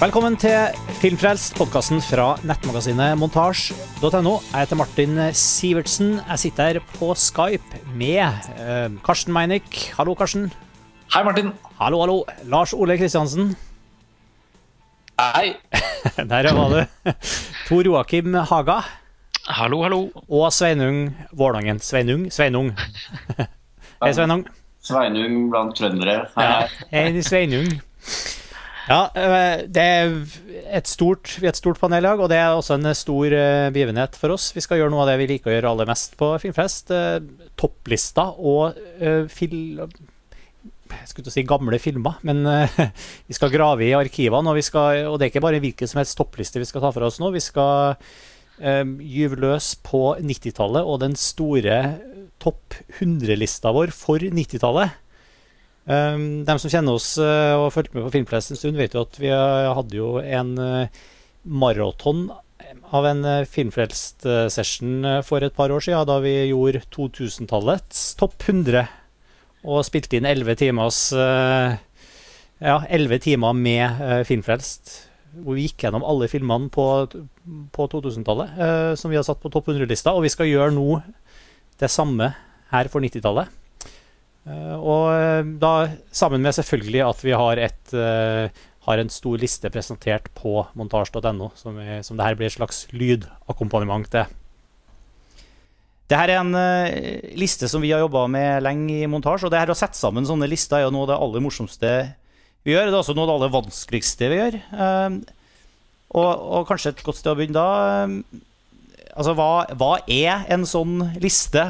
Velkommen til Filmfrelst, podkasten fra nettmagasinet montasj.no. Jeg heter Martin Sivertsen. Jeg sitter her på Skype med eh, Karsten Meinick. Hallo, Karsten. Hei, Martin. Hallo, hallo. Lars Ole Kristiansen. Hei. Der var du. Tor Joakim Haga. Hallo, hallo. Og Sveinung Vårdangen. Sveinung? Sveinung. Hei, Sveinung. Sveinung blant trøndere. Hei, Ja. Hei, Sveinung. Ja, eh, det er et stort, vi er et stort panel og det er også en stor eh, begivenhet for oss. Vi skal gjøre noe av det vi liker å gjøre aller mest på Filmfest. eh, Topplista og fil... Jeg skulle til å si gamle filmer, men vi skal grave i arkivene. Og, vi skal, og det er ikke bare hvilken som helst toppliste vi skal ta for oss nå. Vi skal gyve løs på 90-tallet og den store topp 100-lista vår for 90-tallet. Um, de som kjenner oss uh, og har fulgt med på Filmfest en stund, vet jo at vi uh, hadde jo en uh, maraton av en Filmfrelst-session for et par år siden, da vi gjorde 2000-tallets topp 100 og spilte inn 11 timers Ja, 11 timer med Filmfrelst. Hvor vi gikk gjennom alle filmene på, på 2000-tallet uh, som vi har satt på topp 100-lista. Og vi skal gjøre nå det samme her for 90-tallet. Eh, og eh, da sammen med selvfølgelig at vi har, et, eh, har en stor liste presentert på montasj.no, som, som det her blir et slags lydakkompagnement til. Det her er en liste som vi har jobba med lenge i montasje. Og det her å sette sammen sånne lister er jo noe av det aller morsomste vi gjør. Det er også noe av det aller vanskeligste vi gjør. Og, og kanskje et godt sted å begynne da. altså, hva, hva er en sånn liste?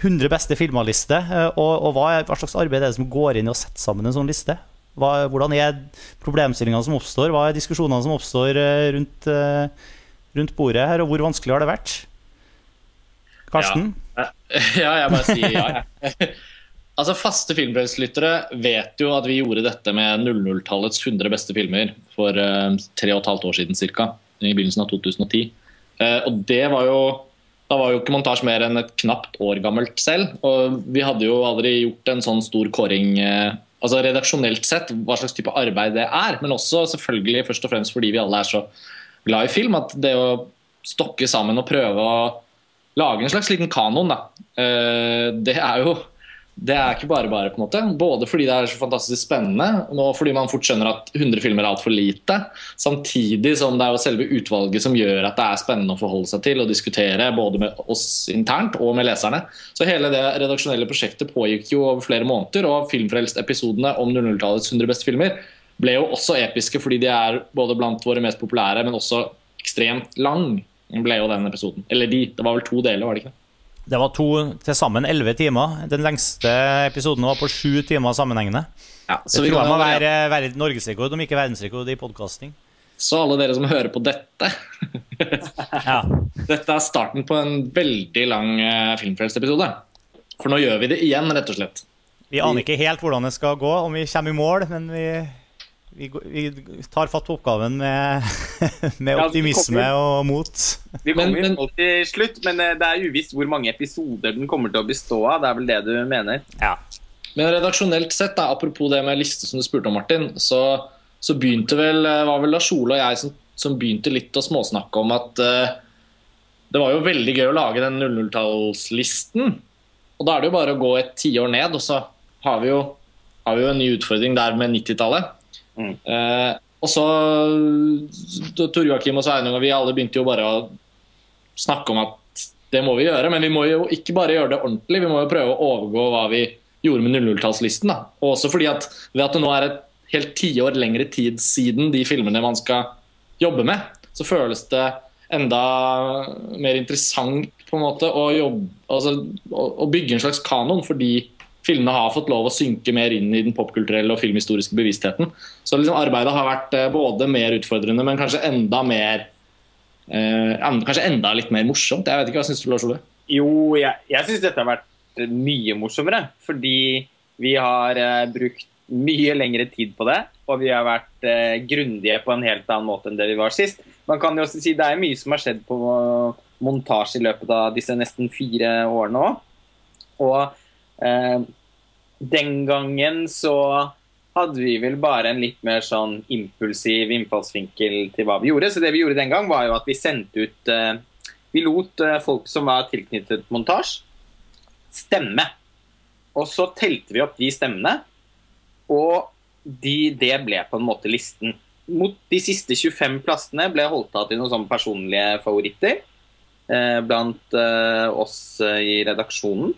100 beste filmer-liste. eh, Og, og hva, er, hva slags arbeid er det som går inn i å sette sammen en sånn liste? Hva, hvordan er problemstillingene som oppstår? Hva er diskusjonene som oppstår eh, rundt, eh, rundt bordet her, og hvor vanskelig har det vært? Karsten? Ja, jeg bare sier ja. jeg. altså, Faste filmbrevslyttere vet jo at vi gjorde dette med 00-tallets 100 beste filmer for tre og et halvt år siden cirka, i begynnelsen av 2010. Eh, og det var jo da var jo ikke montasje mer enn et knapt år gammelt selv. Og vi hadde jo aldri gjort en sånn stor kåring eh, altså redaksjonelt sett, hva slags type arbeid det er. Men også selvfølgelig først og fremst fordi vi alle er så glad i film. At det å stokke sammen og prøve å lage en slags liten kanon, da. eh, Det er jo det er ikke bare bare, på en måte. Både fordi det er så fantastisk spennende, og fordi man fort skjønner at 100 filmer er altfor lite. Samtidig som det er jo selve utvalget som gjør at det er spennende å forholde seg til og diskutere, både med oss internt og med leserne. Så hele det redaksjonelle prosjektet pågikk jo over flere måneder, og Filmfrelst-episodene om 00-tallets 100 beste filmer ble jo også episke fordi de er både blant våre mest populære, men også ekstremt lang. ble jo den episoden. Eller de. Det var vel to deler, var det ikke det? Det var to til sammen elleve timer. Den lengste episoden var på sju timer sammenhengende. Ja, Det tror jeg må være, være norgesrekord, om ikke verdensrekord, i podkasting. Så alle dere som hører på dette Ja. Dette er starten på en veldig lang uh, Filmfrelst-episode. For nå gjør vi det igjen, rett og slett. Vi aner ikke helt hvordan det skal gå, om vi kommer i mål, men vi, vi, vi tar fatt på oppgaven med, med Ja, optimisme kommer- og mot. Vi kommer Men- men- til slutt, men eh, det er uvisst hvor mange episoder den kommer til å bestå av. Det er vel det du mener? Ja. Men redaksjonelt sett, da, apropos det med liste som du spurte om, Martin, så, så begynte vel, eh, var vel Lars Ole og jeg som, som begynte litt å småsnakke om at uh, det var jo veldig gøy å lage den 00-tallslisten. Og da er det jo bare å gå et tiår ned, og så har vi jo, har vi jo en ny utfordring der med 90-tallet. Mm. Eh, og så Tor Joakim og Sveinung og vi alle begynte jo bare å snakke om at det må vi gjøre, men vi må jo ikke bare gjøre det ordentlig, vi må jo prøve å overgå hva vi gjorde med 00-tallslisten. Og Også fordi at ved at det nå er et helt tiår lengre tid siden de filmene man skal jobbe med, så føles det enda mer interessant på en måte å, jobbe, altså, å, bygge en slags kanon, fordi filmene har fått lov å synke mer inn i den popkulturelle og filmhistoriske bevisstheten. Så liksom arbeidet har vært eh, både mer utfordrende, men kanskje enda mer eh, Kanskje enda litt mer morsomt. Jeg vet ikke, Hva syns du, Lars Ole? Jo, jeg, jeg syns dette har vært mye morsommere. Fordi vi har eh, brukt mye lengre tid på det, og vi har vært eh, grundige på en helt annen måte enn det vi var sist. Man kan jo også si Det er mye som har skjedd på montasje i løpet av disse nesten fire årene òg. Og eh, den gangen så hadde vi vel bare en litt mer sånn impulsiv innfallsvinkel til hva vi gjorde. Så det vi gjorde den gang, var jo at vi sendte ut eh, Vi lot eh, folk som var tilknyttet montasje, stemme. Og så telte vi opp de stemmene, og de, det ble på en måte listen. Mot de siste 25 plassene ble holdt av til noen sånne personlige favoritter eh, blant eh, oss eh, i redaksjonen.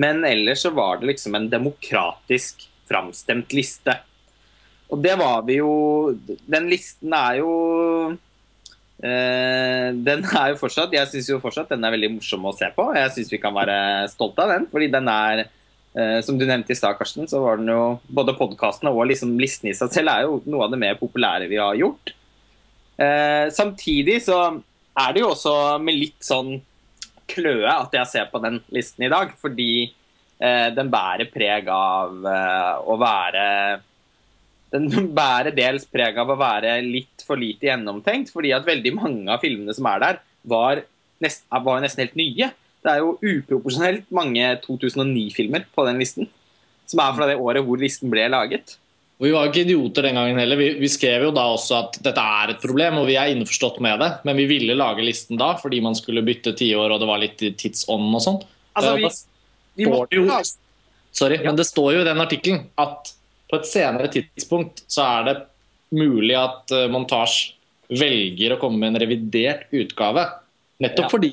Men ellers så var det liksom en demokratisk framstemt liste. Og det var vi jo Den listen er jo eh, Den er jo fortsatt Jeg syns jo fortsatt den er veldig morsom å se på. Jeg syns vi kan være stolte av den, fordi den er eh, Som du nevnte i stad, Karsten, så var den jo Både podkastene og liksom listen i seg selv er jo noe av det mer populære vi har gjort. Eh, samtidig så er det jo også med litt sånn kløe at jeg ser på den listen i dag, fordi eh, den bærer preg av eh, å være Den bærer dels preg av å være litt for lite gjennomtenkt, fordi at veldig mange av filmene som er der, var, nest, var nesten helt nye. Det er jo uproporsjonelt mange 2009-filmer på den listen, som er fra det året hvor listen ble laget. Vi var jo ikke idioter den gangen heller. Vi, vi, skrev jo da også at dette er et problem, og vi er innforstått med det. Men vi ville lage listen da fordi man skulle bytte tiår, og det var litt tidsånd og sånn. Altså, vi, vi måtte jo Sorry, men det står jo i den artikkelen at på et senere tidspunkt så er det mulig at Montasj velger å komme med en revidert utgave. Nettopp Ja. fordi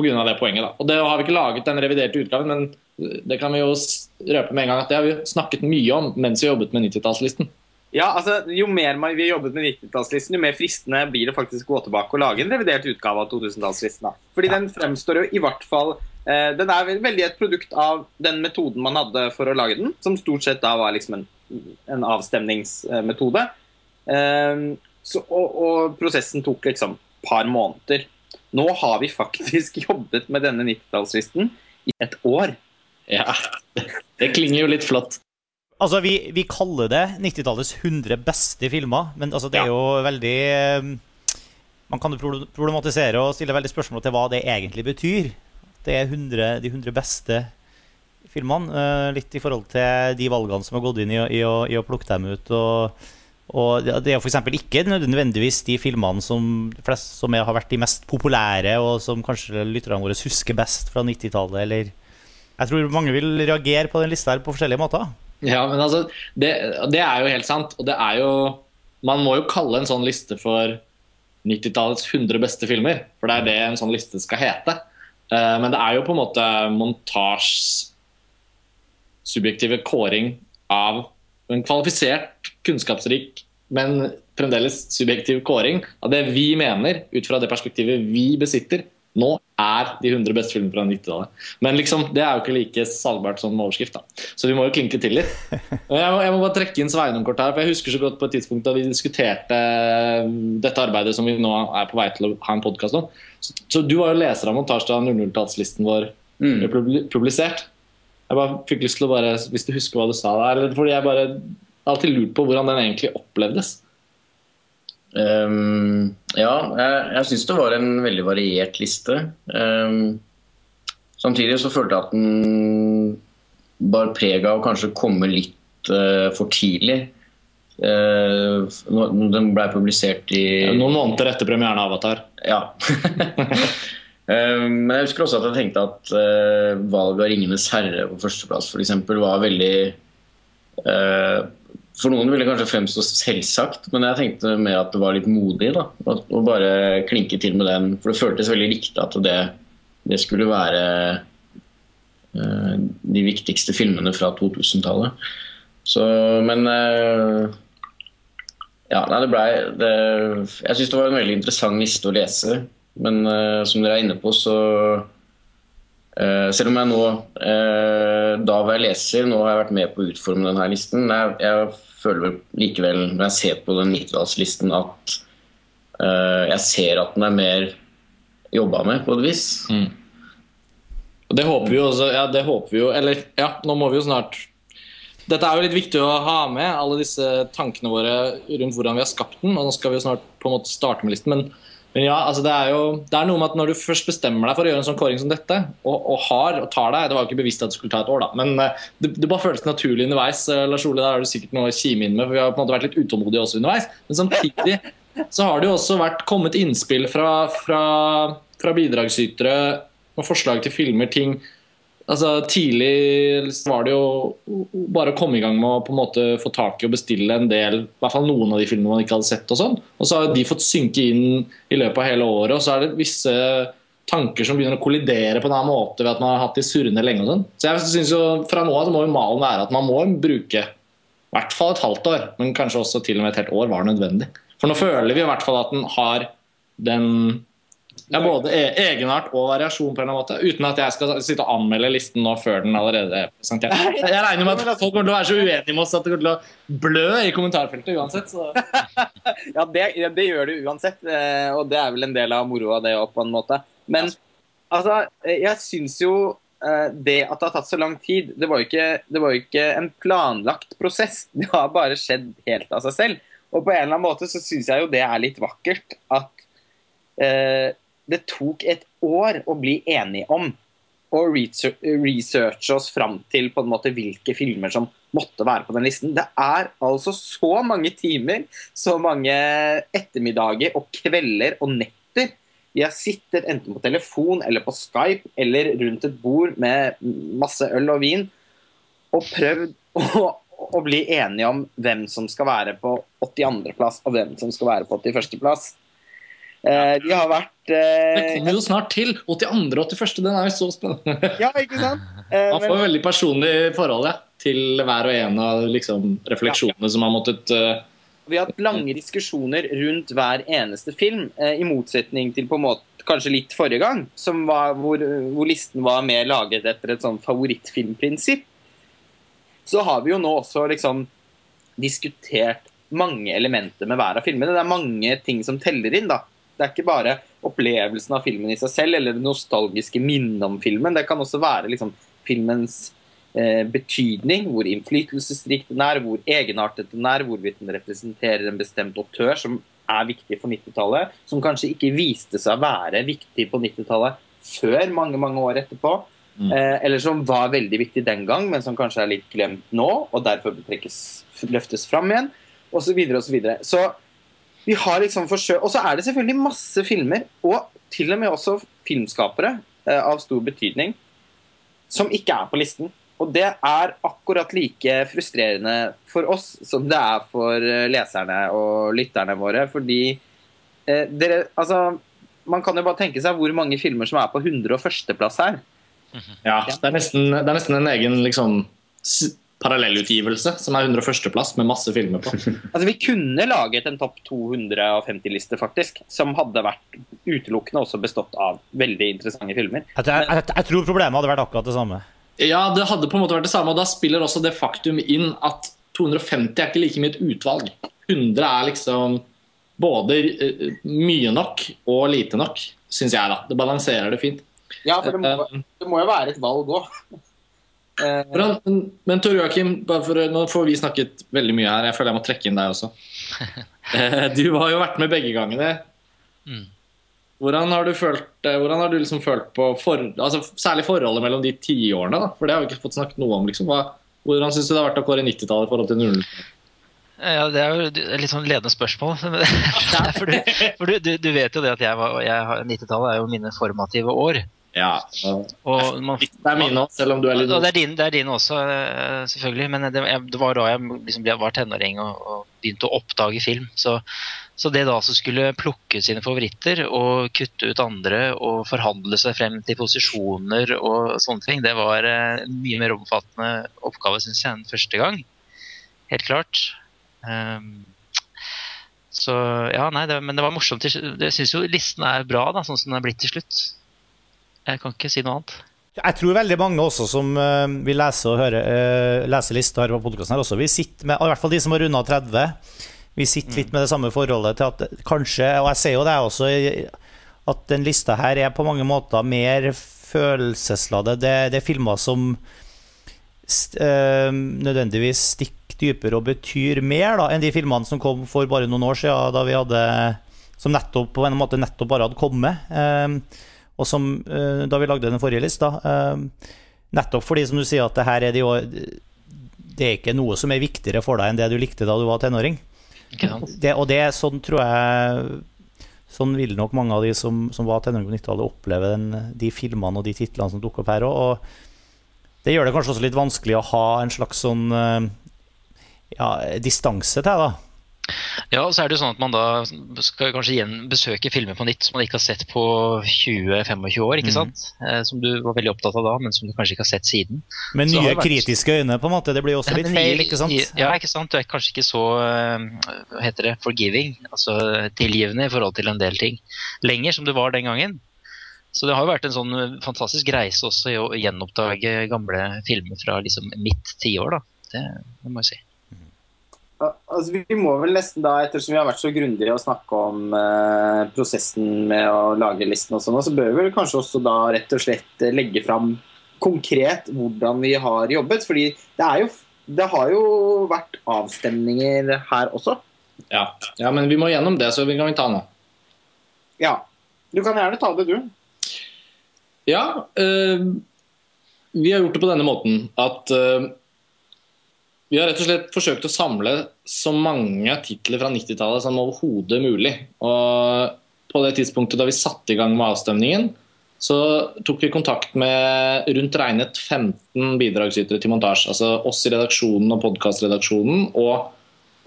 pga. det poenget. da. Og det har vi ikke laget den reviderte utgaven, men det kan vi jo røpe med en gang at det har vi snakket mye om mens vi jobbet med 90-tallslisten. Ja, altså, Jo mer man- vi jobbet med 90-tallslisten, jo mer fristende blir det faktisk å gå tilbake og lage en revidert utgave av 2000-tallslisten. Fordi Fordi den fremstår jo i hvert fall eh, Den er veldig et produkt av den metoden man hadde for å lage den, som stort sett da var liksom en, en avstemningsmetode. Eh, så, og, og prosessen tok liksom par måneder. Nå har vi faktisk jobbet med denne 90-tallslisten i et år. Ja, Det klinger jo litt flott. Altså, vi, vi kaller det 90-tallets 100 beste filmer, men altså, det er jo veldig eh, Man kan jo problematisere og stille veldig spørsmål til hva det egentlig betyr. Det er 100, de 100 beste filmene, eh, litt i forhold til de valgene som har gått inn i, i, å, i å plukke dem ut. og og det er f.eks. ikke nødvendigvis de filmene som, flest, som har vært de mest populære, og som kanskje lytterne våre husker best fra 90-tallet. Eller Jeg tror mange vil reagere på den lista her på forskjellige måter. Ja, men altså, det, det er jo helt sant. Og det er jo Man må jo kalle en sånn liste for 90-tallets 100 beste filmer. For det er det en sånn liste skal hete. Eh, men det er jo på en måte montasjes subjektive kåring av en kvalifisert, kunnskapsrik, men fremdeles subjektiv kåring av det vi mener, ut fra det perspektivet vi besitter, nå er de 100 beste filmene fra 90-tallet. Men liksom, det er jo ikke like salgbart som overskrift, da. Så vi må jo klinke til litt. Jeg må, jeg må bare trekke inn Sveinung kort her, for jeg husker så godt på et tidspunkt da vi diskuterte eh, dette arbeidet som vi nå er på vei til å ha en podkast om. Så, så du var jo leser av montasje da 00-tallslisten vår Mm. ble publisert. Jeg bare fikk lyst til å bare, Hvis du husker hva du sa der, eller fordi jeg bare alltid lurt på hvordan den egentlig opplevdes. Ehm, ja, jeg, jeg syns det var en veldig variert liste. Um, samtidig så følte jeg at den bar preg av å kanskje komme litt uh, for tidlig. Uh, den ble publisert i Noen måneder etter premieren av Avatar. Ja. um, Men jeg husker også at jeg tenkte at uh, valget av 'Ringenes herre' på førsteplass for eksempel, var veldig eh, For noen ville det kanskje fremstå selvsagt, men jeg tenkte mer at det var litt modig da, å bare klinke til med den. For det føltes veldig riktig at det, det skulle være uh, de viktigste filmene fra 2000-tallet. Så, men uh, ja, nei, det blei Jeg syns det var en veldig interessant liste å lese. Men uh, som dere er inne på, så Uh, Selv om jeg nå uh, da var jeg leser, nå har jeg vært med på å utforme denne listen, jeg, jeg føler vel likevel, når jeg ser på den 90-tallslisten, at uh, jeg ser at den er mer jobba med, på et vis. Og det håper vi jo også. Ja, det håper vi jo. Eller ja, nå må vi jo snart Dette er jo litt viktig å ha med, alle disse tankene våre rundt hvordan vi har skapt den. Og nå skal vi jo snart på en måte starte med listen. Men ja, altså det er jo det er noe med at når du først bestemmer deg for å gjøre en sånn kåring som dette, og, og har og tar deg Det var jo ikke bevisst at det skulle ta et år, da, men uh, det, det, bare føles naturlig underveis. Uh, Lars Ole, der har du sikkert noe å kime inn med, for vi har på en måte vært litt utålmodige også underveis. Men samtidig så har det jo også vært kommet innspill fra, fra, fra bidragsytere og forslag til filmer, ting altså Tidlig var det jo bare å komme i gang med å på en måte få tak i og bestille en del, i hvert fall noen av de filmene man ikke hadde sett. Og sånn. Og så har de fått synke inn i løpet av hele året. Og så er det visse tanker som begynner å kollidere på en annen måte ved at man har hatt de surrende lenge. og sånn. Så jeg synes jo Fra nå av så må jo malen være at man må bruke i hvert fall et halvt år, men kanskje også til og med et helt år var nødvendig. For nå føler vi i hvert fall at den har den ja, både e- egenart og variasjon, på en måte uten at jeg skal sitte og anmelde listen nå før den allerede er presentert. Jeg regner med at folk kommer til å være så uenige med oss at det kommer til å blø i kommentarfeltet uansett. ja, det, det, gjør det uansett, eh, og det er vel en del av moroa, det òg, på en måte. Men altså, jeg syns jo eh, det at det har tatt så lang tid, det var jo ikke, det var jo ikke en planlagt prosess. Det har bare skjedd helt av seg selv. Og på en eller annen måte så syns jeg jo det er litt vakkert at eh, det tok et år å bli enige om og researche oss fram til på en måte hvilke filmer som måtte være på den listen. Det er altså så mange timer, så mange ettermiddager og kvelder og netter vi har sittet enten på telefon eller på Skype eller rundt et bord med masse øl og vin og prøvd å, å bli enige om hvem som skal være på 82.-plass og hvem som skal være på 81.-plass. Eh, de har vært eh, Det kommer jo snart til! 82. og 81. Den er jo så spennende. ja, ikke sant? Eh, Man får men, veldig personlig forhold ja, til hver og en av liksom, refleksjonene ja. som har måttet Vi har hatt lange diskusjoner rundt hver eneste film, i motsetning til på en måte kanskje litt forrige gang, var, hvor, hvor, listen var mer laget etter et sånn favorittfilmprinsipp. Så har vi jo nå også liksom diskutert mange elementer med hver av filmene. Det er mange ting som teller inn. da. Det er ikke bare opplevelsen av filmen i seg selv eller det nostalgiske minnet om filmen. Det kan også være liksom, filmens eh, betydning, hvor innflytelsesrik den er, hvor egenartet den er, hvorvidt den representerer en bestemt autør som er viktig for 90-tallet, som kanskje ikke viste seg å være viktig på 90-tallet før mange mange år etterpå. Mm. Eh, eller som var veldig viktig den gang, men som kanskje er litt glemt nå, og derfor trekkes, løftes fram igjen, Og Så, videre, og så, videre. så vi har liksom forsøkt Og så er det selvfølgelig masse filmer, og til og med også filmskapere eh, av stor betydning, som ikke er på listen. Og det er akkurat like frustrerende for oss som det er for eh, leserne og lytterne våre. Fordi eh, dere Altså, man kan jo bare tenke seg hvor mange filmer som er på 101.-plass her. Ja, det er nesten, det er nesten en egen liksom parallellutgivelse som er 101.-plass med masse filmer på. altså Vi kunne laget en topp 250-liste, faktisk, som hadde vært utelukkende også bestått av veldig interessante filmer. Jeg, jeg, jeg, tror problemet hadde vært akkurat det samme. Ja, det hadde på en måte vært det samme, og da spiller også det faktum inn at 250 er ikke like mye et utvalg. 100 er liksom både uh, mye nok og lite nok, syns jeg, da. Det balanserer det fint. Ja, for det må, eh, det må jo være et valg òg. Eh, men, men Tor Joakim, nå får vi snakket veldig mye her. Jeg føler jeg må trekke inn deg også. Eh, du har jo vært med begge gangene. Mm. Hvordan har du følt, eh, hvordan har du liksom følt på for, altså, Særlig forholdet mellom de tiårene? For det har vi ikke fått snakket noe om. Liksom. Hva, hvordan syns du det har vært å kåre 90-tallet i forhold til 00? Ja, Det er jo et litt sånn ledende spørsmål. for, du, for du, du, vet jo det at 90-tallet er jo mine formative år. Ja. Og man, det er mine òg, selv om du er litt Det er dine, det er din også, eh, selvfølgelig. Men det, det, var da jeg liksom var tenåring og, og, begynte å oppdage film. Så, så det da som skulle plukke sine favoritter og kutte ut andre og forhandle seg frem til posisjoner og sånne ting, det var en eh, mye mer omfattende oppgave, syns jeg, enn første gang. Helt klart. Um, så ja, nei, det, men det var morsomt. Jeg syns jo listen er bra, da, sånn som den er blitt til slutt. Jeg kan ikke si noe annet. Jeg tror veldig mange også som uh, vil lese og høre uh, lese lista her på podkasten her også, vi sitter med, i hvert fall de som har runda 30, vi sitter litt med det samme forholdet til at kanskje, og jeg ser jo det også, at den lista her er på mange måter mer følelsesladet. Det, det er filmer som uh, nødvendigvis stikker dypere og betyr mer da, enn de filmene som kom for bare noen år siden, da vi hadde som nettopp på en måte nettopp bare hadde kommet. Eh, og som eh, da vi lagde den forrige lista eh, Nettopp fordi, som du sier, at det her er de jo Det er ikke noe som er viktigere for deg enn det du likte da du var tenåring. Det, og det sånn, tror jeg Sånn vil nok mange av de som, som var tenåring på 90-tallet, oppleve den, de filmene og de titlene som dukker opp her òg. Og det gjør det kanskje også litt vanskelig å ha en slags sånn eh, ja, distanse til, da. Ja, og så er det jo sånn at man da skal kanskje igjen besøke filmer på nytt som man ikke har sett på 20-25 år, ikke Mhm. sant? Eh, Som du var veldig opptatt av da, men som du kanskje ikke har sett siden. Med nye vært- kritiske øyne, på en måte. Det blir også litt feil, ikke sant? Ja, ikke sant. Du er kanskje ikke så eh, hva heter det, forgiving, altså tilgivende i forhold til en del ting lenger som du var den gangen. Så det har jo vært en sånn eh, fantastisk reise også i å gjenoppdage gamle filmer fra liksom mitt tiår, da. Det, det må jeg si. Al- Altså, vi må vel nesten da, Ettersom vi har vært så grundige å snakke om eh, prosessen med å lage listen, og sånn, så bør vi vel kanskje også da rett og slett eh, legge fram konkret hvordan vi har jobbet. fordi det, er jo, det har jo vært avstemninger her også. Ja. ja, men vi må gjennom det, så vi kan vi ta nå. Ja. Du kan gjerne ta det, du. Ja, Øh, vi har gjort det på denne måten at eh, vi har rett og slett forsøkt å samle så mange titler fra 90-tallet som overhodet mulig. Og på det tidspunktet da vi satte i gang med avstemningen, så tok vi kontakt med rundt regnet 15 bidragsytere til montasje. Altså oss i redaksjonen og podkastredaksjonen, og,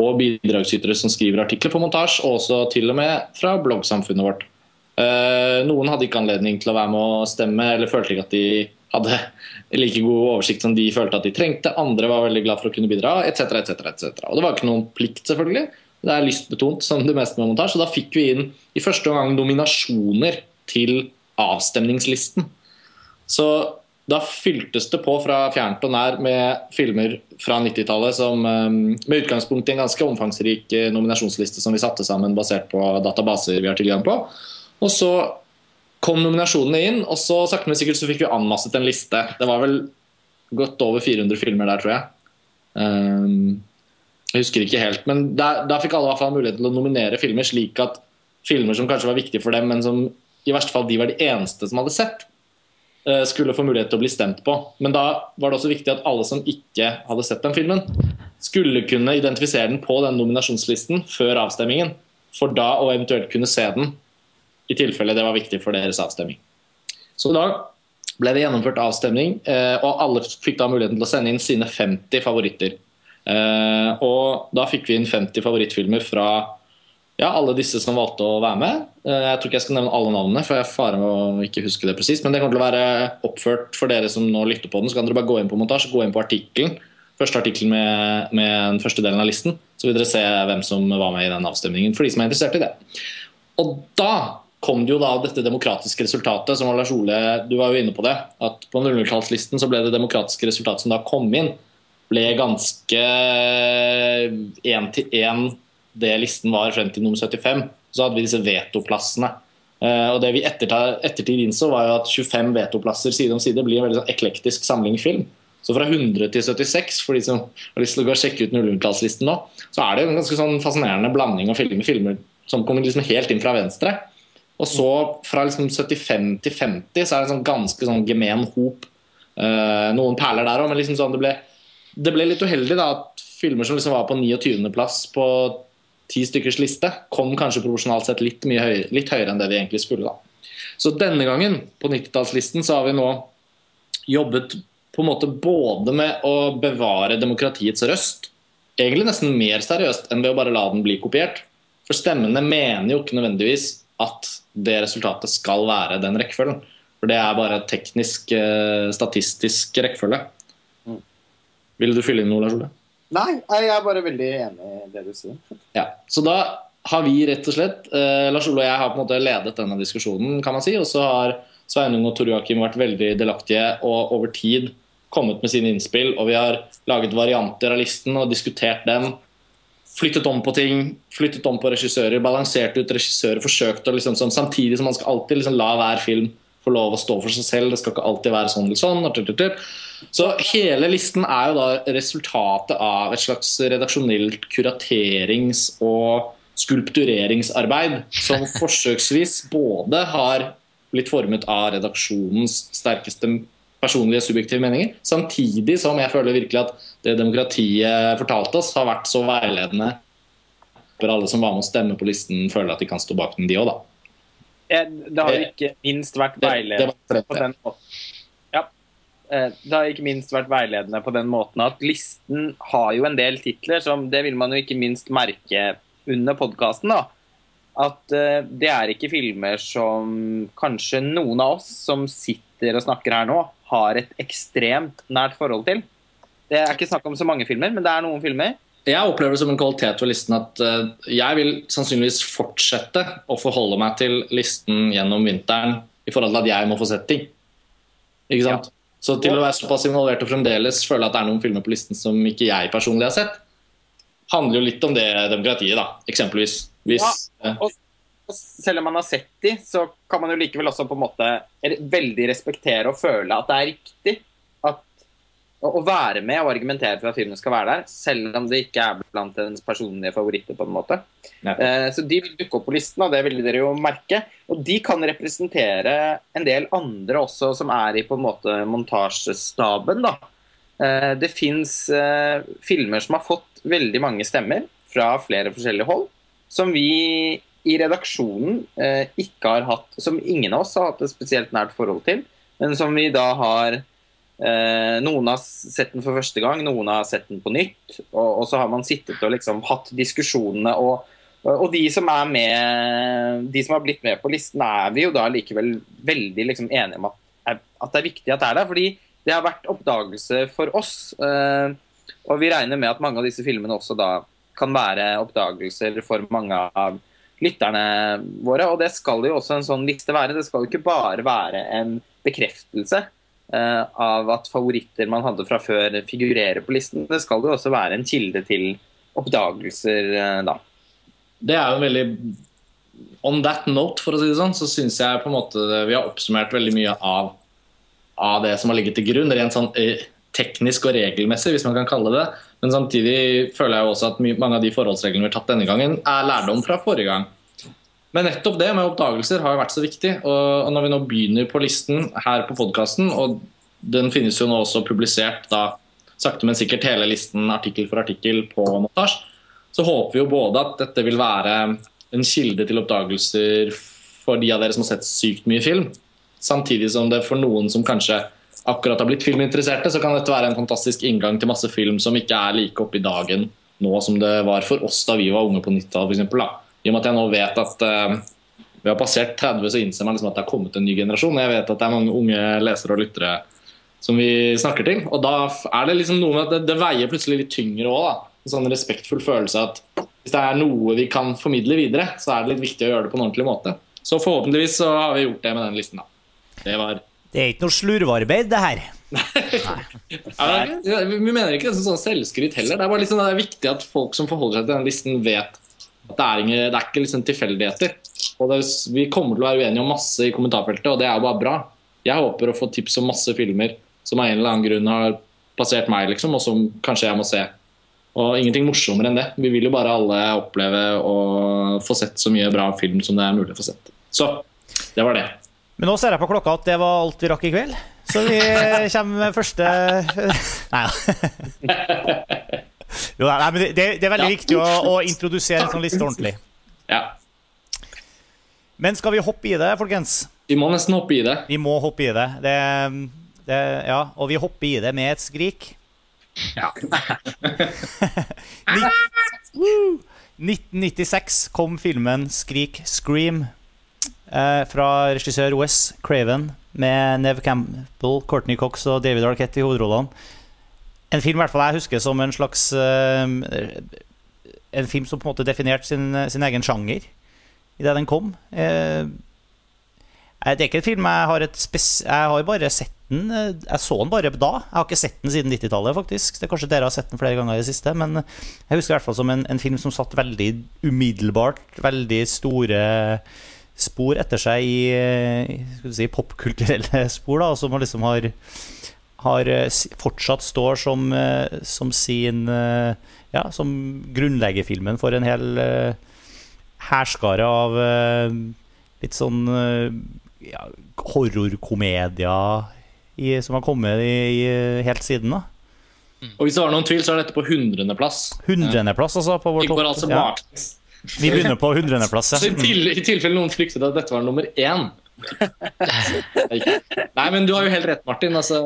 og bidragsytere som skriver artikler for montasje, og også til og med fra bloggsamfunnet vårt. Eh, noen hadde ikke anledning til å være med å stemme, eller følte ikke at de hadde like god oversikt som de følte at de trengte. Andre var veldig glad for å kunne bidra, etc. etc., etc. Og det var ikke noen plikt, selvfølgelig. Det er lystbetont som det meste med montasje. Da fikk vi inn i første omgang nominasjoner til avstemningslisten. Så da fyltes det på fra fjernt og nær med filmer fra 90-tallet som eh, med utgangspunkt i en ganske omfangsrik eh, nominasjonsliste som vi satte sammen basert på databaser vi har tilgang på. Og så kom nominasjonene inn, og så sakte, men sikkert så fikk vi anmasset en liste. Det var vel godt over 400 filmer der, tror jeg. Um, jeg husker ikke helt, men da fikk alle i hvert fall mulighet til å nominere filmer, slik at filmer som kanskje var viktige for dem, men som i verste fall de var de eneste som hadde sett, uh, skulle få mulighet til å bli stemt på. Men da var det også viktig at alle som ikke hadde sett den filmen, skulle kunne identifisere den på den nominasjonslisten før avstemmingen, for da å eventuelt kunne se den i tilfelle det var viktig for deres avstemning. Så da ble det gjennomført avstemning, eh, og alle fikk da muligheten til å sende inn sine 50 favoritter. Eh, Og da fikk vi inn 50 favorittfilmer fra ja, alle disse som valgte å være med. Eh, Jeg tror ikke jeg skal nevne alle navnene, for jeg farer med å ikke huske det presist. Men det kommer til å være oppført for dere som nå lytter på den. Så kan dere bare gå inn på montasje, gå inn på artikkelen. Første artikkel med, med den første delen av listen. Så vil dere se hvem som var med i den avstemningen, for de som er interessert i det. Og da kom det jo da dette demokratiske resultatet, som Lars Ole, du var jo inne på det. At på 00-tallslisten så ble det demokratiske resultatet som da kom inn, ble ganske én til én det listen var frem til nummer 75. Så hadde vi disse vetoplassene. Eh, Og det vi ettertid innså, var jo at 25 vetoplasser side om side blir en veldig sånn eklektisk samling film. Så fra 100 til 76, for de som har lyst til å gå og sjekke ut 00-tallslisten nå, så er det jo en ganske sånn fascinerende blanding av filmer. Filmer som kommer liksom helt inn fra venstre. Og så fra liksom 75 til 50 så er det en sånn ganske sånn gemen hop. Uh, noen perler der òg, men liksom sånn det ble, det ble litt uheldig da at filmer som liksom var på 29.-plass på ti stykkers liste, kom kanskje proporsjonalt sett litt, høyere, litt høyere enn det de egentlig skulle. da. Så denne gangen på 90-tallslisten så har vi nå jobbet på en måte både med å bevare demokratiets røst, egentlig nesten mer seriøst enn ved å bare la den bli kopiert. For stemmene mener jo ikke nødvendigvis at det resultatet skal være den rekkefølgen. For det er bare teknisk, eh, statistisk rekkefølge. Mm. Vil du fylle inn noe, Lars Ole? Nei, jeg er bare veldig enig i det du sier. Ja, så da har vi rett og slett eh, Lars Ole og jeg har på en måte ledet denne diskusjonen, kan man si. Og så har Sveinung og Tor Joakim vært veldig delaktige og over tid kommet med sine innspill. Og vi har laget varianter av listen og diskutert dem. Flyttet om på ting, flyttet om på regissører, balansert ut regissører. Forsøkt å liksom sånn, Samtidig som man skal alltid liksom la hver film få lov å stå for seg selv. Det skal ikke alltid være sånn eller sånn. Så hele listen er jo da resultatet av et slags redaksjonelt kuraterings- og skulptureringsarbeid som forsøksvis både har blitt formet av redaksjonens sterkeste personlige subjektive meninger, samtidig som jeg føler virkelig at det demokratiet fortalte oss, har vært så veiledende for alle som var med å stemme på listen, føler at de kan stå bak den, de òg, da. Det har jo ikke minst vært Det- det veiledende på den måten. Ja. Eh, Det har ikke minst vært veiledende på den måten at listen har jo en del titler som Det vil man jo ikke minst merke under podkasten, da. At eh, det er ikke filmer som kanskje noen av oss som sitter og snakker her nå, har et ekstremt nært forhold til. Det er ikke snakk om så mange filmer, men det er noen filmer. Jeg opplever det som en kvalitet ved listen at eh, jeg vil sannsynligvis fortsette å forholde meg til listen gjennom vinteren i forhold til at jeg må få sett ting. Ikke sant? Så til å være såpass involvert og fremdeles føle at det er noen filmer på listen som ikke jeg personlig har sett, handler jo litt om det demokratiet, da. Eksempelvis. Hvis ja, Og selv om man har sett de, så kan man jo likevel også på en måte veldig respektere og føle at det er riktig å, være med og argumentere for at filmen skal være der, selv om det ikke er blant ens personlige favoritter. på en måte. Eh, så de vil dukke opp på listen, og det vil dere jo merke. Og de kan representere en del andre også som er i på en måte montasjestaben. da. Eh, det fins eh, filmer som har fått veldig mange stemmer fra flere forskjellige hold, som vi i redaksjonen eh, ikke har hatt Som ingen av oss har hatt et spesielt nært forhold til, men som vi da har Noen har sett den for første gang, noen har sett den på nytt, og, og så har man sittet og liksom hatt diskusjonene og og de som er med, de som har blitt med på listen, er vi jo da likevel veldig liksom enige om at, at det er viktig at det er der. Fordi det har vært oppdagelse for oss. eh, Og vi regner med at mange av disse filmene også da kan være oppdagelser for mange av lytterne våre. Og det skal jo også en sånn liste være. Det skal jo ikke bare være en bekreftelse eh, av at favoritter man hadde fra før, figurerer på listen. Det skal jo også være en kilde til oppdagelser eh, da. Det er jo veldig On that note, for å si det sånn, så syns jeg på en måte vi har oppsummert veldig mye av, av det som har ligget til grunn, rent sånn eh, teknisk og regelmessig, hvis man kan kalle det. Men samtidig føler jeg jo også at mange av de forholdsreglene vi har tatt denne gangen, er lærdom fra forrige gang. Men nettopp det med oppdagelser har jo vært så viktig. Og når vi nå begynner på listen her på podkasten, og den finnes jo nå også publisert da sakte, men sikkert hele listen artikkel for artikkel på Montasj, så håper vi jo både at dette vil være en kilde til oppdagelser for de av dere som har sett sykt mye film, samtidig som det for noen som kanskje akkurat har blitt filminteresserte, så kan dette være en fantastisk inngang til masse film som ikke er like oppe i dagen nå som det var for oss da vi var unge på 90-tallet, f.eks. I og med at jeg nå vet at eh, vi har passert 30, så innser man liksom at det har kommet en ny generasjon. Jeg vet at det er mange unge lesere og lyttere som vi snakker til. Og da er det liksom noe med at det, det veier plutselig litt tyngre òg. En sånn respektfull følelse at hvis det er noe vi kan formidle videre, så er det litt viktig å gjøre det på en ordentlig måte. Så forhåpentligvis så har vi gjort det med den listen, da. Det var Det er ikke noe slurvearbeid, det her. Nei. ja, Vi mener ikke det som sånn selvskryt heller. Det er bare liksom, det er viktig at folk som forholder seg til den listen, vet det er, ingen, det er ikke liksom tilfeldigheter. Og det, vi kommer til å være uenige om masse i kommentarfeltet, og det er jo bare bra. Jeg håper å få tips om masse filmer som av en eller annen grunn har passert meg, liksom, og som kanskje jeg må se. Og ingenting morsommere enn det. Vi vil jo bare alle oppleve å få sett så mye bra film som det er mulig å få sett. Så det var det. Men nå ser jeg på klokka at det var alt vi rakk i kveld. Så vi kommer med første Nei da. Jo, nei, men det, det er veldig viktig å, å introdusere en sånn liste ordentlig. Ja. Men skal vi hoppe i det, folkens? Vi må nesten hoppe i det. Vi må hoppe i det. det, det ja, og vi hopper i det med et skrik. Ja. 1996 kom filmen 'Skrik Scream' eh, fra regissør Wes Craven med Nev Campbell, Courtney Cox og David Arquette i hovedrollene. En film hvert fall jeg husker som en slags eh, En film som på en måte definerte sin, sin egen sjanger idet den kom. Eh, det er ikke en film jeg har. Jeg har bare sett den eh, Jeg så den bare da. Jeg har ikke sett den siden 90-tallet, faktisk. Det er Kanskje dere har sett den flere ganger i det siste, men jeg husker i hvert fall som en, en film som satt veldig umiddelbart veldig store spor etter seg i eh, si, popkulturelle spor, da, som liksom har, har eh, fortsatt står som, eh, som sin eh, Ja, som grunnleggerfilmen for en hel hærskare av litt sånn ja, horrorkomedier i, som har kommet i, i, helt siden. da Og hvis det var noen tvil, så er dette på hundrendeplass. Hundreneplass, altså, på vår topp. altså Ja. Vi begynner på hundreneplass, Så i, ja. til, I tilfelle noen fryktet at dette var nummer én. Nei, men du har jo helt rett, Martin. Altså,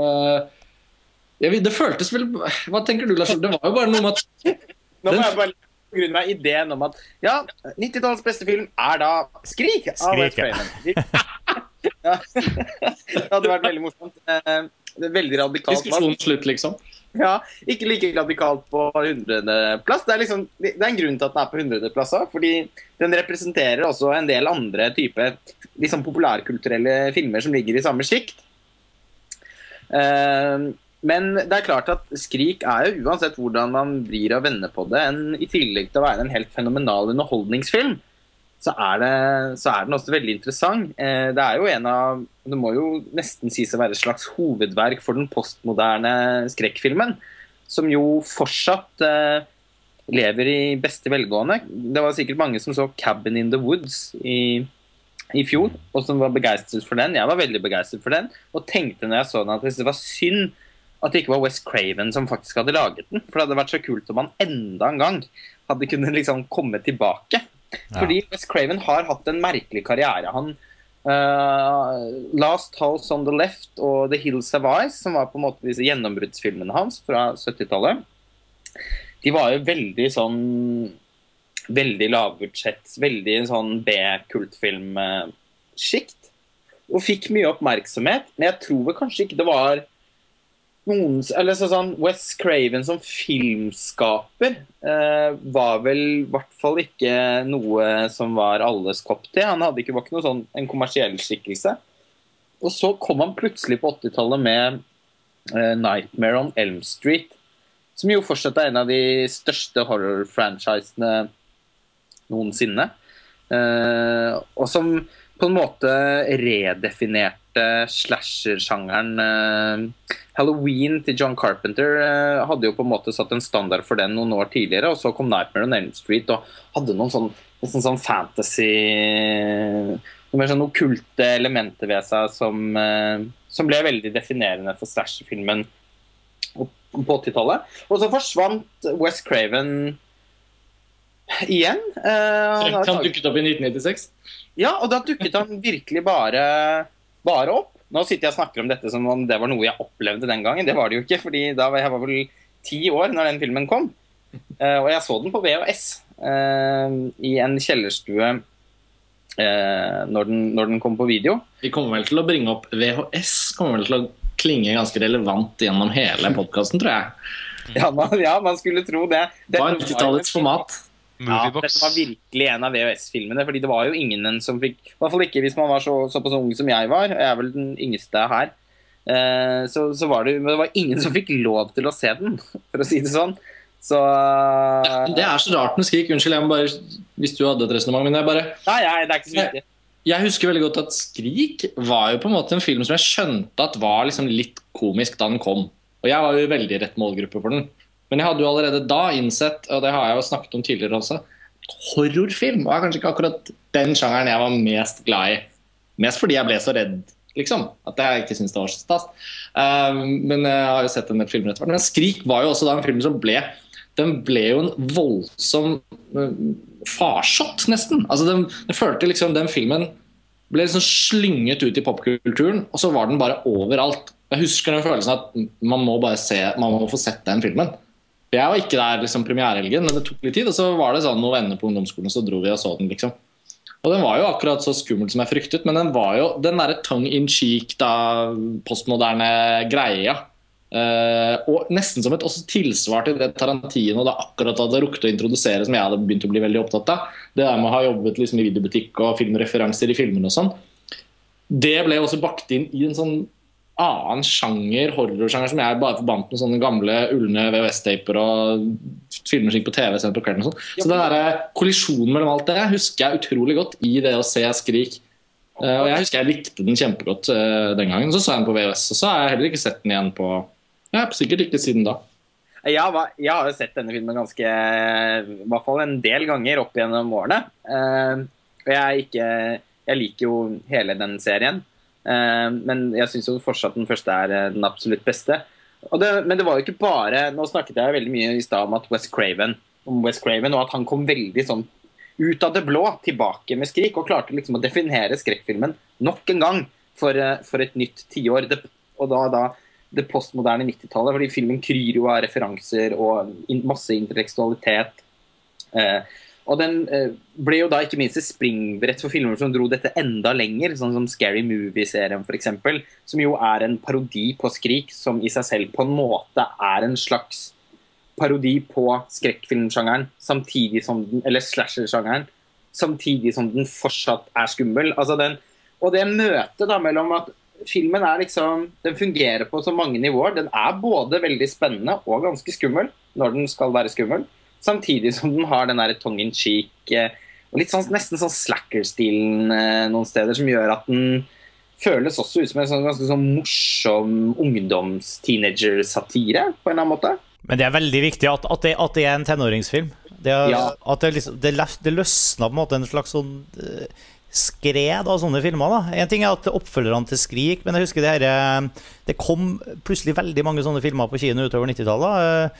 jeg, det føltes vel Hva tenker du, Lars? Det var jo bare noe med at Nå må Den- jeg bare grunne meg ideen om at ja, 90-tallets beste film er da 'Skrik' av Wes Skrik, ja. Det hadde vært veldig morsomt. Eh, Det veldig radikalt. diskusjonen slutt, liksom. Ja, ikke like radikalt på hundredeplass. Det liksom, det er en grunn til at den er på hundredeplass òg. Fordi den representerer også en del andre type liksom populærkulturelle filmer som ligger i samme sjikt. Eh, men det er klart at 'Skrik' er jo uansett hvordan man vrir og vender på det, en, i tillegg til å være en helt fenomenal underholdningsfilm, så er, det, så er den også veldig interessant. Eh, det er jo en av Det må jo nesten sies å være et slags hovedverk for den postmoderne skrekkfilmen, som jo fortsatt eh, lever i beste velgående. Det var sikkert mange som så 'Cabin in the Woods' i, i fjor, og som var begeistret for den. Jeg var veldig begeistret for den, og tenkte når jeg så den at det var synd at det ikke var West Craven som faktisk hadde laget den. For det hadde vært så kult om han enda en gang hadde kunnet liksom komme tilbake. Fordi West Craven har hatt en merkelig karriere. Han uh, Last House on the Left og The Hills of Ice, som var på en måte disse gjennombruddsfilmene hans fra 70-tallet, de var jo veldig sånn Veldig lavbudsjett, veldig sånn B-kultfilm-sjikt. Og fikk mye oppmerksomhet, men jeg tror vel kanskje ikke det var noen Eller så sånn Wes Craven som filmskaper eh, var vel i hvert fall ikke noe som var alles kopp til. Han hadde ikke, var ikke noe sånn en kommersiell skikkelse. Og så kom han plutselig på 80-tallet med eh, 'Nightmare on Elm Street', som jo fortsatt er en av de største horror-franchisene noensinne. Eh, og som på en måte redefinerte slasher-sjangeren. Eh, Halloween til John Carpenter eh, hadde jo på en måte satt en standard for den noen år tidligere, og så kom Nightmare on Elm Street og hadde noen sånn, sånn, sånn fantasy mer sånn okkulte elementer ved seg som, eh, som ble veldig definerende for slasher-filmen på 80-tallet. Og så forsvant West Craven igjen. Han dukket opp i 1996. ja, og da dukket han virkelig bare, bare opp. Nå sitter jeg og snakker om dette som om det var noe jeg opplevde den gangen. Det var det jo ikke, fordi da var jeg var vel ti år når den filmen kom. Uh, og jeg så den på VHS uh, i en kjellerstue uh, når, den, når den kom på video. Vi kommer vel til å bringe opp VHS. kommer vel til å klinge ganske relevant gjennom hele podkasten, tror jeg. Ja, man, ja, man skulle tro det. Det var Dette jo 90-tallets en- format. Ja, dette var virkelig en av VHS-filmene. fordi det var jo ingen som fikk I hvert fall ikke hvis man var så, såpass ung som jeg var. Jeg er vel den yngste her. Eh, så, så var det, men det var ingen som fikk lov til å se den, for å si det sånn. Så Det er så rart med Skrik. Unnskyld, jeg må bare, hvis du hadde et resonnement. Men jeg bare Nei, nei, det er ikke så viktig. Jeg husker veldig godt at Skrik var jo på en måte en film som jeg skjønte at var liksom litt komisk da den kom. Og jeg var jo veldig rett målgruppe for den. Men jeg hadde jo allerede da innsett, og det har jeg jo snakket om tidligere også, horrorfilm var kanskje ikke akkurat den sjangeren jeg var mest glad i. Mest fordi jeg ble så redd, liksom. At jeg ikke syntes det var så stas. Um, men jeg har jo sett en del filmer etter hvert. Men Skrik var jo også da en film som ble Den ble jo en voldsom uh, farsott, nesten. Altså den, den følte liksom Den filmen ble liksom slynget ut i popkulturen, og så var den bare overalt. Jeg husker den følelsen at man må bare se, man må få sett den filmen. Jeg var ikke der liksom premierehelgen, men det tok litt tid. Og så var det sånn noen venner på ungdomsskolen, så dro vi og så den, liksom. Og den var jo akkurat så skummel som jeg fryktet, men den var jo den derre tongue in cheek, da, postmoderne greia. Uh, og nesten som et også tilsvar til det Tarantino da akkurat hadde rukket å introdusere, som jeg hadde begynt å bli veldig opptatt av. Det der med å ha jobbet liksom i videobutikk og filmreferanser i filmene og sånn. Det ble også bakt inn i en sånn annen sjanger, horrorsjanger, som jeg bare forbandt med sånne gamle ulne VHS-taper og filmer som gikk på TV sendt på kvelden og sånn. Så den der kollisjonen mellom alt det husker jeg utrolig godt i det å se Skrik. Uh, og jeg husker jeg likte den kjempegodt uh, den gangen. Så så jeg den på VHS, og så har jeg heller ikke sett den igjen på ja, sikkert ikke siden da. Jeg har, jeg har jo sett denne filmen ganske I hvert fall en del ganger opp gjennom årene. Uh, og jeg, ikke, jeg liker jo hele den serien. Eh, men jeg syns fortsatt den første er eh, den absolutt beste. Det, men det var jo ikke bare Nå snakket jeg veldig mye i stad om at West Craven om West Craven, og at han kom veldig sånn ut av det blå tilbake med Skrik, og klarte liksom å definere skrekkfilmen nok en gang for, eh, for et nytt tiår. Og da, da det postmoderne 90-tallet, fordi filmen kryr jo av referanser og masse intellektualitet. Eh, og den eh, ble jo da ikke minst et springbrett for filmer som dro dette enda lenger, sånn som Scary Movie-serien f.eks., som jo er en parodi på Skrik, som i seg selv på en måte er en slags parodi på skrekkfilmsjangeren, samtidig som den, eller slasher-sjangeren, samtidig som den fortsatt er skummel. Altså den, og det møtet da mellom at filmen er liksom Den fungerer på så mange nivåer. Den er både veldig spennende og ganske skummel når den skal være skummel, samtidig som den har den der tongue in cheek eh, og litt sånn, nesten sånn slacker-stilen eh, noen steder, som gjør at den føles også ut som en sånn ganske sånn morsom ungdoms-teenager-satire, på en eller annen måte. Men det er veldig viktig at, at, det, at det er en tenåringsfilm. Det, er, Ja. at det, liksom, det, løs- det løsna på en måte en slags sånn eh, skred av sånne filmer. da En ting er at oppfølgerne til Skrik, men jeg husker det her Det kom plutselig veldig mange sånne filmer på kino utover 90-tallet.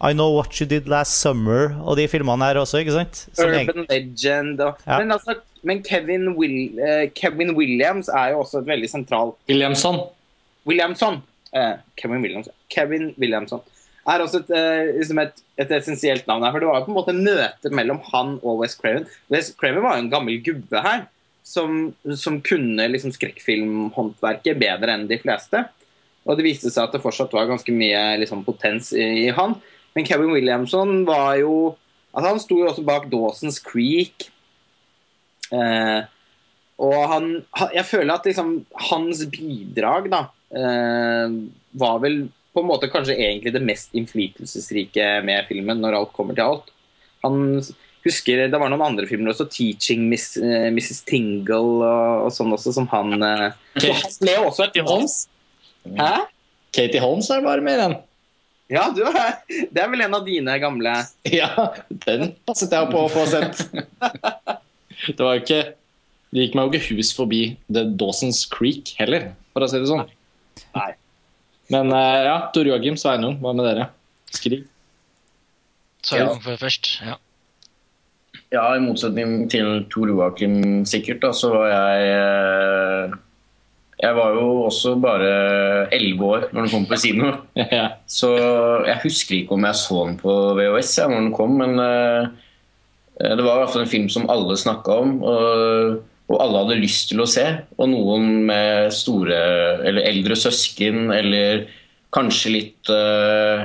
I Know What You Did Last Summer og de filmene her også, ikke sant? Som jeg- Urban Legend og, Ja. men, altså, men Kevin, Will, uh, Kevin Williams er jo også et veldig sentral Williamson. Williamson. Uh, Kevin Williamson. Kevin Williamson er også et, uh, liksom et, et essensielt navn her. For det var jo på en måte møte mellom han og West Craven. West Craven var jo en gammel gubbe her som, som kunne liksom skrekkfilmhåndverket bedre enn de fleste. Og det viste seg at det fortsatt var ganske mye liksom, potens i, i han. Men Kevin Williamson var jo altså Han sto jo også bak Dawson's Creek. Eh, og han, Jeg føler at liksom hans bidrag da eh, var vel på en måte kanskje egentlig det mest innflytelsesrike med filmen, når alt kommer til alt. Han husker Det var noen andre filmer også, 'Teaching Miss, eh, Mrs. Tingle' og, og sånn også, som han eh, så Han ble også et Katie Holmes. Katie Holmes er bare med i den. Ja, du er, det er vel en av dine gamle Ja, den passet jeg på å få sett. Det var ikke Det gikk meg jo ikke hus forbi The Dawson's Creek heller, for å si det sånn. Nei. Men eh, ja, Tor Joakim Sveinung, hva med dere? Skrik. Sveinung Ja. først. Ja. Ja, i motsetning til Tor Joakim sikkert, da, så var jeg eh, Jeg var jo også bare elleve år når den kom på kino. Ja. Så jeg husker ikke om jeg så den på VHS ja, når den kom, men uh, det var i hvert fall en film som alle snakka om. Og, og alle hadde lyst til å se. Og noen med store eller eldre søsken eller kanskje litt uh,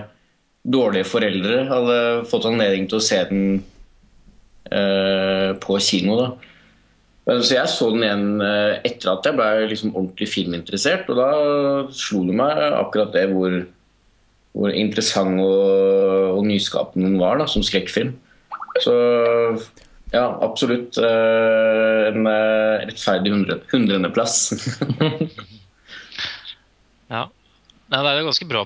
dårlige foreldre hadde fått anledning til å se den uh, på kino. da. Så jeg så den igjen eh, etter at jeg ble liksom ordentlig filminteressert, og da slo det meg akkurat det hvor, hvor interessant og, og nyskapende den var da, som skrekkfilm. Så ja, absolutt eh, en eh, rettferdig hundre, hundrendeplass. Ja. Nei, det er jo ganske bra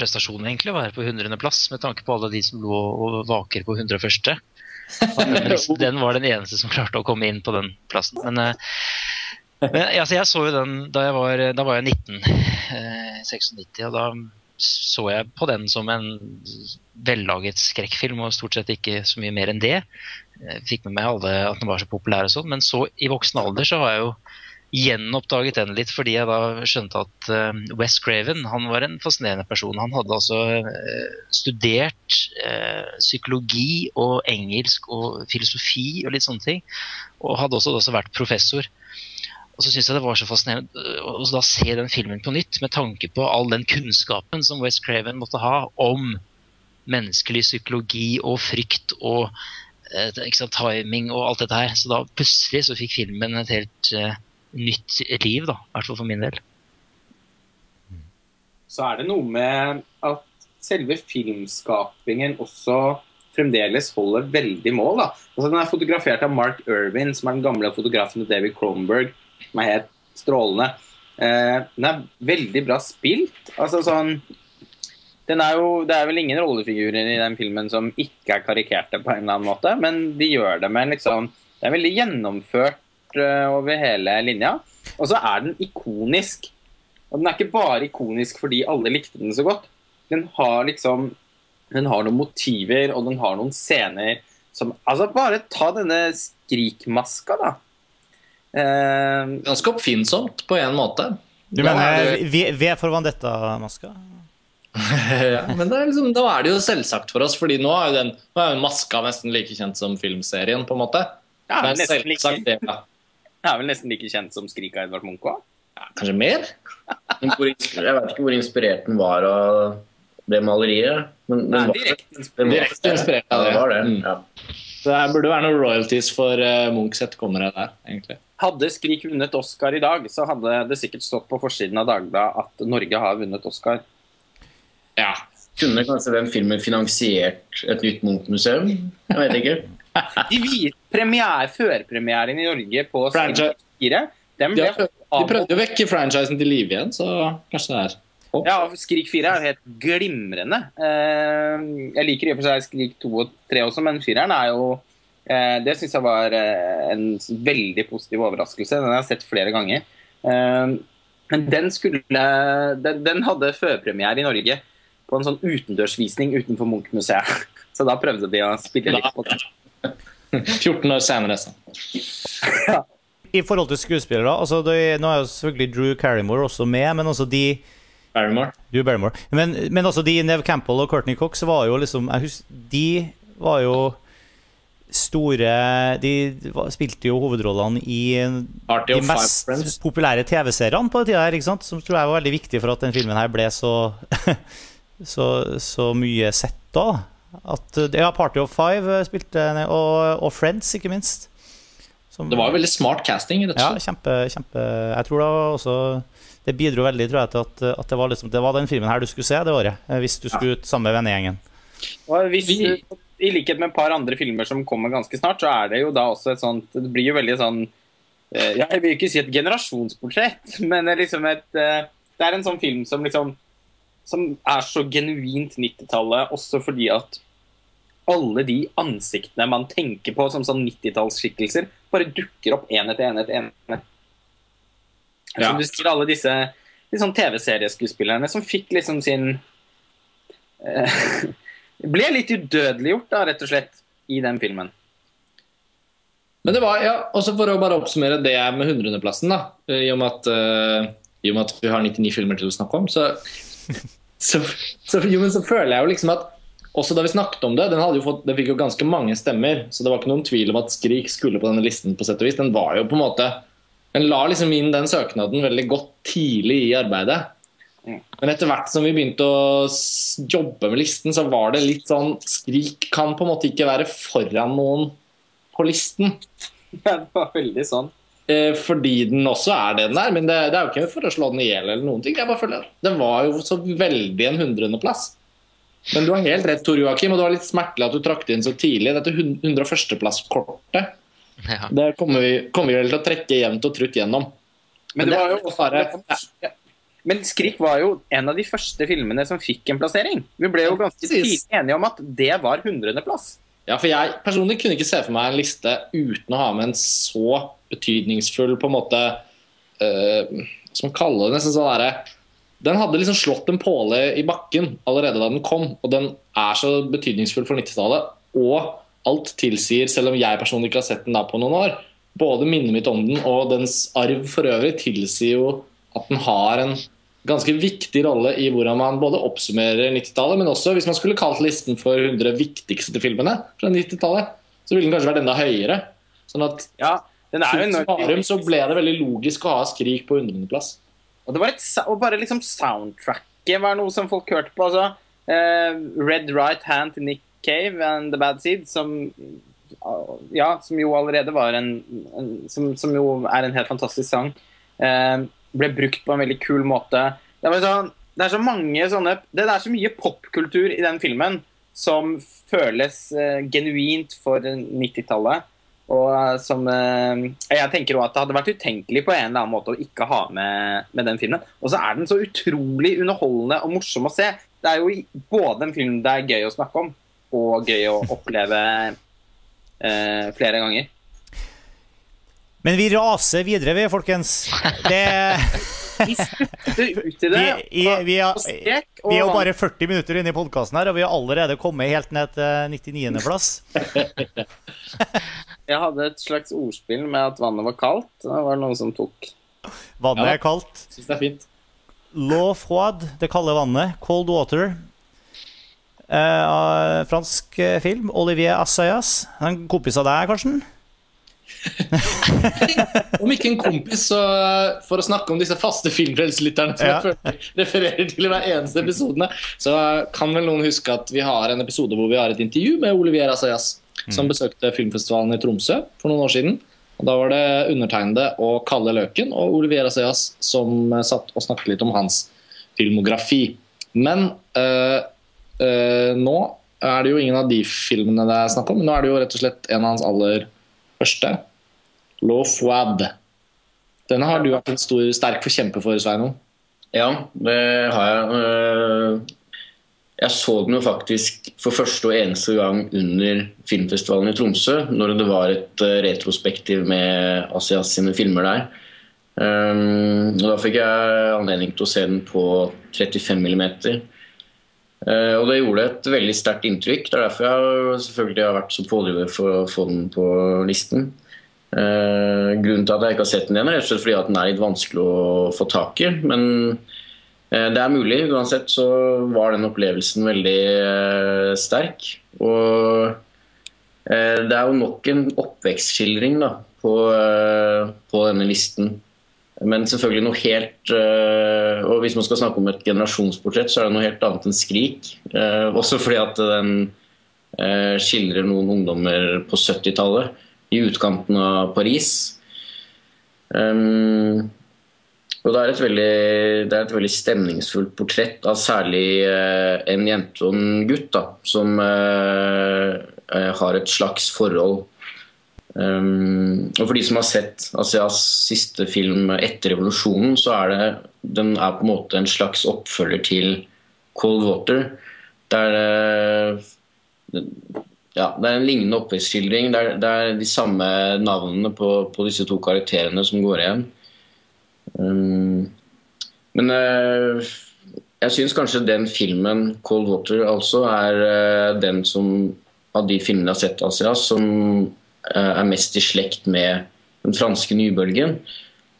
prestasjon egentlig å være på 100.-plass, med tanke på alle de som lå og vaker på 101. Den var den eneste som klarte å komme inn på den plassen. Men, eh, men altså, jeg så jo den da jeg var, da var jeg 19, eh, 96, og da så jeg på den som en vellaget skrekkfilm, og stort sett ikke så mye mer enn det. Jeg fikk med meg alle at den var så populær og sånn, men så i voksen alder så har jeg jo gjenoppdaget den litt fordi jeg da skjønte at uh, Wes Craven han var en fascinerende person. Han hadde altså uh, studert uh, psykologi og engelsk og filosofi og litt sånne ting. Og hadde også, også vært professor. Og så syns jeg det var så fascinerende å se den filmen på nytt med tanke på all den kunnskapen som Wes Craven måtte ha om menneskelig psykologi og frykt og sant, timing og alt dette her. Så da plutselig så fikk filmen et helt nytt liv, da. I hvert fall for min del. så er det noe med at selve filmskapingen også fremdeles holder veldig mål. Da. Altså, den er fotografert av Mark Irvin, som er den gamle fotografen til David Cronenberg, som er helt strålende. Eh, den er veldig bra spilt. Altså sånn den er jo, Det er vel ingen rollefigurer i den filmen som ikke er karikerte på en eller annen måte, men de gjør det med en liksom Det er veldig gjennomført eh, over hele linja. Og så er den ikonisk. Og den er ikke bare ikonisk fordi alle likte den så godt. Den har liksom Den har noen motiver, og den har noen scener som Altså, bare ta denne skrikmaska, da. Eh, Ganske oppfinnsomt på en måte. Du mener er det- V V for Vandetta-maska? ja, men det er liksom, da er det jo selvsagt for oss, fordi nå er jo den nå er jo Maska nesten like kjent som filmserien, på en måte. ja, Det er nesten like, selvsagt det, ja. Er vel nesten like kjent som 'Skrik' av Edvard Munch òg. Ja, Kanskje mer? Inspirert- Jeg vet ikke hvor inspirert den var av det maleriet. Men den var, Direkte var, Direkte inspirert av det. Ja, var det. Mm. Ja. Så det burde være noen royalties for uh, Munchs etterkommere der, egentlig. Hadde Skrik vunnet Oscar i dag, så hadde det sikkert stått på forsiden av Dagbladet at Norge har vunnet Oscar. Ja. Kunne kanskje den filmen finansiert et nytt Munch-museum? Jeg vet ikke. De viste premiere, Førpremieren i Norge på Franchise- Skrik 4 den De, ble de prøvde å vekke franchisen til live igjen, så kanskje det er Ja, Skrik 4 er jo helt glimrende. Eh, jeg liker i og for seg Skrik 2 og 3 også, men 4-eren er jo eh, Det syns jeg var eh, en veldig positiv overraskelse. Den har jeg sett flere ganger. Men den skulle Den, den hadde førpremiere i Norge på en sånn utendørsvisning utenfor Munch-museet. Så da prøvde de å spille litt på det. 14 år senere. Så. I forhold til skuespillere, altså det, Nå er jo selvfølgelig Drew Carrymore også med, men altså de Barrymore. Du Barrymore. Men, men altså de Neve Campbell og Courtney Cox var jo liksom husker, De var jo store De spilte jo hovedrollene i Party de mest populære TV-seriene på den tida her, ikke sant? Som tror jeg var veldig viktig for at den filmen her ble så så, så mye sett da. At, ja, Party of Five spilte og, og Friends, ikke minst. Som- Det var jo veldig smart casting. rett og ja, kjempe, kjempe Jeg tror det var også Det bidro veldig tror jeg, til at, at det, var liksom, det var den filmen her du skulle se det året. eh, Hvis du skulle ut sammen med vennegjengen. Og hvis du, I likhet med et par andre filmer som kommer ganske snart, så er det jo da også et sånt Det blir jo veldig sånn eh, Jeg vil ikke si et generasjonsportrett, men liksom et eh, Det er en sånn film som liksom Som er så genuint 90-tallet, også fordi at alle de ansiktene man tenker på som sånn 90-tallsskikkelser, bare dukker opp én etter én etter én. Ja. Som du sier, alle disse litt sånn TV-serieskuespillerne som fikk liksom sin eh, ble litt udødeliggjort, da, rett og slett, i den filmen. Men det var, ja, også for å bare oppsummere det med hundreplassen, da. I og med at, eh, i og med at vi har 99 filmer til å snakke om, så, så, så, jo, men så føler jeg jo liksom at også da vi snakket om det, den, hadde jo fått, den fikk jo ganske mange stemmer, så det var ikke noen tvil om at Skrik skulle på denne listen. på sett og vis. Den var jo på en måte Den la liksom inn den søknaden veldig godt tidlig i arbeidet. Mm. Men etter hvert som vi begynte å jobbe med listen, så var det litt sånn Skrik kan på en måte ikke være foran noen på listen. Ja, det var veldig sånn. Eh, fordi den også er det den er. Men det, det er jo ikke for å slå den i hjel eller noen ting. Jeg bare føler Den var jo så veldig en hundreplass. Men du har helt rett, Tor Joakim, og det var litt smertelig at du trakk det inn så tidlig. Dette 101.-plass-kortet Ja. det kommer vi, kommer vi vel til å trekke jevnt og trutt gjennom. Men, det det var jo også, bare- ja. Men 'Skrik' var jo en av de første filmene som fikk en plassering. Vi ble jo ganske tidlig enige om at det var hundredeplass. Ja, for jeg personlig kunne ikke se for meg en liste uten å ha med en så betydningsfull på en måte uh, Hva man kalle det? Nesten sånn derre Den hadde liksom slått en påle i bakken allerede da den kom, og den er så betydningsfull for 90-tallet. Og alt tilsier, selv om jeg personlig ikke har sett den da på noen år, både minnet mitt om den og dens arv for øvrig tilsier jo at den har en ganske viktig rolle i hvordan man både oppsummerer 90-tallet, men også hvis man skulle kalt listen for 100 viktigste filmene fra 90-tallet, så ville den kanskje vært enda høyere. Sånn at Ja, den er jo Sparum, så ble det veldig logisk å ha Skrik på 100.-plass. Og, det var et, og bare liksom soundtracket var noe som folk hørte på. Altså, Uh, Red Right Hand til Nick Cave and The Bad Seed, som ja, som jo allerede var en, en som, som jo er en helt fantastisk sang, eh, ble brukt på en veldig kul måte. Det, var sånn, det er så mange sånne Det er så mye popkultur i den filmen som føles eh, genuint for 90-tallet. Og eh, som eh, Jeg tenker også at det hadde vært utenkelig på en eller annen måte å ikke ha med, med den filmen. Og så er den så utrolig underholdende og morsom å se. det er jo både en film det er gøy å snakke om, og gøy å oppleve eh, flere ganger. Men vi raser videre, vi, folkens. Det, Vi spytter ut i vi, det. i, vi, er, vi er jo bare 40 minutter inne i podkasten her, og vi har allerede kommet helt ned til 99.-plass. Jeg hadde et slags ordspill med at vannet var kaldt. Det var noen som tok Vannet er kaldt. Syns det er fint. L'eau froide, det kalde vannet. Cold water. Eh, fransk film. Olivier Assayas. En kompis av deg, Karsten? Om ikke en kompis, så for å snakke om disse faste filmfrelselytterne som Ja. jeg refererer til i hver eneste episode, så kan vel noen huske at vi har en episode hvor vi har et intervju med Olivier Assayas, som besøkte filmfestivalen i Tromsø for noen år siden. Og Da var det undertegnede og Kalle Løken og Olivier Assayas som eh, satt og snakket litt om hans filmografi. Men øh, øh, nå er det jo ingen av de filmene det er snakk om. Nå er det jo rett og slett en av hans aller første. L'eau Fouad. Denne har du vært en stor, sterk forkjemper for, Sveinung. Ja, det har jeg. Eh, Jeg så den jo faktisk for første og eneste gang under filmfestivalen i Tromsø, når det var et eh, retrospektiv med Asias sine filmer der. Um, og Da fikk jeg anledning til å se den på 35 mm. Uh, og det gjorde et veldig sterkt inntrykk. Det er derfor jeg selvfølgelig har vært så pådriver for å få den på listen. Uh, grunnen til at jeg ikke har sett den igjen, er rett og slett fordi at den er litt vanskelig å få tak i. Men uh, det er mulig. Uansett så var den opplevelsen veldig sterk. Og det er jo nok en oppvekstskildring da, på, på denne listen. Men selvfølgelig noe helt øh, Og hvis man skal snakke om et generasjonsportrett, så er det noe helt annet enn 'Skrik'. Eh, også fordi at den eh, skildrer noen ungdommer på 70-tallet i utkanten av Paris. Og det er, et veldig, det er et veldig stemningsfullt portrett av særlig eh, en jente og en gutt da, som eh, eh, har et slags forhold. Um, og for de som har sett Asias siste film etter revolusjonen, så er det den er på en måte en slags oppfølger til Cold Water. Der eh, ja, det er en lignende oppvekstskildring. Det, det er de samme navnene på, på disse to karakterene som går igjen. Um, men uh, jeg syns kanskje den filmen, 'Cold Water', altså er uh, den som av de filmene jeg har sett Asias, som er mest i slekt med den franske nybølgen.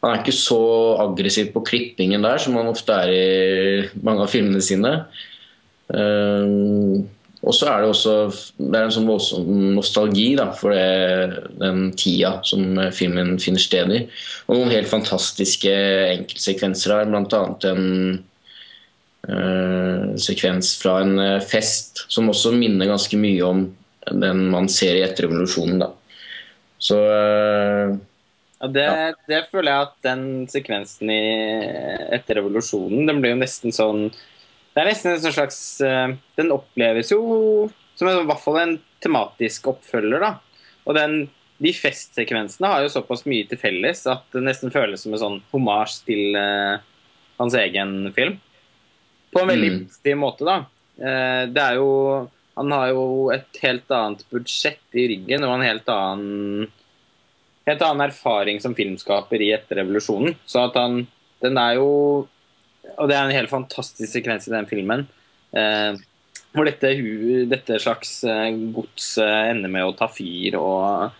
Han er ikke så aggressiv på klippingen der som han ofte er i mange av filmene sine. Um, og så er det også det er en sånn voldsom nostalgi da, for det, den tida som eh, filmen finner sted i. Og noen helt fantastiske enkeltsekvenser her, bl.a. en eh, sekvens fra en eh, fest som også minner ganske mye om den man ser i etterrevolusjonen. da. Så eh, Ja, det, det føler jeg at den sekvensen i, etter revolusjonen, den blir jo nesten sånn Det er nesten en slags eh, Den oppleves jo som en, i hvert fall en tematisk oppfølger, da. Og den, de festsekvensene har jo såpass mye til felles at det nesten føles som en sånn homasj til uh, hans egen film. På en veldig Mm. positiv måte, da. Uh, det er jo Han har jo et helt annet budsjett i ryggen og en helt annen helt annen erfaring som filmskaper i etter revolusjonen. Så at han Den er jo Og det er en helt fantastisk sekvens i den filmen. Eh, hvor dette, dette slags gods godset ender med å ta fyr og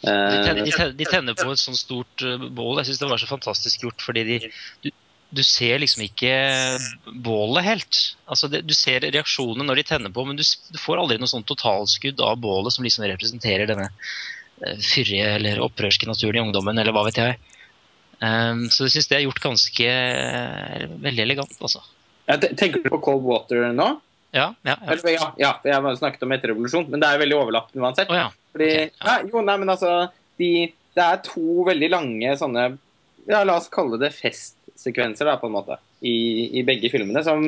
tenner, de, eh, tenner, de tenner på et sånt stort bål. Jeg syns det var så fantastisk gjort, fordi de du, du ser liksom ikke bålet helt. Altså det, du ser reaksjonene når de tenner på, men du, du får aldri noe sånn totalskudd av bålet som liksom representerer denne eh, fyrige eller opprørske naturen i ungdommen, eller hva vet jeg. Um, så jeg syns det er gjort ganske eh, veldig elegant, altså. ja, Tenker du på Cold Water nå? Ja, ja. ja. Eller, ja, ja jeg snakket om etter revolusjon, men det er veldig overlappende uansett. Oh, ja. Fordi, okay, ja. jo, nei, men altså de, Det er to veldig lange sånne ja, La oss kalle det festsekvenser, da, på en måte, i, i begge filmene, som,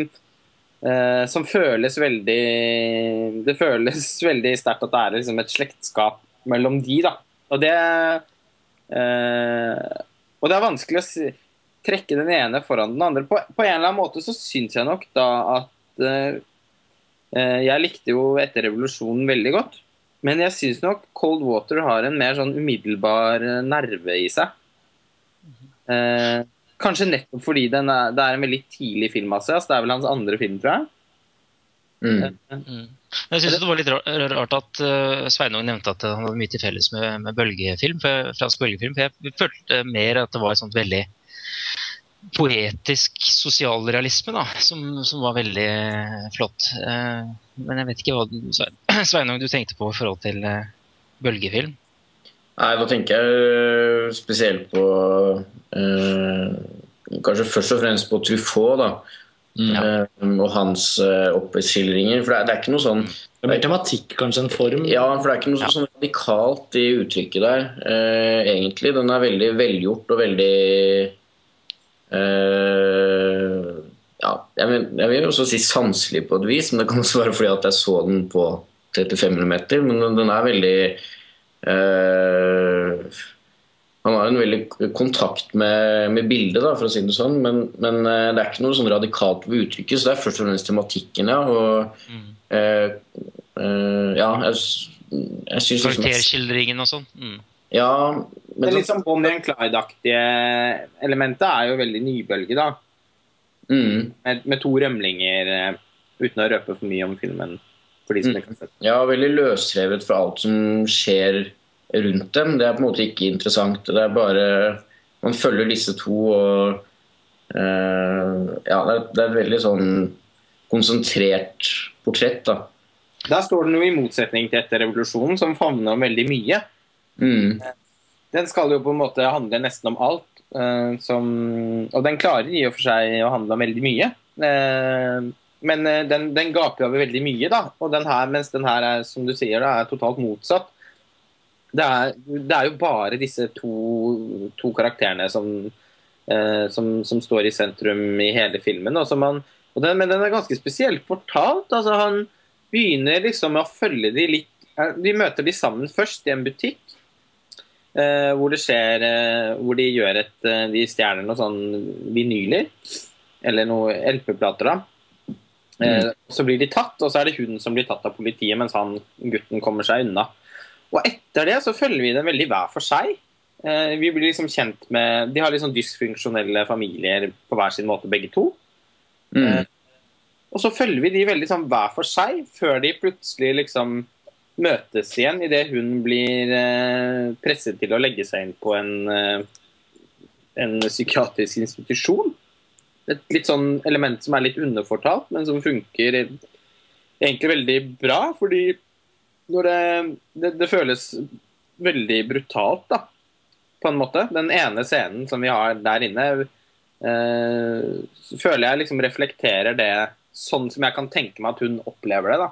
eh, som føles veldig Det føles veldig sterkt at det er liksom et slektskap mellom de, da. Og det eh, Og det er vanskelig å si, trekke den ene foran den andre. På, på en eller annen måte så syns jeg nok da at eh, eh, Jeg likte jo etter revolusjonen veldig godt. Men jeg syns nok Cold Water har en mer sånn umiddelbar eh, nerve i seg. Eh, kanskje nettopp fordi den er, det er en veldig tidlig film av seg. Altså, det er vel hans andre film, tror jeg. Mm. Mm. Jeg syns det var litt rart at uh, Sveinung nevnte at han hadde mye til felles med, med bølgefilm, for, fransk bølgefilm. For jeg følte mer at det var et sånt veldig poetisk sosialrealisme da, som, som var veldig eh, flott. Uh, men jeg vet ikke hva du- Sveinung du tenkte på i forhold til uh, bølgefilm. Nei, da tenker jeg spesielt på eh, Kanskje først og fremst på Truffaut, da. Ja. Eh, og hans eh, oppskildringer. For det er, det er ikke noe sånn Det er mer tematikk kanskje en form. Ja, for det er ikke noe sånn radikalt i uttrykket der, eh, egentlig. Den er veldig velgjort og veldig eh, Ja, jeg vil, jeg vil også si sanselig på et vis, men det kan også være fordi at jeg så den på 35 mm. Men den- den er veldig eh, Han har en veldig kontakt med, med bildet, da, for å si det sånn, men, men eh, det er ikke noe sånn radikalt ved uttrykket, så det er først og fremst tematikken, ja. og Mm. Eh, eh, ja, jeg, jeg syns liksom Karakterskildringen og sånn. Mm. Ja, Det men er litt sånn Bonnie and Clyde-aktige elementet er jo veldig nybølge, da. mm, Med, med to rømlinger, eh, uten å røpe for mye om filmen. For de som Mm. ikke har sett ja, veldig løsrevet fra alt som skjer rundt dem. Det er på en måte ikke interessant. Det er bare Man følger disse to og uh, Ja, det er, det er et veldig sånn konsentrert portrett, da. Der står den jo i motsetning til etter revolusjonen, som favner om veldig mye. Mm, Den skal jo på en måte handle nesten om alt. Uh, som, og den klarer i og for seg å handle om veldig mye. Eh, men eh, den, den gaper over veldig mye, da. Og den her, mens den her er, som du sier, da, er totalt motsatt. Det er, det er jo bare disse to, to karakterene som, eh, som, som står i sentrum i hele filmen. Man, den, men den er ganske spesielt fortalt. altså Han begynner liksom med å følge de litt De møter de sammen først i en butikk. Eh, hvor det skjer eh, Hvor de gjør et eh, De stjeler noen sånn vinyler. Eller noen LP-plater, da. Eh, Så blir de tatt, og så er det hun som blir tatt av politiet, mens han gutten kommer seg unna. Og etter det så følger vi dem veldig hver for seg. Eh, vi blir liksom kjent med De har sånn dysfunksjonelle familier på hver sin måte, begge to. mm, Og så følger vi de veldig sånn hver for seg, før de plutselig liksom møtes igjen idet hun blir eh, presset til å legge seg inn på en, eh, en psykiatrisk institusjon. Et litt sånn element som er litt underfortalt, men som funker egentlig veldig bra, fordi når det, det, det føles veldig brutalt, da, på en måte. Den ene scenen som vi har der inne, eh, føler jeg liksom reflekterer det sånn som jeg kan tenke meg at hun opplever det. da.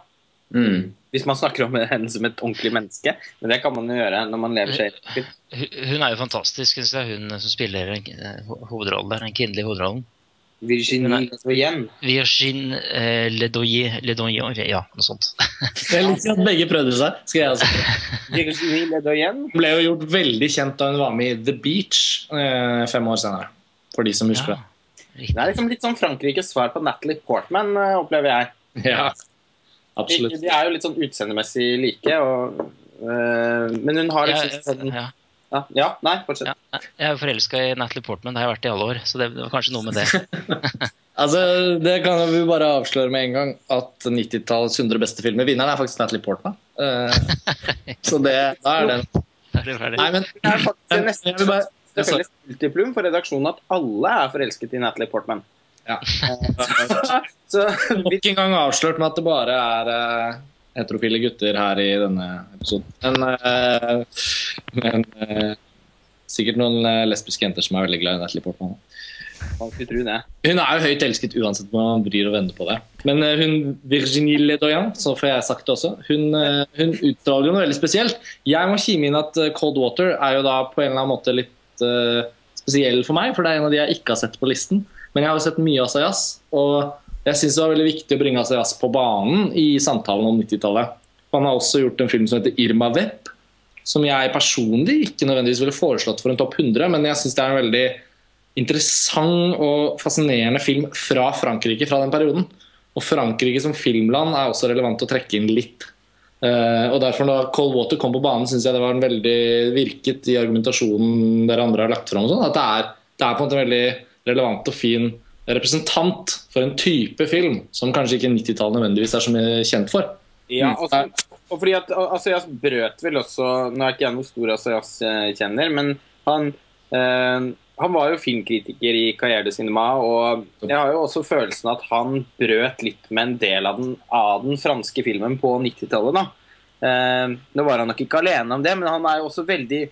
mm. Hvis man snakker om henne som et ordentlig menneske. Men det kan man jo gjøre når man lever seg. Hun er jo fantastisk, syns jeg, hun som spiller eh, ho- der. Den kvinnelige hovedrollen. Virginie Ledoyen. Virgin eh, Ledoyen, Ledoyer Ja, noe sånt. Jeg liker at begge prøvde seg. Skal jeg også. Virginie Ledoyen. Hun ble jo gjort veldig kjent da hun var med i The Beach eh, fem år senere. For de som husker Ja, Det er liksom litt sånn Frankrikes svar på Natalie Portman, eh, opplever jeg. Ja, absolutt. de er jo litt sånn utseendemessig like. Og, eh, men hun har liksom ja, ja, ja, ja, nei, fortsett. ja. Jeg er forelska i Natalie Portman, det har jeg vært i alle år. Så det, var kanskje noe med det. Altså, det kan vi bare avsløre med en gang at 90-tallets 100 beste filmer Vinneren er faktisk Natalie Portman. Uh, så det, da er den er. Nei, men Det er faktisk nesten det felles multiplum for redaksjonen at alle er forelsket i Natalie Portman. Ja. Så vi, nok en gang avslørt med at det bare er eh, heterofile gutter her i denne episoden. Men, eh, men eh, sikkert noen eh, lesbiske jenter som er veldig glad i Natalie Portman. Hun er jo høyt elsket uansett hvordan man vrir og vender på det. Men hun Virginie Ledoyen, så får jeg sagt det også, hun, hun utstråler jo noe veldig spesielt. Jeg må kime inn at Cold Water er jo da på en eller annen måte litt uh, spesiell for meg, for det er en av de jeg ikke har sett på listen. Men jeg har jo sett mye Asayas, og jeg syns det var veldig viktig å bringe Asias på banen i samtalen om 90-tallet. Han har også gjort en film som heter Irma Vep, som jeg personlig ikke nødvendigvis ville foreslått for en topp 100, men jeg syns det er en veldig interessant og fascinerende film fra Frankrike fra den perioden. Og Frankrike som filmland er også relevant å trekke inn litt. Uh, og derfor Da Cold Water kom på banen, syns jeg det var en veldig virket i argumentasjonen dere andre har lagt fram. Sånn, at det er, det er på en måte en veldig relevant og fin representant for en type film som kanskje ikke 90-tallet nødvendigvis er så mye kjent for. Ja, Mm. og, så, og fordi at Asayas brøt vel også Nå er ikke jeg noen stor Asayas-kjenner, men han eh, han var jo filmkritiker i Carrière de Cinema, og jeg har jo også følelsen at han brøt litt med en del av den, av den franske filmen på 90-tallet. da. Eh, nå var han nok ikke alene om det, men han er jo også veldig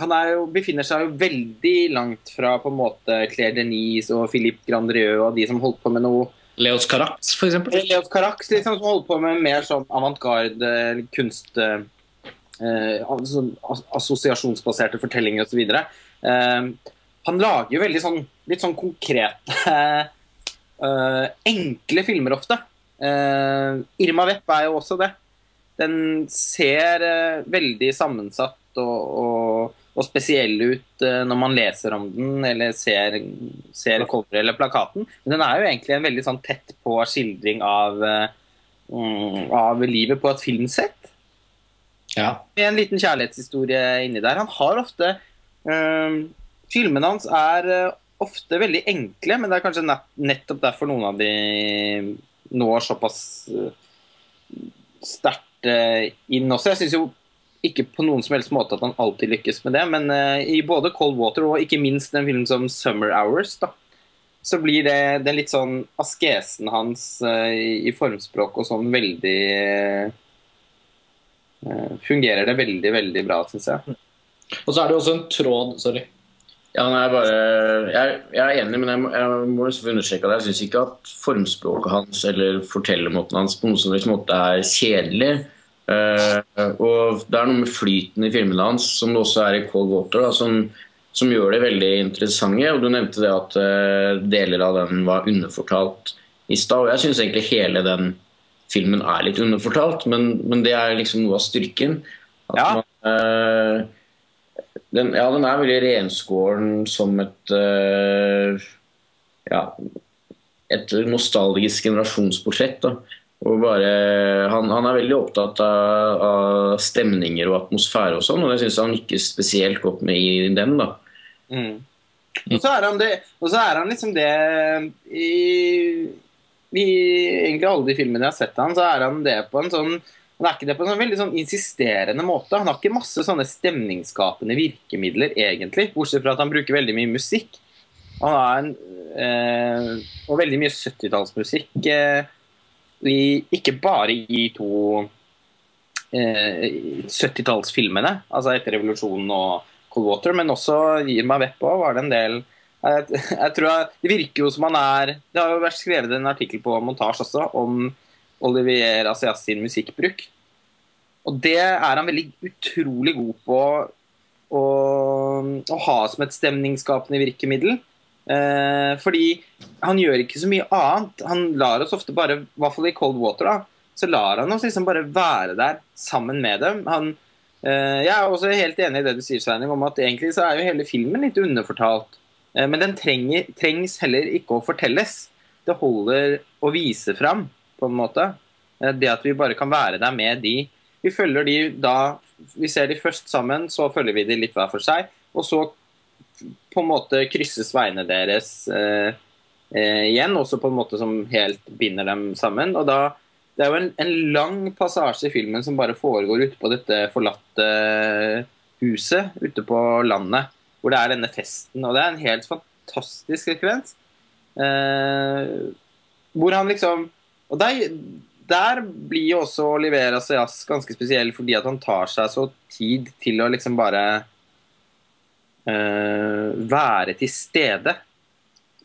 han er jo, befinner seg jo veldig langt fra på en måte Claire Denise og Philippe Grandrieux og de som holdt på med noe Leos Carax, f.eks. Leos Carax, liksom, som holdt på med mer sånn avantgarde eh, kunst eh, eh, sånn Assosiasjonsbaserte fortellinger osv. Eh, han lager jo veldig sånn litt sånn konkrete eh, Enkle filmer ofte. Eh, Irma Vepp er jo også det. Den ser eh, veldig sammensatt og, og, og spesiell ut eh, når man leser om den eller ser, ser coveret eller plakaten. Men den er jo egentlig en veldig sånn tett på skildring av, eh, mm, av livet på et filmsett. Ja. Med en liten kjærlighetshistorie inni der. Han har ofte eh, Filmene hans er ofte veldig enkle, men det er kanskje nett, nettopp derfor noen av de når såpass sterkt inn også. Jeg syns jo ikke på noen som helst måte at han alltid lykkes med det, men uh, i både Cold Water og ikke minst en film som Summer Hours, da, så blir det den litt sånn askesen hans uh, i formspråk og sånn veldig uh, Fungerer det veldig, veldig bra, syns jeg. Og så er det også en tråd Sorry. Ja, nei, bare, jeg, jeg er enig, men jeg må, jeg må understreke at jeg syns ikke at formspråket hans eller fortellermåten hans på noen som helst måte er kjedelig. Eh, og det er noe med flyten i filmene hans, som det også er i Cold Water, da, som, som gjør det veldig interessante. Og Du nevnte det at eh, deler av den var underfortalt i stad. Og jeg syns egentlig hele den filmen er litt underfortalt, men, men det er liksom noe av styrken. At Ja. man, eh, den, ja, den er veldig renskåren som et uh, ja, et nostalgisk generasjonsportrett. Da. Og bare, han, han er veldig opptatt av, av stemninger og atmosfære og sånn, og det syns han lykkes spesielt godt med i den. da. Mm. Og så er han det Og så er han liksom det i, i egentlig alle de filmene jeg har sett han, så er han det på en sånn han er ikke det på en sånn veldig sånn insisterende måte. Han har ikke masse sånne stemningsskapende virkemidler, egentlig. Bortsett fra at han bruker veldig mye musikk. Han har en, eh, og veldig mye 70-tallsmusikk. Eh, i, ikke bare i to eh, 70-tallsfilmene, altså etter revolusjonen og Cold Water, men også Gir meg vepp òg, var det en del jeg, jeg tror jeg, Det virker jo som han er Det har jo vært skrevet en artikkel på montasje også om Olivier Asias sin musikkbruk. Og det er han veldig utrolig god på å, å ha som et stemningsskapende virkemiddel. Eh, fordi han gjør ikke så mye annet. Han lar oss ofte bare, i hvert fall i Cold Water, da, så lar han oss liksom bare være der sammen med dem. Han, eh, jeg er også helt enig i det du sier, Sveining, om at egentlig så er jo hele filmen litt underfortalt. Eh, men den trenger, trengs heller ikke å fortelles. Det holder å vise fram, på en måte. Eh, det at vi bare kan være der med de. Vi følger de da Vi ser de først sammen, så følger vi de litt hver for seg. Og så på en måte krysses veiene deres eh, eh, igjen, også på en måte som helt binder dem sammen. Og da Det er jo en, en lang passasje i filmen som bare foregår ute på dette forlatte huset ute på landet, hvor det er denne festen. Og det er en helt fantastisk sekvens. Eh, hvor han liksom Og der, der blir jo også Olivera Seas ganske spesiell, fordi at han tar seg så tid til å liksom bare eh, være til stede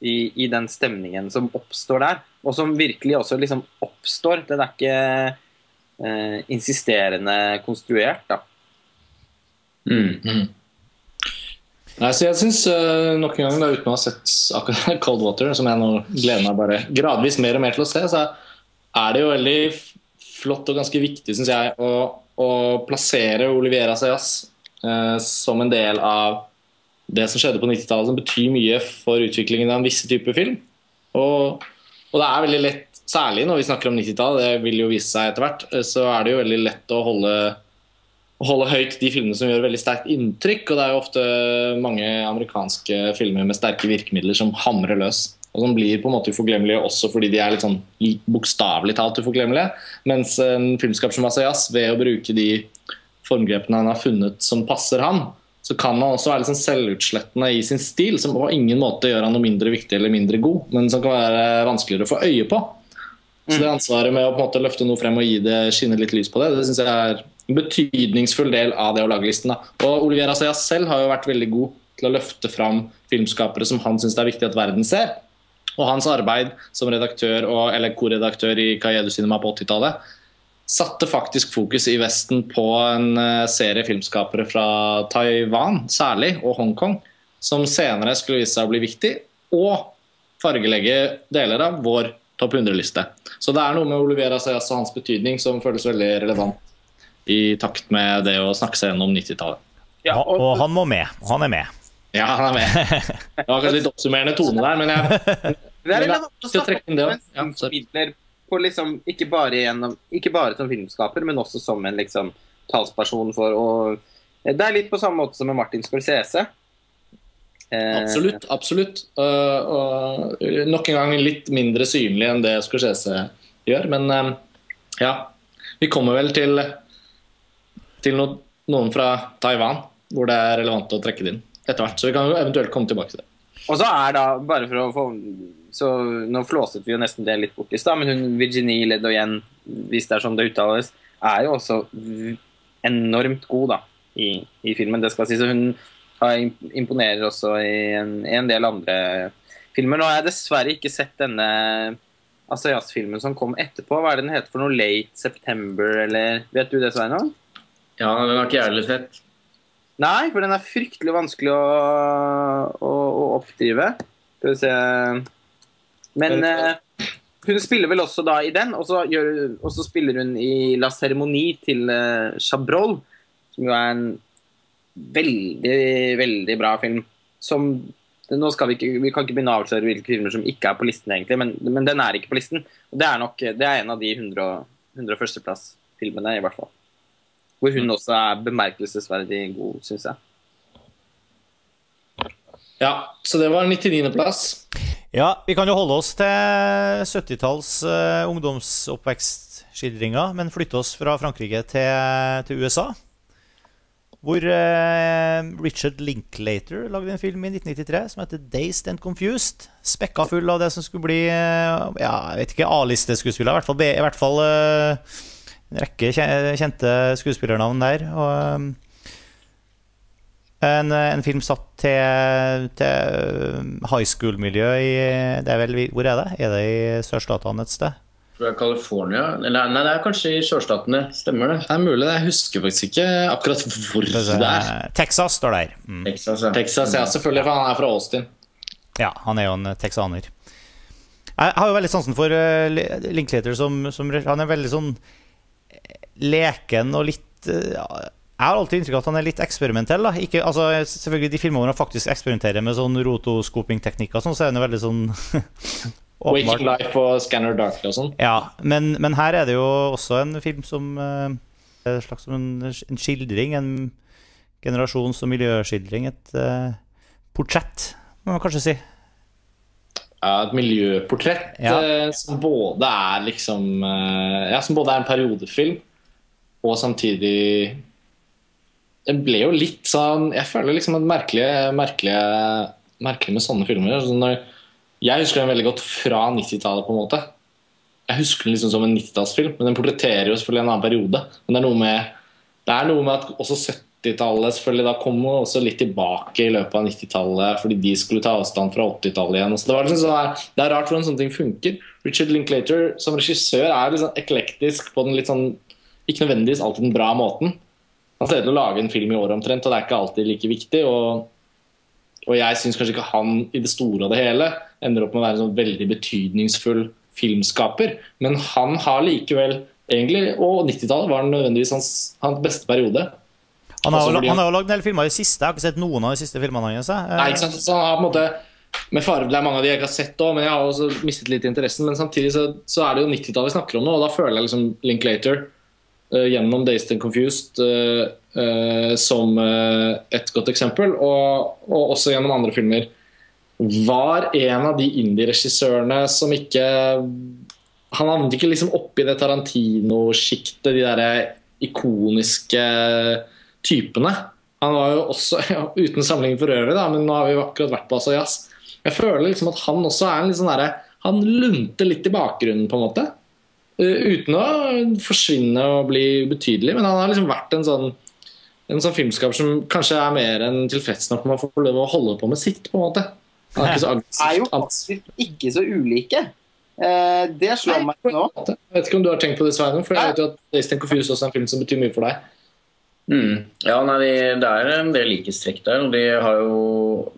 i, i den stemningen som oppstår der. Og som virkelig også liksom oppstår. Den er ikke eh, insisterende konstruert, da. Mm. Nei, så jeg synes uh, nok en gang, da, uten å ha sett akkurat Cold som jeg nå gleder meg bare gradvis mer og mer til å se, så er det jo veldig flott og ganske viktig, syns jeg, å, å plassere Olivier Sayas uh, som en del av det som skjedde på 90-tallet, som betyr mye for utviklingen av en visse type film. Og, og det er veldig lett særlig når vi snakker om 90-tallet, det vil jo vise seg etter hvert, eh, så er det jo veldig lett å holde, holde høyt de filmene som gjør veldig sterkt inntrykk. Og det er jo ofte mange amerikanske filmer med sterke virkemidler som hamrer løs. Og som blir på en måte uforglemmelige også fordi de er litt sånn bokstavelig talt uforglemmelige. Mens en filmskaper som Asayas, ved å bruke de formgrepene han har funnet som passer han, så kan han også være litt sånn selvutslettende i sin stil, som på ingen måte gjør han noe mindre viktig eller mindre god, men som kan være vanskeligere å få øye på. Så det ansvaret med å på en måte løfte noe frem og gi det skinne litt lys på det, det syns jeg er en betydningsfull del av det å lage listen. Da. Og Olivier Assayas selv har jo vært veldig god til å løfte fram filmskapere som han syns det er viktig at verden ser. Og hans arbeid som redaktør og, eller korredaktør i Kayedu Cinema på 80-tallet satte faktisk fokus i Vesten på en eh, serie filmskapere fra Taiwan særlig, og Hongkong, som senere skulle vise seg å bli viktig, og fargelegge deler av vår topp 100-liste. Så det er noe med Olivera Sayas og hans betydning som føles veldig relevant i takt med det å snakke seg gjennom 90-tallet. Ja, Og, og han må med. Han er med. Ja, han er med. Det var kanskje litt oppsummerende tone der, men jeg, det er men relevant å det er- snakke om, inn det om liksom, ikke, bare gjennom, ikke bare som filmskaper, men også som en liksom, talsperson for å Det er litt på samme måte som med Martin Scorsese. Eh, Absolutt. absolutt. Uh, og nok en gang litt mindre synlig enn det Scorsese gjør. Men um, ja, vi kommer vel til, til no, noen fra Taiwan hvor det er relevant å trekke det inn etter hvert. Så vi kan eventuelt komme tilbake til det. Og så er da, bare for å få så Nå flåset vi jo nesten det litt bort i stad, men hun Virginie Ledoyen, hvis det er sånn det uttales, er jo også enormt god da, i, i filmen. Det skal sies. Så Hun har imponerer også i en, i en del andre filmer. Nå har jeg dessverre ikke sett denne Asayas-filmen som kom etterpå. Hva er det den heter for noe? Late September, eller Vet du det, Sveinung? Ja, den har ikke jeg heller sett. Nei, for den er fryktelig vanskelig å, å, å oppdrive. Skal vi se Men uh, hun spiller vel også da i den, og så, gjør, og så spiller hun i La Ceremonie til uh, Chabrol, som jo er en veldig, veldig bra film. Som nå skal vi, ikke, vi kan ikke begynne å avsløre hvilke filmer som ikke er på listen, egentlig, men, men den er ikke på listen. Og det er nok det er en av de 100, 101.-plass-filmene, i hvert fall. Hvor hun også er bemerkelsesverdig god, syns jeg. Ja, Så det var 99.-plass. Ja, vi kan jo holde oss til 70-talls uh, ungdomsoppvekstskildringer, men flytte oss fra Frankrike til, til USA. Hvor uh, Richard Linklater lagde en film i 1993 som heter 'Dazed and Confused'. Spekka full av det som skulle bli uh, ja, jeg vet ikke, A-listeskuespillere. I hvert fall, i hvert fall eh, en rekke kjente skuespillernavn der. Og, eh, en, en film satt til, til high school-miljø i det er vel, Hvor er det? Er det i sørstatene et sted? Tror jeg California Eller nei, det er kanskje i sørstatene. Stemmer det? Det er mulig, jeg husker faktisk ikke akkurat hvor det er. Texas står der. Mm. Texas, ja. Texas, ja, selvfølgelig, for han er fra Austin. Ja, han er jo en texaner. Jeg har jo veldig sansen for uh, Linklater som, som Han er veldig sånn eh, leken og litt eh, ja, Jeg har alltid inntrykk av at han er litt eksperimentell. ikke, altså, Selvfølgelig De filmene hvor han faktisk eksperimenterer med sånn rotoskopingteknikker, sånn, så er han veldig sånn Waking Life og Scanner Darkly og sånn. Ja, men, men her er det jo også en film som uh, En slags en, en skildring. En generasjons- og miljøskildring. Et uh, portrett, må man kanskje si. Ja, et miljøportrett Ja. uh, som både er liksom Ja, som både er en periodefilm og samtidig Det ble jo litt sånn Jeg føler liksom at merkelig, merkelig, merkelig med sånne filmer. Så når, jeg husker den veldig godt fra 90-tallet, på en måte. Jeg husker den liksom som en 90-tallsfilm, men den portretterer jo selvfølgelig en annen periode. Men det er noe med, er noe med at også 70-tallet selvfølgelig da kom også litt tilbake i løpet av 90-tallet fordi de skulle ta avstand fra 80-tallet igjen. Så det, liksom sånn, det er rart hvordan sånne ting funker. Richard Linklater som regissør er litt sånn eklektisk på den litt sånn ikke nødvendigvis alltid den bra måten. Han ut til å lage en film i året omtrent, og det er ikke alltid like viktig. og og jeg syns kanskje ikke han i det store og det hele ender opp med å være en sånn veldig betydningsfull filmskaper. Men han har likevel egentlig, Og 90-tallet var nødvendigvis hans, hans beste periode. Han har, jo, han lagd en del filmer i det siste. Jeg har ikke sett noen av de siste filmene hans. Nei, ikke sant? Så han har på en måte med fare Det er mange av de jeg ikke har sett òg, men jeg har også mistet litt interessen. Men samtidig så, så er det jo 90-tallet vi snakker om nå, og da føler jeg liksom Linklater gjennom Dazed and Confused uh, uh, som et godt eksempel, og, og, også gjennom andre filmer, var en av de indie-regissørene som ikke Han havnet ikke liksom oppi det Tarantino-sjiktet, de der ikoniske typene. Han var jo også, ja, uten sammenligning for øvrig, da, men nå har vi jo akkurat vært på Asayas. Jeg føler liksom at han også er en litt sånn derre Han lunter litt i bakgrunnen, på en måte. Uh, uten å forsvinne og bli betydelig, men han har liksom vært en sånn en sånn filmskaper som kanskje er mer enn tilfreds når man å lov å holde på med sitt. på en måte. Han er, ikke så er jo faktisk ikke så ulike. Eh, det slår Nei, meg nå. Jeg vet ikke om du har tenkt på det, Sveinung, for jeg vet jo at Days Confused også er en film som betyr mye for deg. Mm. Ja, nei, Det er en del likhetstrekk der. og de, har jo,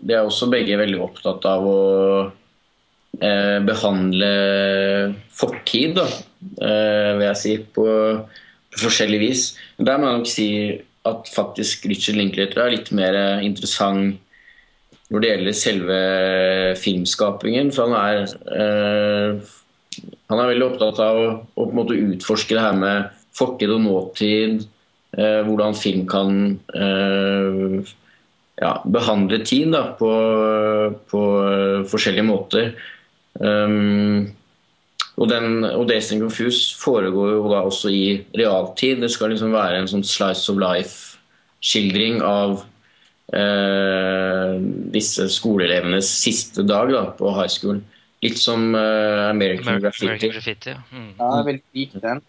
de er også begge veldig opptatt av å eh, behandle fortid, da, eh, vil jeg si, på, på, forskjellig vis. Der må jeg nok si at faktisk Richard Linklater er litt mer interessant når det gjelder selve filmskapingen. For han er, eh, han er veldig opptatt av å, å utforske det her med fortid og nåtid Eh, hvordan film kan eh, ja, behandle tid da, på, på, forskjellige måter. Um, og, den, og Days and Confuse foregår jo da også i realtid. Det skal liksom være en sånn slice of life-skildring av uh, disse skoleelevenes siste dag da, på high school. Litt som uh, American, American Graffiti. American Graffiti ja. Mm. ja, veldig lik den.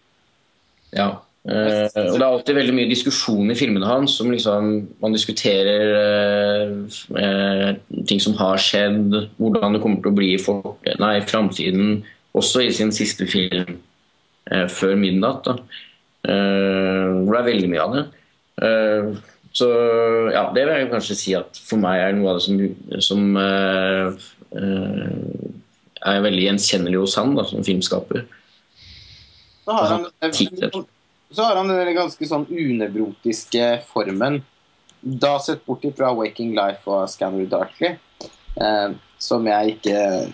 Ja. Uh, og Det er alltid veldig mye diskusjon i filmene hans. Som liksom, man diskuterer uh, ting som har skjedd, hvordan det kommer til å bli i, for, nei, i framtiden. Også i sin siste film uh, før midnatt. hvor det er veldig mye av det. så ja, det vil jeg kanskje si at for meg er noe av det som, som er veldig gjenkjennelig hos han da, som filmskaper. Da har han, han så har han den ganske sånn unevrotiske formen. Da sett bort fra 'Waking Life' og 'Scanner Darkly', eh, som jeg ikke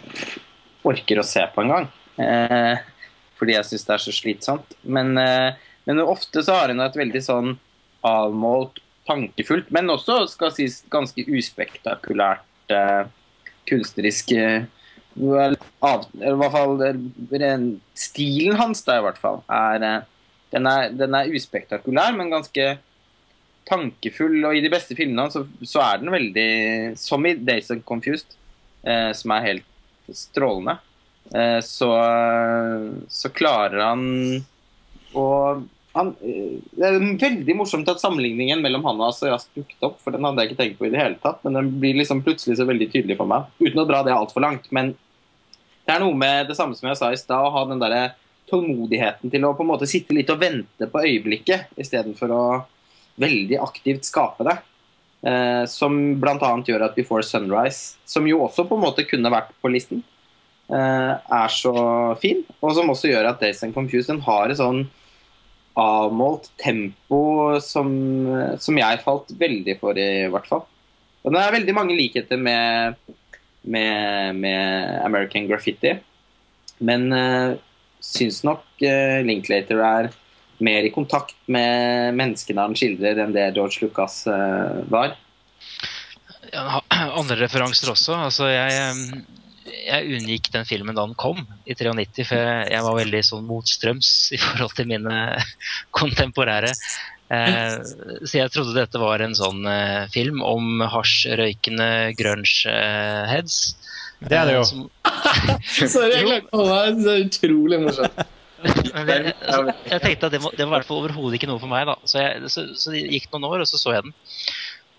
orker å se på engang. Eh, fordi jeg syns det er så slitsomt. Men, eh, men, ofte så har han et veldig sånn avmålt, tankefullt, men også skal sies ganske uspektakulært eh, kunstnerisk eh, av, i hvert fall eh, Stilen hans, da, i hvert fall, er eh, den er, den er, uspektakulær, men ganske tankefull. Og i de beste filmene så, så er den veldig Som i 'Days and Confused', eh, som er helt strålende. Eh, så, så, klarer han å han, eh, Det er veldig morsomt at sammenligningen mellom han og Asayas dukket opp, for den hadde jeg ikke tenkt på i det hele tatt, men den blir liksom plutselig så veldig tydelig for meg. Uten å dra det altfor langt. Men det er noe med det samme som jeg sa i stad, å ha den derre tålmodigheten til å på en måte sitte litt og vente på øyeblikket, istedenfor å veldig aktivt skape det. Eh, som bl.a. gjør at Before Sunrise, som jo også på en måte kunne vært på listen, eh, er så fin. Og som også gjør at Days and Confusion har et sånn avmålt tempo som, som, jeg falt veldig for, i hvert fall. Og det er veldig mange likheter med, med, med American Graffiti. Men eh, syns nok uh, Linklater er mer i kontakt med menneskene han skildrer, enn det George Lucas uh, var. Ja, andre referanser også. Altså, jeg, jeg unngikk den filmen da den kom, i 93, for jeg, jeg var veldig sånn motstrøms i forhold til mine kontemporære. Eh, så jeg trodde dette var en sånn eh, film om hasjrøykende grunge-heads. Eh, det er det jo. Som... Sorry, jeg glemte å holde Det er utrolig morsomt. jeg, jeg, tenkte at det, må, det var i hvert fall overhodet ikke noe for meg. da Så, jeg, så, så, det gikk noen år, og så så jeg den.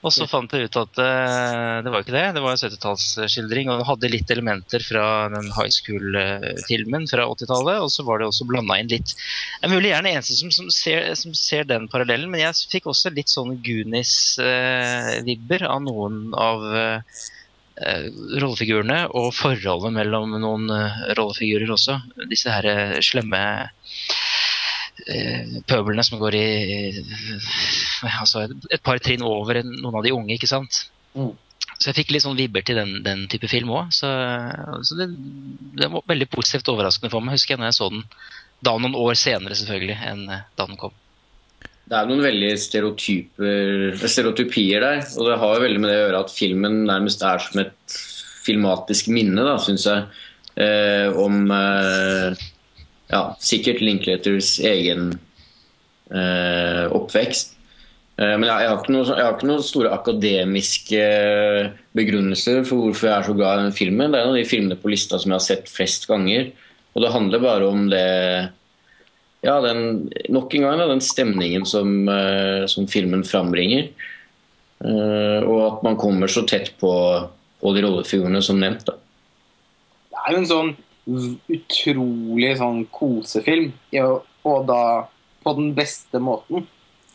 Og så fant jeg ut at uh, det var ikke det. Det var en 70-tallsskildring. Og den hadde litt elementer fra den high school-filmen fra 80-tallet. Og så var det også blanda inn litt Jeg er mulig gjerne eneste som, som, ser, som, ser, den parallellen, men jeg fikk også litt sånne Goonies-vibber uh, av noen av uh, Eh, rollefigurene og forholdet mellom noen eh, rollefigurer også. Disse her eh, slemme pøblene som går i altså et par trinn over noen av de unge, ikke sant. Mm. Så jeg fikk litt sånn vibber til den, den type film òg. Så, så det, det, var veldig positivt overraskende for meg. Husker jeg når jeg så den da noen år senere, selvfølgelig, enn eh, da den kom. Det er noen veldig stereotypier der. Og det har jo veldig med det å gjøre at filmen nærmest er som et filmatisk minne, da, syns jeg. Eh, om eh, ja, sikkert Linklaters egen eh, oppvekst. Eh, men jeg, jeg, har noe, jeg, har ikke noen store akademiske begrunnelser for hvorfor jeg er så glad i den filmen. Det er en av de filmene på lista som jeg har sett flest ganger. Og det handler bare om det ja, den, nok en gang da, den stemningen som, uh, som filmen frambringer. Uh, og at man kommer så tett på, på de rollefigurene som nevnt. Da. Det er jo en sånn utrolig sånn kosefilm, og da på den beste måten.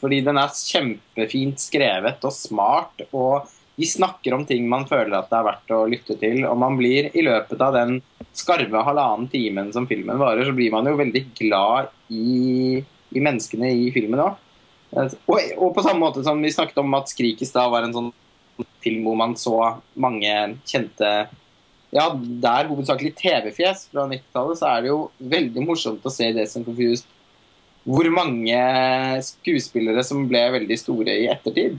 Fordi den er kjempefint skrevet og smart, og de snakker om ting man føler at det er verdt å lytte til. Og man blir i løpet av den skarve halvannen timen som filmen varer, så blir man jo veldig glad i, i menneskene i filmen òg. Og, og, på samme måte som vi snakket om at 'Skrik i stad' var en sånn film hvor man så mange kjente Ja, der er hovedsakelig TV-fjes fra 90-tallet, så er det jo veldig morsomt å se det som Confused hvor mange skuespillere som ble veldig store i ettertid.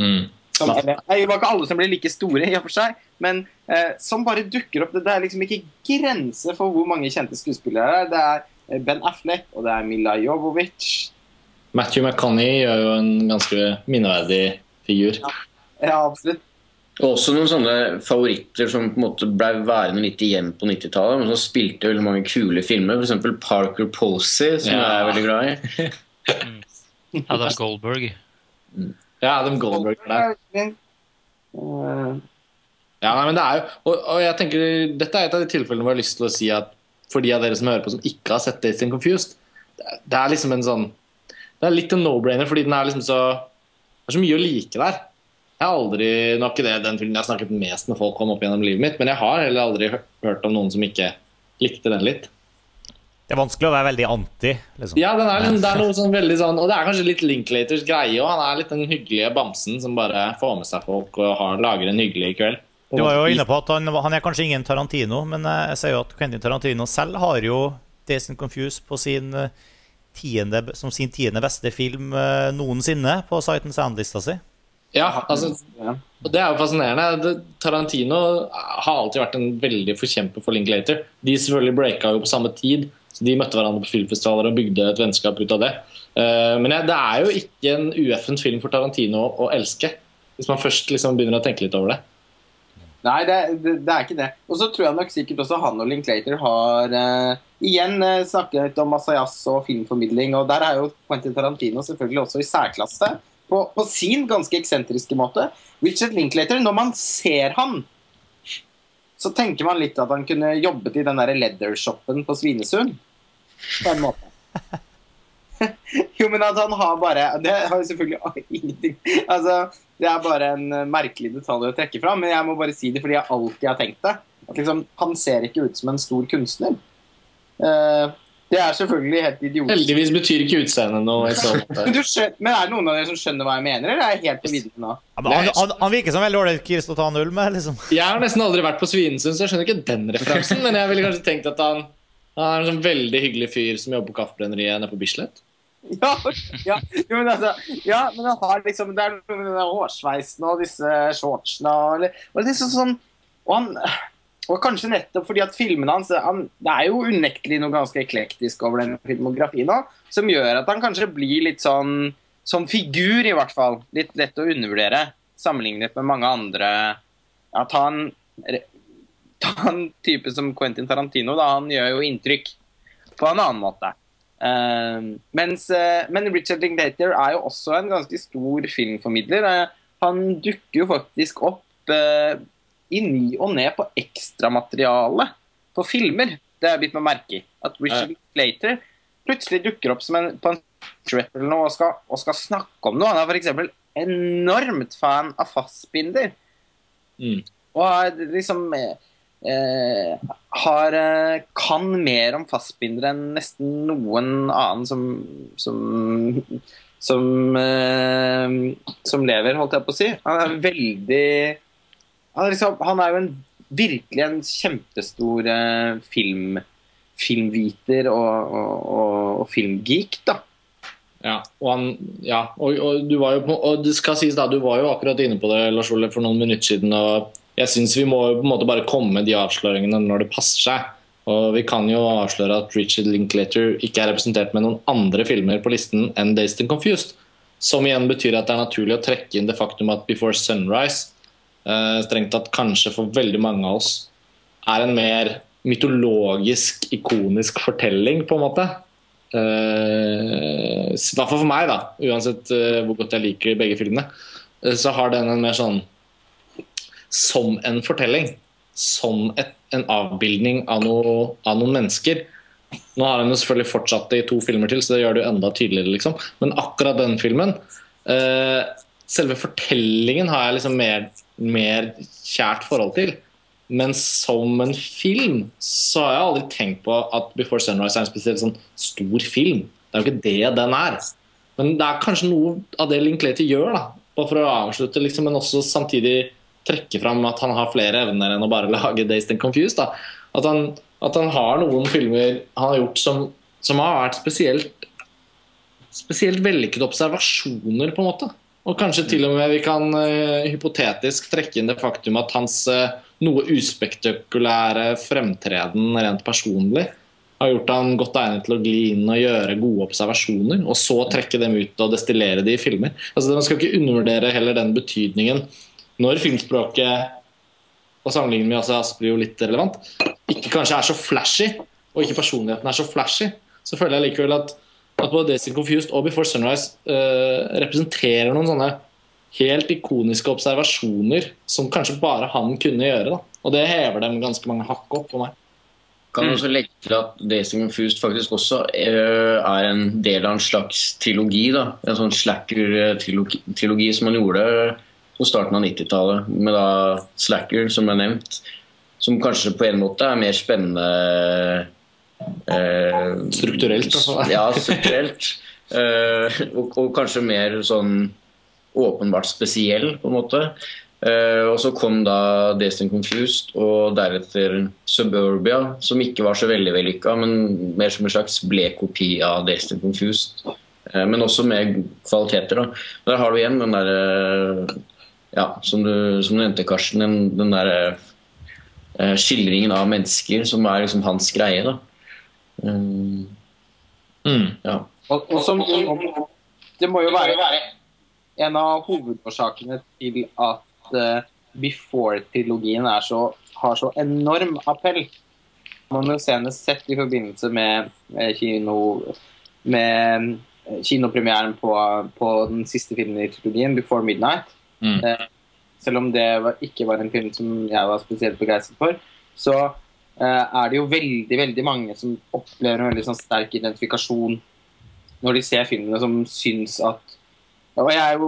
Mm. Som, eller, det var ikke alle som ble like store, i og for seg, men eh, som bare dukker opp. Det, det er liksom ikke grenser for hvor mange kjente skuespillere det er. Er Ben Affleck, og det er Mila Jovovic. Matthew McConney gjør jo en ganske minneverdig figur. Ja, ja absolutt. Og også noen sånne favoritter som på en måte ble værende litt igjen på 90-tallet, men som spilte veldig mange kule filmer. F.eks. Parker Posey, som Ja. jeg er veldig glad i. Adam Goldberg. Ja, Adam Goldberg er der. Eh, Ja, nei, men det er jo, og, og jeg tenker, Dette er et av de tilfellene hvor jeg har lyst til å si at for de av dere som hører på som ikke har sett Dating and Confused, det er- liksom en sånn Det er litt en no-brainer, fordi den er liksom så Det er så mye å like der. Jeg har aldri, Nå ikke det den filmen jeg har snakket mest med folk om opp gjennom livet mitt, men jeg har heller aldri hørt om noen som ikke likte den litt. Det er vanskelig å være veldig anti. liksom. Ja, den er, liksom- det er noe sånn veldig sånn Og det er kanskje litt Linklaters greie òg. Han er litt den hyggelige bamsen som bare får med seg folk og har, lager en hyggelig kveld. Du var jo inne på at han, han er kanskje ingen Tarantino, men eh, jeg ser jo at Quentin Tarantino selv har jo Dazed Confuse Confused på sin eh, tiende, som sin tiende beste film eh, noensinne på Sight and Sound-lista si. Ja, altså. Og Det er jo fascinerende. Tarantino har alltid vært en veldig forkjemper for Linklater. De selvfølgelig breaka jo på samme tid, så de møtte hverandre på filmfestivaler og bygde et vennskap ut av det. Men det er jo ikke en ueffent film for Tarantino å elske, hvis man først liksom begynner å tenke litt over det. Nei, det, det, det er ikke det. Og så tror jeg nok sikkert også han og Linklater har uh, igjen uh, snakket om Masayas og filmformidling, og der er jo Quentin Tarantino selvfølgelig også i særklasse. På, på sin ganske eksentriske måte. Richard Linklater, når man ser han, så tenker man litt at han kunne jobbet i den der leather-shoppen på Svinesund. På en måte. jo, men at han har bare Det har jo selvfølgelig ingenting Altså, det er bare en eh, merkelig detalj å trekke fram, men jeg må bare si det fordi jeg alltid har tenkt det. At liksom, Han ser ikke ut som en stor kunstner. Uh, det er selvfølgelig helt idiotisk. Heldigvis betyr ikke utseendet noe. Men, du skjø- men er det noen av dere som skjønner hva jeg mener, eller er jeg helt på vidden nå? Ja, han, han, han virker som veldig ålreit kis å ta null med, liksom. Jeg har nesten aldri vært på Svinesund, så jeg skjønner ikke den referansen. Men jeg ville kanskje tenkt at han, han er en sånn veldig hyggelig fyr som jobber på Kaffebrenneriet nede på Bislett. Ja, ja, jo, men altså, ja, men han har liksom Det er noe med den hårsveisen og disse shortsene og, og liksom sånn og, han, og kanskje nettopp fordi at filmene hans han, Det er jo unektelig noe ganske eklektisk over den filmografien òg, som gjør at han kanskje blir litt sånn Som figur, i hvert fall. Litt lett å undervurdere sammenlignet med mange andre Ja, ta en, ta en type som Quentin Tarantino, da. Han gjør jo inntrykk på en annen måte. Eh, mens, uh, men Richard Linklater er jo også en ganske stor filmformidler. Uh, han dukker jo faktisk opp eh, i ny og ne på ekstramateriale på filmer. Det har blitt meg merke i. At Richard Linklater plutselig dukker opp som en, på en trip eller noe og skal, og skal snakke om noe. Han er f.eks. enormt fan av Fassbinder. Mm. Og er liksom eh, har, eh, kan mer om fastbindere enn nesten noen annen som som, som, eh, som lever, holdt jeg på å si. Han er veldig han, er liksom, han er jo en, virkelig en kjempestor eh, film, filmviter og, og, og, og filmgeek, da. Ja, og, han, ja, og, du var jo på, og det skal sies da, du var jo akkurat inne på det Lars Ole, for noen minutter siden. og Jeg syns vi må på en måte bare komme med de avsløringene når det passer seg. Og Vi kan jo avsløre at Richard Linklater ikke er representert med noen andre filmer på listen enn Dazed and Confused. Som igjen betyr at det er naturlig å trekke inn det faktum at Before Sunrise eh, strengt tatt kanskje for veldig mange av oss er en mer mytologisk, ikonisk fortelling, på en måte. Uh, I hvert fall for meg, da. Uansett uh, hvor godt jeg liker begge filmene. Uh, så har den en mer sånn Som en fortelling. Som et, en avbildning av, noe, av, noen mennesker. Nå har han jo selvfølgelig fortsatt det i to filmer til, så det gjør det jo enda tydeligere. liksom. Men akkurat den filmen Selve fortellingen har jeg liksom mer, mer kjært forhold til. Men som en film så har jeg aldri tenkt på at Before Sunrise er en spesielt sånn stor film. Det er jo ikke det den er. Men det er kanskje noe av det Linklater gjør, da. Bare for å avslutte, liksom, men også samtidig trekke fram at han har flere evner enn å bare lage Dazed and Confused. At, han, at han har noen filmer han har gjort som, som har vært spesielt, spesielt vellykkede observasjoner, på en måte. Og kanskje til og med vi kan uh, hypotetisk trekke inn det faktum at hans uh, noe uspektakulære fremtreden rent personlig har gjort han godt egnet til å gli inn og gjøre gode observasjoner, og så trekke dem ut og destillere de i filmer. Altså, Man skal ikke undervurdere heller den betydningen når filmspråket og sammenlignet med altså Asp jo litt relevant, ikke kanskje er så flashy, og ikke personligheten er så flashy, så føler jeg likevel at, at både Daisy Confused og Before Sunrise uh, representerer noen sånne helt ikoniske observasjoner som kanskje bare han kunne gjøre. Da. Og det hever dem ganske mange hakk opp for meg. Kan også legge til at Daisy Confused faktisk også eh, er en del av en slags trilogi. da, En sånn Slacker-trilogi som han gjorde på starten av 90-tallet, med da Slacker, som er nevnt. Som kanskje på en måte er mer spennende eh, Strukturelt, altså. Ja, strukturelt. eh, og, og kanskje mer sånn åpenbart spesiell, på en måte. Eh, og så kom da Destin Confused og deretter Suburbia, som ikke var så veldig vellykka, men mer som en slags blek kopi av Destin Confused. Uh, men også med kvaliteter. da. Der har du igjen den derre uh, Ja, som du, som du nevnte, Karsten, den, den der eh, skildringen av mennesker som er liksom hans greie. da. Mm. Ja. Og, og som, det må jo være en av hovedårsakene til at uh, Before-trilogien har så enorm appell. Man har senest sett i forbindelse med, med kino med eh, kinopremieren på, på, den siste filmen i trilogien, 'Before Midnight'. Mm. Uh, selv om det var, ikke var en film som jeg var spesielt begeistret for, så uh, er det jo veldig veldig mange som opplever en veldig sånn sterk identifikasjon når de ser filmene, som syns at og jeg,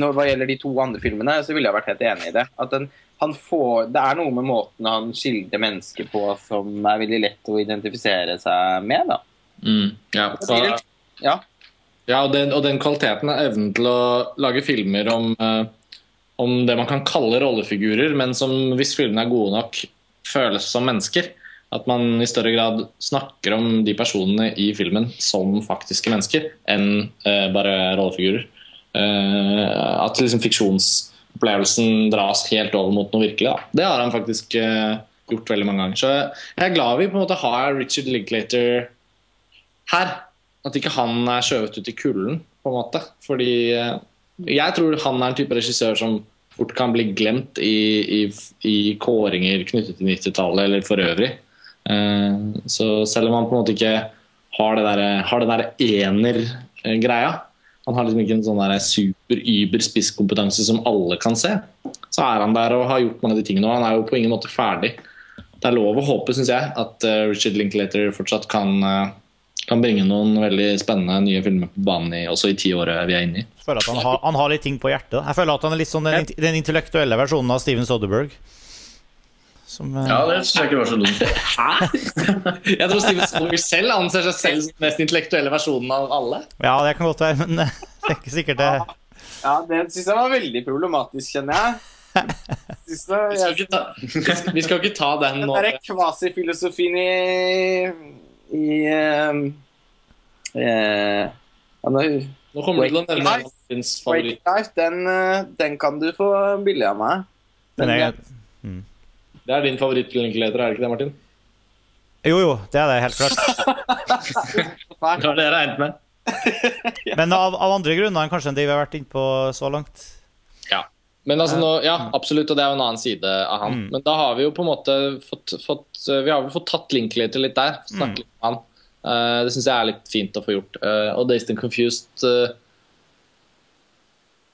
når, Hva gjelder de to andre filmene, så ville jeg vært helt enig i det. At den, får, det er noe med måten han skildrer mennesker på som er veldig lett å identifisere seg med. da. Mm, ja. Og, ja. ja og, den, og, den, kvaliteten er evnen til å lage filmer om, uh, om det man kan kalle rollefigurer, men som hvis filmene er gode nok, føles som mennesker. At man i større grad snakker om de personene i filmen som faktiske mennesker, enn uh, bare rollefigurer. Uh, at liksom fiksjonsopplevelsen dras helt over mot noe virkelig. Da. Det har han faktisk uh, gjort veldig mange ganger. Så jeg er glad vi på en måte har Richard Linklater her. At ikke han er skjøvet ut i kulden, på en måte. Fordi uh, jeg tror han er en type regissør som fort kan bli glemt i, i, i kåringer knyttet til 90-tallet eller for øvrig. så selv om han på en måte ikke har det der, der ener-greia, han har liksom ikke en sånn super-yber spisskompetanse som alle kan se. Så er han der og har gjort mange av de tingene, og han er jo på ingen måte ferdig. Det er lov å håpe, syns jeg, at uh, Richard Linklater fortsatt kan, uh, kan, bringe noen veldig spennende nye filmer på banen i, også i tiåret vi er inne i. Jeg føler at han har, han har, litt ting på hjertet. Jeg føler at han er litt sånn den, den intellektuelle versjonen av Steven Soderberg. Som, uh... Ja, det syns jeg ikke var så dumt. Hæ? Jeg tror Steven Soderberg selv anser seg selv som den mest intellektuelle versjonen av alle. Ja, det kan godt være, men det er ikke sikkert det Ja, det syns jeg var veldig problematisk, kjenner jeg. det, Vi skal jeg, ikke ta, vi skal ikke ta den den nå. derre kvasifilosofien i i eh, eh, ja, nå- Nå kommer du til å nevne Martins favoritt. Life, den, eh, den kan du få billig av meg. Den den er, Det er din favoritt-linklater, er det ikke det, Martin? jo, jo, det er det helt klart. Det har det regnet med. Men av, av andre grunner enn kanskje enn de vi har vært inne på så langt. Ja. Men altså nå, ja, absolutt, og det er jo en annen side av han. Mm. Men da har vi jo på en måte fått, fått Vi har vel fått tatt Linklater litt der. Snakke litt om han. Uh, det syns jeg er litt fint å få gjort. Uh, og Dazed and Confused uh,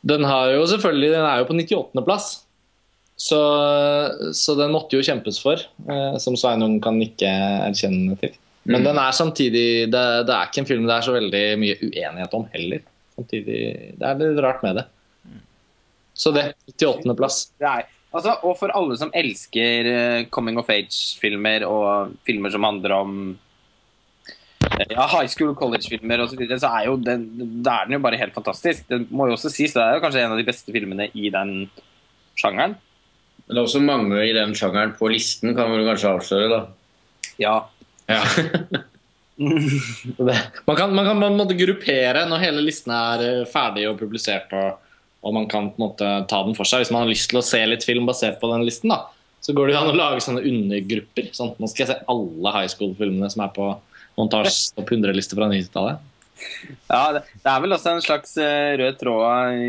Den har jo selvfølgelig Den er jo på 98.-plass. Så, så den måtte jo kjempes for, eh, som Sveinung kan ikke erkjenne til. Men den er samtidig det, det er ikke en film det er så veldig mye uenighet om heller. Samtidig, Det er litt rart med det. Så det. 98.-plass. Er, altså, og for alle som elsker eh, coming of age-filmer og filmer som handler om eh, ja, high school college-filmer osv., så, videre, så er jo den, er den jo bare helt fantastisk. Det må jo også sies, det er jo kanskje en av de beste filmene i den sjangeren. Men det er også mange i den sjangeren på listen, kan vi kanskje avsløre, da. Ja. Ja. Man kan, man kan på en måte gruppere når hele listen er eh, ferdig og publisert, og, og man kan på en måte ta den for seg. Hvis man har lyst til å se litt film basert på den listen, da, så går det jo an å lage sånne undergrupper. Sånn, nå skal jeg se alle high school-filmene som er på montasjes topp 100-liste fra 90-tallet. Ja, det, det er vel også en slags eh, rød tråd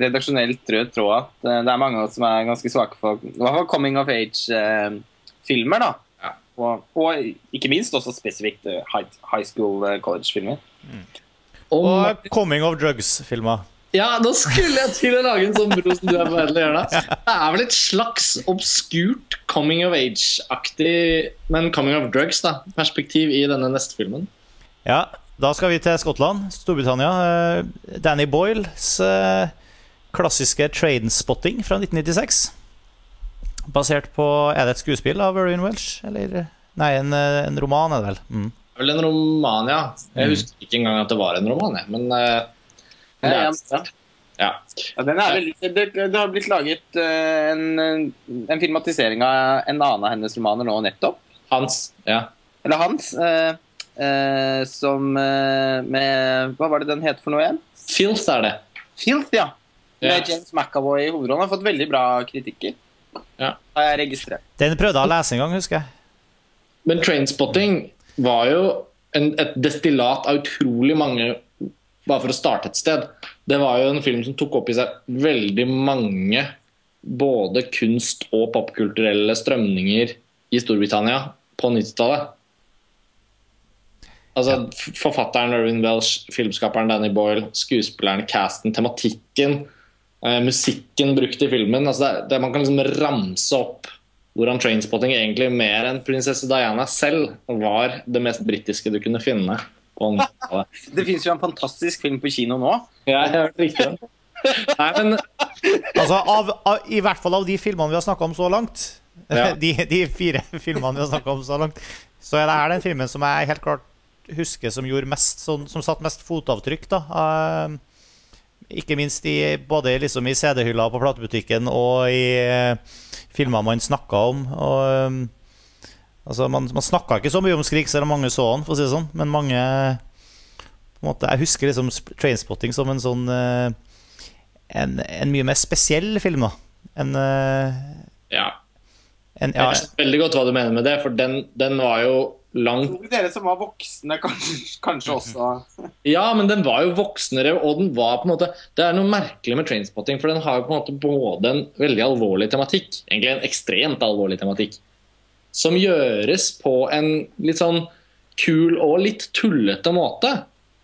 redaksjonelt rød tråd at eh, det er mange av oss som er ganske svake for i hvert fall coming of age-filmer. da. Ja. Og, og ikke minst også spesifikt eh, high, high school eh, college-filmer. Og, Og Coming of Drugs-filmer. Ja, nå skulle jeg til å lage en sånn bro som du er på vei til å gjøre. Det er vel et slags obskurt coming of age-aktig, men coming of drugs, da, perspektiv i denne neste filmen. Ja, da skal vi til Skottland, Storbritannia. Eh, Danny Boyles eh, klassiske Trainspotting fra 1996. Basert på Er det et skuespill av Vereen Welsh? Eller Nei, en, eh, en roman, er det vel. Mm. Det er vel en roman, ja. Jeg husker ikke engang at det var en roman. Jeg. Men, Ja, ja. Ja, den er veldig, det, det har blitt laget eh, en, en filmatisering av en annen av hennes romaner nå nettopp. Hans. Ja. Eller hans. eh, eh, som eh, med Hva var det den het for noe igjen? Filth er det. Filth, ja. Med Ja. James McAvoy i hovedrollen. Har fått veldig bra kritikker. Ja. Har jeg registrert. Den prøvde jeg å lese en gang, husker jeg. Men Trainspotting var jo en, et destillat av utrolig mange Bare for å starte et sted. Det var jo en film som tok opp i seg veldig mange både kunst- og popkulturelle strømninger i Storbritannia på 90-tallet. Altså, Forfatteren Irvin Welsh, filmskaperen Danny Boyle, skuespilleren, casten, tematikken, eh, musikken brukt i filmen. Altså, det, det, man kan liksom ramse opp hvordan Trainspotting egentlig mer enn prinsesse Diana selv var det mest britiske du kunne finne. På 90-tallet. Det fins jo en fantastisk film på kino nå. Ja, jeg har hørt riktig. Nei, men Altså, av, av, I hvert fall av de filmene vi har snakka om så langt, Ja. de, de fire filmene vi har snakka om så langt, så er det her den filmen som jeg helt klart husker som gjorde mest sånn, Som satt mest fotavtrykk. da Uh, Ikke minst i, både liksom i CD-hylla på platebutikken og i uh, filmer man snakka om. Og, eh, altså, man man snakka ikke så mye om Skrik, selv om mange så han, for å si det sånn. Men mange på en måte, Jeg husker liksom Trainspotting som en sånn eh, en, en mye mer spesiell film, da. En, eh, ja. en ja, Jeg skjønner veldig godt hva du mener med det, for den, den var jo langt Tror dere som var voksne, kanskje, kanskje også Ja, men den var jo voksnere, og den var på en måte Det er noe merkelig med Trainspotting, for den har jo på en måte både en veldig alvorlig tematikk, egentlig en ekstremt alvorlig tematikk, som gjøres på en litt sånn kul og litt tullete måte,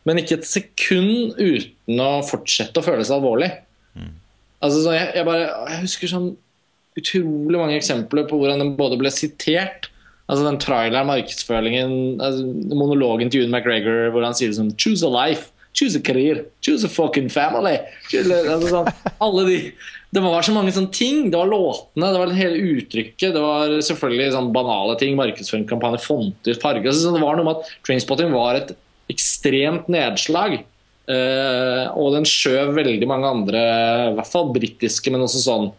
men ikke et sekund uten å fortsette å føle seg alvorlig. Altså, så jeg, jeg, bare, jeg husker sånn utrolig mange eksempler på hvordan den både ble sitert Altså den traileren, markedsføringen, altså, monologen til Ewan McGregor hvor han sier det sånn Choose a life, choose a career, choose a fucking family. Choose altså, sånn, alle de Det var så mange sånne ting. Det var låtene, det var det hele uttrykket. Det var selvfølgelig sånn banale ting. Markedsføringskampanje, fonter, farger. Altså, så det var noe med at Trainspotting var et ekstremt nedslag. Eh, og den skjøv veldig mange andre, i hvert fall britiske, men også sånn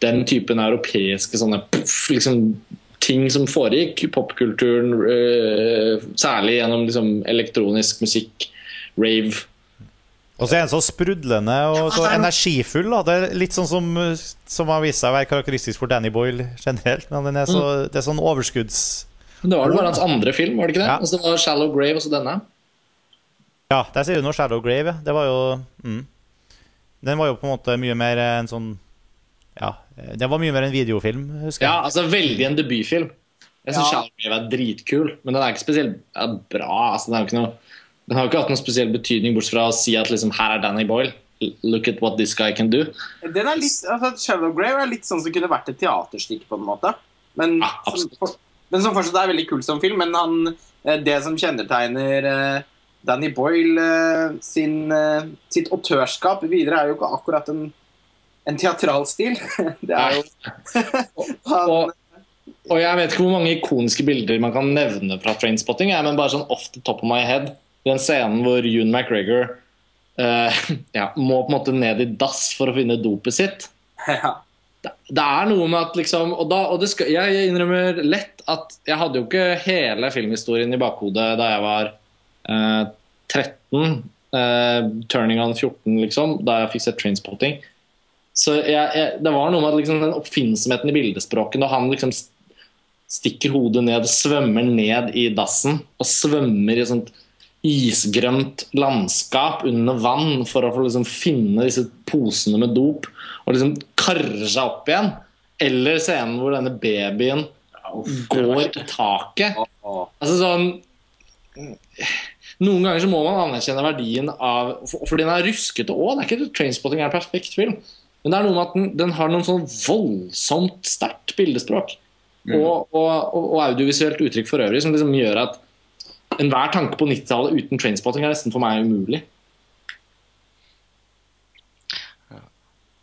den typen europeiske sånne puff, liksom, ting som foregikk popkulturen, eh, særlig gjennom liksom, elektronisk musikk, rave. Og så er han så sprudlende og så energifull. Da. Det er litt sånn som, som har vist seg å være karakteristisk for Danny Boyle generelt. Men den er så, det er sånn overskudds... Men Det var vel bare hans andre film, var det ikke det? Ja. Altså, det var 'Shallow Grave' og så denne. Ja, der sier du noe 'Shallow Grave. ja. Det var jo mm. Den var jo på en måte mye mer en sånn Ja, den var mye mer en videofilm, husker Ja, altså veldig en debutfilm. Jeg syns Ja. 'Shallow Grave' er dritkul, men den er ikke spesielt bra. Altså, den, er jo ikke noe, den har jo ikke hatt noen spesiell betydning, bortsett fra å si at liksom, her er Danny Boyle. Look at what this guy can do. Den er litt, altså, Shadow Grave er litt sånn som kunne vært et teaterstykke, på en måte. Men, Ja, som, for, men som fortsatt er veldig kul som film. Men han, eh, det som kjennetegner uh, Danny Boyle uh, sin, uh, sitt autørskap videre, er jo ikke akkurat en, en teatralstil. Det er jo han, Og, og jeg vet ikke hvor mange ikoniske bilder man kan nevne fra Trainspotting, men bare sånn off the top of my head. Den scenen hvor June McGregor uh, ja, må på en måte ned i dass for å finne dopet sitt. ja. det, det er noe med at liksom Og, da, og det skal, jeg innrømmer lett at jeg hadde jo ikke hele filmhistorien i bakhodet da jeg var uh, 13. Uh, turning on 14, liksom, da jeg fikk sett Trainspotting. Så jeg, jeg, det var noe med at liksom, den oppfinnsomheten i bildespråket når han liksom stikker hodet ned, svømmer ned i dassen og svømmer i sånt isgrønt landskap under vann for å få liksom finne disse posene med dop og liksom karre seg opp igjen. Eller scenen hvor denne babyen går i taket. Altså sånn Noen ganger så må man anerkjenne verdien av For, den er ruskete òg. Det er ikke Trainspotting er en perfekt film. Men det er noe med at den, den har noen sånn voldsomt sterkt bildespråk. Og, og, og, og audiovisuelt uttrykk for øvrig som liksom gjør at enhver tanke på 90-tallet uten Trainspotting er nesten for meg umulig.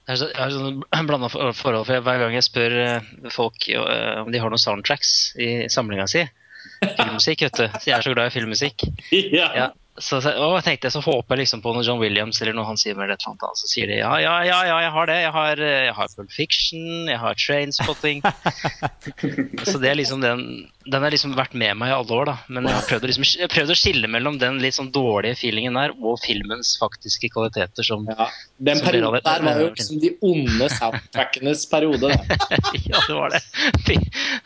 Jeg har sånn blanda forhold, for hver gang jeg spør eh, folk eh, om de har noen soundtracks i samlinga si Filmmusikk, vet du. Så jeg er så glad i filmmusikk. Ja, så, så, og jeg tenkte så håper jeg liksom på noe John Williams eller noe han sier med et eller annet. Så sier de ja, ja, ja, ja, jeg har det. Jeg har, eh, jeg har Pulp Fiction, jeg har Trainspotting. så det er liksom den Den har liksom vært med meg i alle år, da. Men jeg har prøvd å, liksom, jeg prøvd å skille mellom den litt sånn dårlige feelingen der og filmens faktiske kvaliteter som Ja. Den Som perioden der var jo liksom de onde soundtrackenes periode. Ja, det var det. De,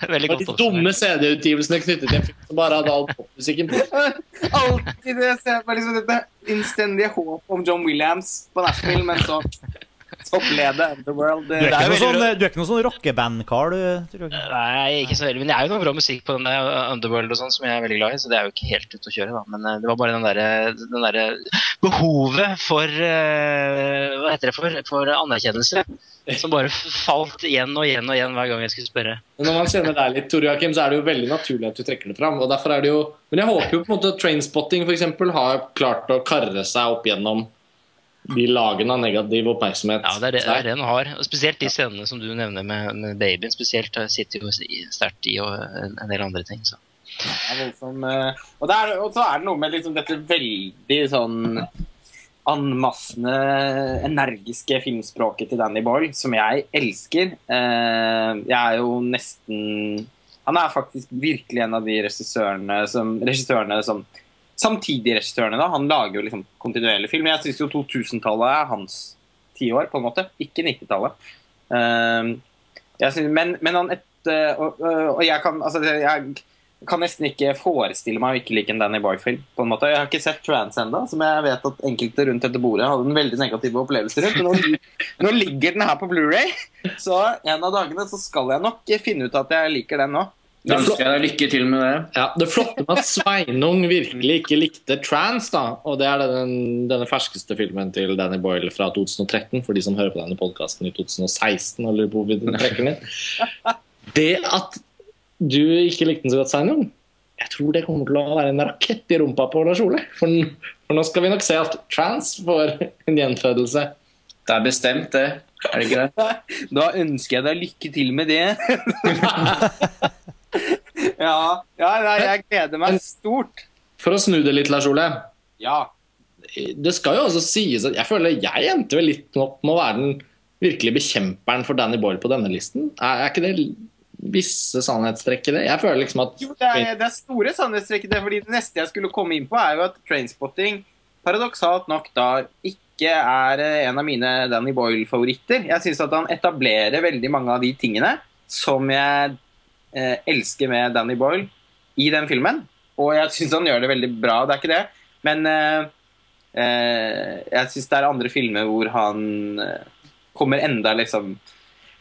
Veldig Og de dumme CD-utgivelsene knyttet til en film som bare hadde all popmusikken på. Alltid det ser på liksom dette innstendige håp om John Williams på Nashville, men så, så ble det Underworld. Du er Det ikke er noe sånn, du er ikke noe sånn rockeband-kar, du? tror jeg. Nei, ikke så veldig. Men det er jo noe bra musikk på den der Underworld og sånn som jeg er veldig glad i, så det er jo ikke helt ute å kjøre, da. Men eh, det var bare den derre der behovet for eh, Hva heter det for? For anerkjennelse. Som bare falt igjen og igjen og igjen hver gang jeg skulle spørre. Når man kjenner deg litt, Tor Joakim, så er det jo veldig naturlig at du trekker det fram. Og derfor er det jo Men jeg håper jo på en måte Trainspotting eksempel, har klart å karre seg opp gjennom de lagene av negativ oppmerksomhet. Ja, det er det, det, er det den har. Og spesielt de scenene som du nevner med, med babyen spesielt, eh, sitter jo i- sterkt i, og en, en del andre ting. Så. Ja, liksom, eh, og, det er, og så er det noe med liksom dette veldig sånn anmassende, energiske filmspråket til Danny Boyle, som jeg elsker. Eh, jeg er jo nesten Han er faktisk virkelig en av de regissørene som, regissørene som Samtidig regissørene, da. Han lager jo liksom kontinuerlig film. Jeg syns jo 2000-tallet er hans tiår, på en måte. Ikke 90-tallet. Uh, jeg men, men han et, uh, og, og jeg kan altså, jeg kan nesten ikke forestille meg å ikke like en Danny Boy-film. på en måte. Jeg har ikke sett Trans enda, som jeg vet at enkelte rundt dette bordet hadde en veldig negativ opplevelse rundt. Men nå, nå ligger den her på Blu-ray, så en av dagene så skal jeg nok finne ut at jeg liker den nå. Da ønsker jeg deg lykke til med det. Ja, Det flotte med at Sveinung virkelig ikke likte Trans, da, og det er den, denne ferskeste filmen til Danny Boyle fra 2013, for de som hører på denne podkasten i 2016, eller hvor vi trekker den. Det at du ikke likte den så godt, Sveinung, jeg tror det kommer til å være en rakett i rumpa på Lars Ole. For, for nå skal vi nok se at Trans får en gjenfødelse. Det er bestemt, det. Er det ikke det? Da ønsker jeg deg lykke til med det. ja, ja, nei, jeg gleder meg stort. For å snu det litt, Lars Ole. Ja. det skal jo også sies at jeg føler jeg endte vel litt opp med å være den virkelig bekjemperen for Danny Boyle på denne listen? Er, er ikke det visse sannhetstrekk i det? Jeg føler liksom at Jo, det er, det er store sannhetstrekk i det. fordi Det neste jeg skulle komme inn på, er jo at Trainspotting paradoksalt nok da ikke er eh, en av mine Danny Boyle-favoritter. Jeg syns at han etablerer veldig mange av de tingene som jeg eh, elsker med Danny Boyle i den filmen. Og jeg syns han gjør det veldig bra, det er ikke det. Men eh, eh, jeg syns det er andre filmer hvor han eh, kommer enda liksom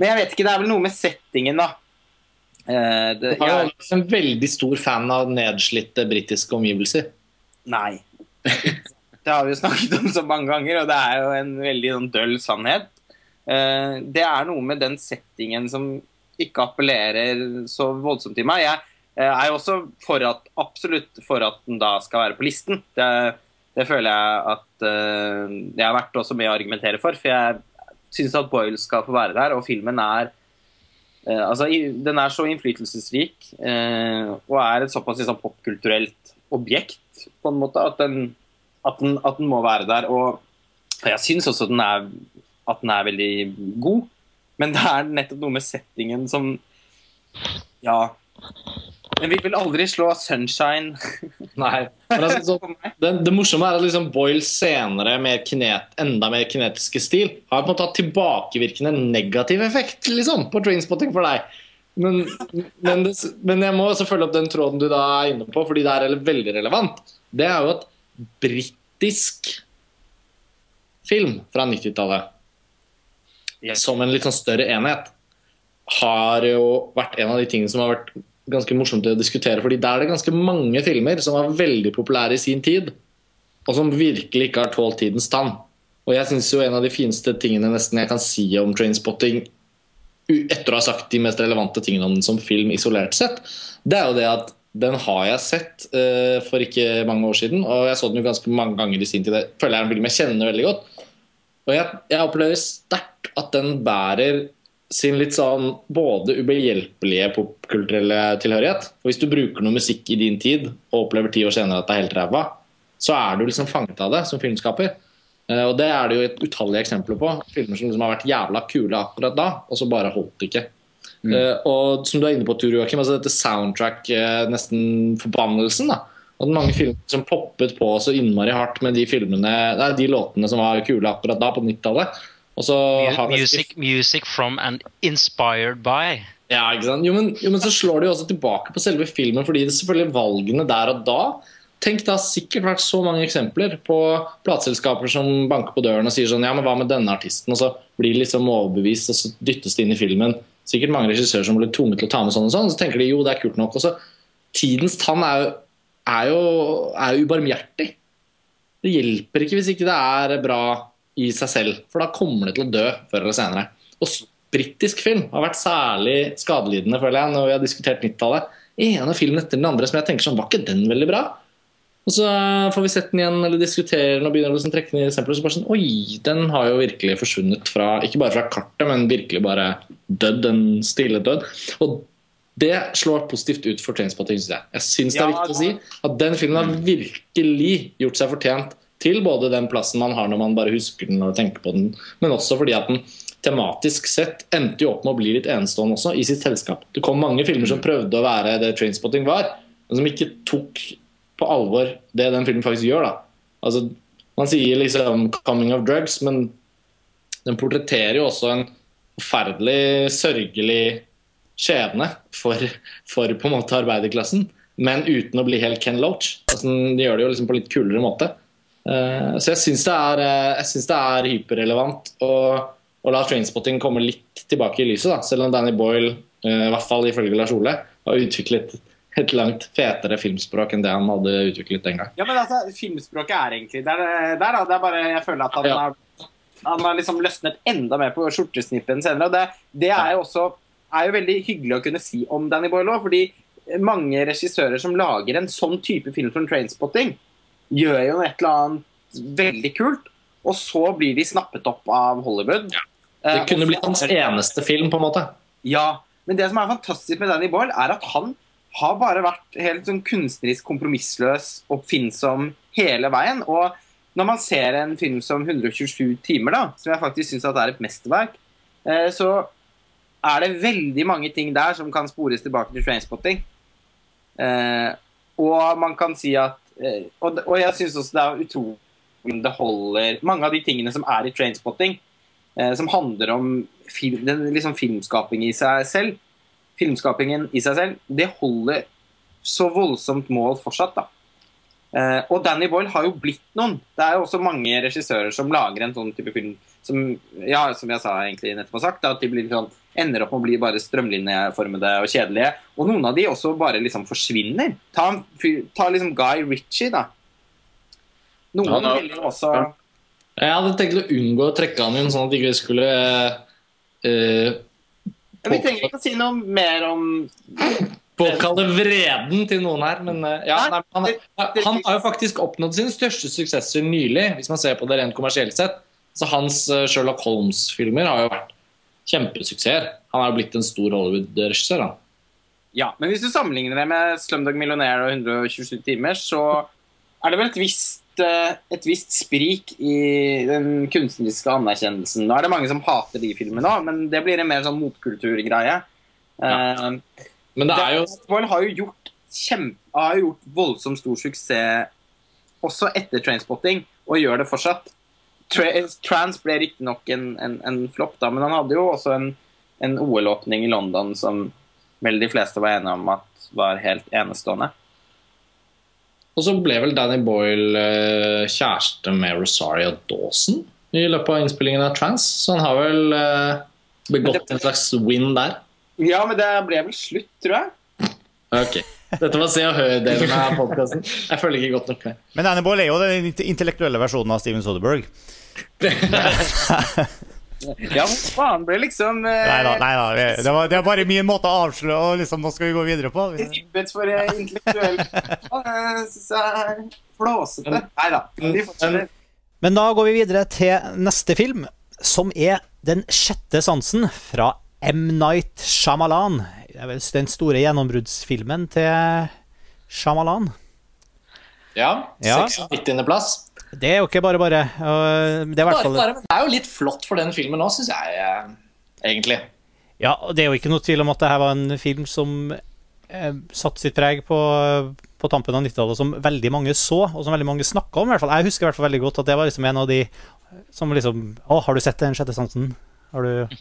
Men jeg vet ikke, det er vel noe med settingen, da. Eh, det, Jeg er jo en veldig stor fan av nedslitte britiske omgivelser. Nei. Det har vi jo snakket om så mange ganger, og det er jo en veldig sånn døll sannhet. Eh, Det er noe med den settingen som ikke appellerer så voldsomt til meg. Jeg eh, er jo også for at, absolutt for at den da skal være på listen. Det, det føler jeg at uh, det har vært også med å argumentere for. For jeg syns at Boyle skal få være der, og filmen er uh, altså, Den er så innflytelsesrik uh, og er et såpass liksom, popkulturelt objekt på en måte at den, at den, at den må være der. Og jeg syns også den er, at den er veldig god, men det er nettopp noe med settingen som Ja. Den vil vel aldri slå Sunshine Nei. Men altså, så, det, det morsomme er at liksom Boyle senere, mer kinet, enda mer kinetiske stil, har på en måte hatt tilbakevirkende negativ effekt liksom, på trainspotting for deg. Men, men, det, men jeg må også følge opp den tråden du da er inne på, fordi det er veldig relevant. Det er jo at britisk film fra 90-tallet, Yes. Som en litt sånn større enhet, har jo vært en av de tingene som har vært ganske morsomt å diskutere. fordi der er det ganske mange filmer som var veldig populære i sin tid, og som virkelig ikke har tålt tidens tann. Og jeg syns jo en av de fineste tingene nesten jeg kan si om Trainspotting, etter å ha sagt de mest relevante tingene om den som film isolert sett, det er jo det at den har jeg sett uh, for ikke mange år siden, og jeg så den jo ganske mange ganger i sin tid. Jeg føler jeg er en film jeg kjenner veldig godt. Og jeg, jeg opplever sterkt at den bærer sin litt sånn både ubehjelpelige popkulturelle tilhørighet. For hvis du bruker noe musikk i din tid og opplever ti år senere at det er helt ræva, så er du liksom fanget av det som filmskaper. Eh, Og det er det jo et utallige eksempler på. Filmer som liksom har vært jævla kule akkurat da, og så bare holdt det ikke. Eh, og som du er inne på, Tur Joakim, altså dette soundtrack, eh, nesten forbannelsen. da At mange filmer som poppet på så innmari hardt med de filmene Nei, de låtene som var kule akkurat da, på 90-tallet. Og så har vi- Music, music from and inspired by. ja, ikke sant? Jo men, jo, men så slår det jo også tilbake på selve filmen, fordi det er selvfølgelig valgene der og da Tenk, det har sikkert vært så mange eksempler på plateselskaper som banker på døren og sier sånn Ja, men hva med denne artisten? Og så blir de liksom overbevist, og så dyttes det inn i filmen. Sikkert mange regissører som blir tvunget til å ta med sånn og sånn. Og Så tenker de jo, det er kult nok. Og så Tidens tann er jo, er jo, er jo ubarmhjertig. Det hjelper ikke hvis ikke det er bra i seg selv, for da kommer det til å dø før eller senere. Og britisk film har vært særlig skadelidende, føler jeg, når vi har diskutert 90-tallet. ene filmen etter den andre som jeg tenker sånn, var ikke den veldig bra? Og så får vi sett den igjen eller diskutere den og begynner å liksom trekke den i eksempler. Så bare sånn, oi, den har jo virkelig forsvunnet fra Ikke bare fra kartet, men virkelig bare dødd. En stille død. Og det slår positivt ut for Trainspotting, syns jeg. Jeg syns det er viktig å si at den filmen har virkelig gjort seg fortjent til både den plassen man har når man bare husker den og tenker på den, men også fordi at den tematisk sett endte jo opp med å bli litt enestående også i sitt selskap. Det kom mange filmer som prøvde å være det Trainspotting var, men som ikke tok på alvor det den filmen faktisk gjør. da. Altså, Man sier liksom 'coming of drugs', men den portretterer jo også en forferdelig sørgelig skjebne for, for på en måte arbeiderklassen, men uten å bli helt Ken Loach. Altså, de gjør det jo liksom på litt kulere måte. Uh, så jeg syns det, eh, det er hyperrelevant å, å la Trainspotting komme litt tilbake i lyset, da. selv om Danny Boyle, uh, i hvert fall ifølge Lars Ole, har utviklet et langt fetere filmspråk enn det han hadde utviklet den gang. Ja, men altså, filmspråket er egentlig der, der da. Det er bare, jeg føler at han Ja. har, han har liksom løsnet enda mer på skjortesnippen senere. og Det, det er jo også er jo veldig hyggelig å kunne si om Danny Boyle òg, fordi mange regissører som lager en sånn type film som Trainspotting, gjør jo et eller annet veldig kult, og så blir de snappet opp av Hollywood. Ja. Det kunne blitt hans eneste film, på en måte. ja, men det som er fantastisk med Danny Boyle, er at han har bare vært helt sånn kunstnerisk kompromissløs, oppfinnsom hele veien. Og når man ser en film som 127 timer, da, som jeg faktisk syns er et mesterverk, eh, så er det veldig mange ting der som kan spores tilbake til Trainspotting. Eh, og man kan si at eh, Og, og jeg syns også det er utrolig det holder Mange av de tingene som er i Trainspotting, eh, som handler om film, den, liksom filmskaping i seg selv, filmskapingen i seg selv, det holder så voldsomt mål fortsatt, da. Eh, og Danny Boyle har jo blitt noen. Det er jo også mange regissører som lager en sånn type film som, ja, som jeg sa egentlig nettopp har sagt, at de blir sånn, ender opp med å bli bare strømlinjeformede og kjedelige. Og noen av de også bare liksom forsvinner. Ta, ta liksom Guy Ritchie, da. Noen Ja, da- også Jeg hadde tenkt å unngå å trekke han inn, sånn at de ikke skulle eh, Vi trenger ikke å si noe mer om påkalle vreden til noen her, men uh, ja, Nei, nei, han, han har jo faktisk oppnådd sine største suksesser nylig, hvis man ser på det rent kommersielt sett. Så hans eh, Sherlock Holmes-filmer har jo vært kjempesuksess. Han har jo blitt en stor Hollywood-regissør. Ja, men hvis du sammenligner det med Slumdog Millionaire og 127 timer, så er det vel et visst, eh, et visst sprik i den kunstneriske anerkjennelsen. Nå er det mange som hater de filmene òg, men det blir en mer sånn motkulturgreie. Ja. Men det er jo Boyle har jo gjort kjempe, har jo gjort voldsomt stor suksess også etter Trainspotting, og gjør det fortsatt. Tra Trans ble riktignok en, en, en flopp, da, men han hadde jo også en, en OL-åpning i London som vel de fleste var enige om at var helt enestående. Og så ble vel Danny Boyle eh, kjæreste med Rosario Dawson i løpet av innspillingen av Trans, så han har vel eh, begått en slags win der. Ja, men det ble vel slutt, tror jeg. Ok. Dette var Se og Hør-delen av podkasten. Jeg følger ikke godt nok med. Men Danny Boyle er jo den intellektuelle versjonen av Steven Soderberg. Ja, hva faen, ble liksom eh, Nei da, nei da. Det, det, var, det er bare min måte å avsløre og liksom, Nå skal vi gå videre på. ribbet for intellektuell syns jeg flåsete. Nei da. Vi fortsetter. Men da går vi videre til neste film, som er Den sjette sansen fra M. Night Shyamalan. Det er vel den store gjennombruddsfilmen til Shyamalan. Ja. Ja. 96. plass. Det er jo ikke bare bare. Det er, i Bare, bare, det er jo litt flott for den filmen òg, syns jeg. eh, Egentlig. ja, og det er jo ikke noe tvil om at det her var en film som eh, satte sitt preg på, på tampen av 90-tallet, som veldig mange så, og som veldig mange snakka om. i hvert fall. Jeg husker i hvert fall veldig godt at det var liksom en av de som liksom Å, har du sett Den sjette sansen? Har du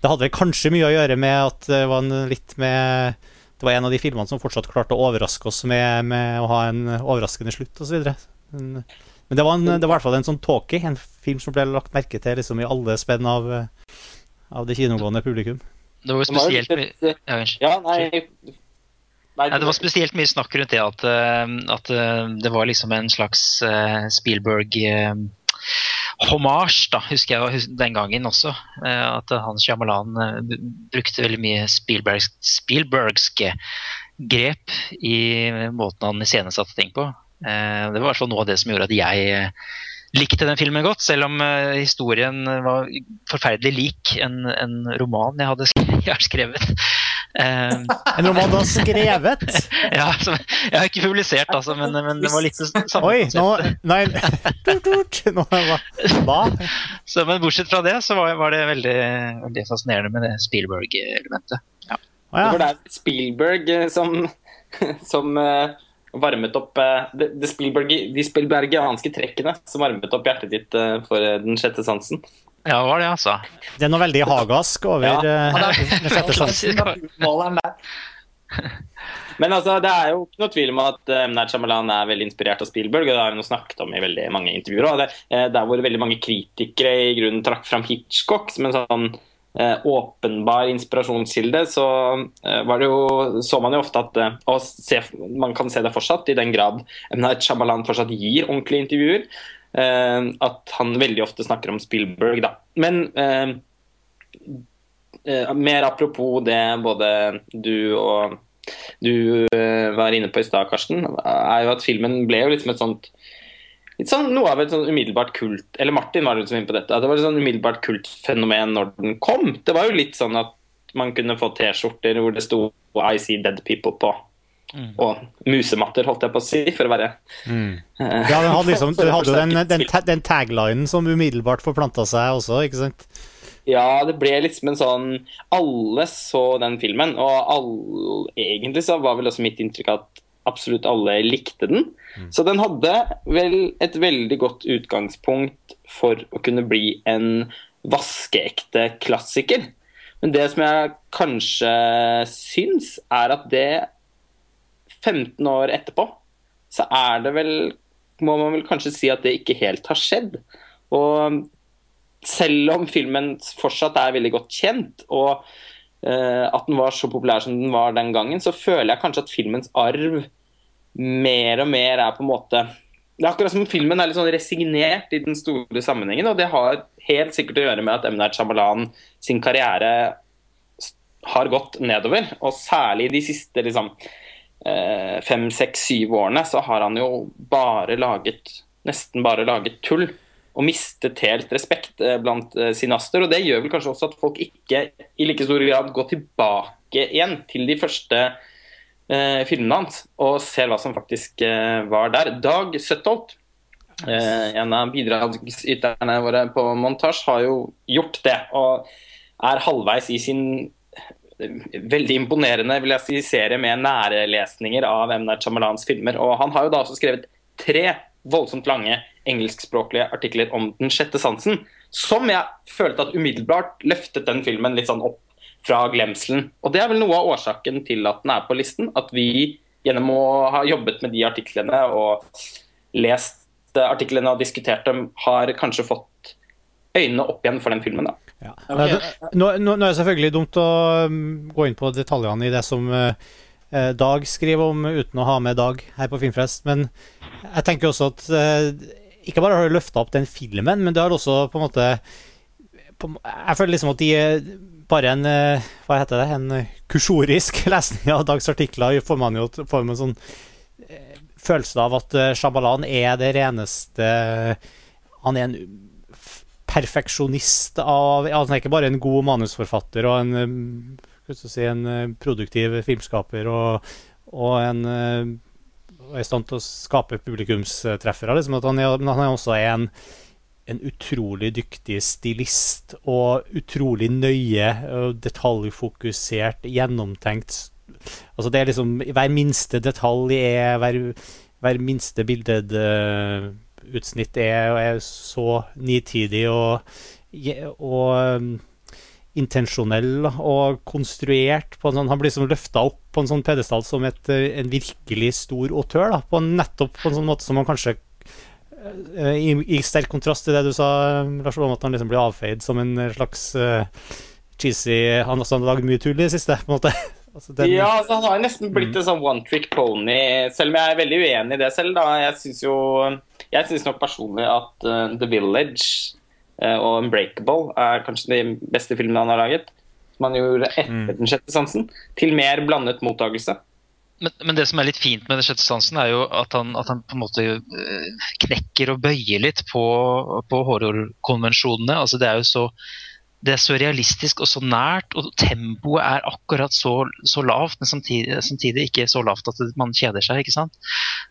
Det hadde vel kanskje mye å gjøre med at det var en litt med Det var en av de filmene som fortsatt klarte å overraske oss med, med å ha en overraskende slutt osv. Men, men det var, en, det var i hvert fall en sånn talkie, en film som ble lagt merke til liksom i alle spenn av, av det kinogående publikum. Det var jo spesielt mye ja. Ja, nei Nei, det var spesielt mye snakk rundt det at, eh, at eh, det var liksom en slags eh, Spielberg hommage, da, husker jeg den gangen også. eh, At Hans Shyamalan eh, brukte veldig mye Spielbergs, Spielbergske grep i måten han iscenesatte ting på. Eh, Det var i noe av det som gjorde at jeg likte den filmen godt, selv om historien var forferdelig lik en, en roman jeg hadde skrevet. jeg har skrevet. Eh, En roman du har skrevet? ja, som, jeg har ikke publisert, altså, men, men det var litt samme Oi, nå. Nei. Nå, hva? hva? Så, men bortsett fra det, så var, var det veldig, veldig fascinerende med det Spielberg-elementet. Ja. Ah, ja. det er Spielberg eh, som, som uh, varmet opp uh, de, de, Spielberg, De Spielbergianske trekkene som varmet opp hjertet ditt uh, for eh, den sjette sansen. Ja, det var det, altså. Det er noe veldig hagask over Ja. eh, sjette sjansen. Men altså, det er jo ikke noe tvil om at uh, Night Shyamalan er veldig inspirert av Spielberg, og det har han jo snakket om i veldig mange intervjuer. Og det, eh, der hvor veldig mange kritikere i grunnen trakk fram Hitchcock som en sånn eh, åpenbar inspirasjonskilde, så eh, var det jo, så man jo ofte at eh, og se, Man kan se det fortsatt, i den grad M. Night Shyamalan fortsatt gir ordentlige intervjuer. Eh, at han veldig ofte snakker om Spielberg, da. Men eh, eh, mer apropos det både du og du var inne på i stad, Karsten, er jo at filmen ble jo liksom et sånt sånn, Noe av et sånn umiddelbart kult Eller Martin var liksom inne på dette. At det var et sånn umiddelbart kultfenomen når den kom. Det var jo litt sånn at man kunne få T-skjorter hvor det sto 'I see dead people' på. Og musematter, holdt jeg på å si, for å være Mm. eh, Ja, den hadde, liksom, den, hadde jo den, den, den taglinen som umiddelbart forplanta seg også, ikke sant? Ja, det ble liksom en sånn Alle så den filmen, og alle, egentlig så var vel også mitt inntrykk at absolutt alle likte den. Så den hadde vel et veldig godt utgangspunkt for å kunne bli en vaskeekte klassiker. Men det som jeg kanskje syns, er at det 15 år etterpå, så er det vel Må man vel kanskje si at det ikke helt har skjedd. Og selv om filmen fortsatt er veldig godt kjent, og uh, at den var så populær som den var den gangen, så føler jeg kanskje at filmens arv mer og mer er på en måte Det er akkurat som filmen er litt sånn resignert i den store sammenhengen, og det har helt sikkert å gjøre med at Emnar Night sin karriere har gått nedover, og særlig de siste liksom fem, seks, syv årene så har han jo bare laget nesten bare laget tull og mistet helt respekt eh, blant eh, sinaster. Og det gjør vel kanskje også at folk ikke i like stor grad går tilbake igjen til de første eh, filmene hans og ser hva som faktisk eh, var der. Dag Søttholt, eh, en av bidragsyterne våre på montasje, har jo gjort det. Og er halvveis i sin eh, veldig imponerende vil jeg si, serie med nærlesninger av M. Night Shyamalans filmer. Og han har jo da også skrevet tre voldsomt lange engelskspråklige artikler om Den sjette sansen, som jeg følte at umiddelbart løftet den filmen litt sånn opp fra glemselen. Og det er vel noe av årsaken til at den er på listen. At vi gjennom å ha jobbet med de artiklene og lest artiklene og diskutert dem, har kanskje fått øynene opp igjen for den filmen. da. Ja. Okay. Nå, nå, nå er det selvfølgelig dumt å um, gå inn på detaljene i det som eh, eh, Dag skriver om, uten å ha med Dag her på Filmfrest, men jeg tenker også at eh, ikke bare har du løfta opp den filmen, men det har også på en måte på, Jeg føler liksom at de er bare en Hva heter det? En kusjorisk kursorisk lesning av Dags artikler får man jo får man en sånn følelse av at Shyamalan er det reneste Han er en perfeksjonist av ja, Han er ikke bare en god manusforfatter og en, eh, si, en eh, produktiv filmskaper og, og en eh, og er i stand til å skape publikumstreffere. Liksom, han, er, han er også en, en utrolig dyktig stilist og utrolig nøye detaljfokusert, gjennomtenkt. Altså det er liksom Hver minste detalj er Hver, hver minste bildeutsnitt er, er så nitidig og, og um, intensjonell og konstruert sånn, Han blir liksom løfta opp på en sånn pedestal som et, eh, en virkelig stor autør. Da, på nettopp på en sånn måte som man kanskje eh, i, I sterk kontrast til det du sa, Lars, om at han liksom blir avfeid som en slags uh, cheesy Han har lagd mye tull i det siste, på en måte. Altså, den- Ja, altså, han har nesten blitt en sånn one trick pony, selv om jeg er veldig uenig i det selv. da. Jeg syns jo Jeg syns nok personlig at uh, The Village uh, og Unbreakable er kanskje de beste filmene han har laget. Som han gjorde etter Mm. Den sjette sansen. Til mer blandet mottakelse. Men, men det som er litt fint med Den sjette sansen, er jo at han, at han på en måte eh, knekker og bøyer litt på, på horrorkonvensjonene. Altså det er jo så det er så realistisk og så nært, og tempoet er akkurat så, så lavt, men samtidig, samtidig ikke så lavt at man kjeder seg. ikke sant?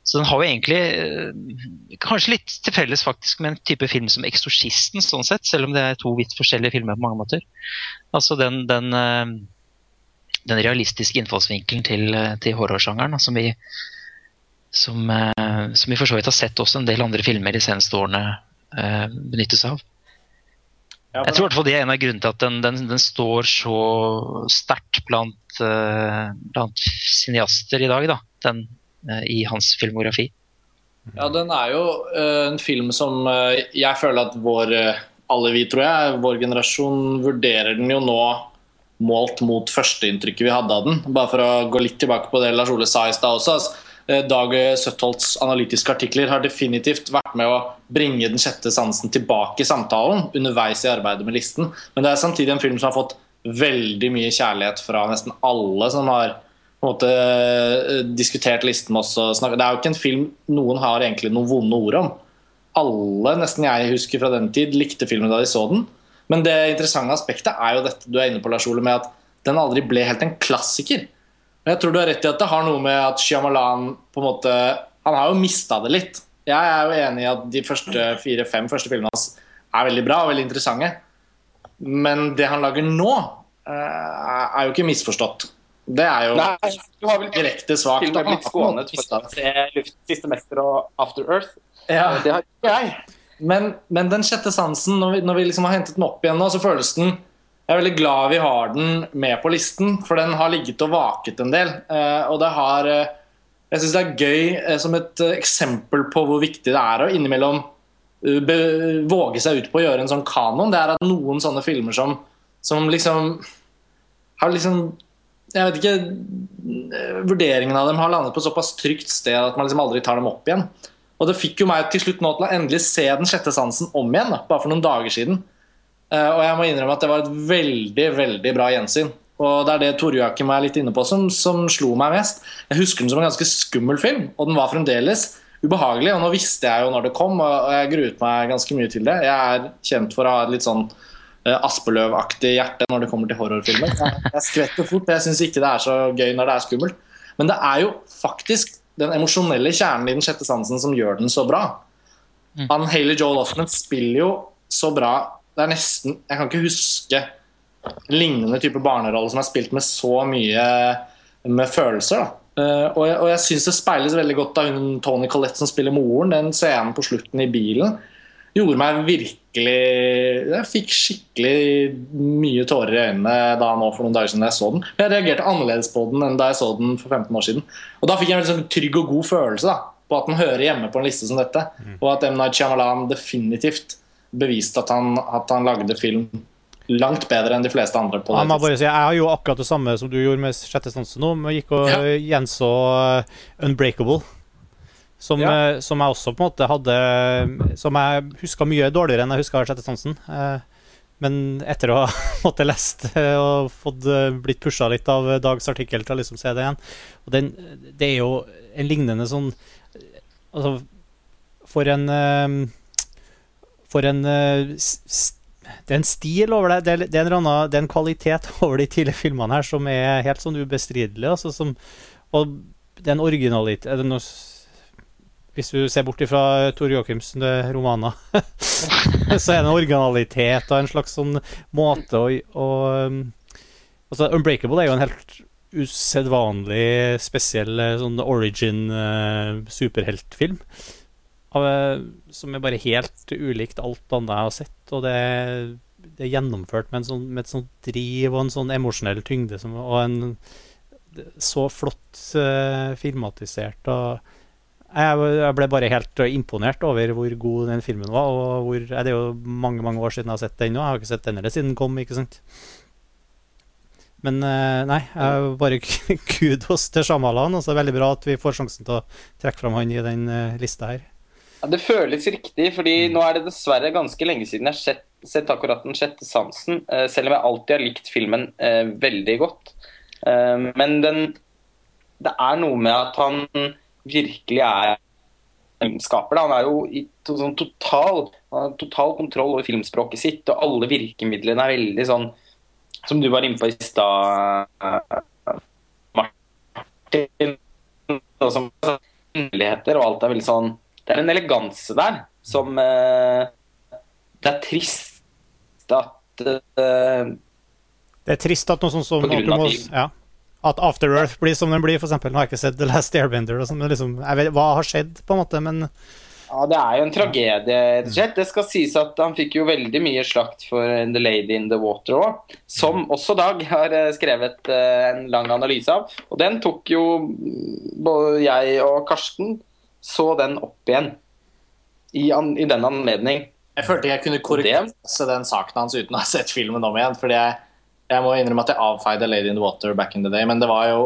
Så den har jo egentlig eh, kanskje litt til felles faktisk med en type film som 'Eksorsisten', sånn sett, selv om det er to vidt forskjellige filmer på mange måter. Altså den, den eh, den realistiske innfallsvinkelen til, eh, til horrorsjangeren, som vi som, som vi for så vidt har sett også en del andre filmer de seneste årene benyttes av. Jeg tror i hvert fall det er en av grunnene til at den, den, den står så sterkt blant, uh, blant cineaster i dag, da, den, uh, i hans filmografi. Ja, den er jo uh, en film som jeg føler at vår alle vi, tror jeg, vår generasjon vurderer den jo nå målt mot førsteinntrykket vi hadde av den. Bare for å gå litt tilbake på det Lars Ole sa i stad også. Altså, Dag Søttholts analytiske artikler har definitivt vært med å bringe den sjette sansen tilbake i samtalen underveis i arbeidet med listen. Men det er samtidig en film som har fått veldig mye kjærlighet fra nesten alle som har måte eh, diskutert listen med oss. Det er jo ikke en film noen har egentlig noen vonde ord om. Alle nesten jeg husker fra den tid, likte filmen da de så den. Men det interessante aspektet er jo dette du er inne på, Lars Ole, med at den aldri ble helt en klassiker. Men jeg tror du har rett i at det har noe med at Shyamalan på en måte Han har jo mista det litt. Jeg er jo enig i at de første fire-fem første filmene hans er veldig bra og veldig interessante. Men det han lager nå, eh, er jo ikke misforstått. Det er jo Nei, du har vel direkte svakt. Filmen er blitt skånet for å se Luft, Siste Mester og After Earth. Ja. Det har ikke jeg. Men, men den sjette sansen, når vi, når vi liksom har hentet den opp igjen nå, så føles den Jeg er veldig glad vi har den med på listen, for den har ligget og vaket en del. Eh, og det har eh, Jeg syns det er gøy eh, som et eksempel på hvor viktig det er å innimellom våge seg ut på å gjøre en sånn kanon. Det er at noen sånne filmer som, som liksom har liksom Jeg vet ikke Vurderingen av dem har landet på såpass trygt sted at man liksom aldri tar dem opp igjen. Og det fikk jo meg til slutt nå til å endelig se Den sjette sansen om igjen, bare for noen dager siden. Eh, og jeg må innrømme at det var et veldig, veldig bra gjensyn. Og det er det Tore Joakim er litt inne på som, som slo meg mest. Jeg husker den som en ganske skummel film, og den var fremdeles ubehagelig. Og nå visste jeg jo når det kom, og jeg gruet meg ganske mye til det. Jeg er kjent for å ha et litt sånn eh, Aspeløv-aktig hjerte når det kommer til horrorfilmer. Jeg, jeg skvetter fort. Jeg syns ikke det er så gøy når det er skummelt. Men det er jo faktisk den emosjonelle kjernen i Den sjette sansen som gjør den så bra. Han Haley Joel Offman spiller jo så bra. Det er nesten Jeg kan ikke huske lignende type barnerolle som er spilt med så mye med følelser. da. Uh, og jeg, og jeg syns det speiles veldig godt av hun Tony Collette som spiller moren. Den scenen på slutten i bilen gjorde meg virkelig Jeg fikk skikkelig mye tårer i øynene da nå for noen dager siden jeg så den. Jeg reagerte annerledes på den enn da jeg så den for 15 år siden. Og da fikk jeg en veldig sånn trygg og god følelse da, på at den hører hjemme på en liste som dette. Og at M. Night Shyamalan definitivt beviste at han, at han lagde film langt bedre enn de fleste andre på det Jeg bare jeg har jo akkurat det samme som du gjorde med sjette sansen nå. Men gikk og Ja. gjenså uh, Unbreakable. Som, Ja. eh, som jeg også på en måte hadde Som jeg huska mye dårligere enn jeg huska sjette sansen. Eh, Men etter å ha måtte lest eh, og fått eh, blitt pusha litt av Dags artikkel til å liksom se det igjen Og den, Det er jo en lignende sånn Altså, for en eh, For en eh, det er en stil over det. Det er, det er, en, annen, det er en kvalitet over de tidligere filmene her som er helt sånn ubestridelig. Altså, som, og en originalitet noe, Hvis du ser bort ifra Tore Joachims eh, romaner, så er det en originalitet og en slags sånn måte å, um, Altså, Unbreakable er jo en helt usedvanlig spesiell eh, sånn origin eh, superheltfilm. Av, eh, som er bare helt ulikt alt annet jeg har sett. Og det, det er gjennomført med, sånn, med et sånt driv og en sånn emosjonell tyngde som, og en så flott uh, filmatisert. Og jeg, ble bare helt imponert over hvor god den filmen var. Og hvor, eh, det er jo mange mange år siden jeg har sett den nå. Jeg har ikke sett den heller siden den kom. ikke sant? Men eh, nei, jeg bare kudos til Shyamalan. Altså, veldig bra at vi får sjansen til å trekke fram han i den eh, lista her. Det føles riktig, fordi nå er det dessverre ganske lenge siden jeg har sett, sett akkurat Den sjette sansen, eh, selv om jeg alltid har likt filmen eh, veldig godt. Eh, men den Det er noe med at han virkelig er filmskaper. Da. Han er jo i to, sånn total, har total kontroll over filmspråket sitt, og alle virkemidlene er veldig sånn Som du var inne på i stad, eh, Martin. og hemmeligheter, og alt er veldig sånn Det er en eleganse der som eh, Det er trist at eh, Det er trist at noe sånt som grunn av ja, At After Earth blir som den blir, eksempel. Nå har jeg ikke sett The Last Airbender. Men liksom, vet, hva har skjedd, på en måte? Men Ja, det er jo en tragedie, rett og slett. Det skal sies at han fikk jo veldig mye slakt for The Lady in the Water òg, som også Dag har eh, skrevet eh, en lang analyse av. Og den tok jo mm, både jeg og Karsten så den opp igjen i, an, i den anledning. Jeg følte jeg kunne korrigere den saken hans uten å ha sett filmen om igjen. Fordi jeg, jeg må innrømme at jeg avfeide 'Lady in the Water' back in the day. Men det var jo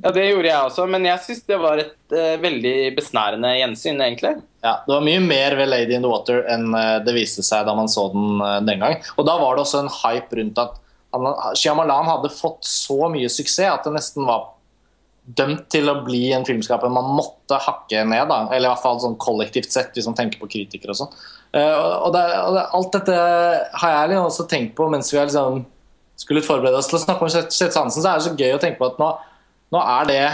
Ja, det gjorde jeg også, men jeg syns det var et uh, veldig besnærende gjensyn, egentlig. ja, det var mye mer ved 'Lady in the Water' enn uh, det viste seg da man så den uh, den gang. Og da var det også en hype rundt at Shyamalan hadde fått så mye suksess at det nesten var dømt til å bli en filmskaper man måtte hakke ned. da, Eller i hvert fall sånn kollektivt sett, hvis man tenker på kritikere og sånn. Uh, og det, og det, alt dette har jeg liksom også tenkt på mens vi har liksom skulle forberede oss til å snakke om Sjette sansen, så er det så gøy å tenke på at nå, nå er det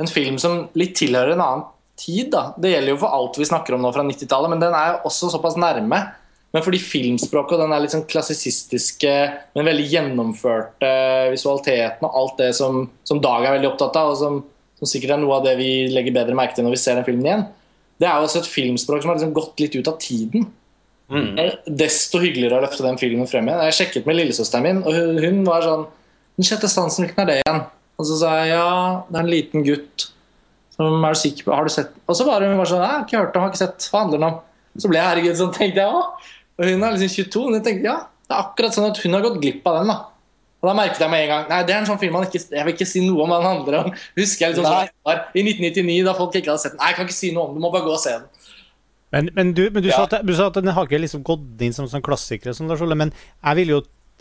en film som litt tilhører en annen tid. da. Det gjelder jo for alt vi snakker om nå fra 90-tallet, men den er jo også såpass nærme Men fordi filmspråket og den er litt sånn klassisistiske, men veldig gjennomførte visualiteten og alt det som, som Dag er veldig opptatt av, og som, som sikkert er noe av det vi legger bedre merke til når vi ser den filmen igjen, det er jo også et filmspråk som har liksom gått litt ut av tiden. Mm. Desto hyggeligere å løfte den filmen frem igjen. Jeg sjekket med lillesøsteren min, og hun, hun var sånn Den sjette sansen, hvilken er det igjen? Og så sa jeg ja, det er en liten gutt som er du sikker på Har du sett Og så var hun bare sånn Jeg har ikke hørt om, har ikke sett. Hva handler den om? Så ble jeg herregud sånn, tenkte jeg òg. Og hun er liksom 22. Og jeg tenkte ja, det er akkurat sånn at hun har gått glipp av den. da og da merket jeg med en gang Nei, det er en sånn film man ikke, jeg vil ikke si noe om hva den handler om. Husker jeg liksom sånn var I 1999, da folk ikke hadde sett den. Nei, jeg kan ikke si noe om den, du må bare gå og se den. Men, men du, men du, Ja. sa at, du sa at den har ikke liksom gått inn som sånn klassiker, Lars Ole, men jeg vil jo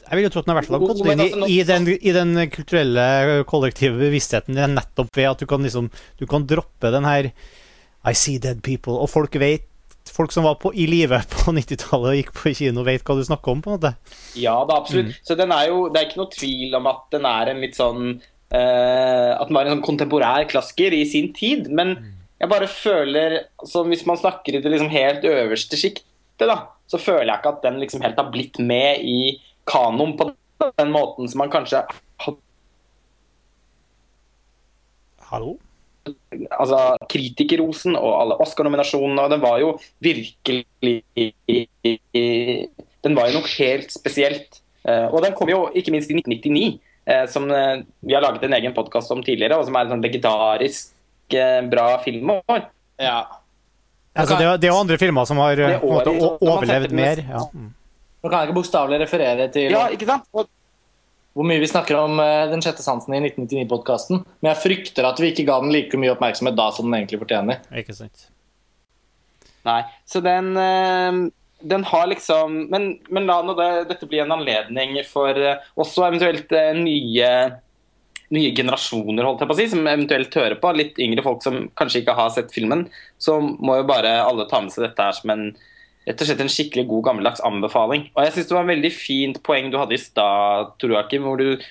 jeg vil jo tro at den i hvert fall har gått inn i, altså, i, den, i den kulturelle, kollektive bevisstheten nettopp ved at du kan liksom Du kan droppe den her I see dead people, og folk vet Folk som var på, i live på 90-tallet og gikk på kino, vet hva du snakker om, på en måte. Ja, da, absolutt. Så den er jo, det er ikke noe tvil om at den er en litt sånn uh, At den var en sånn kontemporær klassiker i sin tid. Men jeg bare føler altså Hvis man snakker i det liksom helt øverste sjiktet, da, så føler jeg ikke at den liksom helt har blitt med i kanon på den måten som man kanskje Hallo? Altså, kritikerrosen og alle Oscar-nominasjonene, og den var jo virkelig Den var jo noe helt spesielt. Eh, Og den kom jo ikke minst i 1999, eh, som eh, vi har laget en egen podkast om tidligere, og som er et sånn legendarisk bra filmår. Ja. Altså, det, er- det er jo andre filmer som har året, på en måte, overlevd mer. Ja. Nå kan jeg ikke bokstavelig referere til Ja, ikke sant? Og hvor mye vi snakker om eh, Den sjette sansen i 1999-podkasten, men jeg frykter at vi ikke ga den like mye oppmerksomhet da som den egentlig fortjener. Ikke sant. Nei, så den, eh, den har liksom Men, men la nå det, dette bli en anledning for eh, også eventuelt nye nye generasjoner, holdt jeg på å si, som eventuelt hører på. Litt yngre folk som kanskje ikke har sett filmen. Så må jo bare alle ta med seg dette her som en rett og slett en skikkelig god gammeldags anbefaling. Og jeg syns det var en veldig fint poeng du hadde i stad, Tor hvor du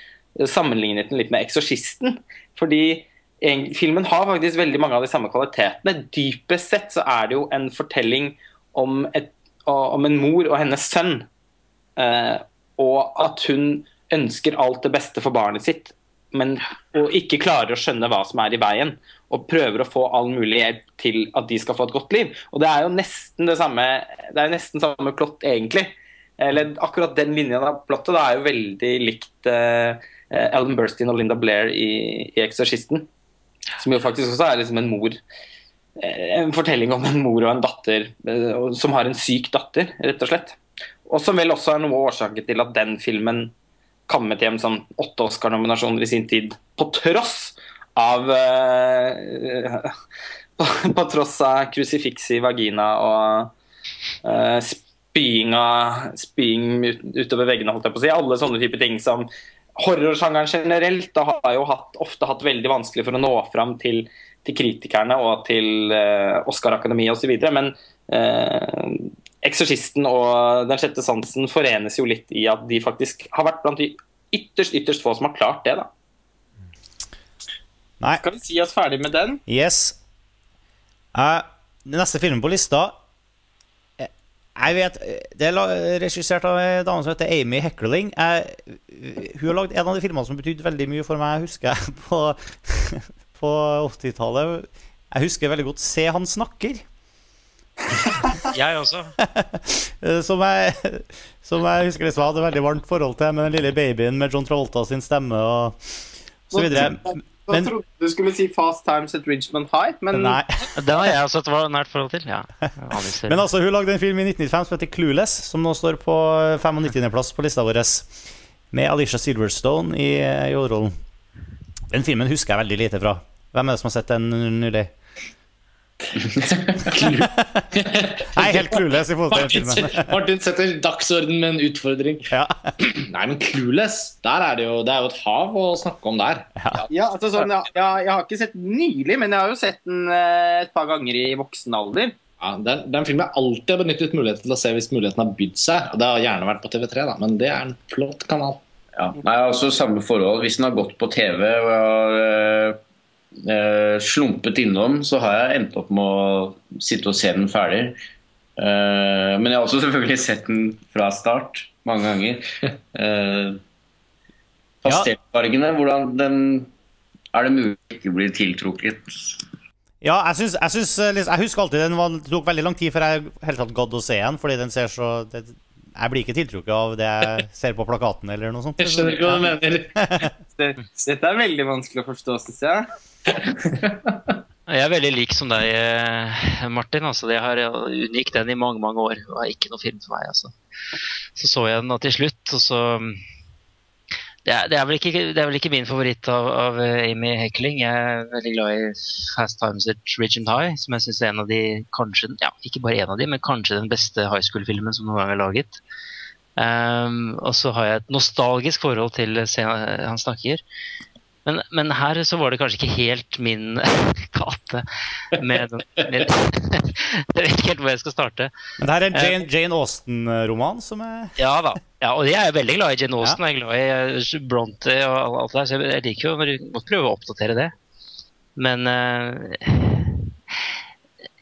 sammenlignet den litt med 'Eksorsisten'. Fordi en- filmen har faktisk veldig mange av de samme kvalitetene. Dypest sett så er det jo en fortelling om, et, om en mor og hennes sønn. Eh, og at hun ønsker alt det beste for barnet sitt, men og ikke klarer å skjønne hva som er i veien. Og prøver å få all mulig hjelp til at de skal få et godt liv. Og det er jo nesten det samme Det er nesten samme plott, egentlig. Eller akkurat den linjen av plottet da er jo veldig likt uh, Ellen Burstyn og Linda Blair i, i 'Eksorsisten'. Som jo faktisk også er liksom en mor eh, En fortelling om en mor og en datter eh, som har en syk datter, rett og slett. Og som vel også er noe av årsaken til at den filmen kammet hjem sånn åtte Oscar-nominasjoner i sin tid, på tross av uh, på, på tross av krusifiks i vagina og uh, spying, av, spying ut, utover veggene, holdt jeg på å si. Alle sånne type ting som Horrorsjangeren generelt da, har jo hatt, ofte hatt veldig vanskelig for å nå fram til, til kritikerne og til uh, Oscar-akademiet osv. Men uh, 'Eksorsisten' og 'Den sjette sansen' forenes jo litt i at de faktisk har vært blant de ytterst, ytterst få som har klart det. da. Nei. Skal vi si oss ferdig med den? Yes. Uh, den neste filmen på lista eh, Jeg vet Det er regissert av en dame som heter Amy Heckerling. Jeg, hun har lagd en av de filmene som betydde veldig mye for meg, husker jeg, på, på 80-tallet. Jeg husker veldig godt 'Se han snakker'. Jeg også. Som jeg, som jeg husker liksom jeg hadde veldig varmt forhold til, med den lille babyen med John Travolta sin stemme og så videre. Men- trodde du skulle si 'Fast Times at Ridgemont High', men Nei. Den har jeg også et var- nært forhold til. Ja. Men altså, hun lagde en film i 1995 som heter Clueless, som nå står på 95.-plass på lista vår. Med Alicia Silverstone i, i hovedrollen. Den filmen husker jeg veldig lite fra. Hvem er det som har sett den nylig? Jeg er helt clueless i forhold til Martin, filmen. Martin setter dagsorden med en utfordring. Ja. Nei, men Clueless, der er det jo Det er jo et hav å snakke om der. Ja, altså sånn, ja, ja, jeg har ikke sett den nylig, men jeg har jo sett den eh, et par ganger i voksen alder. Ja, det, er, det er en film jeg alltid har benyttet muligheten til å se hvis muligheten har bydd seg. Og Det har gjerne vært på TV3, da, men det er en flott kanal. Ja. Nei, altså samme forhold. Hvis den har gått på TV og jeg har eh, eh, slumpet innom, så har jeg endt opp med å sitte og se den ferdig. Eh, men jeg har også selvfølgelig sett den fra start mange ganger. Uh, Pastellfargene, hvordan den Er det mulig å ikke bli tiltrukket? Ja, jeg, syns, jeg, syns, eh, liksom, jeg husker alltid den var, det tok veldig lang tid før jeg helt tatt gadd å se den, fordi den ser så det, Jeg blir ikke tiltrukket av det jeg ser på plakaten eller noe sånt. Jeg skjønner ikke hva du mener. Dette er veldig vanskelig å forstå, syns jeg. Jeg er veldig lik som deg, eh, Martin. Altså, jeg har unngikk den i mange mange år. Det var ikke noe film for meg. Altså. Så så jeg den da til slutt, og så det er, det, er ikke, det er, vel ikke, min favoritt av, av, Amy Heckling. Jeg er veldig glad i Fast Times at Regent High, som jeg syns er en av de kanskje, ja, ikke bare en av de, men kanskje den beste high school-filmen som noen gang er laget. Um, og så har jeg et nostalgisk forhold til scenen han snakker. Men, men, her så var det kanskje ikke helt min gate. Med, med, jeg vet ikke helt hvor jeg skal starte. Men det her er en Jane, Jane Austen-roman som er Ja da. Ja, og jeg er veldig glad i Jane Austen. Ja. Jeg er glad i eh, Bronte og alt det der. Så jeg liker jo å prøve å oppdatere det. Men uh,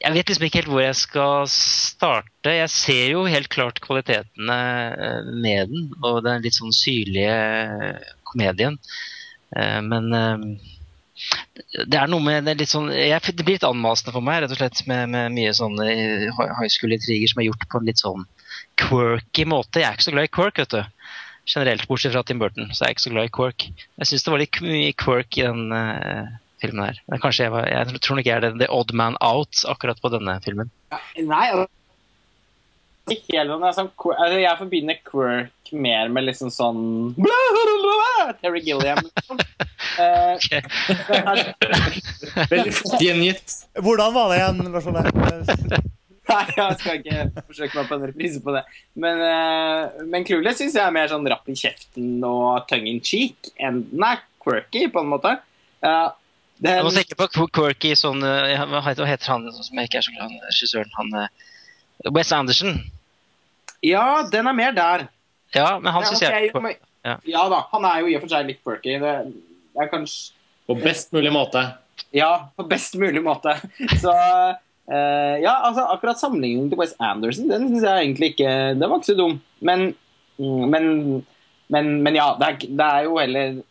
jeg vet liksom ikke helt hvor jeg skal starte. Jeg ser jo helt klart kvalitetene med den, og den litt sånn syrlige komedien. Eh, men eh, det er noe med det litt sånn jeg, Det blir litt anmasende for meg, rett og slett, med, med mye sånne high school-intriger som er gjort på en litt sånn quirky måte. Jeg er ikke så glad i quirk, vet du. Generelt, bortsett fra Tim Burton, så er jeg ikke så glad i quirk. Jeg syns det var litt mye quirk i den uh, filmen her. Men kanskje jeg, var, jeg tror nok jeg er the, odd man out akkurat på denne filmen. Nei, altså, ikke helt sånn, sånn altså, Jeg forbinder quirk mer med liksom sånn bla, bla, bla, Terry Gilliam. Liksom. Uh, Veldig fort gjengitt. Hvordan var det igjen? Nei, jeg skal ikke forsøke meg på en reprise på det. Men, uh, men Clueless syns jeg er mer sånn rapp i kjeften og tongue in cheek enn den er quirky, på en måte. Uh, den... Jeg må tenke på quirky sånn Hva heter han som jeg ikke er så glad i, regissøren? Han Wes Anderson. Ja, den er mer der. Ja, men han syns jeg okay, ja. ja. da, han er jo i og for seg litt quirky. Det er kanskje På best mulig måte. Ja, på best mulig måte. Så uh, ja, altså akkurat sammenligningen til West Anderson, den syns jeg egentlig ikke Den var ikke så dum. Men, mm, men, men, men ja, det er, det er, jo heller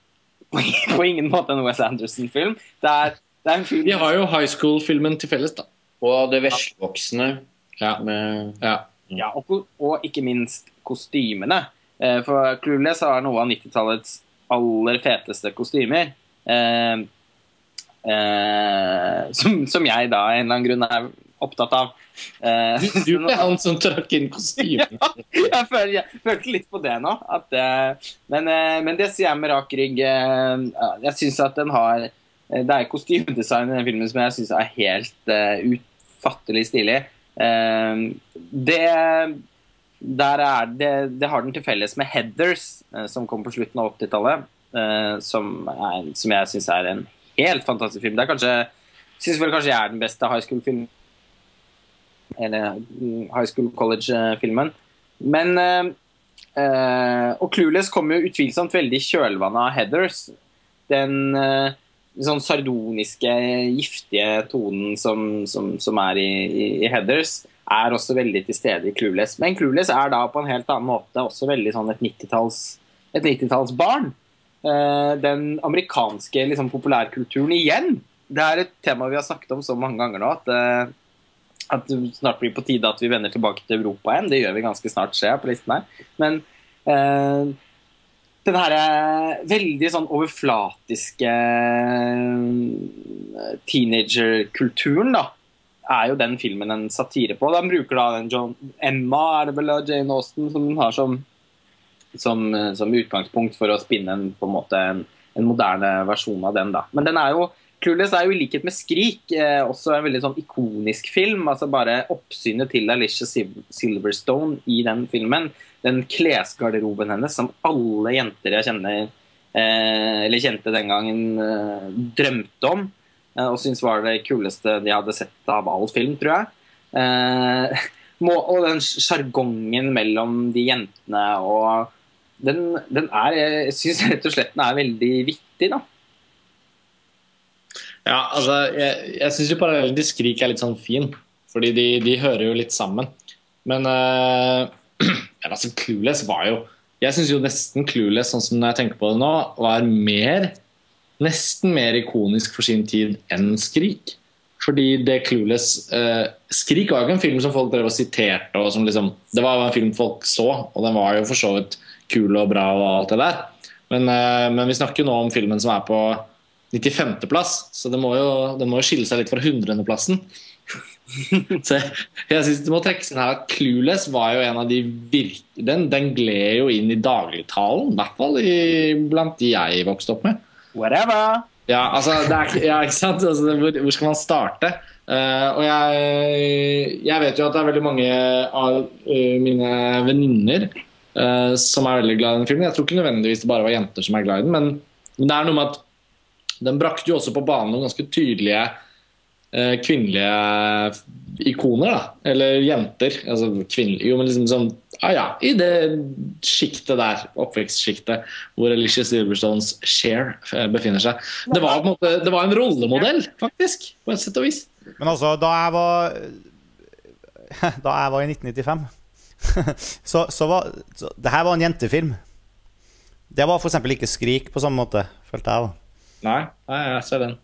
på ingen måte en West Anderson-film. Det, det, er en film De har jo high school-filmen til felles, da. Og det veslevoksne. Ja. Med, ja. Ja, og, og, ikke minst kostymene. Eh, for Clueless har noe av 90-tallets aller feteste kostymer. Eh, eh, som, som, jeg da av en eller annen grunn er opptatt av. Eh, du er han som trakk inn kostymen. ja, jeg, føl, jeg, følte litt på det nå. At, eh, men, eh, men, det sier jeg med rak rygg. jeg syns at den har Det er kostymedesign i den filmen som jeg syns er helt utfattelig stilig. Ehm, det, det, det har den til felles med Heathers, eh, som kom på slutten av 80-tallet. Eh, som, som, jeg syns er en helt fantastisk film. Det er kanskje syns vel kanskje jeg er den beste high school-filmen. Eller mm, high school college-filmen. Men øh, Og Clueless kom jo utvilsomt veldig i kjølvannet av Heathers. Den øh, sånn sardoniske, giftige tonen som, som, som er i, i, Heathers, er også veldig til stede i Clueless. Men Clueless er da på en helt annen måte også veldig sånn et 90-tallsbarn. 90 uh, den amerikanske liksom, populærkulturen igjen. Det er et tema vi har snakket om så mange ganger nå. at uh, at det snart blir på tide at vi vender tilbake til Europa igjen. Det gjør vi ganske snart, ser jeg på listen her. Men uh, den her eh, veldig sånn overflatiske eh, teenagerkulturen, da, er jo den filmen en satire på. Den bruker da den John Emma, er det vel av Jane Austen, som den har som, som, eh, som, utgangspunkt for å spinne en, på en, måte, en, en moderne versjon av den. da. Men den er jo Clueless er jo i likhet med Skrik eh, også en veldig sånn ikonisk film. altså Bare oppsynet til Alicia Silverstone i den filmen den klesgarderoben hennes som alle jenter jeg kjenner, eh, eller kjente den gangen, eh, drømte om. Eh, og syntes var det kuleste de hadde sett av all film, tror jeg. Og den sjargongen mellom de jentene og den, den er Jeg syns rett og slett den er veldig vittig, da. Ja, altså, jeg, jeg syns jo parallellen til Skrik er litt sånn fin. Fordi de, de hører jo litt sammen. Men eh, men altså, Clueless var jo Jeg syns jo nesten Clueless, sånn som jeg tenker på det nå, var mer Nesten mer ikonisk for sin tid enn Skrik. Fordi det Clueless eh, Skrik var jo ikke en film som folk drev og siterte. Og som liksom, det var en film folk så, og den var jo for så vidt kul og bra. og alt det der Men, eh, men vi snakker jo nå om filmen som er på 95.-plass, så det må jo, den må jo skille seg litt fra 100.-plassen. så jeg, syns det må trekke sånn her at Clueless var jo en av de virke... Den, den gled jo inn i dagligtalen, i hvert fall blant de jeg vokste opp med. Whatever. Ja, altså, er, ja, ikke sant? Altså, hvor, hvor skal man starte? Uh, og jeg, jeg vet jo at det er veldig mange av uh, mine venninner uh, som er veldig glad i den filmen. Jeg tror ikke nødvendigvis det bare var jenter som er glad i den, men, men det er noe med at den brakte jo også på banen noen ganske tydelige kvinnelige ikoner, da. Eller jenter. Altså kvinnelige Jo, men liksom sånn Ja ja, i det sjiktet der, oppvekstsjiktet, hvor Alicia Silverstones Cher eh, befinner seg. Det var på en måte Det var en rollemodell, faktisk, på et sett og vis. Men altså, da jeg var Da jeg var i 1995, så, så var så, Det her var en jentefilm. Det var f.eks. ikke Skrik på samme måte, følte jeg. da. Nei, nei jeg ser den.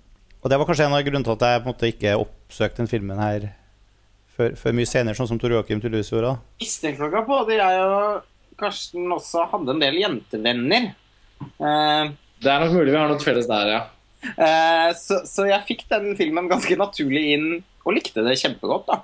Og det var kanskje en av grunnene til at jeg på en måte ikke oppsøkte den filmen her før, før mye senere, sånn som Tor Joakim Tullius gjorde. dere på at jeg og Karsten også hadde en del jentevenner? Eh, Det er nok mulig vi har noe felles der, ja. eh, så, så jeg fikk den filmen ganske naturlig inn og likte det kjempegodt. da.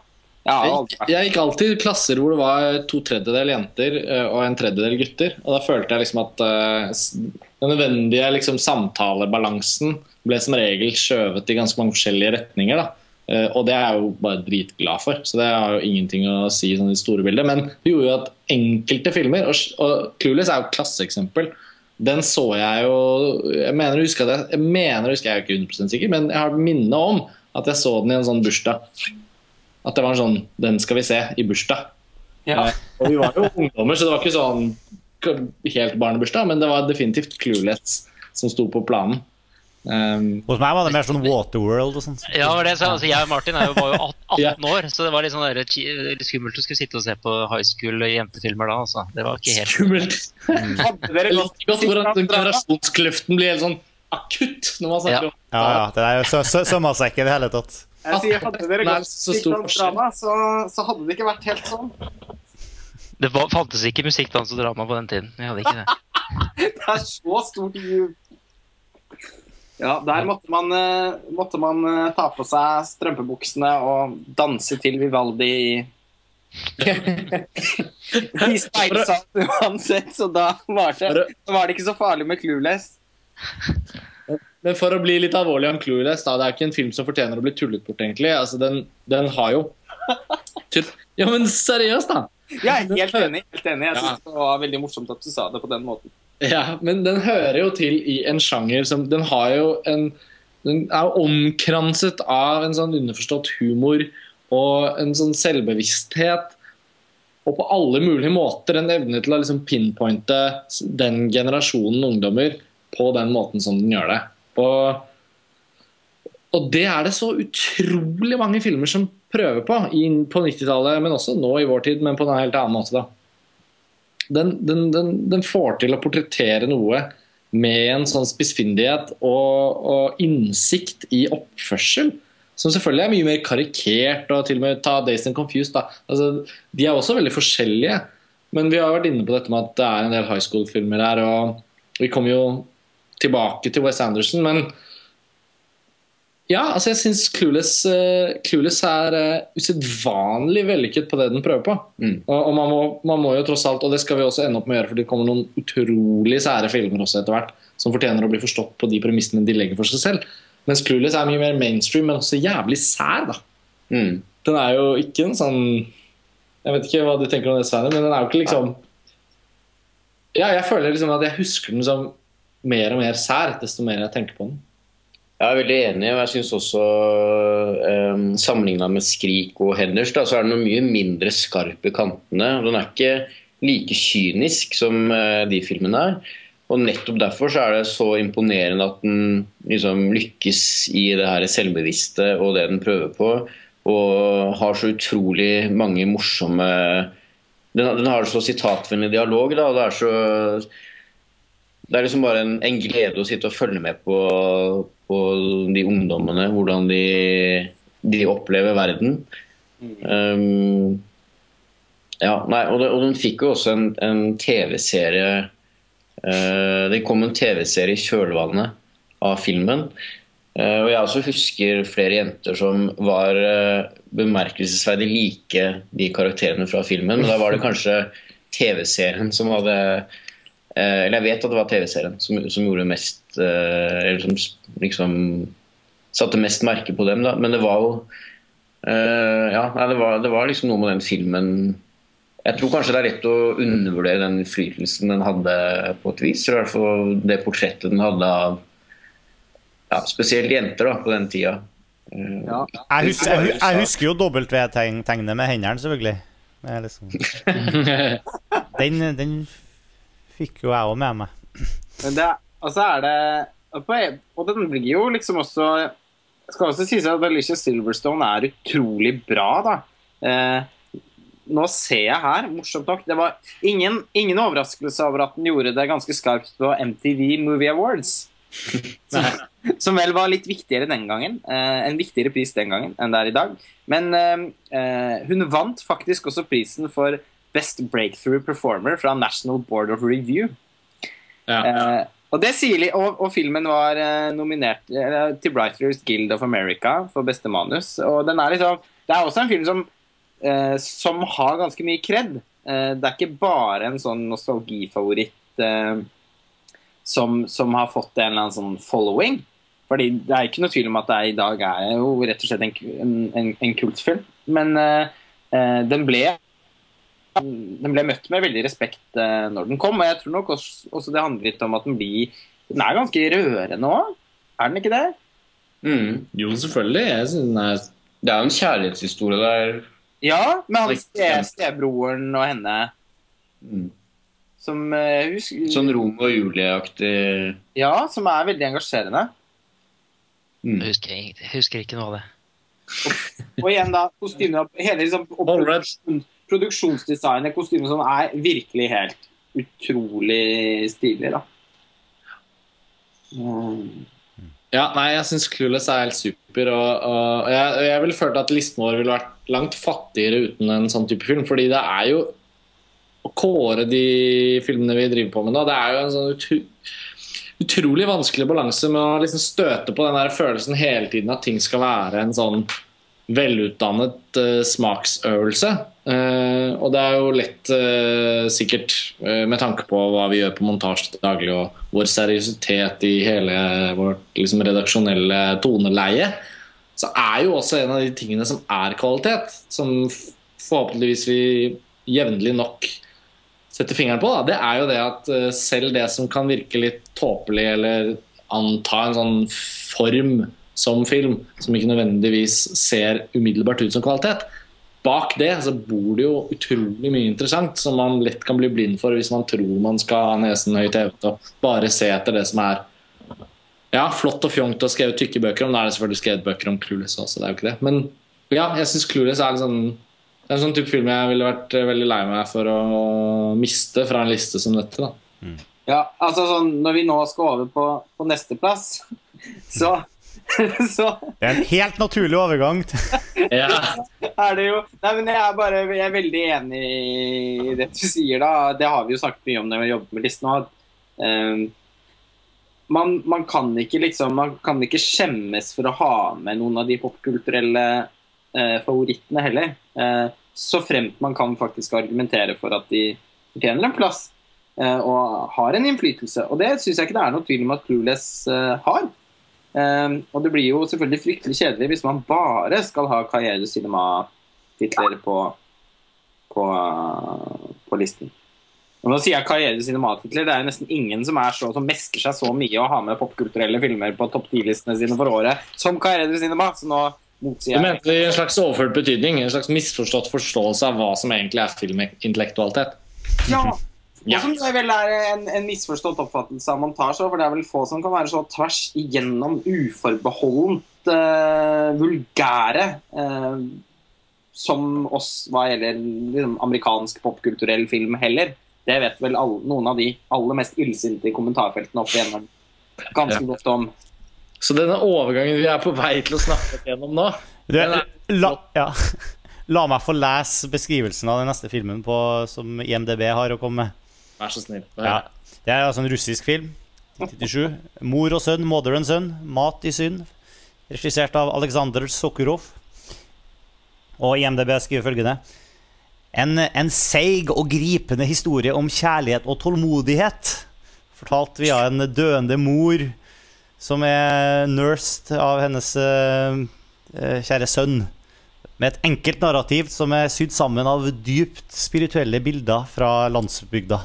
Jeg Jeg, jeg gikk alltid i klasser hvor det var to tredjedel jenter eh, og en tredjedel gutter. Og da følte jeg liksom at eh, den nødvendige liksom, samtalebalansen ble som regel skjøvet i ganske mange forskjellige retninger. da. Eh, og det er jeg jo bare dritglad for, så det har jo ingenting å si sånn, i store bildet. Men det gjorde jo at enkelte filmer, og, og Clueless er jo et klasseeksempel, den så jeg jo Jeg mener å huske at jeg, jeg mener å huske, jeg er ikke 100 sikker, men jeg har minne om at jeg så den i en sånn bursdag. At det var en sånn Den skal vi se i bursdag. Ja. Eh, Og vi var jo ungdommer, så det var ikke sånn helt barnebursdag, men det var definitivt Clueless som sto på planen. Um, Hos meg var det mer sånn Waterworld og sånt. Ja, det så. Altså, jeg og Martin er jo, var jo 18 Ja. år, så det var litt, sånn der, litt skummelt å skulle sitte og se på high school jentefilmer da. Altså. Det var ikke helt skummelt. Hadde liker hvordan generasjonskløften blir helt sånn akutt når man snakker Ja. om Ja, ja, det er jo så- seg ikke i det hele tatt. Jeg sier, hadde dere gått så så, så hadde det ikke vært helt sånn. Det var, fantes ikke musikk, dans og drama på den tiden. Vi hadde ikke det. Det er så stort. Ja, der måtte man, eh, måtte man eh, ta på seg strømpebuksene og danse til Vivaldi i i speilsalen uansett, så da var, det, så var det ikke så farlig med Clueless. Men for å bli litt alvorlig om Clueless, da, det er ikke en film som fortjener å bli tullet bort, egentlig. Altså, den, den har jo Ja, men seriøst, da! Jeg er helt enig. helt enig. Jeg Ja. synes det var veldig morsomt at du sa det på den måten. Ja, men den hører jo til i en sjanger som Den har jo en Den er jo omkranset av en sånn underforstått humor og en sånn selvbevissthet. Og på alle mulige måter en evne til å liksom pinpointe den generasjonen ungdommer på den måten som den gjør det. Og, og det er det så utrolig mange filmer som prøver på på 90-tallet, men også nå i vår tid, men på en helt annen måte. da den, den, den, den får til å portrettere noe med en sånn spissfindighet og, og innsikt i oppførsel. Som selvfølgelig er mye mer karikert, og til og med ta Days and Confused. Altså, de er også veldig forskjellige, men vi har vært inne på dette med at det er en del high school-filmer her. og Vi kommer jo tilbake til Wes Anderson, men ja, altså jeg syns Clueless, uh, Clueless er uh, usedvanlig vellykket på det den prøver på. Mm. Og, og man, må, man må jo tross alt, og det skal vi også ende opp med å gjøre, for det kommer noen utrolig sære filmer også etter hvert, som fortjener å bli forstått på de premissene de legger for seg selv. Mens Clueless er mye mer mainstream, men også jævlig sær. da. Mm. Den er jo ikke en sånn Jeg vet ikke hva du tenker om det, Svein, men den er jo ikke liksom Ja, jeg føler liksom at jeg husker den som mer og mer sær, desto mer jeg tenker på den. Jeg er veldig enig, og jeg synes også um, sammenligna med Skrik og Henders, da, så er den mye mindre skarp i kantene. og Den er ikke like kynisk som eh, de filmene er. Og nettopp derfor så er det så imponerende at den liksom lykkes i det her selvbevisste og det den prøver på. og har så utrolig mange morsomme Den, den har så sitatvennlig dialog. Da, og det er så det er liksom bare en, en, glede å sitte og følge med på, på de ungdommene. Hvordan de, de opplever verden. Um, ja, nei, og, det, og, den fikk jo også en, en TV-serie uh, Det kom en TV-serie i kjølvannet av filmen. Uh, og jeg også husker flere jenter som var uh, bemerkelsesverdig like de karakterene fra filmen. Men da var det kanskje TV-serien som hadde eller jeg vet at det var TV-serien som, som, gjorde mest Eller som liksom satte mest merke på dem, da. Men det var jo uh, Ja, nei, det, var, det var liksom noe med den filmen jeg tror kanskje det er lett å undervurdere den innflytelsen den hadde på et vis. I hvert fall det portrettet den hadde av ja, spesielt jenter da, på den tida. Ja. Jeg, husker, jeg, jeg, husker, jo W-tegnet med hendene, selvfølgelig. Liksom. Den, den fikk jo jeg òg med meg. Men det, altså er det Og den blir jo liksom også skal også sies at Alicia Silverstone er utrolig bra, da. Eh, nå ser jeg her, morsomt nok Det var ingen, ingen, overraskelse over at den gjorde det ganske skarpt på MTV Movie Awards. Som, som vel var litt viktigere den gangen. Eh, en viktigere pris den gangen enn det er i dag. Men eh, eh hun vant faktisk også prisen for Best Breakthrough Performer fra National Board of Review. Ja. Eh, og, sier, og, og, filmen var eh, nominert eh, til Writers Guild of America for beste manus. Og den er liksom, det er også en film som, eh, som har ganske mye kred. Eh, det er ikke bare en sånn nostalgifavoritt eh, som, som, har fått en eller annen sånn following. Fordi Det er ikke noe tvil om at det er, i dag er jo rett og slett en, en, en kultfilm. Men den ble den ble møtt med veldig respekt uh, når den kom. Og jeg tror nok også, også, det handler litt om at den blir Den er ganske rørende òg, er den ikke det? Mm. Jo, selvfølgelig. Jeg synes den er, det er jo en kjærlighetshistorie der. Ja, med han stebroren og henne. Mm. Som uh, husker, Sånn Rom og Julie-aktig Ja, som er veldig engasjerende. Mm. Jeg, husker, jeg, husker, ikke noe av det. og, og igjen, da, kostymer Hele liksom, produksjonsdesignet, kostymet sånn, er virkelig helt utrolig stilig, da. Mm. Ja, nei, jeg syns Clueless er helt super. Og, og jeg, jeg ville følt at listen vår ville vært langt fattigere uten en sånn type film. Fordi det er jo Å kåre de filmene vi driver på med nå, det er jo en sånn utro, utrolig vanskelig balanse med å liksom støte på den der følelsen hele tiden at ting skal være en sånn velutdannet uh, smaksøvelse. Uh, og det er jo lett, uh, sikkert, med tanke på hva vi gjør på montasje til daglig, og vår seriøsitet i hele vårt liksom, redaksjonelle toneleie, så er jo også en av de tingene som er kvalitet, som forhåpentligvis vi jevnlig nok setter fingeren på, da, det er jo det at selv det som kan virke litt tåpelig eller anta en sånn form som film, som ikke nødvendigvis ser umiddelbart ut som kvalitet. Bak det så bor det jo utrolig mye interessant som man lett kan bli blind for hvis man tror man skal ha nesen høyt hevet og bare se etter det som er ja, flott og fjongt og skrevet tykke bøker om. Da er det selvfølgelig skrevet bøker om Clueless også, det er jo ikke det. Men ja, jeg syns Clueless er, sånn, det er en sånn type film jeg ville vært veldig lei meg for å miste fra en liste som dette. da. Mm. Ja, altså sånn, Når vi nå skal over på, på neste plass, så så Det er en helt naturlig overgang. ja. Er det jo. Nei, men jeg er bare jeg er veldig enig i det du sier, da. Det har vi jo snakket mye om når vi jobber med listen òg. Um, man, man, kan ikke liksom Man kan ikke skjemmes for å ha med noen av de popkulturelle uh, favorittene heller. Uh, så fremt man kan faktisk argumentere for at de fortjener en plass uh, og har en innflytelse. Og det syns jeg ikke det er noe tvil om at Clueless har. Um, og det blir jo selvfølgelig fryktelig kjedelig hvis man bare skal ha Carriere Cinema-titler på, på, på, listen. Og nå sier jeg Carriere Cinema-titler. Det er nesten ingen som, er så, som mesker seg så mye å ha med popkulturelle filmer på topp 10-listene sine for året som Carriere Cinema. Så nå motsier jeg Du mente i en slags overført betydning? En slags misforstått forståelse av hva som egentlig er filmintellektualitet? Ja, ja. Og som vel er en, en, misforstått oppfattelse av montasje. For det er vel få som kan være så tvers igjennom uforbeholdent uh, vulgære uh, som oss hva gjelder liksom, amerikansk popkulturell film heller. Det vet vel alle, noen av de aller mest illsinte i kommentarfeltene opp igjennom ganske godt om. Så denne overgangen vi er på vei til å snakke gjennom nå Du, er la, ja. la meg få lese beskrivelsen av den neste filmen på, som IMDb har å komme med. Vær så snill. Ja. Det er altså en russisk film. 97. Mor og sønn, mother and son. Mat i synd. Regissert av Aleksandr Sokurov. Og IMDb skriver følgende en, en seig og gripende historie om kjærlighet og tålmodighet. Fortalt via en døende mor som er nursed av hennes eh, kjære sønn. Med et enkelt narrativ som er sydd sammen av dypt spirituelle bilder fra landsbygda.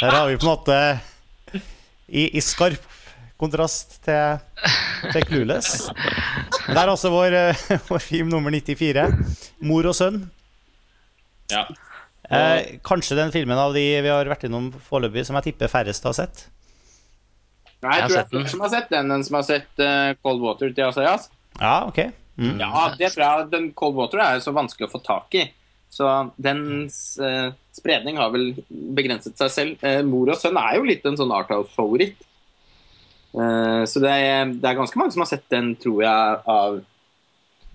Her har vi på en måte i, i skarp kontrast til, til Clueless. Der er altså vår, eh, vår film nummer 94. 'Mor og sønn'. Ja. Eh, kanskje den filmen av de vi har vært innom foreløpig som jeg tipper færrest har sett. Nei, Jeg tror det er flere som har sett den enn som har sett uh, Cold Water til Asayas. Ja, ok. Mm. Ja, det tror jeg. Den Cold Water er jo så vanskelig å få tak i. Så dens eh, spredning har vel begrenset seg selv. Eh, Mor og sønn er jo litt en sånn Arthouse-favoritt. Eh, så det er, det er ganske mange som har sett den, tror jeg, av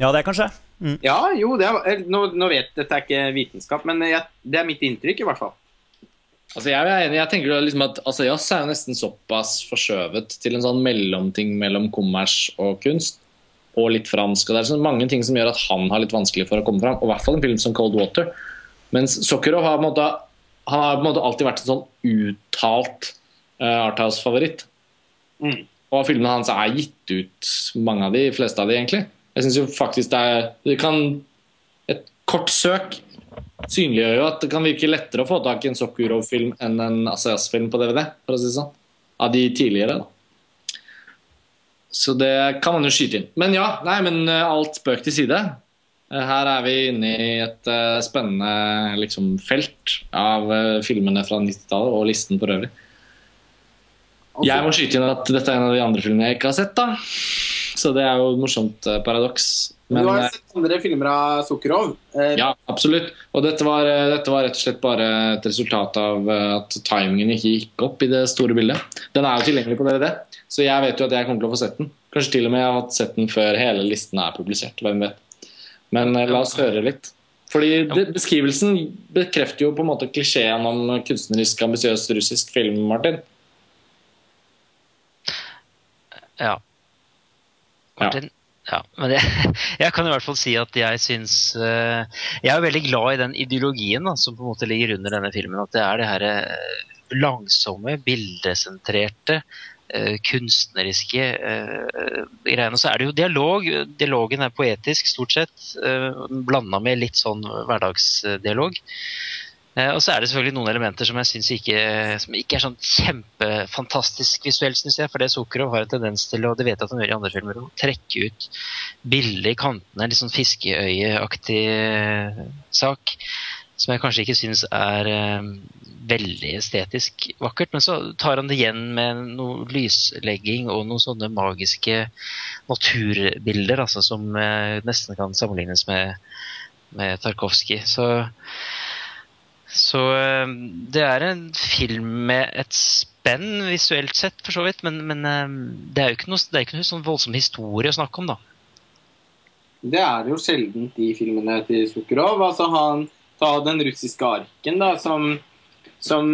Ja, det er kanskje. Mm. Ja, jo, det er, nå, nå vet Dette er ikke vitenskap, men jeg, det er mitt inntrykk, i hvert fall. Altså jeg er enig, jeg tenker liksom at altså Jazz er nesten såpass forskjøvet til en sånn mellomting mellom kommers og kunst. Og litt fransk. og Det er sånn mange ting som gjør at han har litt vanskelig for å komme fram. Og i hvert fall en film som Cold Water. Mens Sokkerov har på en måte, han har alltid vært en sånn uttalt uh, Arthouse-favoritt. Mm. Og filmene hans er gitt ut, mange av de, fleste av de egentlig. Jeg synes jo faktisk det er det kan, Et kort søk synliggjør jo at det kan virke lettere å få tak i en Sokurov-film enn en Asayas-film på DVD. for å si det sånn. Av de tidligere, da. Så det kan man jo skyte inn. Men ja, nei, men eh, alt spøk til side. Eh, Her er vi inne i et eh, spennende liksom, felt av filmene fra 90-tallet og listen for øvrig. Jeg må skyte inn at dette er en av de andre filmene jeg ikke har sett. da. Så det er jo et morsomt paradoks. Men, du har eh, sett andre filmer av Sukkerov. Eh, ja, absolutt. Og dette var, eh, dette var rett og slett bare et resultat av at timingen ikke gikk opp i det store bildet. Den er jo tilgjengelig på DVD, så jeg vet jo at jeg kommer til å få sett den. Kanskje til og med jeg har sett den før hele listen er publisert. hvem vet. Men la oss høre litt. Fordi det, Beskrivelsen bekrefter jo på en måte klisjeen om kunstnerisk ambisiøs russisk film. Martin. Ja. Martin? Ja. men jeg, jeg kan i hvert fall si at jeg syns eh, Jeg er veldig glad i den ideologien da, som på en måte ligger under denne filmen. At det er det her eh, langsomme, bildesentrerte, eh, kunstneriske greiene. greiene. Så er det jo dialog. Dialogen er poetisk, stort sett. Blanda med litt sånn hverdagsdialog. Eh, og så er det selvfølgelig noen elementer som jeg synes ikke, ikke er sånn kjempefantastisk visuelt, syns jeg. For det Sukkerov har en tendens til, og det vet jeg at han gjør i andre filmer, å trekke ut bildet i kantene. Litt sånn fiskeøyeaktig eh, sak. Som jeg kanskje ikke syns er eh, veldig estetisk vakkert. Men så tar han det igjen med noe lyslegging og noen sånne magiske naturbilder, altså, som nesten kan sammenlignes med, med Tarkovskij. Så så eh, det er en film med et spenn visuelt sett, for så vidt. Men, men eh, det er jo ikke noe, det er ikke noe sånn voldsom historie å snakke om, da. Det er det jo sjelden i filmene til Sukkerov. Altså han tar den russiske arken, da, som, som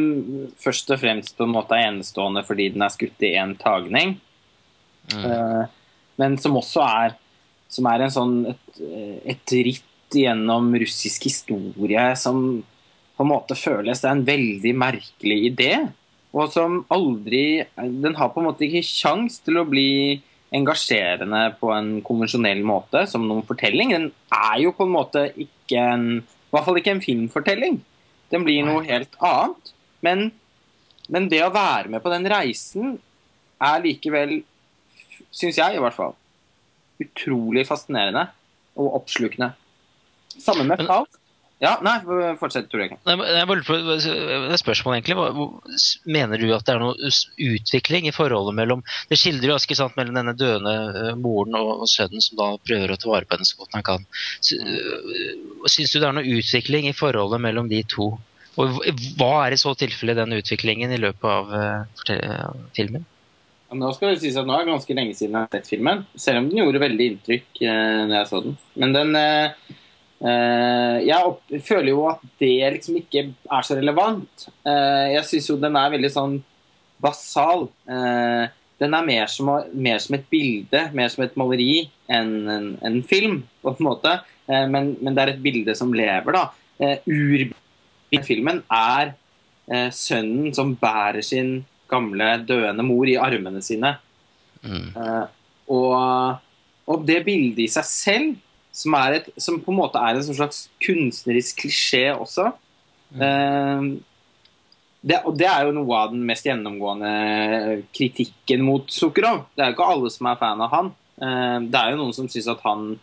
først og fremst på en måte er enestående fordi den er skutt i én tagning. Eh, men som også er, som er en sånn et, et ritt gjennom russisk historie som på en måte føles det er en veldig merkelig idé. Og som aldri Den har på en måte ikke kjangs til å bli engasjerende på en konvensjonell måte, som noen fortelling. Den er jo på en måte ikke en I hvert fall ikke en filmfortelling. Den blir noe helt annet. Men, men det å være med på den reisen er likevel, syns jeg i hvert fall, utrolig fascinerende og oppslukende. Sammen med Faust. Ja, nei, fortsett, Tor Erik. Nei, jeg bare Det er spørsmål egentlig. Mener du at det er noe utvikling i forholdet mellom Det skildrer jo ikke sant, mellom denne døende eh, moren og, sønnen som da prøver å ta vare på henne så godt han kan. Øh, Syns du det er noe utvikling i forholdet mellom de to? Og hva er i så tilfelle den utviklingen i løpet av eh, filmen? Nå skal det sies at nå er det ganske lenge siden jeg har sett filmen, selv om den gjorde veldig inntrykk eh, når jeg så den. Men den eh, eh, Jeg opp, føler jo at det liksom ikke er så relevant. Eh, jeg syns jo den er veldig sånn basal. Eh, den er mer som, mer som et bilde, mer som et maleri enn en, en film, på en måte. Eh, men, men det er et bilde som lever, da. Eh, Urbildet i filmen er eh, sønnen som bærer sin gamle, døende mor i armene sine. Mm. Eh, og, og det bildet i seg selv, som, et, som på en måte er en slags kunstnerisk klisjé også eh, det, Og det er jo noe av den mest gjennomgående kritikken mot Sukkerov. Det er jo ikke alle som er fan av han. Eh, det er jo noen som syns at han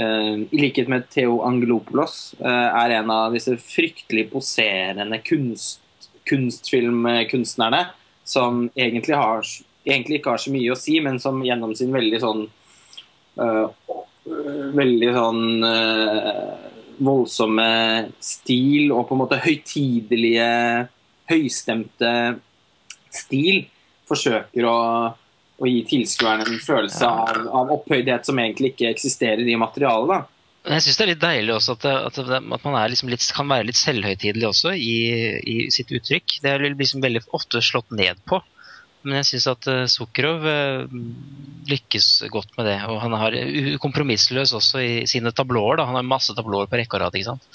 eh, i likhet med Theo Angelopoulos, eh, er en av disse fryktelig poserende kunst, kunstfilmkunstnerne som egentlig, har, egentlig ikke har så mye å si, men som gjennom sin veldig sånn øh, Veldig sånn øh, voldsomme stil og på en måte høytidelige, høystemte stil forsøker å, å gi tilskueren en følelse av, av opphøydhet som egentlig ikke eksisterer i materialet. da. Men jeg syns det er litt deilig også at, at, at man liksom litt, kan være litt selvhøytidelig også i, i sitt uttrykk. Det er liksom veldig ofte slått ned på. Men jeg syns at Sukhrov eh, lykkes godt med det. Og han er kompromissløs også i sine tablåer. Da. Han har masse tablåer på rekke og rad. ikke sant?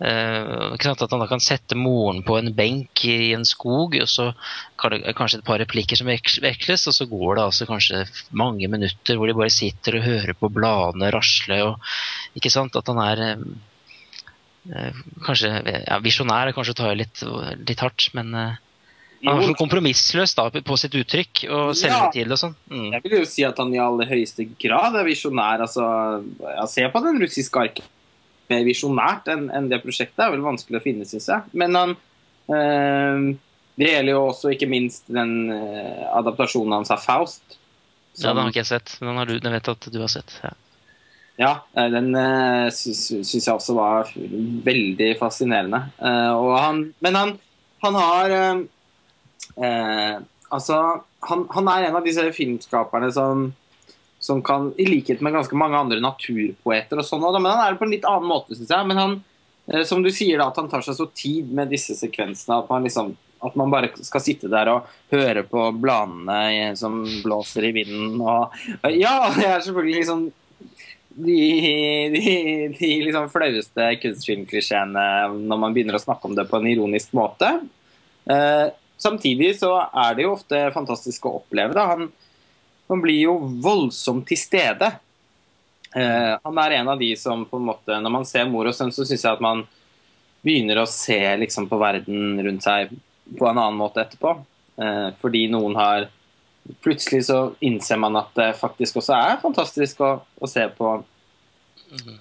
Uh, ikke sant? At han da kan sette moren på en benk i en skog, og så kan det kanskje et par replikker som veks- veksles, og så går det altså kanskje mange minutter hvor de bare sitter og hører på bladene rasle. og ikke sant? At han er eh, eh, kanskje ja, Visjonær kanskje å ta litt, litt hardt, men eh, han Jo, så kompromissløs da, på sitt uttrykk og Ja. selvhøytidelig og sånn. Mm. Jeg vil jo si at han i aller høyeste grad er visjonær. Altså, ja, se på den russiske arken. Mer visjonært enn en det prosjektet er vel vanskelig å finne, syns jeg. Men han øh, Det gjelder jo også ikke minst den øh, adaptasjonen hans av Faust. Ja, Den har ikke jeg sett, men den, har du, den vet jeg at du har sett. Ja. Ja, eh, den uh, syns jeg også var veldig fascinerende. Uh, han, men han, han har eh, eh, Altså, han, han er en av disse filmskaperne som, som kan, i likhet med ganske mange andre naturpoeter og sånn, men han er det på en litt annen måte, syns jeg. Men han, eh, som du sier, da, at han tar seg så tid med disse sekvensene at man liksom at man bare skal sitte der og høre på bladene som blåser i vinden. Og, ja, det er selvfølgelig liksom de, de, de liksom flaueste kunstfilmklisjeene når man begynner å snakke om det på en ironisk måte. Eh, samtidig så er det jo ofte fantastisk å oppleve det. Han, han blir jo voldsomt til stede. Eh, han er en av de som på en måte Når man ser mor og sønn, så syns jeg at man begynner å se liksom på verden rundt seg på en annen måte etterpå. Eh, fordi noen har Plutselig så innser man at det faktisk også er fantastisk å, å se på,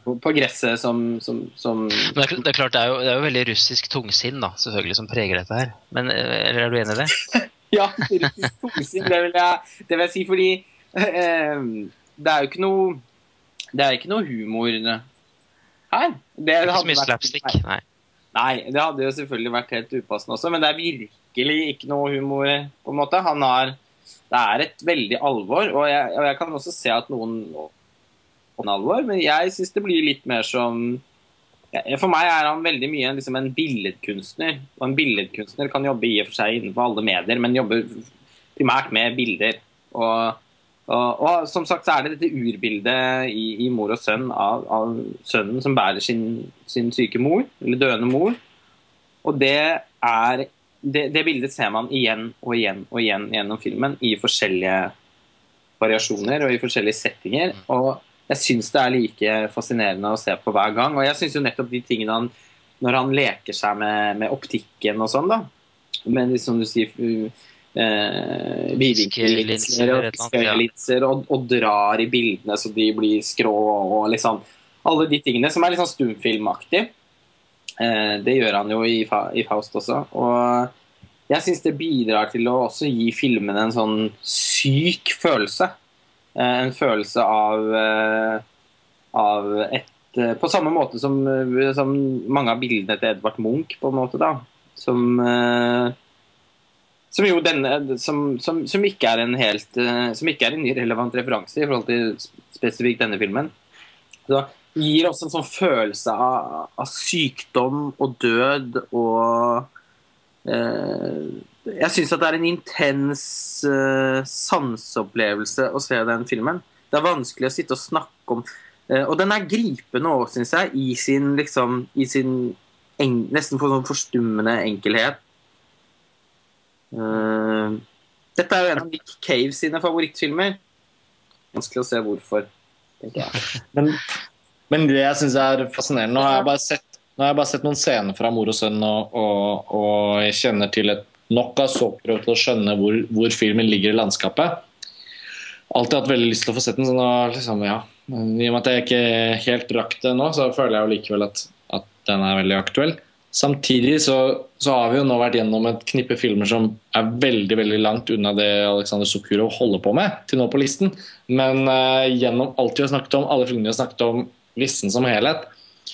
på, på gresset som, som, som det er, det er klart, det er, jo, det er jo veldig russisk tungsinn da, selvfølgelig som preger dette her. Men eh, eller er du enig i det? Ja, russisk tungsinn, det vil jeg, det vil jeg si, fordi eh, det er jo ikke noe Det er ikke noe humor her. Det, Det er ikke så mye slapstick. Nei. Nei, det hadde jo selvfølgelig vært helt upassende også, men det er virkelig ikke noe humor, på en måte. Han har Det er et veldig alvor, og jeg, og jeg kan også se at noen noen alvor, men jeg syns det blir litt mer som For meg er han veldig mye liksom en billedkunstner. Og en billedkunstner kan jobbe i og for seg innenfor alle medier, men jobber primært med bilder. Og, og, og som sagt så er det dette urbildet i, i mor og sønn av, av sønnen som bærer sin, sin syke mor, eller døende mor. Og det er det, det bildet ser man igjen og igjen og igjen gjennom filmen i forskjellige variasjoner og i forskjellige settinger. Og jeg syns det er like fascinerende å se på hver gang. Og jeg syns jo nettopp de tingene han Når han leker seg med, med optikken og sånn, da. Men som du sier eh, vidvinkellinser og fiskelinser, og, og drar i bildene så de blir skrå og liksom Alle de tingene som er litt sånn stumfilmaktig. Eh, det gjør han jo i, i Faust også. Og jeg syns det bidrar til å også gi filmene en sånn syk følelse. Eh, en følelse av, eh, av et eh, På samme måte som, som mange av bildene til Edvard Munch, på en måte, da. Som som jo denne som, som, som ikke er en helt Som ikke er en relevant referanse i forhold til spesifikt denne filmen. Så gir også en sånn følelse av, av sykdom og død og eh, Jeg syns at det er en intens uh, sanseopplevelse å se den filmen. Det er vanskelig å sitte og snakke om uh, Og den er gripende òg, syns jeg, i sin liksom I sin en, nesten for sånn forstummende enkelhet. Uh, dette er jo en av Nick Cave sine favorittfilmer. Vanskelig å se hvorfor, tenker jeg. Men, men det jeg syns er fascinerende Nå har jeg bare sett, nå har jeg bare sett noen scener fra mor og sønn, og, og, og jeg kjenner til et nok av såpeprøve til å skjønne hvor, hvor filmen ligger i landskapet. Alltid hatt veldig lyst til å få sett den, så liksom, ja. I og med at jeg ikke helt rakk det nå, så føler jeg jo likevel at, at den er veldig aktuell. Samtidig så, så har vi jo nå vært gjennom et knippe filmer som er veldig veldig langt unna det Aleksandr Sukhurov holder på med til nå på listen. Men uh, gjennom alt vi har snakket om, alle filmene vi har snakket om, listen som helhet,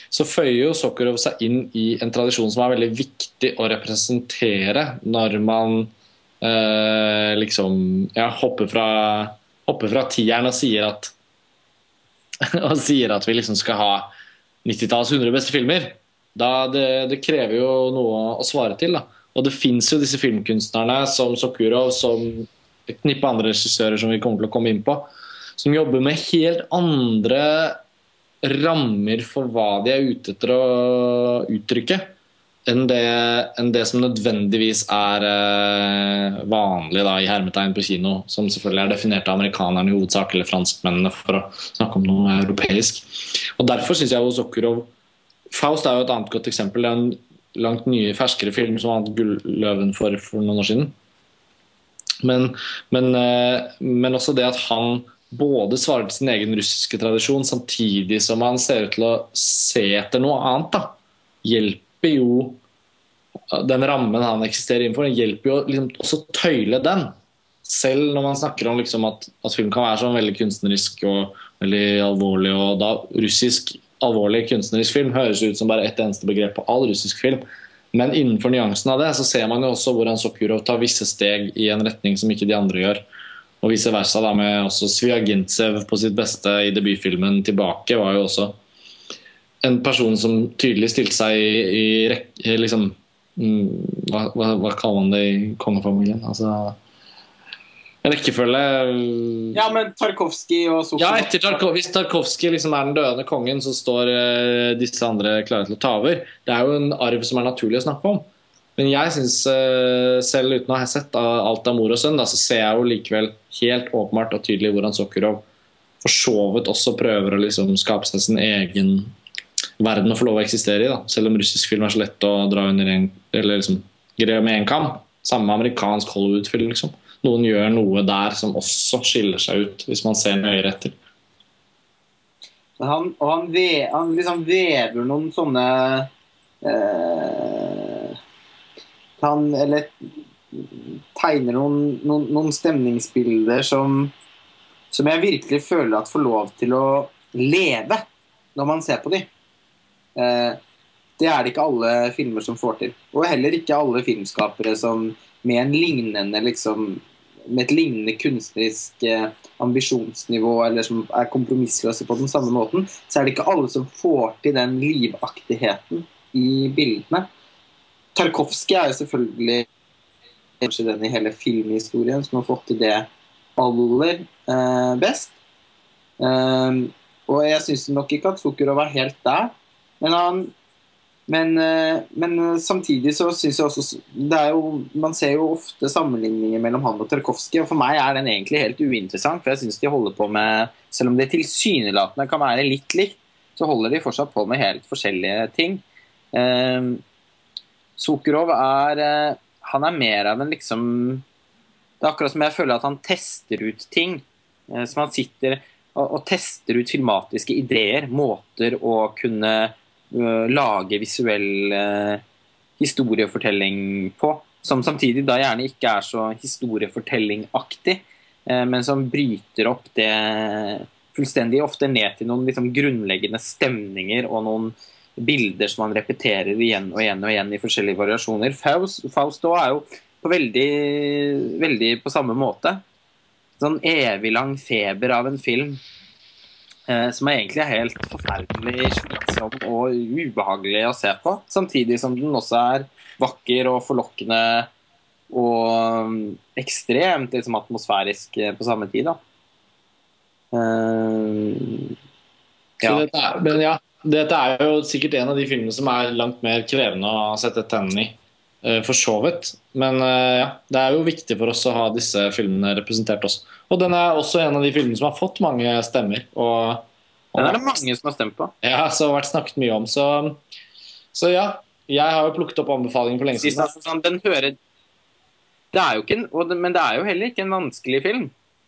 så føyer jo Sokurov seg inn i en tradisjon som er veldig viktig å representere når man eh, liksom ja, hopper fra, hopper fra tieren og sier at og sier at vi liksom skal ha 90-tallets 100 beste filmer. Da det, det krever jo noe å svare til. da. Og det fins jo disse filmkunstnerne som Sokurov, som et knippe andre regissører som vi kommer til å komme inn på, som jobber med helt andre rammer for hva de er ute etter å uttrykke, enn det, enn det som nødvendigvis er eh, vanlig da, i hermetegn på kino, som selvfølgelig er definert av amerikanerne i hovedsak, eller franskmennene, for å snakke om noe europeisk. Og Derfor syns jeg jo Sokurov Faust er jo et annet godt eksempel. Det er en langt nye, ferskere film som vant Gulløven for, for noen år siden. Men, men, eh, men også det at han både svarer til sin egen russiske tradisjon, samtidig som han ser ut til å se etter noe annet, da, hjelper jo den rammen han eksisterer innenfor, hjelper jo liksom også tøyle den. Selv når man snakker om liksom at, at film kan være sånn veldig kunstnerisk og veldig alvorlig, og da russisk alvorlig kunstnerisk film høres ut som bare ett eneste begrep på all russisk film. Men innenfor nyansen av det så ser man jo også hvordan Sokurov tar visse steg i en retning som ikke de andre gjør. Og vice versa da med også Sviagintsev på sitt beste i debutfilmen 'Tilbake' var jo også en person som tydelig stilte seg i, i rekke liksom, mm, hva, hva, hva kaller man det i kongefamilien? Altså rekkefølge Ja, men Tarkovskij og Sokurov ja, etter Tarkov, Hvis Tarkovskij liksom er den døende kongen, så står eh, disse andre klare til å ta over. Det er jo en arv som er naturlig å snakke om. Men jeg synes, eh, selv uten å ha sett alt av mor og sønn, da, så ser jeg jo likevel helt åpenbart og tydelig hvordan Sokurov for så vidt også prøver å liksom skape seg sin egen verden å få lov å eksistere i. Da. Selv om russisk film er så lett å dra under en, eller liksom, greie med en kam. Samme amerikansk Hollywood-film. liksom noen gjør noe der som også skiller seg ut, hvis man ser nøyere etter. Han, og han, ve, han liksom vever noen sånne eh, Han Eller tegner noen, noen, noen stemningsbilder som, som jeg virkelig føler at får lov til å leve når man ser på dem. Eh, det er det ikke alle filmer som får til. Og heller ikke alle filmskapere som med en lignende liksom, med et lignende kunstnerisk eh, ambisjonsnivå, eller som er kompromissløse på den samme måten, så er det ikke alle som får til den livaktigheten i bildene. Tarkovskij er jo selvfølgelig kanskje den i hele filmhistorien som har fått til det aller eh, best. Um, og jeg syns nok ikke at Sukurov var helt der, men han men, eh, men, samtidig så syns jeg også er jo, Man ser jo ofte sammenligninger mellom han og Tarkovskij, og for meg er den egentlig helt uinteressant. For jeg syns de holder på med Selv om det tilsynelatende kan være litt likt, så holder de fortsatt på med helt forskjellige ting. Eh, Sukurov er eh, Han er mer av en liksom Det er akkurat som jeg føler at han tester ut ting. Eh, som han sitter og, og tester ut filmatiske ideer, måter å kunne uh, lage visuell uh, historiefortelling på. Som samtidig da gjerne ikke er så historiefortellingaktig, uh, men som bryter opp det fullstendig ofte ned til noen liksom grunnleggende stemninger og noen bilder som man repeterer igjen og igjen og igjen i forskjellige variasjoner. Faust, Faust er jo på veldig, veldig på samme måte. Sånn evig lang feber av en film eh, som egentlig er helt forferdelig slitsom og ubehagelig å se på. Samtidig som den også er vakker og forlokkende og um, ekstremt liksom, atmosfærisk eh, på samme tid. da. Eh, ja. Men ja, dette er jo sikkert en av de filmene som er langt mer krevende å sette tennene i. eh, For så vidt. Men eh, ja, det er jo viktig for oss å ha disse filmene representert også. Og den er også en av de filmene som har fått mange stemmer. Og, og Den er det mange som har stemt på. Ja, så har vært snakket mye om. Så, så ja. Jeg har jo plukket opp anbefalingen for lenge siden. sånn, den hører det er jo ikke en, Men det er jo heller ikke en vanskelig film.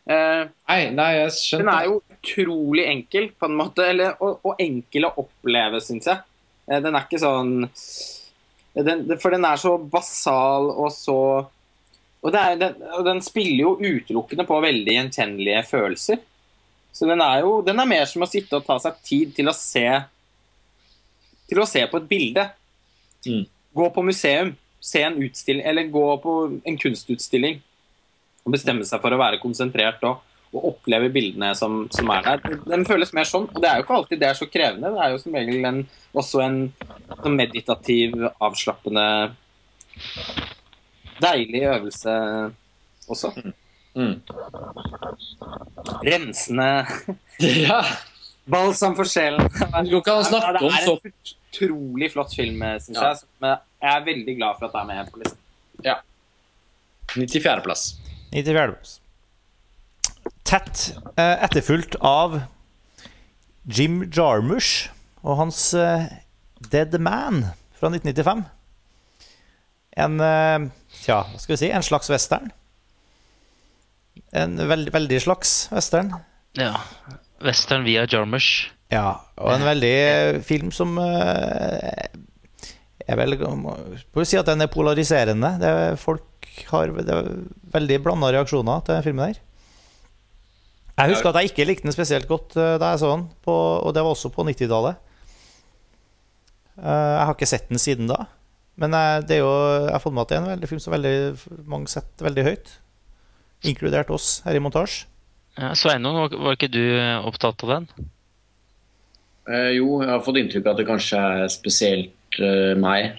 Eh, Nei, nei, jeg skjønte den er jo utrolig enkel, på en måte. Eller, og, og enkel å oppleve, syns jeg. Uh, den er ikke sånn den, For den er så basal og så og, det er, den, og den spiller jo utelukkende på veldig gjenkjennelige følelser. Så den er jo den er mer som å sitte og ta seg tid til å se Til å se på et bilde. Mm. Gå på museum, se en utstilling, eller gå på en kunstutstilling og bestemme seg for å være konsentrert og, og oppleve bildene som, som er der. Den føles mer sånn. Og det er jo ikke alltid det er så krevende. Det er jo som regel en, også en sånn meditativ, avslappende Deilig øvelse også. Mm. Rensende Ja, balsam for sjelen. Det går ikke an å snakke det er en utrolig flott film, syns Ja. jeg. Men Jeg er veldig glad for at det er med på listen. 94.-plass. 94. Tett eh, etterfulgt av Jim Jarmusch og hans eh, Dead Man fra 1995. En eh, Tja, hva skal vi si? En slags western. En veld, veldig slags western. Ja. Western via Jarmusch. Ja, og en veldig eh, film som eh, Jeg vel må si at den er polariserende. Det er, folk har det er veldig blanda reaksjoner til den filmen her. Jeg husker at jeg ikke likte den spesielt godt eh, da jeg så den, på, og det var også på 90-tallet. Eh, Jeg har ikke sett den siden da. Men jeg, det er jo, jeg har fått med at det er en veldig film som veldig, mange setter veldig høyt. Inkludert oss her i montasje. Ja, Sveinung, var, var ikke du eh, opptatt av den? Eh, jo, jeg har fått inntrykk av at det kanskje er spesielt eh, meg.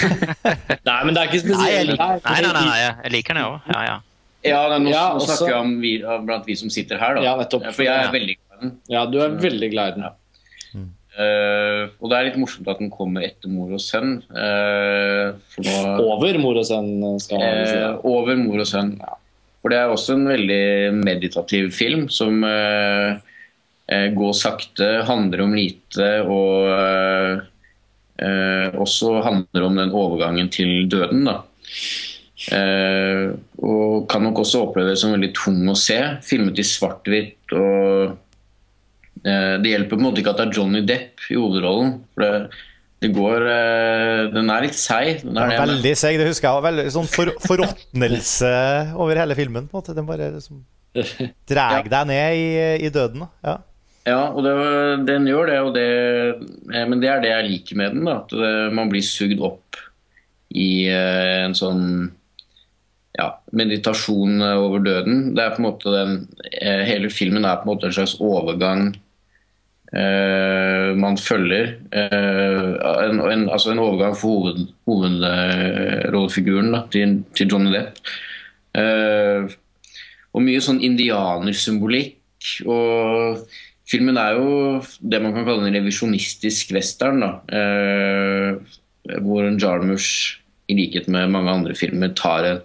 Nei, men det er ikke Nei, jeg spesielt. liker, nei, nei, nei, nei, jeg liker den, jeg òg. Ja, ja. Ja, nå Ja, nå også- snakker jeg om vi, blant vi som sitter her, da. Ja, nettopp. For jeg er Ja. veldig glad i den. Ja, du er veldig glad i den. Eh, og det er litt morsomt at den kommer etter mor og sønn. Uh, for nå Over mor og sønn skal man si. Uh, over mor og sønn. For det er også en veldig meditativ film som eh, eh, går sakte, handler om lite og eh, også handler om den overgangen til døden. Da. Eh, og kan nok også oppleves som veldig tung å se. Filmet i svart-hvitt. og eh, Det hjelper på en måte ikke at det er Johnny Depp i hovedrollen. for det, det går, eh, Den er litt seig. den er det, Veldig seig, det husker jeg. Veldig sånn for, forråtnelse over hele filmen. på en måte Den bare liksom drar deg ned i, i døden. da. Ja. Ja, og det, den gjør det, det, eh, men det er det jeg liker med den. Da, at det, man blir sugd opp i eh, en sånn ja, meditasjon eh, over døden. Det er på en måte den, eh, Hele filmen er på en måte en slags overgang eh, man følger. Eh, en, en, altså en overgang for hoved, hovedrollefiguren til, til Johnny Depp. Eh, og mye sånn indianersymbolikk. Og filmen er jo det man kan kalle en revisjonistisk western. da, eh, Hvor Jarmusch, i likhet med mange andre filmer, tar en,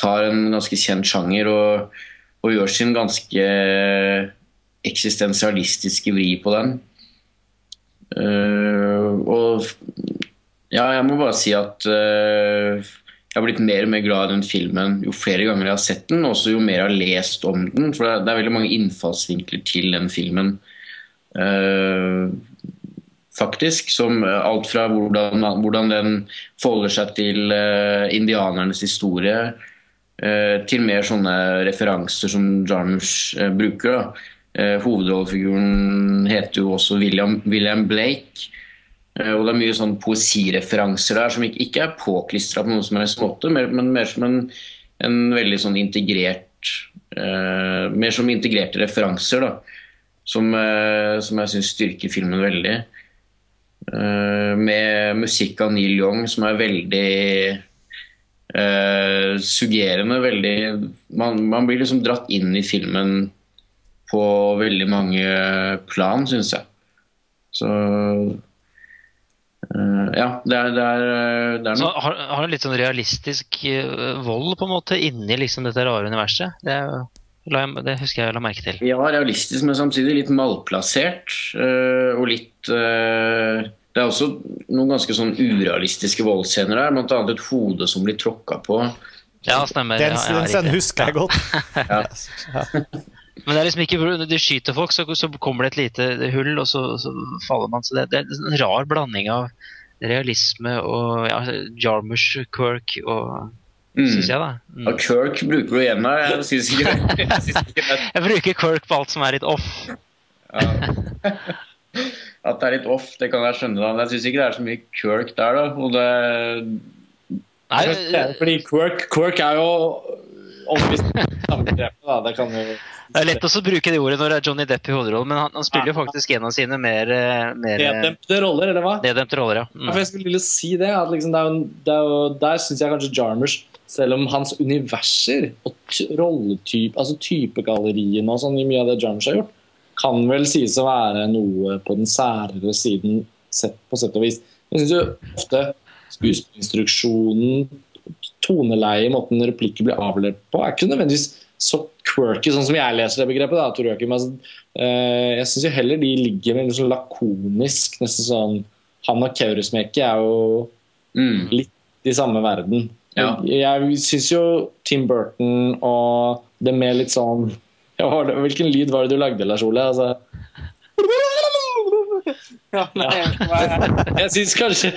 tar en ganske kjent sjanger og, og gjør sin ganske eksistensialistiske vri på den. Eh, og ja, jeg må bare si at eh, jeg har blitt mer og mer glad i den filmen jo flere ganger jeg har sett den, og jo mer jeg har lest om den. For det er, veldig mange innfallsvinkler til den filmen. Uh, faktisk. Som eh, alt fra hvordan, hvordan den forholder seg til uh, indianernes historie, uh, til mer sånne referanser som Jarmusch uh, bruker. hovedrollefiguren heter jo også William, William Blake. Eh, og det er mye sånn poesireferanser der som ikke, er påklistra på noen som helst måte, men mer som en, en veldig sånn integrert uh, Mer som integrerte referanser, da. Som, uh, som jeg syns styrker filmen veldig. Uh, med musikk av Neil Young som er veldig suggerende. Veldig man, man blir liksom dratt inn i filmen på veldig mange plan, syns jeg. Så Ja, det er, det er, det er Så noe har, har en litt sånn realistisk eh, vold på en måte inni liksom dette rare universet. Det, la jeg, det husker jeg la merke til. Ja, realistisk, men samtidig litt malplassert. eh, og litt eh, Det er også noen ganske sånn urealistiske voldsscener der. Annet et hode som blir tråkka på. Ja, stemmer. Den, ja, ja, den scenen husker jeg godt. Ja. Men det er liksom ikke de skyter folk, så, så kommer det et lite hull, og så, så faller man. Så det, det er en rar blanding av realisme og ja, Jarmusch, Quirk og Mm. Syns jeg, da. Mm. Og Kirk bruker du her. Jeg syns ikke. Jeg synes ikke det. Jeg bruker Quirk på alt som er litt off. Ja. At det er litt off, det kan jeg skjønne. da. Men jeg syns ikke det er så mye Kirk der, da. Og det, Nei, Fordi Quirk, Quirk er jo. Det kan jo det er lett å bruke det ordet når det er Johnny Depp i hovedrollen, men han, han spiller jo faktisk en av sine mer, eh, mer eh, Neddempte roller, eller hva? neddempte roller, ja. Mm. jeg skulle si det. At liksom det er jo, det er jo, der syns jeg kanskje Jarmusch, selv om hans universer og rolletype, altså typegalleriene og sånn i mye av det Jarmusch har gjort, kan vel sies å være noe på den særere siden sett på sett og vis. Jeg syns jo ofte skuespillinstruksjonen, toneleie, måten replikker blir avlevert på, er ikke nødvendigvis så quirky, sånn som jeg leser det begrepet. da, Tor Joakim. Altså, eh, jeg syns heller de ligger veldig sånn lakonisk, nesten sånn Han og Kaurismäki er jo mm. litt i samme verden. Ja. Jeg syns jo Tim Burton og det med litt sånn ja, hva var det- Hvilken lyd var det du lagde, Lars Ole? Altså, Ja, nei, hva er- jeg syns kanskje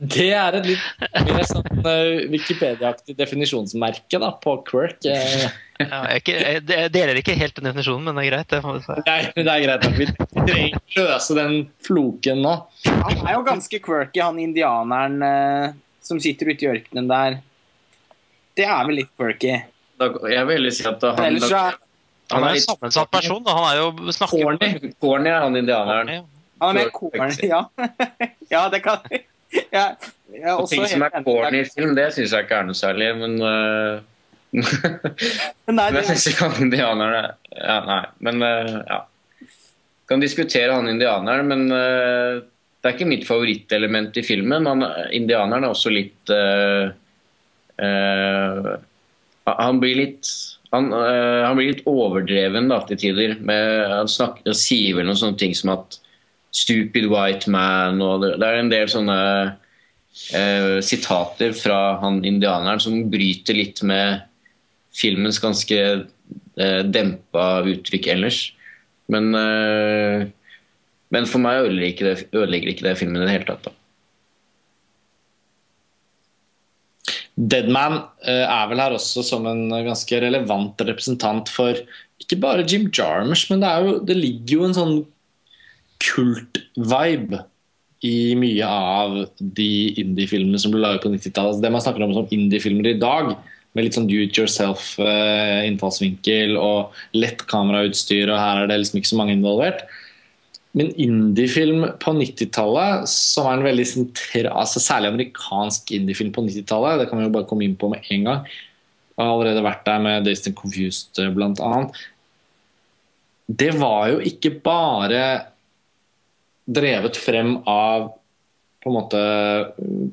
det er et litt mer sånn uh, Wikipedia-aktig definisjonsmerke da, på Quirk. Eh, Ja, jeg, ikke, jeg, jeg deler ikke helt den definisjonen, men det er greit. Det. Nei, det er greit. nok. Vi trenger ikke løse den floken nå. Han er jo ganske quirky, han indianeren eh, som sitter ute i ørkenen der. Det er vel litt quirky. Da, jeg vil si at han, Ellers så er Han er en sammensatt person. Da. Han er jo snakker Corny. Corny er han indianeren. Han er mer corny, ja. ja, det kan jeg. jeg er Og også ting som er corny i film, det syns jeg ikke er noe særlig. Men uh, Nei, Men det, jeg syns ikke han indianeren ja, Nei, men uh, ja. Kan diskutere han indianeren, men uh, det er ikke mitt favorittelement i filmen. Han, indianeren er også litt Han blir litt han, eh, han blir litt overdreven da, til tider. Med, han snakker, sier vel noen sånne ting som at 'stupid white man' og det, det er en del sånne eh, sitater fra han indianeren som bryter litt med filmens ganske eh, dempa uttrykk ellers. Men, men for meg ødelegger ikke, det, ødelegger ikke det filmen i det hele tatt. Da. Deadman eh, er vel her også som en ganske relevant representant for ikke bare Jim Jarmusch, men det, jo, det ligger jo en sånn kult-vibe i mye av de indie-filmene som ble laget på 90-tallet. Altså det man snakker om som indie-filmer i dag, med litt sånn do it yourself-innfallsvinkel og lett kamerautstyr, og her er det liksom ikke så mange involvert. Men indiefilm på 90-tallet, som er en veldig sentra, altså særlig amerikansk indiefilm på 90-tallet, det kan vi jo bare komme inn på med en gang. Jeg har allerede vært der med Dazed and Confused bl.a. blant annet. Det var jo ikke bare drevet frem av på en måte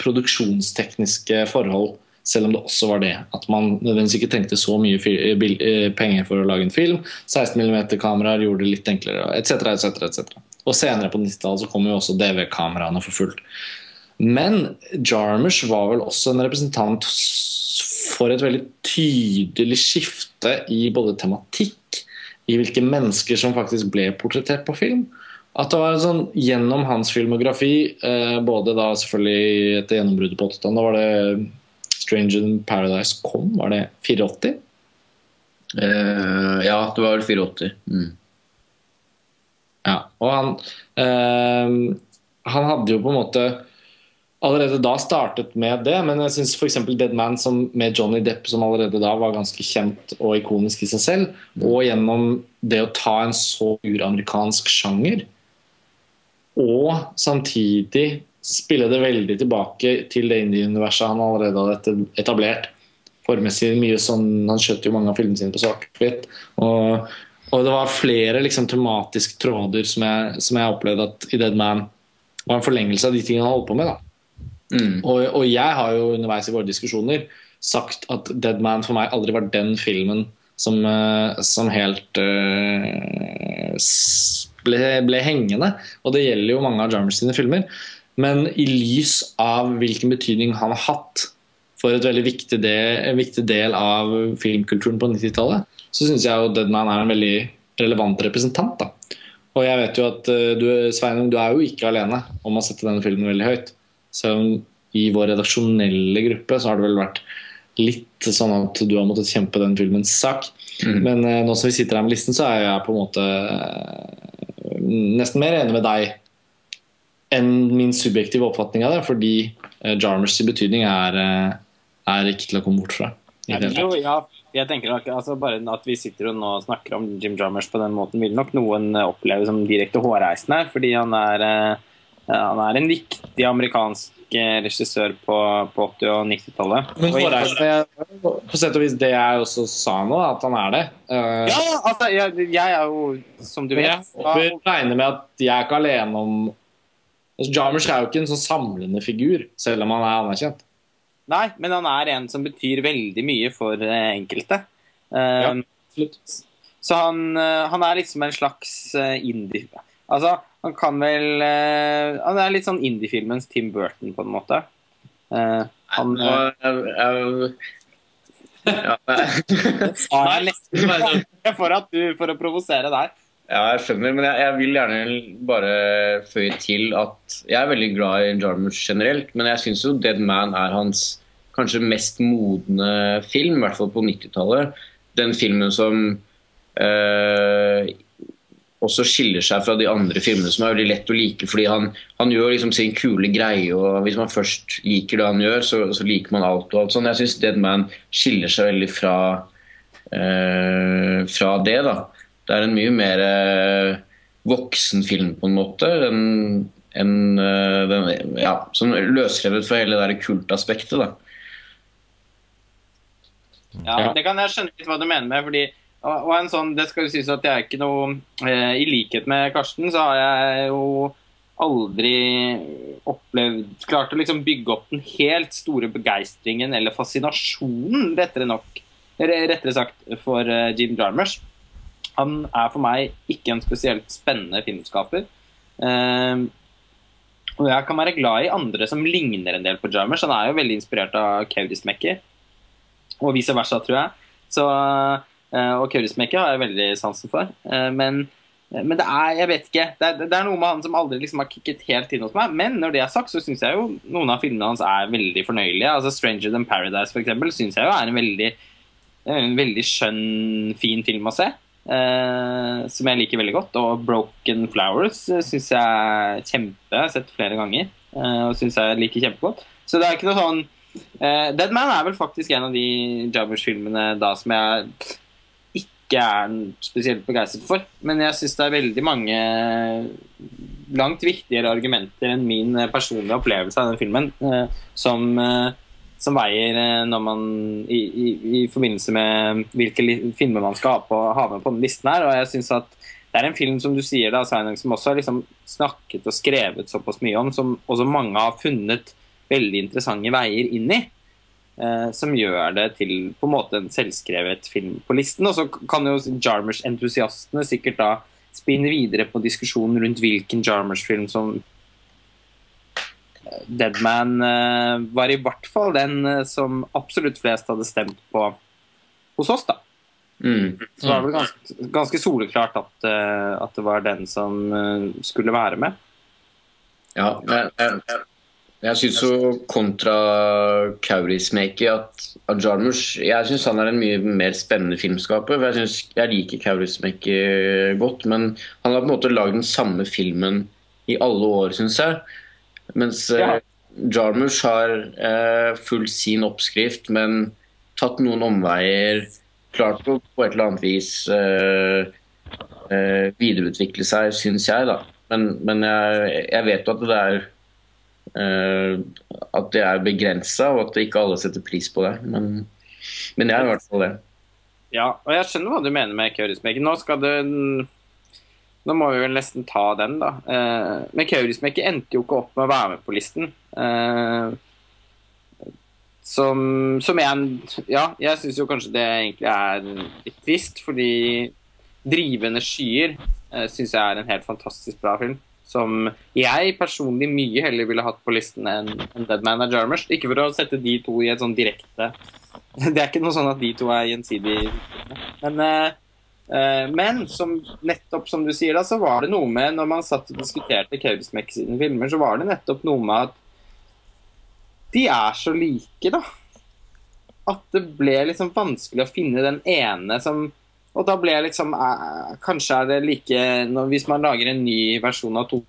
produksjonstekniske forhold, selv om det også var det. At man nødvendigvis ikke trengte så mye eh, eh, penger for å lage en film. 16 mm-kameraer gjorde det litt enklere, etc., etc., etc. Og senere på 90-tallet så kom jo også DV-kameraene for fullt. Men Jarmusch var vel også en representant for et veldig tydelig skifte i både tematikk, i hvilke mennesker som faktisk ble portrettert på film. at det var sånn gjennom hans filmografi, eh, både da selvfølgelig etter gjennombruddet på 80-tallet, da var det Stranger in Paradise kom, var det 84? Eh, ja, det var vel 84. Mm. Ja, og han eh, Han hadde jo på en måte allerede da startet med det, men jeg syns f.eks. Dead Man som, med Johnny Depp, som allerede da var ganske kjent og ikonisk i seg selv, og gjennom det å ta en så uramerikansk sjanger, og samtidig spille det veldig tilbake til det indie-universet han allerede hadde etablert. Formessig mye sånn, Han skjøt jo mange av filmene sine på svart-hvitt. Og, og, det var flere liksom, tematiske tråder som jeg, som jeg opplevde at i Dead Man var en forlengelse av de tingene han holdt på med. Mm. og, og jeg har jo underveis i våre diskusjoner sagt at Dead Man for meg aldri var den filmen som, eh, som helt uh, ble, ble hengende. Og det gjelder jo mange av Jarmers sine filmer. Men i lys av hvilken betydning han har hatt for et veldig viktig del, en viktig del av filmkulturen på 90-tallet, så syns jeg jo Deadman er en veldig relevant representant. da. Og jeg vet jo at eh, du, Sveinung, du er jo ikke alene om å sette denne filmen veldig høyt. Selv om i vår redaksjonelle gruppe så har det vel vært litt sånn at du har måttet kjempe den filmens sak. Mm. Men eh, nå som vi sitter her med listen, så er jeg på en måte eh, nesten mer enig med deg enn min subjektive oppfatning av det, fordi eh, Jarmers betydning er, er ikke til å komme bort fra. i det hele tatt. Jo, ja, jeg tenker nok, altså Bare at vi sitter og nå snakker om Jim Jarmers på den måten, vil nok noen eh, oppleve som direkte hårreisende. Fordi han er, eh, han er en viktig amerikansk eh, regissør på, på 80- og 90-tallet. Men på sett og vis det jeg også sa nå, at han er det. Uh, Ja, altså, jeg, jeg er jo, som du vet jeg håper, regner med at jeg er ikke alene om altså, Jarmers er jo ikke en sånn samlende figur, selv om han er anerkjent. Nei, men han er en som betyr veldig mye for eh, enkelte. Eh, Ja. Så han, eh, han er liksom en slags indie... Altså, han kan vel Han er litt sånn indie-filmens Tim Burton, på en måte. Han sa jeg nesten for, at du, for å provosere deg. Ja, jeg skjønner, men jeg, jeg vil gjerne bare føye til at jeg er veldig glad i Jarmusch generelt, men jeg syns jo Dead Man er hans kanskje mest modne film, i hvert fall på 90-tallet. Den filmen som eh, også skiller seg fra de andre filmene som er veldig lett å like, fordi han, han gjør liksom sin kule greie, og hvis man først liker det han gjør, så, så liker man alt og alt sånn. Jeg syns Dead Man skiller seg veldig fra, eh, fra det, da. Det er en mye mer eh, voksen film på en måte. En, en, eh, den, ja, som løsrevet fra hele det der kultaspektet. da. Ja. Det kan jeg skjønne litt hva du mener med. fordi og og en sånn, det skal jo sies at jeg er ikke noe eh, I likhet med Karsten, så har jeg jo aldri opplevd Klart å liksom bygge opp den helt store begeistringen eller fascinasjonen, rettere nok rettere sagt, for eh, Jim Jarmers. Han er for meg ikke en spesielt spennende filmskaper. Uh, og jeg kan være glad i andre som ligner en del på Jarmers. Han er jo veldig inspirert av Kaurismäki og vice versa, tror jeg. Så, eh, og Kaurismäki har jeg veldig sansen for. Eh, Men, men det er jeg vet ikke, det er, det er noe med han som aldri liksom har kicket helt inn hos meg. Men når det er sagt, så syns jeg jo noen av filmene hans er veldig fornøyelige. altså 'Stranger Than Paradise' for eksempel, synes jeg jo er en veldig, en veldig skjønn, fin film å se. Eh, som jeg liker veldig godt. Og 'Broken Flowers' uh, syns jeg er kjempe. Jeg har sett flere ganger. eh, og syns jeg liker kjempegodt. Så det er ikke noe sånn Eh, Dead Man er vel faktisk en av de Jabbers-filmene da som jeg ikke er spesielt begeistret for. Men jeg syns det er veldig mange langt viktigere argumenter enn min eh, personlige opplevelse av den filmen eh, som, eh, som veier eh, når man i, i, i forbindelse med hvilke filmer man skal ha, på, ha med på den listen her. Og jeg synes at det er en film som du sier da, Sveinung, som også har liksom snakket og skrevet såpass mye om, som også mange har funnet veldig interessante veier inn i. Eh, som gjør det til på en måte en selvskrevet film på listen. Og så kan jo Jarmers-entusiastene sikkert da spinne videre på diskusjonen rundt hvilken Jarmers-film som Deadman eh, var i hvert fall den eh, som absolutt flest hadde stemt på hos oss, da. Mm. Så det var vel ganske, ganske soleklart at, eh, at det var den som skulle være med. Ja, jeg, jeg, jeg syns jo kontra Kaurismäki at Jarmusch Jeg syns han er en mye mer spennende filmskaper. Jeg, synes, jeg liker Kaurismäki godt, men han har på en måte lagd den samme filmen i alle år, syns jeg. Mens eh, Ja. Jarmusch har eh, fulgt sin oppskrift, men tatt noen omveier. Klart å på et eller annet vis eh, eh, videreutvikle seg, syns jeg, da. Men, men jeg, jeg vet jo at det er eh, At det er begrensa, og at ikke alle setter pris på det. Men, men jeg er i hvert fall det. Ja, og jeg skjønner hva du mener med Kaurismäki. Nå skal det Nå må vi vel nesten ta den, da. Eh, men Kaurismäki endte jo ikke opp med å være med på listen. Eh, som, som jeg Ja, jeg syns jo kanskje det egentlig er litt trist, fordi 'Drivende skyer' eh, syns jeg er en helt fantastisk bra film. Som jeg personlig mye heller ville hatt på listen enn en 'Dead Man of Jarmusch'. Ikke for å sette de to i et sånn direkte Det er ikke noe sånn at de to er gjensidig Men, eh, men som, nettopp som du sier, da, så var det noe med Når man satt og diskuterte Kaurismäki sine filmer, så var det nettopp noe med at de er så like, da. At det ble liksom vanskelig å finne den ene som Og da ble liksom eh, Kanskje er det like når, Hvis man lager en ny versjon av to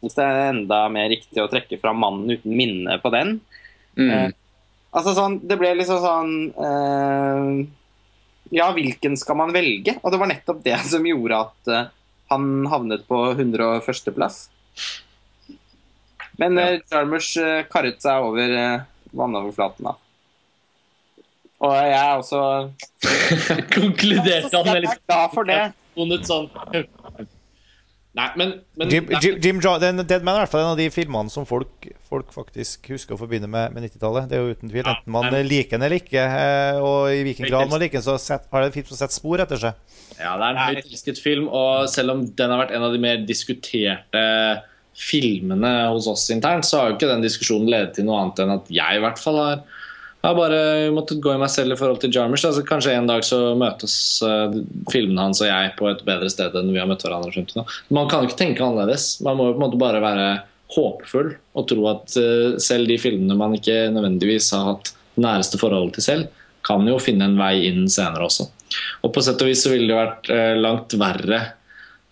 Hvis det er enda mer riktig å trekke fra 'Mannen uten minne' på den. Mm. Eh, Altså sånn, Det ble liksom sånn eh, Ja, hvilken skal man velge? Og det var nettopp det som gjorde at uh, han havnet på 101.-plass. Men uh, Jarmusch eh, karret seg over uh, vannoverflaten, da. Og jeg er også Konkluderte han med litt glad for det. sånn Nei, men, men Jim, Jim, Jim den Dead Man er i hvert fall en av de filmene som folk, folk faktisk husker å forbinde med, med 90-tallet. Det er jo uten tvil. Ja, Enten man men- liker den eller ikke, eh, og i hvilken grad man liker den, så set, har det en film som setter spor etter seg. Ja, det er en høyt elsket film, og selv om den har vært en av de mer diskuterte filmene hos oss internt, så har jo ikke den diskusjonen ledet til noe annet enn at jeg i hvert fall har, jeg har bare måttet gå i meg selv i forhold til Jarmusch. Altså, kanskje en dag så møtes uh, filmene hans og jeg på et bedre sted enn vi har møtt hverandre frem til nå. Man kan ikke tenke annerledes. Man må jo på en måte bare være håpefull og tro at eh, selv de filmene man ikke nødvendigvis har hatt næreste forhold til selv, kan jo finne en vei inn senere også. Og på sett og vis så ville det vært eh, langt verre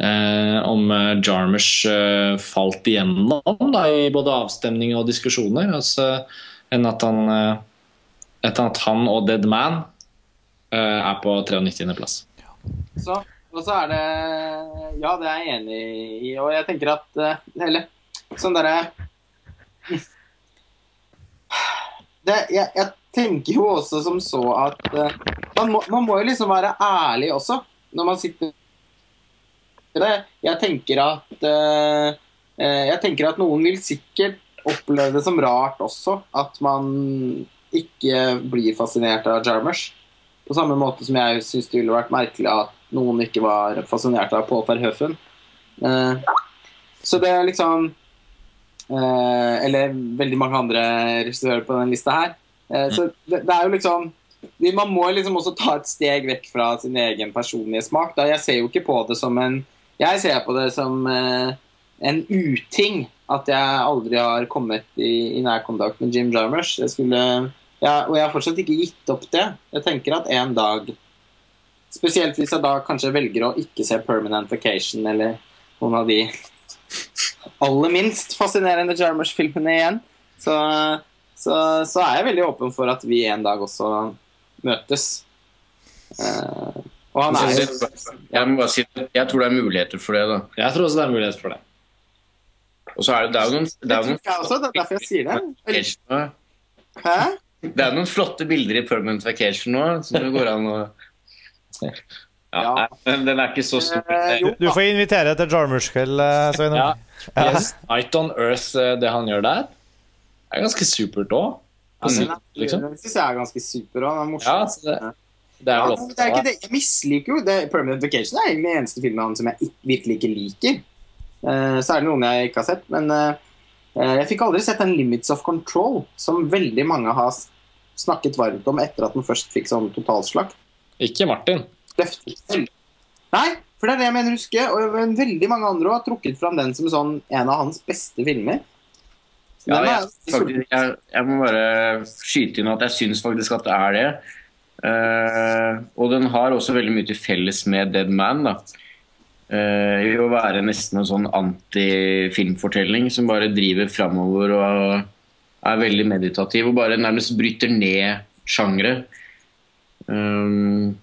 eh, om eh, Jarmusch eh, falt igjennom da, i både avstemning og diskusjoner, altså, enn at han, eh, etter at han og Dead Man er på 93. plass. Så, og så er det Ja, det er jeg enig i. Og jeg tenker at Eller sånn derre det, jeg, jeg tenker jo også som så at uh, man, må, man må jo liksom være ærlig også når man sitter det. Jeg tenker at eh, eh, Jeg tenker at noen vil sikkert oppleve det som rart også at man ikke blir fascinert av Jarmers. På samme måte som jeg syns det ville vært merkelig at noen ikke var fascinert av Paul Verhoeven. Uh, så det er liksom eh, Eller veldig mange andre regissører på denne lista her. Eh, så det, det er jo liksom Man må liksom også ta et steg vekk fra sin egen personlige smak. Da. Jeg ser jo ikke på det som en Jeg ser på det som eh, en uting at jeg aldri har kommet i, i nærkontakt med Jim Jarmusch. Jeg skulle ja, og jeg har fortsatt ikke gitt opp det. Jeg tenker at en dag Spesielt hvis jeg da kanskje velger å ikke se Permanent Vacation eller noen av de aller minst fascinerende Jarmusch-filmene igjen. Så, så, så er jeg veldig åpen for at vi en dag også møtes. Uh, og han er jo Jeg må bare si at jeg tror det er muligheter for det. da. Jeg tror også det er muligheter for det. Og så er det, det er jo noen, det er jeg også, det er derfor jeg sier det. Hæ? det er noen flotte bilder i Permanent Vacation nå, som det går an å ja, Ja. nei, men Den er ikke så stor. Eh, Du får invitere til Jarmusch-kveld, eh, Sveinung. Ja. Yes, Night on Earth, eh, det han gjør der, er ganske supert òg. den, er- liksom. den syns jeg er ganske super. Den er morsom. Ja, så det, det er Ja, jo det er ikke det. Jeg misliker jo det. Permanent Vacation er egentlig den eneste filmen han som jeg virkelig ikke liker. Uh, så er det noen jeg ikke har sett, men eh, eh, jeg fikk aldri sett den Limits of Control, som veldig mange har snakket varmt om etter at den først fikk sånn totalslakt. Ikke Martin. Løfter. Nei, for det er det jeg mener å huske. Og veldig mange andre har trukket fram den som sånn, en av hans beste filmer. Så Ja, jeg, faktisk, jeg, jeg må bare skyte inn at jeg syns faktisk at det er det. Uh, og den har også veldig mye til felles med Dead Man. da. uh, I å være nesten en sånn antifilmfortelling som bare driver framover og er veldig meditativ og bare nærmest bryter ned sjangre. Um,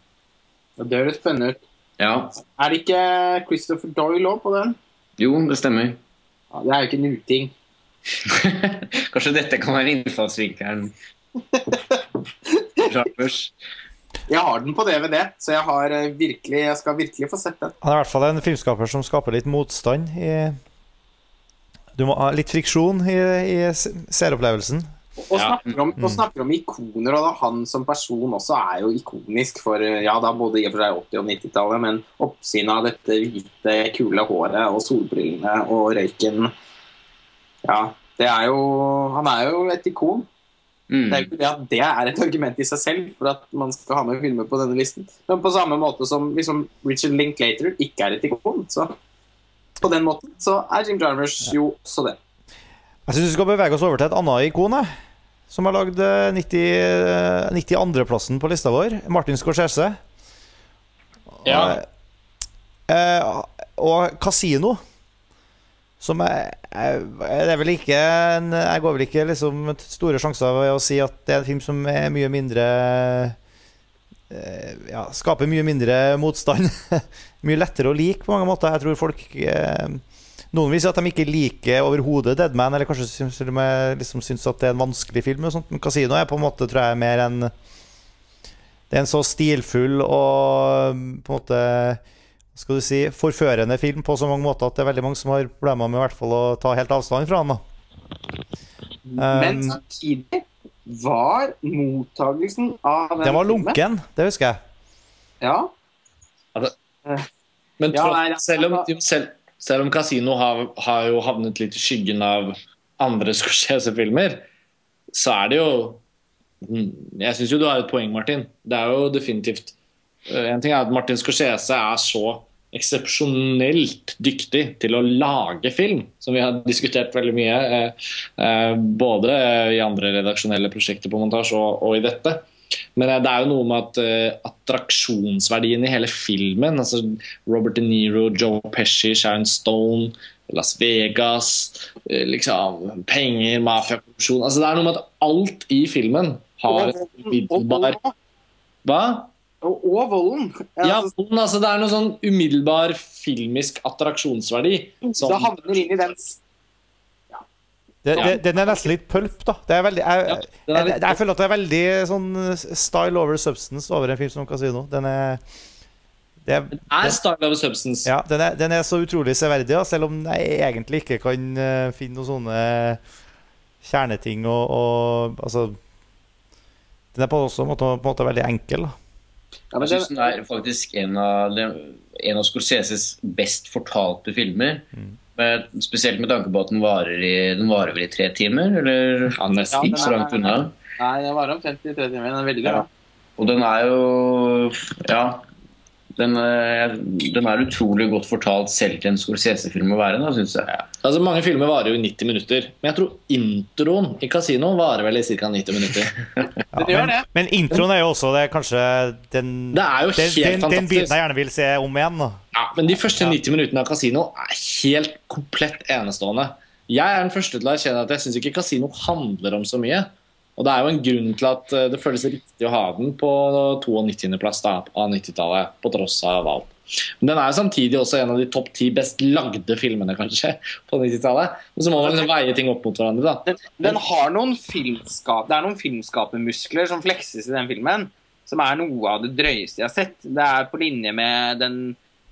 Det høres spennende ut. ja. Er det ikke Christopher Doyle òg på den? Jo, det stemmer. Ja, det er jo ikke en uting. Kanskje dette kan være innfallsvinkelen. Jeg har den på DVD, så jeg, har eh, virkelig, jeg skal virkelig få sett den. Han er i hvert fall en filmskaper som skaper litt motstand i Du må ha litt friksjon i, i seeropplevelsen. Og snakker, om, og snakker om ikoner, og da han som person også er jo ikonisk for eh, ja, da både i og for seg 80- og 90-tallet, men oppsynet av dette hvite, kule håret og solbrillene og røyken Ja, det er jo Han er jo et ikon. Mm. Det er jo ikke det at det er et argument i seg selv for at man skal ha med filmer på denne listen. Men på samme måte som liksom Richard Linklater ikke er et ikon, så på den måten så er Jim Jarmers jo også det. Jeg syns vi skal bevege oss over til et annet ikon, som har lagd eh, 90, eh, 92.-plassen på lista vår. Martin Scorsese. Ja. Og, og Casino. Som er, det er vel ikke en, Jeg går vel ikke liksom store sjanser ved å si at det er en film som er mye mindre eh, Ja, skaper mye mindre motstand. mye lettere å like på mange måter. Jeg tror folk eh, Noen vil si at de ikke liker overhodet Deadman, eller kanskje syns, liksom syns at det er en vanskelig film. Og sånt. Men Casino er på en måte, tror jeg, mer en Det er en så stilfull og på en måte skal du si, forførende film på så mange måter at det er veldig mange som har problemer med i hvert fall å ta helt avstand fra den. da. Men Um, samtidig var mottagelsen av den Den var filmen- lunken, det husker jeg. Ja. Men Ja, tross- nei, selv, om, jo, selv, selv om Casino har, har jo havnet litt i skyggen av andre Scorsese-filmer, så er det jo Mm, Jeg syns jo du har et poeng, Martin. Det er jo definitivt eh, En ting er at Martin Scorsese er så eksepsjonelt dyktig til å lage film, som vi har diskutert veldig mye. eh, eh, Både i andre redaksjonelle prosjekter på montasje og, og i dette. Men eh, det er jo noe med at uh, attraksjonsverdien i hele filmen altså Robert De Niro, Joe Pesci, Sharon Stone, Las Vegas, uh, liksom penger, mafiakorrupsjon altså Det er noe med at alt i filmen har en umiddelbar. Hva? Og, og volden. Ja, Altså, volden, altså Det er noe sånn umiddelbar filmisk attraksjonsverdi. Som, det havner inn i den Det, det, den er nesten litt pulp, da. Det er veldig, jeg, Ja, jeg, er jeg, litt- jeg føler at det er veldig sånn style over substance over en film som Casino. Den er, det er, er style over substance. ja, den er, den er så utrolig severdig, da, selv om jeg egentlig ikke kan eh, finne noen sånne kjerneting og, og Altså Den er på også en måte, på en måte veldig enkel. Da. ja, men Jeg syns den, den er faktisk en av, en av Scorseses best fortalte filmer. Med, spesielt med tanke på at den varer, i, den varer vel i tre timer, eller Ja, nesten. Ja, ikke så langt unna. Nei, den varer omtrent i tre timer. Den er veldig bra. Og den er jo Ja. Den er, den er utrolig godt fortalt selv til en Scorsese-film å være, da, synes jeg. Altså Mange filmer varer jo i 90 minutter, men jeg tror introen i Casino varer vel i ca. 90 minutter. Den gjør det. Men introen er jo også det kanskje den Det er jo helt den, den biten jeg gjerne vil se om igjen. Da. Ja, men de første 90 minuttene av Casino er helt komplett enestående. Jeg er den første til å erkjenne at jeg syns ikke Casino handler om så mye. Og det er jo en grunn til at eh, det føles riktig å ha den på 92.-plass av 90-tallet, på tross av alt. Men den er jo samtidig også en av de topp ti best lagde filmene, kanskje, på 90-tallet. Og så må man liksom veie ting opp mot hverandre, da. Den, den har noen filmskap, det er noen filmskapermuskler som flekses i den filmen, som er noe av det drøyeste jeg har sett. Det er på linje med den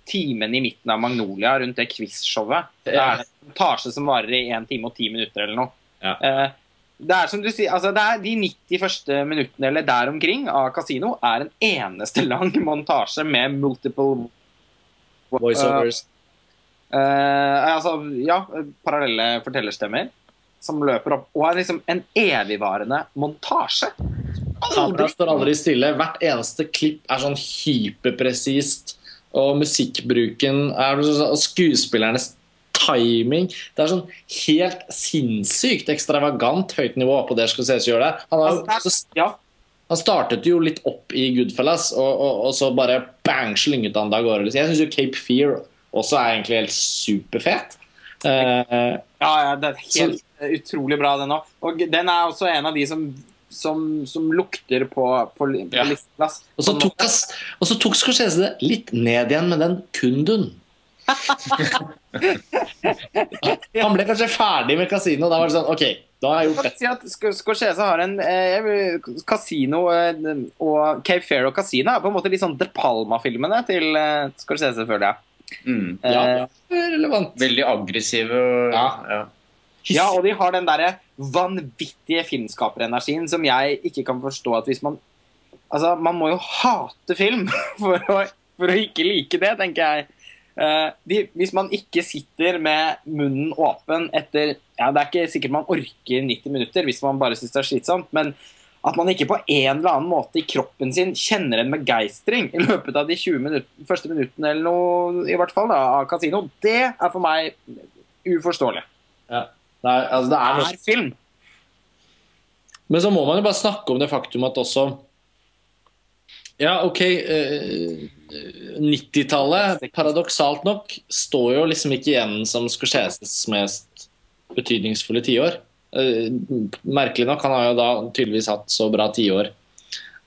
timen i midten av Magnolia rundt det quiz-showet. Det er en montasje som varer i 1 time og 10 minutter eller noe. Ja. Eh, det er som du sier, altså det er De 90 første minuttene eller der omkring av Casino er en eneste lang montasje med multiple Voiceovers. Eh, altså, ja, parallelle fortellerstemmer som løper opp. Og er liksom en evigvarende montasje. Kameraet står aldri stille. Hvert eneste klipp er sånn hyperpresist. Og musikkbruken er, og skuespillernes timing Det er sånn helt sinnssykt ekstravagant høyt nivå på det Scorsese gjør der. Han, har, Altså, er- ja. han startet jo litt opp i Goodfellas, og, og, og så bare bang, slynget han det av gårde. Jeg syns jo Cape Fear også er egentlig helt superfet. Eh, Ja, ja, det er helt så, utrolig bra, den òg. Og den er også en av de som, som, som lukter på, på, på Ja. og, så tok, tok Scorsese det litt ned igjen med den kundun. Han ble kanskje ferdig med kasino. Da var det sånn OK, da har jeg gjort det. si at Scorsese har en eh, Casino eh, og Cape Fair og Casino er på en måte litt sånn De Palma-filmene til eh, Scorsese, føler jeg. Mm. Ja, Eh, er relevant. Veldig aggressive. Ja. ja. Ja, og de har den derre vanvittige filmskaperenergien som jeg ikke kan forstå at hvis man Altså, man må jo hate film for å, for å ikke like det, tenker jeg. Eh, de, hvis man ikke sitter med munnen åpen etter ja, Det er ikke sikkert man orker 90 minutter hvis man bare syns det er slitsomt, men at man ikke på en eller annen måte i kroppen sin kjenner en begeistring i løpet av de 20 minutt, første minuttene eller noe, i hvert fall da, av kasino, det er for meg uforståelig. Ja. Nei, altså, det er Det er film. Men så må man jo bare snakke om det faktum at også Ja, OK eh, 90-tallet, paradoksalt nok, står jo liksom ikke igjen som Scorseses mest betydningsfulle tiår. Eh, merkelig nok, han har jo da tydeligvis hatt så bra tiår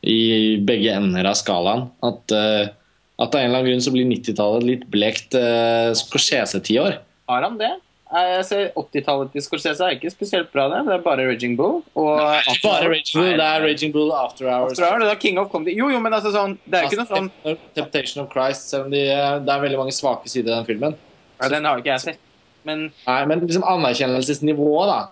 i begge ender av skalaen at, eh, at av en eller annen grunn så blir 90-tallet litt blekt uh, Scorsese-tiår. Har han det? Eh, Jeg ser 80-tallet til Scorsese er ikke spesielt bra, det. Det er bare Raging Bull. Og Bare Raging Bull, det er Raging Bull After Hours. After Hour, det er King of Comedy. Jo, jo, men altså sånn Det er jo ikke noe sånn Temptation of Christ, selv om de, det er veldig mange svake sider i den filmen. ja, Den har jo ikke jeg sett. Men Nei, men liksom anerkjennelsesnivået, da.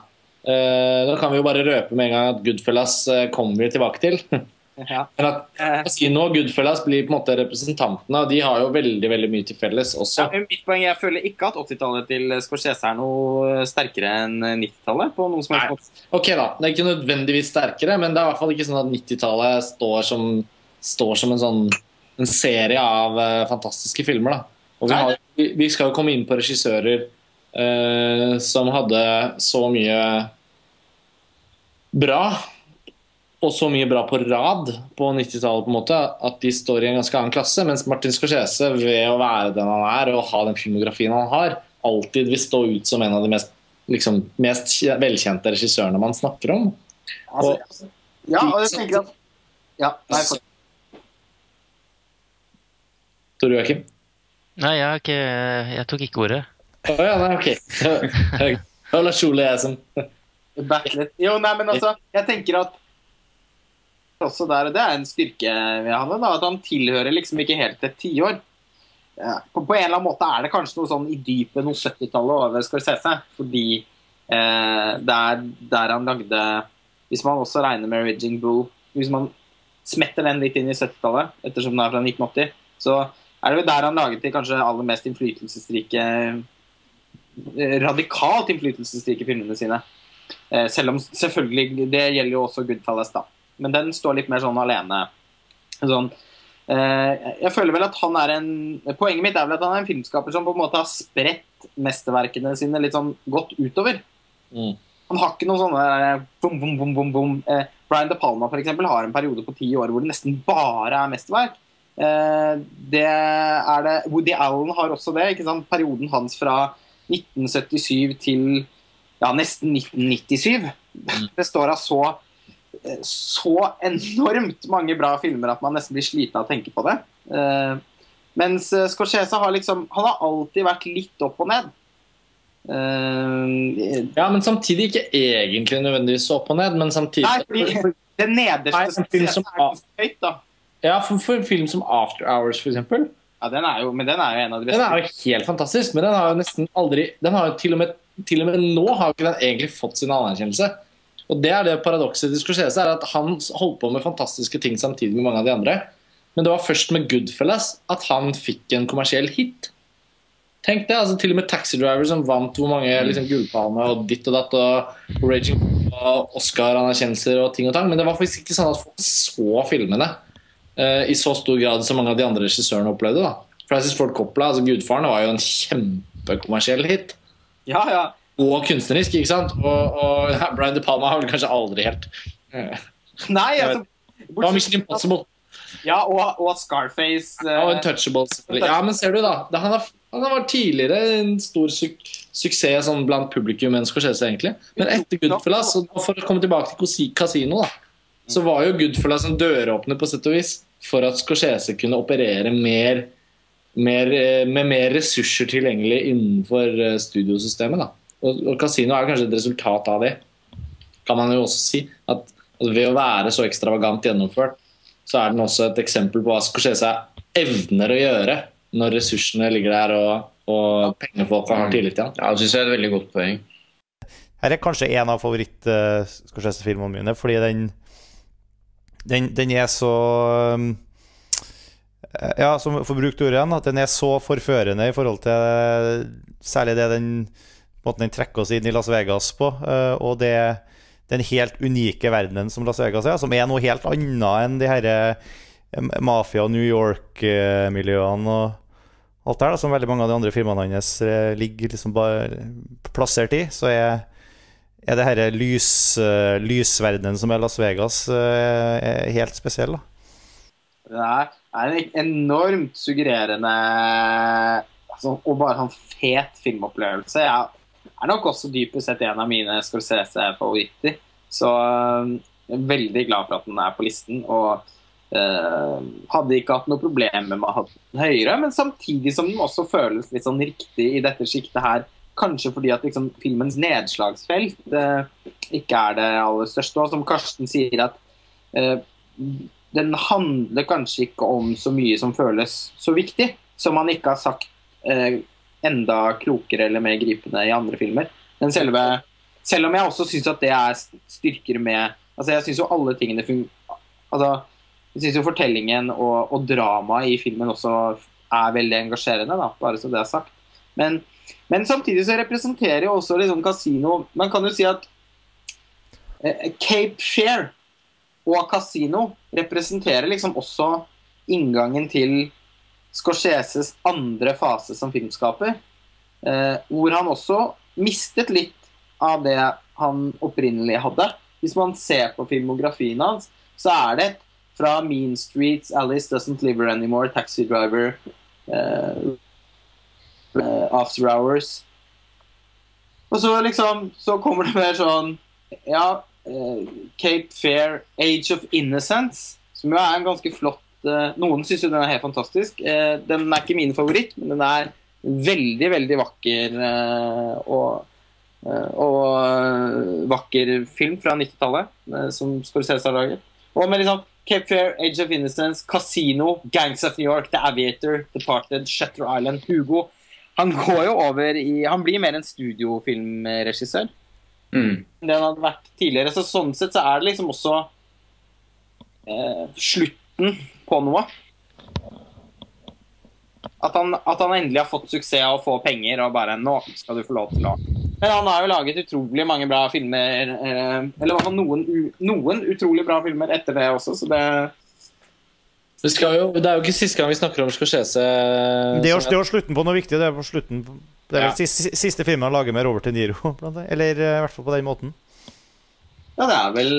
Uh, da kan vi jo bare røpe med en gang at Goodfellas uh, kommer vi tilbake til. ja. men at Eh, Casino og Goodfellas blir på en måte representantene, og de har jo veldig veldig mye til felles også. ja, mitt poeng jeg føler ikke at 80-tallet til Scorsese er noe sterkere enn 90-tallet. på noen som helst Ok da, Det er ikke nødvendigvis sterkere, men det er i hvert fall ikke sånn at 90-tallet står som, står som en sånn en serie av uh, fantastiske filmer. da. Og vi, har, vi, vi skal jo komme inn på regissører uh, som hadde så mye bra, og så mye bra på rad på 90-tallet, på en måte, at de står i en ganske annen klasse. Mens Martin Scorsese, ved å være den han er og ha den filmografien han har, alltid vil stå ut som en av de mest, liksom, mest velkjente regissørene man snakker om. Altså, ja, og jeg tenker at ja, nei, for, Tor Joakim? Nei, jeg, ikke, jeg tok ikke ordet. Å ja, nei, ok. Det var Lars Ole jeg som Jo, nei, men altså, jeg tenker at også der, og Det er en styrke ved han, da, at han tilhører liksom ikke helt et tiår. På, på en eller annen måte er det kanskje noe sånn i dypet noe 70-tallet over Scorsese. Fordi eh, er der han lagde Hvis man også regner med Ridging Bull Hvis man smetter den litt inn i 70-tallet, ettersom den er fra 1980, så er det jo der han laget de kanskje aller mest innflytelsesrike eh, Radikalt innflytelsesrike filmene sine. Eh, selv om selvfølgelig Det gjelder jo også Goodfellas, da. Men den står litt mer sånn alene. Sånn, eh, jeg føler vel at han er en Poenget mitt er vel at han er en filmskaper som på en måte har spredt mesterverkene sine litt sånn godt utover. Mm. Han har ikke noe sånne bom, bom, bom, bom, bom. Eh, Brian De Palma for eksempel, har en periode på ti år hvor det nesten bare er mesterverk. Eh, det er det Woody Allen har også det. ikke sant? Perioden hans fra 1977 til ja, nesten 1997 består av så så enormt mange bra filmer at man nesten blir sliten av å tenke på det. Eh, mens eh, Scorsese har liksom Han har alltid vært litt opp og ned. Eh, Ja, men samtidig ikke egentlig nødvendigvis opp og ned, men samtidig nei, fordi det nederste Nei, som- er høyt, da. Ja, for, for en film som After Hours, for eksempel. Ja, den er jo, men den er jo en av de Den er jo helt fantastisk, men den har jo nesten aldri Den har jo til og med, til og med nå har jo ikke den egentlig fått sin anerkjennelse. Og det er det paradokset til Scorsese, er at han holdt på med fantastiske ting samtidig med mange av de andre. Men det var først med Goodfellas at han fikk en kommersiell hit. Tenk det, altså Til og med Taxi Driver, som vant hvor mange liksom, gullpalmer og ditt og datt, og Raging Bull Oscar-anerkjennelser og ting og tang, men det var faktisk ikke sånn at folk så filmene uh, i så stor grad som mange av de andre regissørene opplevde. da. Francis Ford Coppola, altså 'Gudfaren', var jo en kjempekommersiell hit. Ja, ja. Og kunstnerisk, ikke sant? Og, og ja, Brian De Palma har vel kanskje aldri helt eh, Nei, altså Det var Mission Impossible Ja, og, og Scarface. eh, og Untouchables. Ja, men ser du, da. Det, han, har, han var tidligere en stor su suksess sånn blant publikum enn Scorsese, egentlig. Men etter Goodfellas, og for å komme tilbake til kasino, da, så var jo Goodfellas en døråpner på sett og vis for at Scorsese kunne operere mer, mer, eh, med mer ressurser tilgjengelig innenfor eh, studiosystemet. da. Og, og Casino er kanskje et resultat av det, kan man jo også si. At, at ved å være så ekstravagant gjennomført, så er den også et eksempel på hva Scorsese evner å gjøre når ressursene ligger der og, og pengefolka har tillit til han. Ja, det syns jeg er et veldig godt poeng. Her er kanskje en av favoritt-Scorsese-filmene mine, fordi den, den, den er så um, Ja, som forbrukt ord ordet igjen, at den er så forførende i forhold til særlig det den måten den trekker oss inn i Las Vegas på, eh, og det den helt unike verdenen som Las Vegas er, som er noe helt annet enn de her eh, mafia- og New York-miljøene og alt det her, som veldig mange av de andre filmene hans eh, ligger liksom bare plassert i, så er er det her lys, lysverdenen som er Las Vegas, er helt spesiell. da. Det er en enormt suggererende altså, og bare sånn fet filmopplevelse. Jeg er nok også dypest sett en av mine Scorsese-favoritter. Så øh, jeg er veldig glad for at den er på listen. Og Uh, hadde ikke hatt noe problem med å ha den høyere, men samtidig som den også føles litt sånn riktig i dette sjiktet her. Kanskje fordi at liksom, filmens nedslagsfelt uh, ikke er det aller største. Og som Karsten sier, at uh, den handler kanskje ikke om så mye som føles så viktig, som man ikke har sagt eh, enda klokere eller mer gripende i andre filmer. Men selve, selv om jeg også syns at det er styrker med altså Jeg syns jo alle tingene altså, Jeg syns jo fortellingen og, og dramaet i filmen også er veldig engasjerende, da, bare så det er sagt. Men, men samtidig så representerer jo også liksom Casino Man kan jo si at eh, Cape Share og Casino representerer liksom også inngangen til Scorseses andre fase som filmskaper. Eh, hvor han også mistet litt av det han opprinnelig hadde. Hvis man ser på filmografien hans, så er det fra Mean Streets, Alice Doesn't Live Anymore, Taxi Driver, eh, eh, After Hours. Og så liksom Så kommer det mer sånn Ja, Cape Fair, Age of Innocence, som jo er en ganske flott eh, Noen syns jo den er helt fantastisk. Eh, den er ikke min favoritt, men den er veldig, veldig vakker eh, og, og vakker film fra 90-tallet, eh, som Scorsese har laget. Og med liksom Cape Fair, Age of Innocence, Casino, Gangs of New York, The Aviator, Departed, Shutter Island, Hugo. Han går jo over i Han blir mer en studiofilmregissør Mm. det han hadde vært tidligere. Så sånn sett så er det liksom også eh, slutten på noe. At han, at han endelig har fått suksess av å få penger og bare Nå skal du få lov til å Men han har jo laget utrolig mange bra filmer, eh, eller i hvert fall noen, noen utrolig bra filmer etter det også, så det Det, skal jo, det er jo ikke siste gang vi snakker om Scorsese. Det er jo det er jo slutten på noe viktig. Det er, på slutten, det er Ja. vel siste, siste filmen han lager med Robert De Niro. blant. Eller eh, i hvert fall på den måten. Ja, det er vel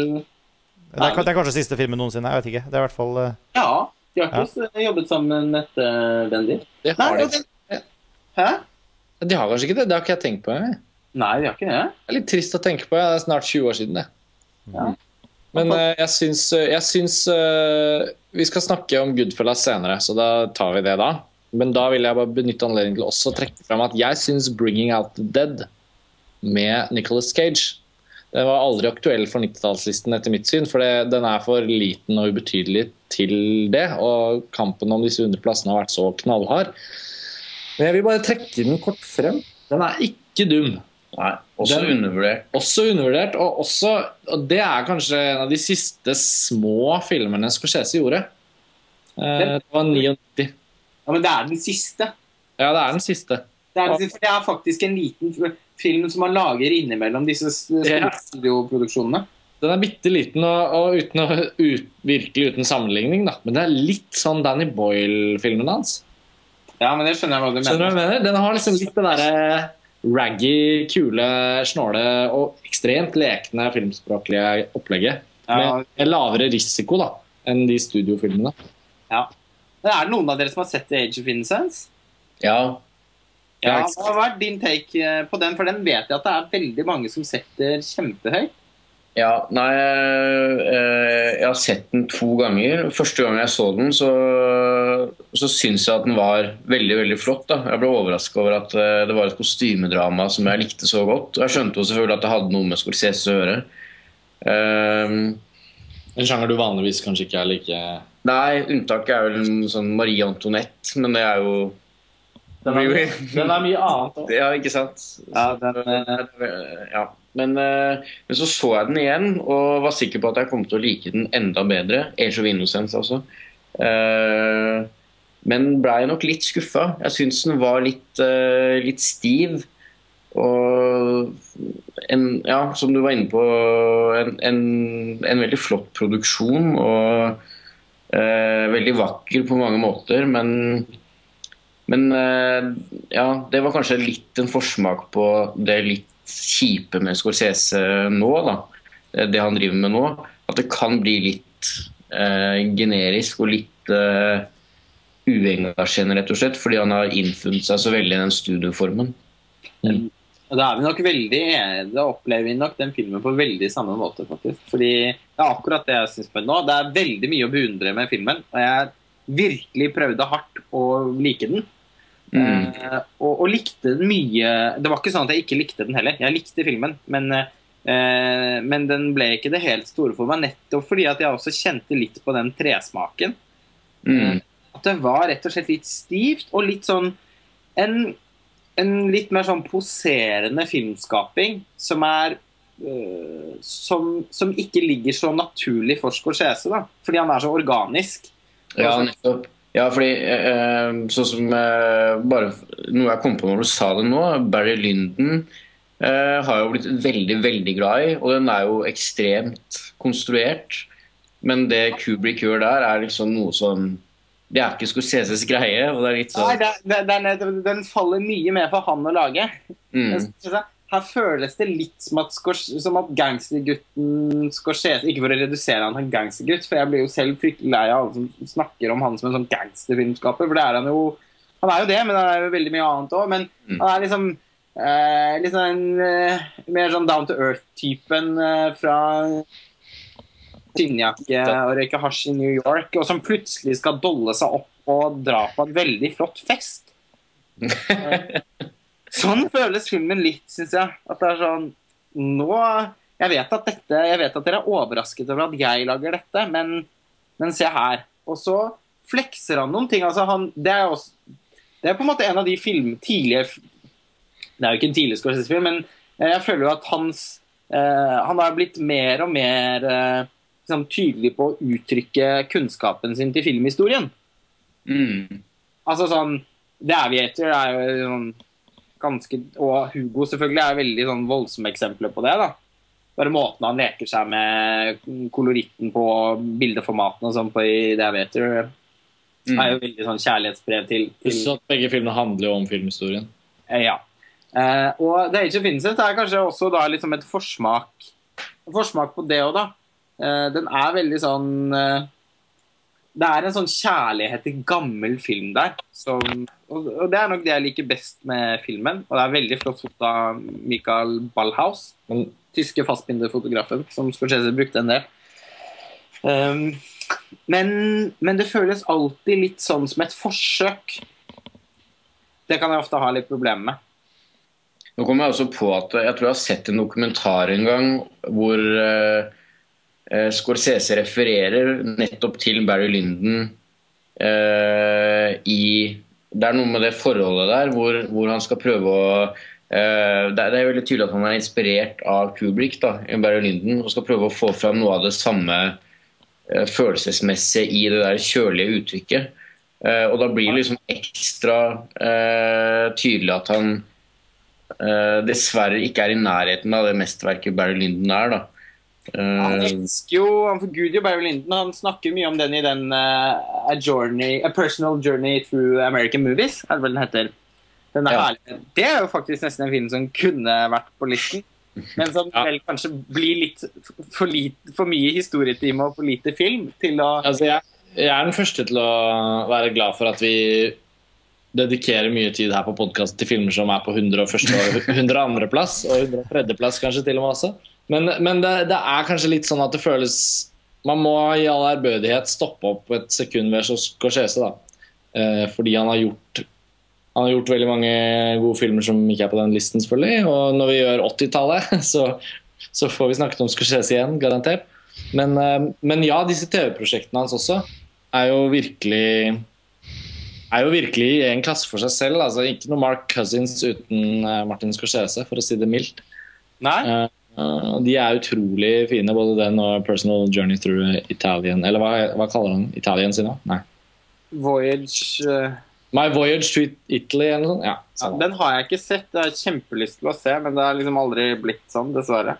Det er, det er kanskje siste filmen noensinne. Jeg vet ikke. Det er i hvert fall eh, Ja. De har ikke ja. jobbet sammen etter Bendy. Det Nei, har de. og Hæ? de har kanskje ikke det. Det har ikke jeg tenkt på. Jeg. Nei, de har ikke det. Det er litt trist å tenke på. Det er snart 20 år siden, det. Ja. Men eh, jeg syns, jeg syns eh, Vi skal snakke om Goodfellas senere, så da tar vi det da. Men da vil jeg bare benytte anledningen til også å trekke fram at jeg syns 'Bringing Out The Dead' med Nicholas Cage den var aldri aktuell for 90-tallslisten etter mitt syn, for det, den er for liten og ubetydelig til det. Og kampen om disse underplassene har vært så knallhard. Men jeg vil bare trekke den kort frem. Den er ikke dum. Nei, også Den- undervurdert. Også undervurdert, og, også, og det er kanskje en av de siste små filmene Scorsese gjorde. Eh, det var 99. Ja, Men det er den siste. Ja, det er den siste. Det er, det er faktisk en liten film som man lager innimellom disse studioproduksjonene. Den er bitte liten og, og uten ut, virkelig uten sammenligning, da. Men det er litt sånn Danny Boyle-filmen hans. Ja, men det skjønner jeg hva du Skjønner du hva mener. jeg mener? Den har liksom litt det derre raggy, kule, snåle og ekstremt lekne filmspråklige opplegget. Ja. Med lavere risiko da enn de studiofilmene. Men er det noen av dere som har sett The Age of Innocence? Ja. Ja, Hva har vært din take eh, på den? For den vet jeg at det er veldig mange som setter kjempehøyt. Ja, nei eh, Jeg har sett den to ganger. Første gang jeg så den, så, så syns jeg at den var veldig veldig flott. da. Jeg ble overraska over at eh, det var et kostymedrama som jeg likte så godt. Jeg skjønte jo selvfølgelig at det hadde noe med Scorsese å gjøre. Um, En sjanger du vanligvis kanskje ikke er like nei, unntaket er vel en sånn Marie Antoinette, men det er jo Den er, den er mye annet òg. Ja, ikke sant? Ja, den, Eh, ja. Men, eh, men så så jeg den igjen og var sikker på at jeg kom til å like den enda bedre. Age of Innocence, altså. Eh, men blei nok litt skuffa. Jeg syns den var litt, litt stiv. Og en, ja, som du var inne på, en, en, en veldig flott produksjon. Og eh, veldig vakker på mange måter, men men eh, ja, det var kanskje litt en forsmak på det litt kjipe med Scorsese nå, da. Eh, Det han driver med nå. At det kan bli litt eh, generisk og litt eh, uengasjerende, rett og slett. Fordi han har innfunnet seg så veldig i den studioformen. Og Da er vi nok veldig. Da opplever vi nok den filmen på veldig samme måte, faktisk. Fordi det er akkurat det jeg syns på nå. Det er veldig mye å beundre med filmen. Og jeg virkelig prøvde hardt å like den. Mm. Eh, og, og likte den mye Det var ikke sånn at jeg ikke likte den heller. Jeg likte filmen, men, uh, men den ble ikke det helt store for meg. Nettopp fordi at jeg også kjente litt på den tresmaken. Mm. At det var rett og slett litt stivt og litt sånn en, en litt mer sånn poserende filmskaping som er som, som ikke ligger så naturlig for Scorsese, da. Fordi han er så organisk. Ja, nettopp. Ja, fordi eh, sånn som eh, Bare noe jeg kom på når du sa det nå. Barry Lyndon eh, har jo blitt veldig, veldig glad i. Og den er jo ekstremt konstruert. Men det Kubrick gjør der, er liksom noe som Det er ikke Scorseses greie. Og det er litt Nei, sånn det, det, den, faller mye mer for han å lage. mm, det- Her føles det litt som at, som at gangstergutten Scorsese Ikke for å redusere han til en gangstergutt, for jeg blir jo selv fryktelig lei av alle som snakker om han som en sånn gangsterfilmskaper, for det er han jo Han er jo det, men han er jo veldig mye annet òg. Men Mm. han er liksom eh, liksom en eh, mer sånn down to earth-typen eh, fra skinnjakke og røyke hasj i New York, og som plutselig skal dolle seg opp og dra på en veldig flott fest. Sånn føles filmen litt, syns jeg. At det er sånn Nå Jeg vet at dette Jeg vet at dere er overrasket over at jeg lager dette, men, men se her. Og så flekser han noen ting. Altså han, det, er også, det er på en måte en av de film, tidlige Det er jo ikke en tidlig Scorsese-film, men jeg føler jo at hans eh, Han har blitt mer og mer eh, liksom, tydelig på å uttrykke kunnskapen sin til filmhistorien. mm, Altså sånn The Aviator er jo sånn ganske Og Hugo selvfølgelig er veldig sånn voldsomme eksempler på det. da Bare måten han leker seg med koloritten på bildeformatene og sånn på i The Aviator mm. er jo veldig sånn kjærlighetsbrev til, til at begge filmene handler jo om filmhistorien. eh, Ja. Eh, og The Age of Innocence er kanskje også da liksom et forsmak forsmak på det òg, da. Eh, den er veldig sånn eh, Det er en sånn kjærlighet til gammel film der. Som, og, og det er nok det jeg liker best med filmen. Og det er veldig flott foto av Michael Ballhaus, den tyske fastbinderfotografen, som Scorsese brukte en del. Um, men, men det føles alltid litt sånn som et forsøk. Det kan jeg ofte ha litt problemer med. Nå kommer jeg også på at jeg tror jeg har sett en dokumentar en gang hvor eh, Scorsese refererer nettopp til Barry Lyndon eh, i Det er noe med det forholdet der hvor, hvor han skal prøve å eh, det, er, det er veldig tydelig at han er inspirert av Kubrick da, Barry Lyndon, og skal prøve å få fram noe av det samme eh, følelsesmessige i det der kjølige uttrykket. Eh, og da blir det liksom ekstra uh, tydelig at han uh, dessverre ikke er i nærheten av det mesterverket Barry Lyndon er. da. Han Eh, elsker jo, han forguder jo Barry Lyndon. Han snakker mye om den i den uh, a, journey, a Personal Journey Through American Movies, er det vel den heter. Den er Ja. herlig. Det er jo faktisk nesten en film som kunne vært på listen. Men som Ja. vel kanskje blir litt for, lite, for mye historietime og for lite film til å Altså, jeg, jeg er den første til å være glad for at vi dedikerer mye tid her på podkast til filmer som er på 101. og 102. plass, og 103. plass kanskje til og med også. Men, men det, det er kanskje litt sånn at det føles Man må i all ærbødighet stoppe opp et sekund ved Scorsese, da. Eh, fordi han har gjort han har gjort veldig mange gode filmer som ikke er på den listen, selvfølgelig. Og når vi gjør 80-tallet, så, så får vi snakket om Scorsese igjen, garantert. Men, eh, men ja, disse TV-prosjektene hans også er jo virkelig er jo virkelig i en klasse for seg selv. altså Ikke noe Mark Cousins uten eh, Martin Scorsese, for å si det mildt. Nei? Eh, eh, de er utrolig fine, både den og Personal Journey Through Italian. Eller hva, hva kaller han Italien sin da? Nei. Voyage uh... My Voyage to Italy eller noe sånt? Ja, ja. Den har jeg ikke sett. Jeg har kjempelyst til å se, men det har liksom aldri blitt sånn, dessverre.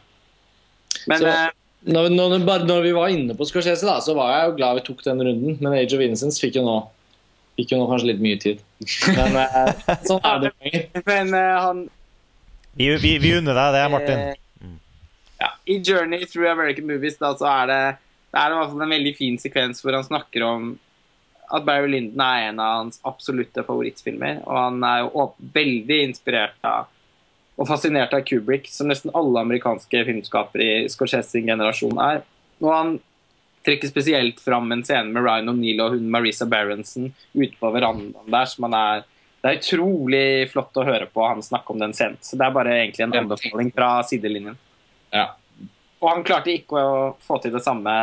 Men Så- eh, når, når, når vi var inne på Scorsese, da, så var jeg jo glad vi tok den runden. Men Age of Innocence fikk jo nå, fikk jo nå kanskje litt mye tid. Men eh, sånn er det. men eh, han Vi, vi, vi unner deg det, Martin. Ja, I 'Journey Through American Movies' da, så er det, det er i hvert fall en veldig fin sekvens hvor han snakker om at Barry Lyndon er en av hans absolutte favorittfilmer. Og han er jo veldig inspirert av og fascinert av Kubrick, som nesten alle amerikanske filmskapere i Scorsese-generasjonen generasjon er. Og han trekker spesielt fram en scene med Ryan O'Neill og hun Marisa Berenson ute på verandaen der, som han er det er utrolig flott å høre på han snakke om den scenen. Så det er bare egentlig en anbefaling fra sidelinjen. Ja. Og han klarte ikke å få til det samme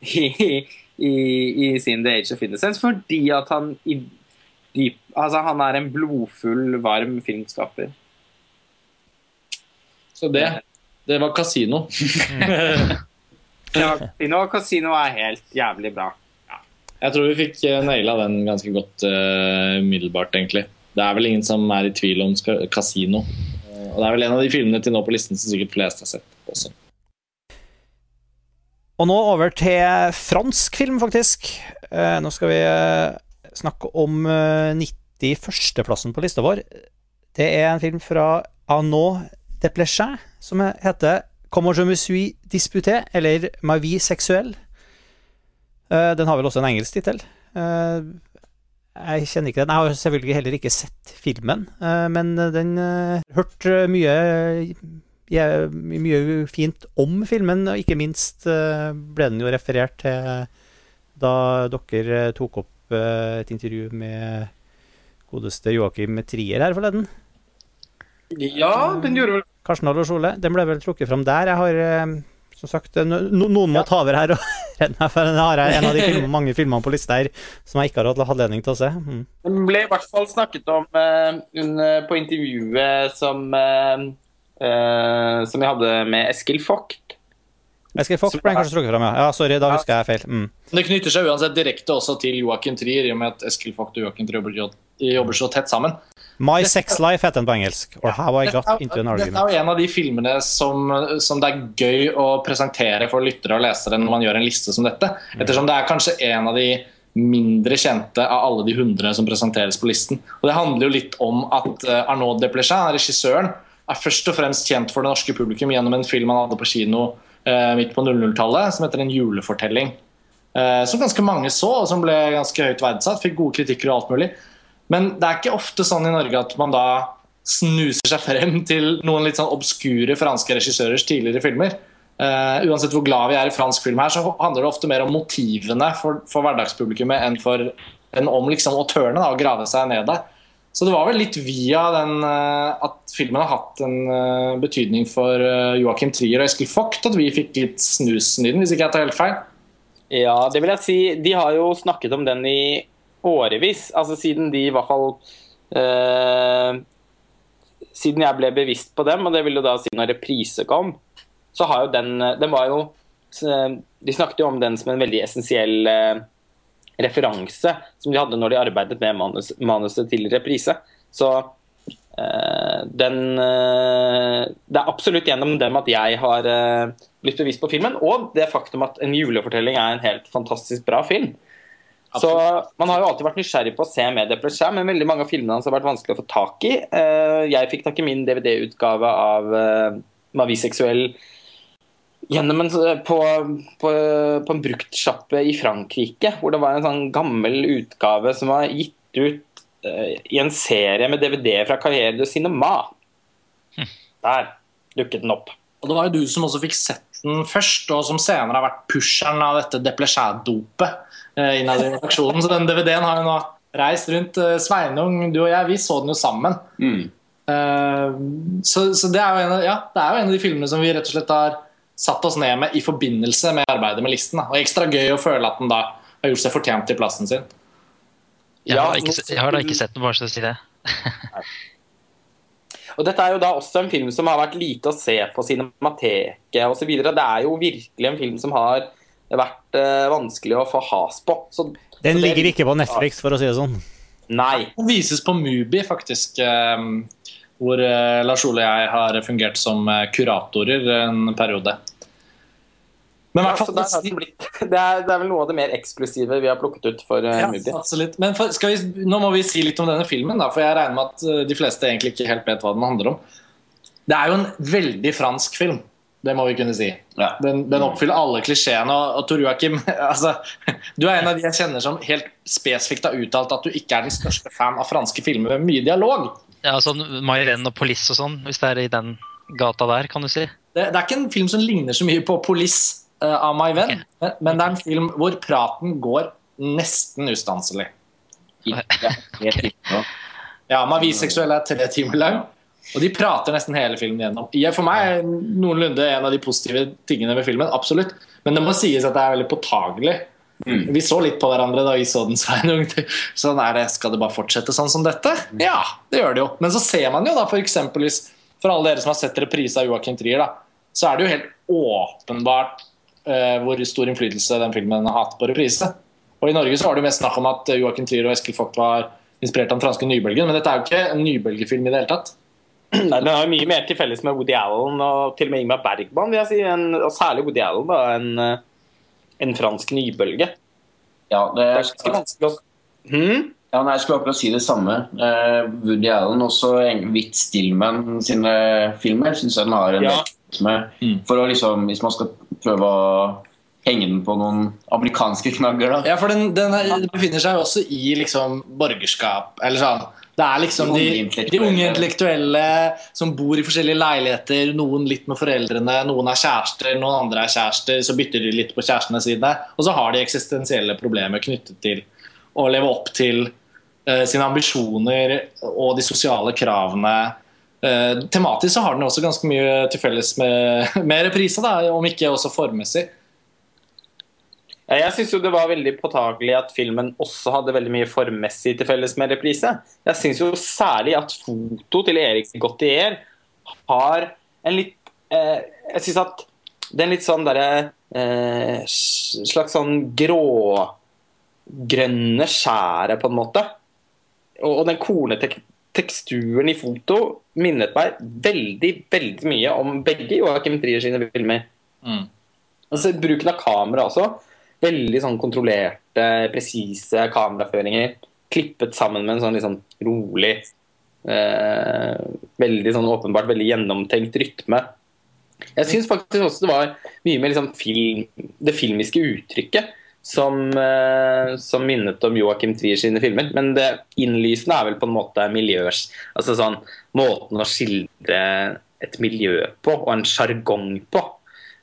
i, i, i sin The Age of Innocence, fordi at han i dyp, altså han er en blodfull, varm filmskaper. Så det, det var Casino. Ja, Casino, kasino er helt jævlig bra. Jeg tror vi fikk eh, naila den ganske godt uh, umiddelbart, egentlig. Det er vel ingen som er i tvil om kasino. Casino. Eh, og det er vel en av de filmene til nå på listen som sikkert flest har sett også. Og nå over til fransk film, faktisk. Eh, nå skal vi eh, snakke om eh, 91.-plassen på lista vår. Det er en film fra Arnaud Desplechin som heter Comment je me suis disputé, eller Ma vie sexuelle. Eh, den har vel også en engelsk tittel. Eh, jeg kjenner ikke den. Jeg har selvfølgelig heller ikke sett filmen, eh, men den hørt hørte mye mye fint om filmen, og ikke minst eh, ble den jo referert til da dere eh, tok opp eh, et intervju med godeste Joakim Trier her forleden. Ja, den gjorde vel Karsten Hall og Sjole. Den ble vel trukket fram der. Jeg har eh, som sagt no, Noen må ta over her for jeg har jeg en av de film, mange filmene på lista her som jeg ikke har hatt anledning til å se. Mm. Det ble i hvert fall snakket om uh, under, på intervjuet som, uh, uh, som jeg hadde med Eskil Vogt. Eskil Vogt ble kanskje trukket fram, ja. ja. Sorry, da husker jeg feil. Mm. Det knytter seg uansett direkte også til Joakim Trier, i og med at Eskil Vogt og Joakim Trier jobber, jobber så tett sammen. My Sex Life heter den på engelsk. Or How I Got Into An Argument. Dette er jo en av de filmene som, som det er gøy å presentere for lyttere og lesere når man gjør en liste som dette. Ettersom det er kanskje en av de mindre kjente av alle de hundre som presenteres på listen. Og Det handler jo litt om at eh, Arnaud Desplechin, regissøren, er først og fremst kjent for det norske publikum gjennom en film han hadde på kino eh, midt på 00-tallet, som heter En julefortelling. Eh, som ganske mange så, og som ble ganske høyt verdsatt. Fikk gode kritikker og alt mulig. Men det er ikke ofte sånn i Norge at man da snuser seg frem til noen litt sånn obskure franske regissørers tidligere filmer. Uh, uansett hvor glad vi er i fransk film her, så handler det ofte mer om motivene for, for hverdagspublikummet enn, for, enn om liksom autørene, da, å grave seg ned der. Så det var vel litt via den, uh, at filmen har hatt en uh, betydning for Joakim Trier og Eskil Vogt at vi fikk litt snusen i den, hvis ikke jeg tar helt feil. Ja, det vil jeg si. De har jo snakket om den i årevis. Altså siden de i hvert fall eh, Siden jeg ble bevisst på dem, og det vil jo da si når reprise kom, så har jo den Den var jo eh, De snakket jo om den som en veldig essensiell eh, referanse som de hadde når de arbeidet med manus, manuset til reprise. Så eh, den eh, Det er absolutt gjennom dem at jeg har eh, blitt bevisst på filmen, og det faktum at en julefortelling er en helt fantastisk bra film. Så Man har jo alltid vært nysgjerrig på å se med Deplechet, men veldig mange av filmene hans har vært vanskelig å få tak i. Eh, Jeg fikk tak i min DVD-utgave av eh, Maviseksuell gjennom en, på, på, på en bruktsjappe i Frankrike, hvor det var en sånn gammel utgave som var gitt ut eh, i en serie med DVD fra Carrière de Cinema. Der dukket den opp. Og det var jo du som også fikk sett den først, og som senere har vært pusheren av dette Deplechet-dopet eh, innad i redaksjonen. Så den DVD-en har jo nå reist rundt. Eh, Sveinung, du og jeg, vi så den jo sammen. Mm. Eh, så så det, er jo en av, ja, det er jo en av de filmene som vi rett og slett har satt oss ned med i forbindelse med arbeidet med listen. Da. Og ekstra gøy å føle at den da har gjort seg fortjent til plassen sin. Jeg har, ikke, jeg har da ikke sett den, bare så å si det. Og dette er jo da også en film som har vært lite å se på Cinemateket osv. Det er jo virkelig en film som har vært eh, vanskelig å få has på. Så, Den så det- ligger ikke på Netflix, for å si det sånn. Nei. Den vises på Mubi, faktisk. eh, hvor eh, Lars Ole og jeg har fungert som kuratorer en periode. Men Ja, det, er, det er vel noe av det mer eksklusive vi har plukket ut for uh, Ja, Mubi. absolutt. Men for, skal vi, nå må vi si litt om denne filmen, da, for jeg regner med at de fleste egentlig ikke helt vet hva den handler om. Det er jo en veldig fransk film, det må vi kunne si. Ja. Den, den oppfyller alle klisjeene. Og, og Tor Joakim, altså, du er en av de jeg kjenner som helt spesifikt har uttalt at du ikke er den største fan av franske filmer med mye dialog. Ja, sånn Mairen og Police og sånn, hvis det er i den gata der, kan du si. Det, det er ikke en film som ligner så mye på Police uh, av My Venn, Ok. men, men det er en film hvor praten går nesten ustanselig. Ja, helt nå. Ja, Maviseksuell er tre timer lang, og de prater nesten hele filmen gjennom. Jeg- For meg er noenlunde en av de positive tingene ved filmen, absolutt. Men det må sies at det er veldig påtagelig. Mm. Vi så litt på hverandre da vi så den, Sveinung. Sånn er det, Skal det bare fortsette sånn som dette? Ja, det gjør det jo. Men så ser man jo da for eksempel, for alle dere som har sett reprise av Joachim Trier, da, så er det jo helt åpenbart uh, hvor stor innflytelse den filmen har hatt på reprise. Og I Norge så var det jo mest snakk om at Joakim Trier og Eskil Vogt var inspirert av den franske nybølgen, men dette er jo ikke en nybølgefilm i det hele tatt. Nei, Den har mye mer til felles med Woody Allen og til og med Ingmar Bergman, vil jeg si. En, og særlig Woody Allen, da, en, eh, en fransk nybølge. Ja, det Det er ganske vanskelig å hmm? ja, nei, jeg skulle akkurat si det samme. Uh, Woody Allen, også Whit Stillman sine filmer, syns jeg den har en Ja. med. Mm. For å liksom, Hvis man skal prøve å henge den på noen amerikanske knagger, da. Ja, for den, den er, befinner seg jo også i liksom borgerskap, eller sånn. Det er liksom De de, unge intellektuelle. som bor i forskjellige leiligheter, noen litt med foreldrene, noen er kjærester, noen andre er kjærester, så bytter de litt på kjærestene sine, og så har de eksistensielle problemer knyttet til å leve opp til uh, sine ambisjoner og de sosiale kravene. Uh, tematisk så har den også ganske mye til felles med, med reprisa, da, om ikke også formmessig. Jeg syns jo det var veldig påtagelig at filmen også hadde veldig mye formmessig til felles med reprise. Jeg syns jo særlig at foto til Erik Gautier har en litt eh, Jeg syns at den litt sånn derre eh, Slags sånn grågrønne skjæret, på en måte. Og, og den kornetek teksturen i foto minnet meg veldig, veldig mye om begge Joakim Trier sine filmer. Mm. Altså, bruken av kamera også. Veldig sånn kontrollerte, presise kameraføringer. Klippet sammen med en sånn liksom rolig eh, Veldig sånn åpenbart veldig gjennomtenkt rytme. Jeg syns faktisk også det var mye med liksom film, det filmiske uttrykket som, eh, som minnet om Joachim Trier sine filmer. Men det innlysende er vel på en måte miljøs Altså sånn måten å skildre et miljø på, og en sjargong på.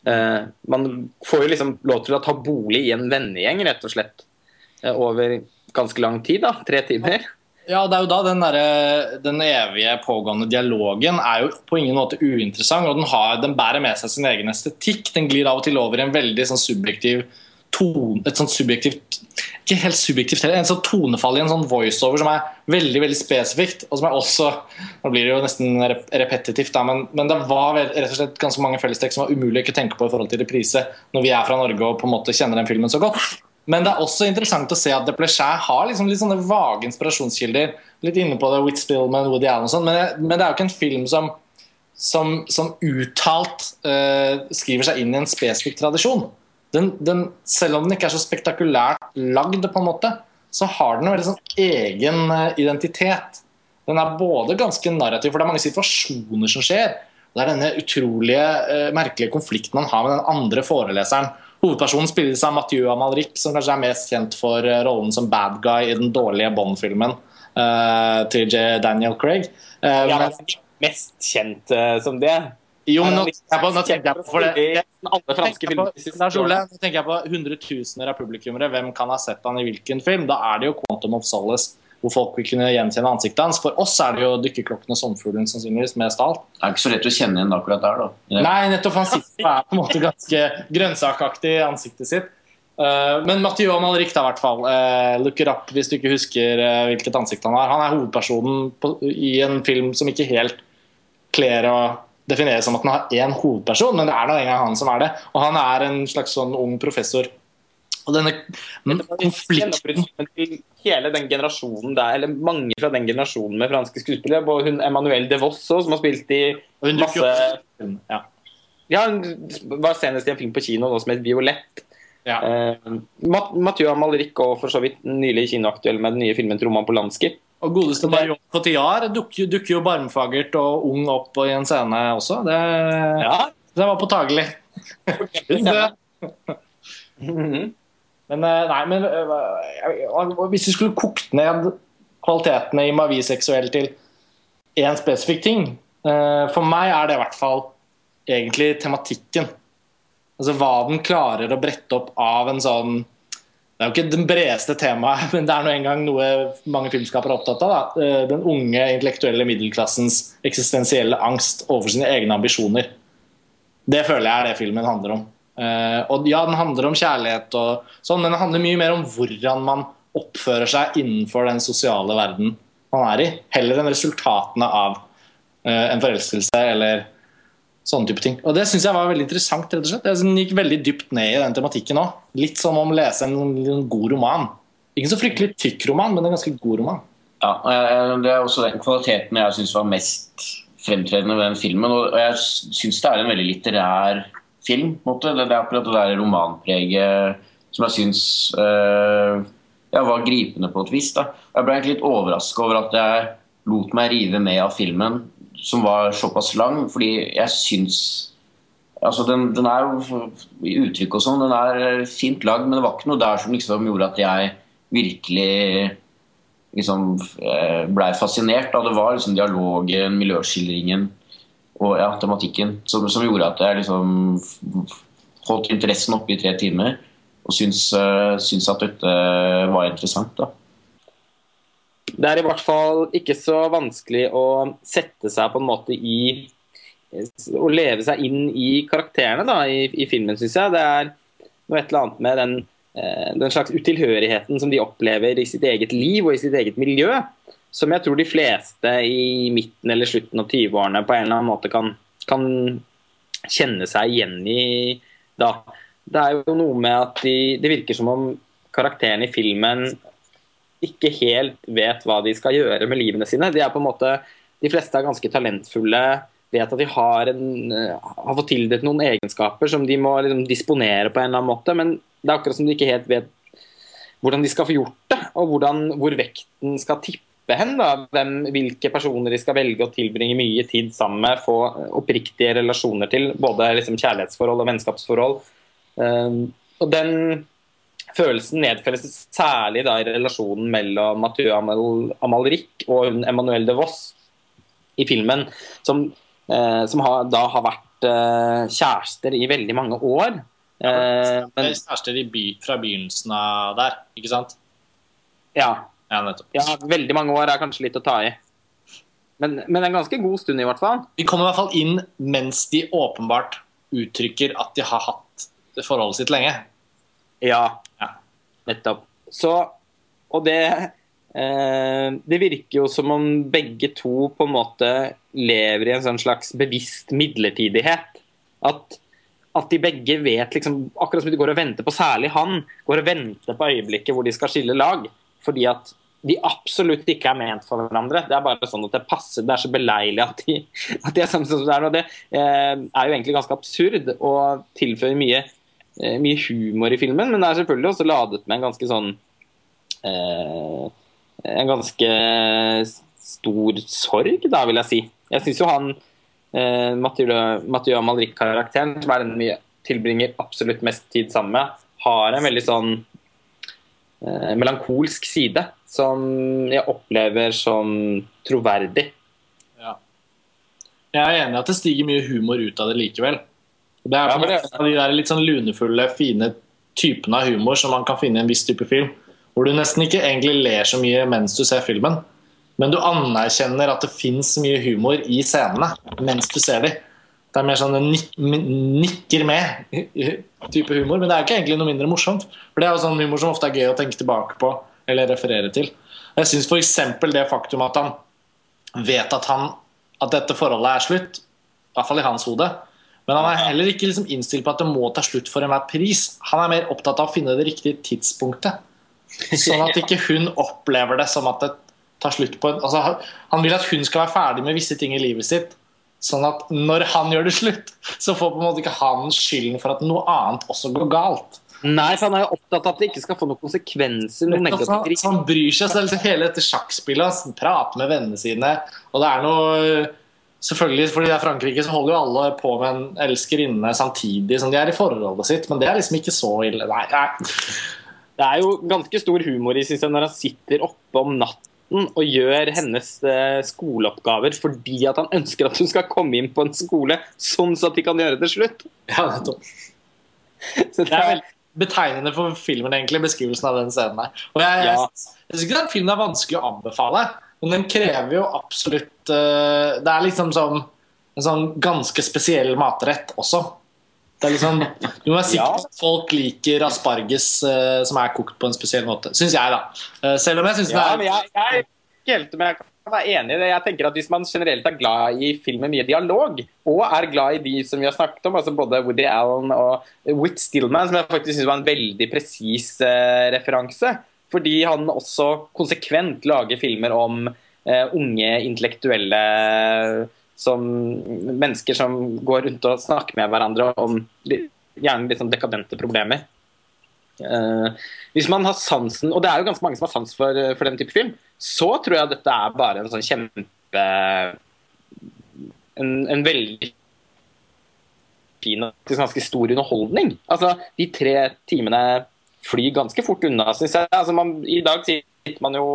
Eh, man får jo liksom lov til å ta bolig i en vennegjeng, rett og slett. eh, over ganske lang tid, da. Tre timer. Ja, det er jo da den, der, den evige pågående dialogen er jo på ingen måte uinteressant. og den, har, den bærer med seg sin egen estetikk. Den glir av og til over i en veldig sånn subjektiv tone, et sånt subjektivt Ikke helt subjektivt heller, en sånn tonefall i en sånn voiceover som er veldig veldig spesifikt. Og som er også Nå blir det jo nesten repetitivt, da, men, men det var rett og slett ganske mange fellestrekk som var umulig å ikke tenke på i forhold til reprise når vi er fra Norge og på en måte kjenner den filmen så godt. Men det er også interessant å se at Deplechet har liksom litt sånne vage inspirasjonskilder litt inne på det, Whit Spillman, Woody Allen og sånn, men, men det er jo ikke en film som, som, som uttalt uh, skriver seg inn i en spesifikk tradisjon. Den, den, selv om den ikke er så spektakulært lagd, på en måte, så har den en veldig sånn egen eh, identitet. Den er både ganske narrativ, for det er mange situasjoner som skjer. Det er denne utrolige, eh, merkelige konflikten han har med den andre foreleseren. Hovedpersonen spilles av Mathieu Amalric, som kanskje er mest kjent for eh, rollen som bad guy i den dårlige Bond-filmen eh, til. Daniel Craig. Eh, Ja, men, men mest kjent eh, som det. Jo, men nå er tenker jeg på, nå tenker jeg på for det, det, Lars Ole, nå tenker jeg på hundretusener av publikummere. Hvem kan ha sett han i hvilken film? Da er det jo 'Quantum of Solace', hvor folk vil kunne gjenkjenne ansiktet hans. For oss er det jo 'Dykkerklokken og sommerfuglen' sannsynligvis mest av alt. Det er ikke så lett å kjenne igjen akkurat der, da. Ja. Nei, nettopp. Han sitter og er på en måte ganske grønnsakaktig i ansiktet sitt. Uh, men Mathieu Amalric, da, i hvert fall. Uh, look it up hvis du ikke husker uh, hvilket ansikt han har. Han er hovedpersonen på, i en film som ikke helt kler å definere som at den har én hovedperson, men det er nå engang han som er det. Og han er en slags sånn ung professor. Og denne konflikten hele den generasjonen der, eller mange fra den generasjonen med franske skuespillere. Og hun Emmanuelle DeVos også, som har spilt i masse ja. Ja, hun var senest i en film på kino nå som het Violett. Ja. Eh, Mat Mathieu Amalric og for så vidt nylig kinoaktuell med den nye filmen til Roman Polanski. Og godeste Marion Cotillard dukker, dukker jo barmfagert og ung opp i en scene også. Det, Ja. det var påtagelig. Mhm. Men, eh, nei, men eh, hvis du skulle kokt ned kvalitetene i Mavi seksuell til én spesifikk ting eh, For meg er det i hvert fall egentlig tematikken. Altså hva den klarer å brette opp av en sånn Det er jo ikke den bredeste temaet, men det er nå engang noe mange filmskapere er opptatt av. Da. Eh, Den unge intellektuelle middelklassens eksistensielle angst overfor sine egne ambisjoner. Det føler jeg er det filmen handler om. Eh, og ja, den handler om kjærlighet og sånn, men den handler mye mer om hvordan man oppfører seg innenfor den sosiale verden man er i, heller enn resultatene av eh, en forelskelse eller sånne type ting. Og det syns jeg var veldig interessant, rett og slett. Jeg gikk veldig dypt ned i den tematikken òg. Litt som om å lese en, en god roman. Ikke så fryktelig tykk roman, men en ganske god roman. Ja, Det er også den kvaliteten jeg syns var mest fremtredende ved den filmen. Og jeg syns det er en veldig litterær film. på en måte. Det er akkurat det der romanpreget som jeg syns øh, ja, var gripende på et vis. da. Jeg ble litt overraska over at jeg lot meg rive med av filmen, som var såpass lang, fordi jeg syns Altså, den, den er jo i uttrykk og sånn, den er fint lagd, men det var ikke noe der som liksom gjorde at jeg virkelig liksom eh, blei fascinert. Da. Det var liksom dialogen, miljøskildringen og ja, tematikken som, som gjorde at jeg liksom holdt interessen oppe i tre timer. Og syns, eh, syns at dette var interessant. da. Det er i hvert fall ikke så vanskelig å sette seg på en måte i Å leve seg inn i karakterene da, i, i filmen, syns jeg. Det er noe et eller annet med den, eh, den slags utilhørigheten som de opplever i sitt eget liv og i sitt eget miljø, som jeg tror de fleste i midten eller slutten av 20-årene på en eller annen måte kan, kan kjenne seg igjen i da. Det er jo noe med at de, det virker som om karakterene i filmen ikke helt vet hva de skal gjøre med livene sine. De er på en måte, de fleste er ganske talentfulle, vet at de har, en, eh, har fått tildelt noen egenskaper som de må liksom disponere på en eller annen måte, men det er akkurat som de ikke helt vet hvordan de skal få gjort det, og hvordan, hvor vekten skal tippe hen. Da. Hvem, hvilke personer de skal velge å tilbringe mye tid sammen med, få oppriktige relasjoner til, både liksom kjærlighetsforhold og vennskapsforhold. Um, og den følelsen nedfelles særlig da i relasjonen mellom Mathieu Amal, Amalric og hun Emmanuelle de Voss i filmen, som, eh, som har, da har vært eh, kjærester i veldig mange år. Eh, men Kjærester i by, fra begynnelsen av der, ikke sant? ja, Ja, ja, veldig mange år er kanskje litt å ta i. Men, men en ganske god stund, i hvert fall. De kommer i hvert fall inn mens de åpenbart uttrykker at de har hatt det forholdet sitt lenge. Ja, Ja. Nettopp. Så, og det eh, Det virker jo som om begge to på en måte lever i en sånn slags bevisst midlertidighet. At, at de begge vet liksom Akkurat som de går og venter på, særlig han, går og venter på øyeblikket hvor de skal skille lag. Fordi at de absolutt ikke er ment for hverandre. Det er bare sånn at det passer. Det er så beleilig at de, at de er sammen som det er. Og det eh, er jo egentlig ganske absurd og tilfører mye, mye humor i filmen, men det er selvfølgelig også ladet med en ganske sånn eh, En ganske stor sorg, da, vil jeg si. Jeg syns jo han eh, Mathieu Amalrik-karakteren, som er den vi tilbringer absolutt mest tid sammen med, har en veldig sånn eh, melankolsk side som jeg opplever som troverdig. Ja. Jeg er enig i at det stiger mye humor ut av det likevel. Det er Ja, det- en av de der litt sånn lunefulle, fine typene av humor som man kan finne i en viss type film. Hvor du nesten ikke egentlig ler så mye mens du ser filmen. Men du anerkjenner at det fins mye humor i scenene mens du ser dem. Det er mer sånn en nik nikker med type humor. Men det er ikke egentlig noe mindre morsomt. For det er jo sånn humor som ofte er gøy å tenke tilbake på eller referere til. Jeg syns f.eks. det faktum at han vet at, han, at dette forholdet er slutt, i hvert fall i hans hode. Men han er heller ikke liksom innstilt på at det må ta slutt for enhver pris. Han er mer opptatt av å finne det riktige tidspunktet. Sånn at ikke hun opplever det som at det tar slutt på en, altså, han- vil at hun skal være ferdig med visse ting i livet sitt. Sånn at når han gjør det slutt, så får på en måte ikke han skylden for at noe annet også går galt. Nei, for han er jo opptatt av at det ikke skal få noen konsekvenser. Noen Så han, han bryr seg selv hele dette sjakkspillet. Han prater med vennene sine. Og det er noe Selvfølgelig, fordi det er Frankrike, så holder jo alle på med en elskerinne samtidig som de er i forholdet sitt, men det er liksom ikke så ille. Nei, nei. Det er jo ganske stor humor i synes jeg, når han sitter oppe om natten og gjør hennes eh, skoleoppgaver fordi at han ønsker at hun skal komme inn på en skole sånn så at de kan gjøre det slutt. Ja, nettopp. Så Det er veldig betegnende for filmen, egentlig, beskrivelsen av den scenen der. Og jeg, jeg, jeg syns ikke den filmen er vanskelig å anbefale, men den krever jo absolutt eh, Det er liksom som en sånn ganske spesiell matrett også. Det er liksom, Du må være sikker på at folk liker asparges eh, som er kokt på en spesiell måte. Syns jeg, da. Eh, selv om jeg syns Ja, det er jeg, jeg, helt, men jeg kan være enig i det. Jeg tenker at Hvis man generelt er glad i film med mye dialog, og er glad i de som vi har snakket om, altså både Woody Allen og Whit Stillman, som jeg faktisk synes var en veldig presis referanse, fordi han også konsekvent lager filmer om eh, unge intellektuelle som mennesker som går rundt og snakker med hverandre om gjerne litt sånn dekadente problemer. Eh, hvis man har sansen, og det er jo ganske mange som har sans for, for den type film, så tror jeg dette er bare en sånn kjempe En, en veldig fin og ganske stor underholdning. Altså, de tre timene flyr ganske fort unna, syns jeg. Altså, man, I dag sitter man jo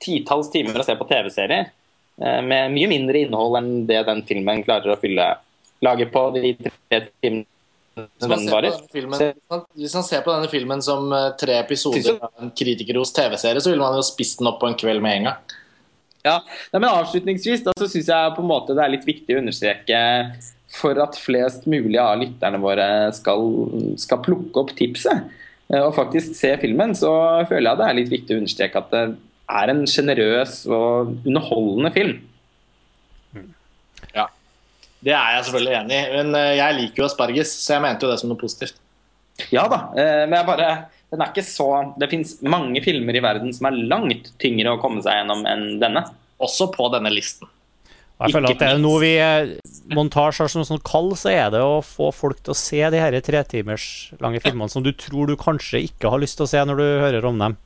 titalls timer og ser på TV-serier eh, med mye mindre innhold enn det den filmen klarer å fylle laget på de tre timene som den varer. hvis man- ser på denne filmen som eh, tre episoder av en kritikerros TV-serie, så ville man jo spist den opp på en kveld med en gang. Ja, Nei, men Avslutningsvis da, så syns jeg på en måte det er litt viktig å understreke for at flest mulig av lytterne våre skal, skal plukke opp tipset og faktisk se filmen, så føler jeg det er litt viktig å understreke at det er en sjenerøs og underholdende film. Ja, Det er jeg selvfølgelig enig i, men eh, jeg liker jo asparges, så jeg mente jo det som noe positivt. Ja da, eh, men jeg bare den er ikke så Det fins mange filmer i verden som er langt tyngre å komme seg gjennom enn denne. Også på denne listen. Jeg føler at det er noe vi montasje har som sånn kall, så er det å få folk til å se de her tretimers lange filmene som du tror du kanskje ikke har lyst til å se når du hører om dem.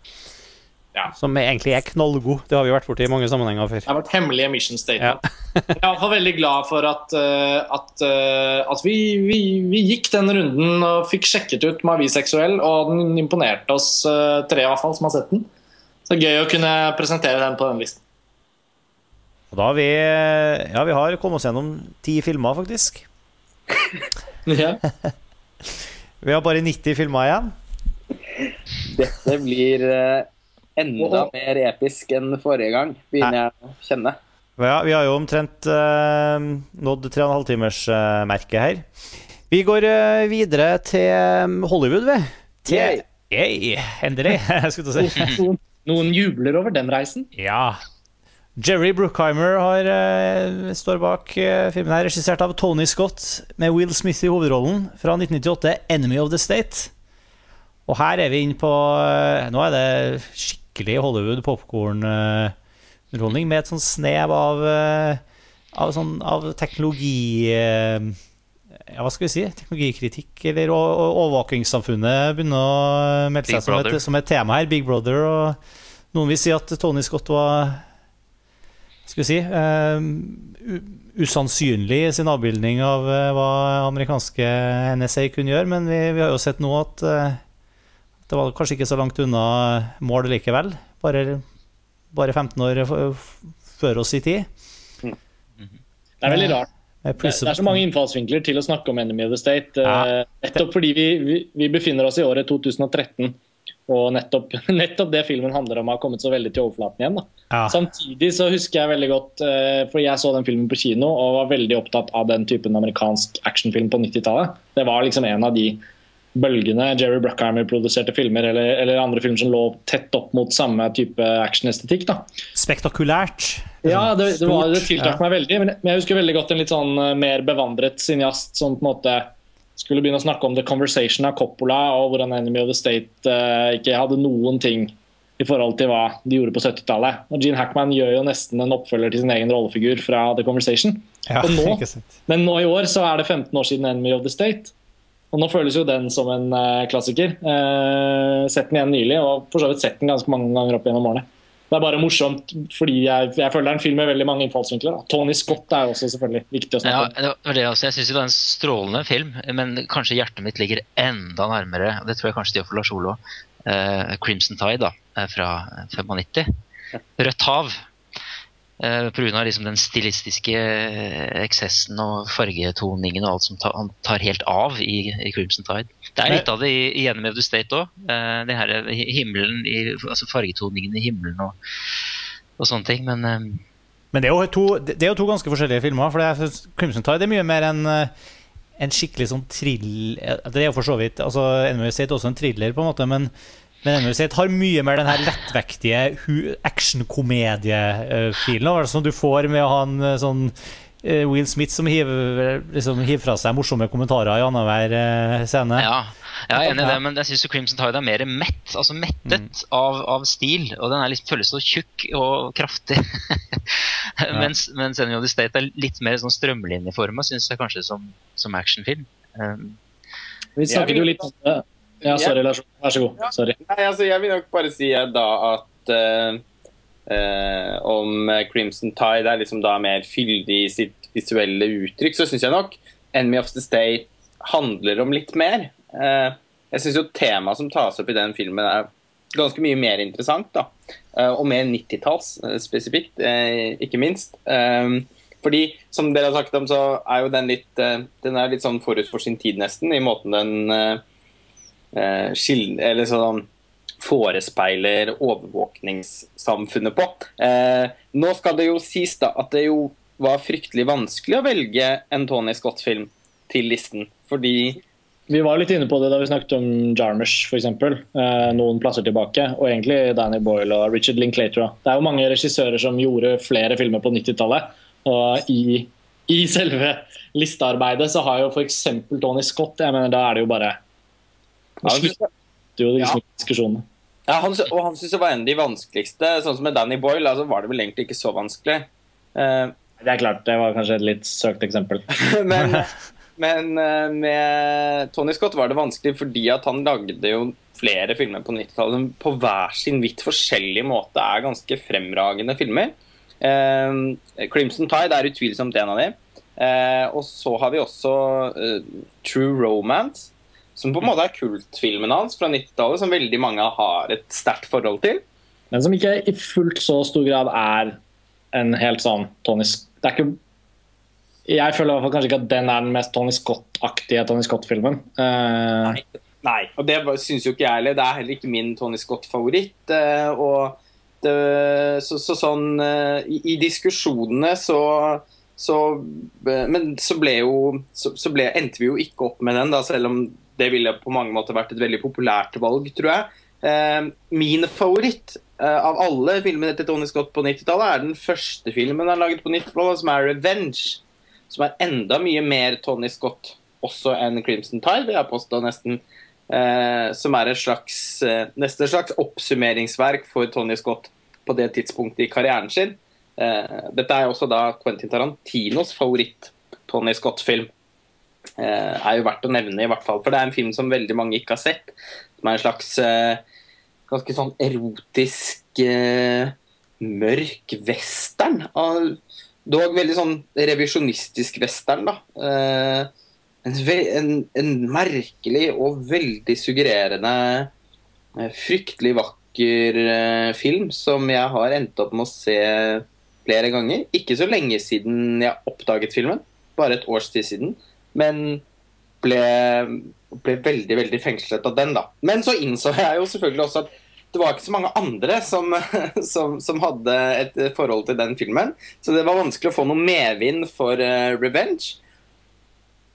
Ja. Som egentlig er knallgod. Det har vi vært borti i mange sammenhenger før. Det er vårt hemmelige mission statement. jeg er i hvert fall veldig glad for at, eh, at, eh, at vi, vi, vi gikk den runden og fikk sjekket ut Mavi seksuell, og den imponerte oss eh, tre i hvert fall som har sett den. Så gøy å kunne presentere den på den listen. Og da har vi Ja, vi har kommet oss gjennom ti filmer, faktisk. Ja. Vi har bare 90 filmer igjen. Dette blir eh, enda mer episk enn forrige gang, begynner jeg å kjenne. Ja, vi har jo omtrent uh, nådd 3,5 timers uh, her. Vi går uh, videre til eh, Hollywood, vi. Til Yay. Yay, endelig, skulle du si. Noen jubler over den reisen. Ja. Jerry Bruckheimer har, eh, står bak eh, filmen her, regissert av Tony Scott, med Will Smith i hovedrollen, fra 1998, 'Enemy of the State'. Og her er vi inne på eh, Nå er det skikkelig Hollywood popkorn-underholdning med et sånn snev av, av, sånn, av teknologi ja, hva skal vi si? Teknologikritikk eller overvåkingssamfunnet begynner å melde seg som et, som et tema her. Big Brother. Og noen vil si at Tony Scott var skal vi si uh, usannsynlig i sin avbildning av uh, hva amerikanske NSA kunne gjøre, men vi, vi har jo sett nå at uh, det var kanskje ikke så langt unna mål likevel. Bare, bare 15 år før oss i tid. Det er veldig rart. Eh, Det, det er så mange innfallsvinkler til å snakke om Enemy of the State. Ja. Nettopp fordi vi, vi, vi befinner oss i året 2013. Og nettopp, nettopp det filmen handler om, har kommet så veldig til overflaten igjen. Da. Ja. Samtidig så husker jeg veldig godt, eh, for jeg så den filmen på kino og var veldig opptatt av den typen amerikansk actionfilm på 90-tallet. Det var liksom en av de bølgene Jerry Bruckheimer-produserte filmer eller, eller andre filmer som lå tett opp mot samme type actionestetikk. Spektakulært. Ja, det, det, var, det tiltrakk ja. meg veldig. Men men jeg husker veldig godt en litt sånn eh, mer bevandret cineast som på en måte skulle begynne å snakke om The Conversation av Coppola, og hvordan Enemy of the State uh, ikke hadde noen ting i forhold til hva de gjorde på 70-tallet. Og Gene Hackman gjør jo nesten en oppfølger til sin egen rollefigur fra The Conversation. Ja, nå- Men nå i år så er det 15 år siden Enemy of the State. Og nå føles jo den som en uh, klassiker. Uh, sett den igjen nylig, og for så vidt sett den ganske mange ganger opp gjennom årene. Det er bare morsomt fordi jeg, jeg føler det er en film med veldig mange innfallsvinkler. Da. Tony Scott er også selvfølgelig viktig å Ja, snakke om. det det også. Jeg syns det er en strålende film, men kanskje hjertet mitt ligger enda nærmere. Det tror jeg kanskje de for Lars Olo, eh, Crimson Tide da, eh, fra 95. Rødt hav. Uh, Pga. Liksom den stilistiske eh, eksessen og fargetoningen og alt som tar, han tar helt av i, i Crimson Tide. Det er litt av det i, i Enemy of the State òg. det her hi- himmelen i, altså fargetoningen i himmelen og, og sånne ting. Men eh, Men det er, jo to, det er jo to ganske forskjellige filmer. For jeg synes Crimson Tide er mye mer en, eh, en skikkelig sånn trill... Det er jo for så vidt altså Enemy of the State er også en thriller, på en måte, men, men Enemy of har mye mer den her lettvektige actionkomediefilen. som du får med å ha en eh, sånn eh, Will Smith som hiver, liksom, hiver fra seg morsomme kommentarer i annenhver eh, scene. Ja, jeg er enig i det, men jeg syns Crimson Tide er mer mett. Altså mettet av, av stil. Og den er liksom, føles så tjukk og kraftig. mens, mens Enemy of the State er litt mer sånn strømlinjeforma, syns jeg kanskje, som, som actionfilm. Um, Vi snakket jo litt om det. Ja, sorry, Lars. Vær så god. Sorry. Nei, altså, jeg vil nok bare si eh, da at uh, uh, om Crimson Tide er liksom da mer fyldig i sitt visuelle uttrykk, så syns jeg nok Enemy of the State handler om litt mer. Uh, jeg syns jo temaet som tas opp i den filmen, er ganske mye mer interessant. da. Eh, og mer 90-talls eh, spesifikt, eh, ikke minst. Eh, fordi, som dere har sagt om, så er jo den litt eh, Den er litt sånn forut for sin tid, nesten, i måten den eh, eh, eller sånn forespeiler overvåkningssamfunnet på. Eh, nå skal det jo sies da at det jo var fryktelig vanskelig å velge en Tony Scott-film til listen. Fordi Vi var litt inne på det da vi snakket om Jarmusch, f.eks. Eh, noen plasser tilbake. Og egentlig Danny Boyle og Richard Linklater. Det er jo mange regissører som gjorde flere filmer på 90-tallet. Og i, i selve listearbeidet så har jo f.eks. Tony Scott jeg mener Da er det jo bare Ja, Nå slutter jo liksom diskusjonene. Ja, han, og han syntes det var en av de vanskeligste. Sånn som med Danny Boyle, altså var det vel egentlig ikke så vanskelig. Uh, Det er klart, det var kanskje et litt søkt eksempel. men men uh, med Tony Scott var det vanskelig fordi at han lagde jo flere filmer på 90-tallet som på hver sin vidt forskjellige måte er ganske fremragende filmer. Uh, Crimson Tide er utvilsomt en av dem. Uh, og så har vi også True Romance, som på en måte er kultfilmen hans fra 90-tallet, som veldig mange har et sterkt forhold til. Men som ikke i fullt så stor grad er en helt sånn Tony Det er ikke Jeg føler i hvert fall kanskje ikke at den er den mest Tony Scott-aktige Tony Scott-filmen. Uh... Nei, og det syns jo ikke jeg heller. Det er heller ikke min Tony Scott-favoritt. Uh, Og det, så, så sånn uh, i, I diskusjonene så så, men så ble jo så, så ble, endte vi jo ikke opp med den, da, selv om det ville på mange måter vært et veldig populært valg, tror jeg. Eh, min favoritt eh, av alle filmene til Tony Scott på 90-tallet er den første filmen han laget på 90-tallet, som er 'Revenge'. Som er enda mye mer Tony Scott også enn 'Crimson Tide', vil jeg påstå nesten. eh, som er et slags, eh, nesten et slags oppsummeringsverk for Tony Scott på det tidspunktet i karrieren sin. Eh, dette er også da Quentin Tarantinos favoritt Tony Scott-film. Eh, er jo verdt å nevne, i hvert fall, for det er en film som veldig mange ikke har sett. Som er en slags eh, ganske sånn erotisk eh, mørk western. Dog veldig sånn revisjonistisk western, da. En, en, en merkelig og veldig suggererende, fryktelig vakker film som jeg har endt opp med å se flere ganger. Ikke så lenge siden jeg oppdaget filmen, bare et års tid siden. Men ble, ble veldig veldig fengslet av den, da. Men så innså jeg jo selvfølgelig også at det var ikke så mange andre som, som, som hadde et forhold til den filmen. Så det var vanskelig å få noe medvind for uh, Revenge.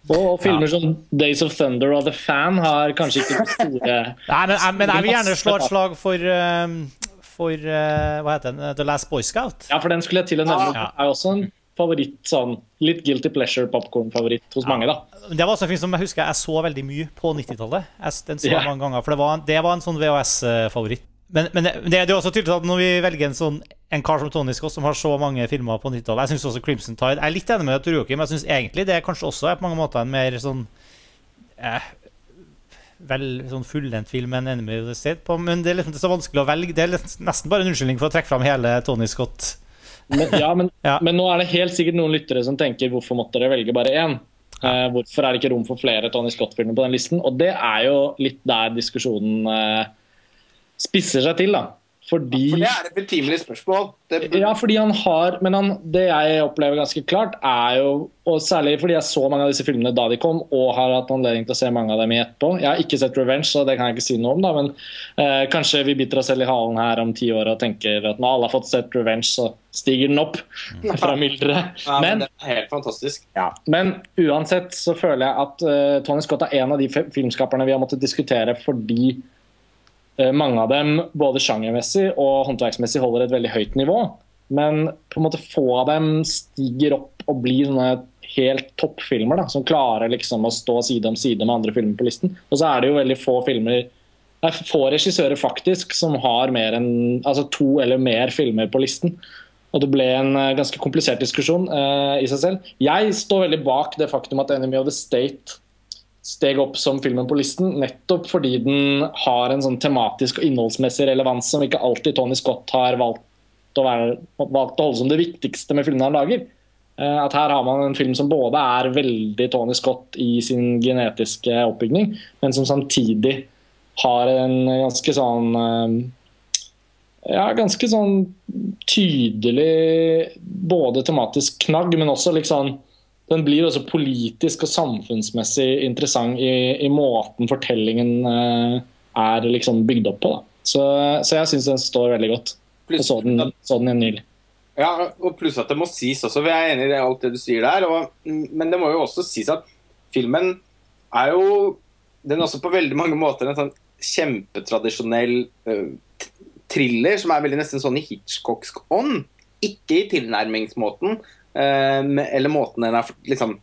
Og filmer som Days of Thunder og The Fan har kanskje ikke store Nei, men, jeg- men jeg vil gjerne slå et slag for, uh, for uh, Hva heter den? The Last Boy Scout. Ja, for den skulle jeg til å nevne. Ja. Det er også en favoritt, sånn litt guilty pleasure popkorn-favoritt hos mange, da. Det var også en film som jeg husker jeg så veldig mye på 90-tallet. Jeg- Den så jeg mange ganger, for det var, det var en sånn VHS-favoritt. Men, men det, det er jo også tydelig at når vi velger en sånn en kar som Tony Scott, som har så mange filmer på 90-tallet Jeg syns også Crimson Tide Jeg er litt enig med Joakim, men jeg syns egentlig det er kanskje også er på mange måter en mer sånn eh, Vel sånn fullendt film enn Enemy of the State. På, men det er liksom så vanskelig å velge. Det er nesten bare en unnskyldning for å trekke fram hele Tony Scott. Men, ja, men, Ja. men nå er det helt sikkert noen lyttere som tenker hvorfor måtte dere velge bare én? Uh, hvorfor er det ikke rom for flere Tony Scott-filmer på den listen? Og det er jo litt der diskusjonen uh, spisser seg til, da. Fordi For det er et betimelig spørsmål. Det, Ja, fordi han har Men han, det jeg opplever ganske klart, er jo Og særlig fordi jeg så mange av disse filmene da de kom, og har hatt anledning til å se mange av dem i etterpå. Jeg har ikke sett Revenge, så det kan jeg ikke si noe om, da, men eh, kanskje vi biter oss selv i halen her om ti år og tenker at når alle har fått sett Revenge, så stiger den opp fra mylderet. ja, men Men det er helt fantastisk. ja, Men uansett så føler jeg at uh, Tony Scott er en av de filmskaperne vi har måttet diskutere fordi mange av dem både sjangermessig og håndverksmessig holder et veldig høyt nivå. Men på en måte få av dem stiger opp og blir sånne helt toppfilmer da, som klarer liksom å stå side om side med andre filmer på listen. Og så er det jo veldig få filmer Nei, få regissører faktisk som har enn altså to eller mer filmer på listen. Og det ble en eh, ganske komplisert diskusjon eh, i seg selv. Jeg står veldig bak det faktum at 'Enemy of the State' steg opp som filmen på listen, nettopp fordi den har en sånn tematisk og innholdsmessig relevans som ikke alltid Tony Scott har valgt å, være, valgt å holde som det viktigste med filmene han lager. Eh, At her har man en film som både er veldig Tony Scott i sin genetiske oppbygning, men som samtidig har en ganske sånn eh, Ja, ganske sånn tydelig både tematisk knagg, men også liksom den blir også politisk og samfunnsmessig interessant i, i måten fortellingen eh, er liksom bygd opp på. Så, så jeg syns den står veldig godt. Jeg så den, så den nylig. Ja, og pluss at det må sies også, jeg er enig i alt det du sier der. Og, men det må jo også sies at filmen er jo Den er også på veldig mange måter en sånn kjempetradisjonell uh, thriller som er veldig nesten sånn i Hitchcocks ånd. Ikke i tilnærmingsmåten, eller måten den er liksom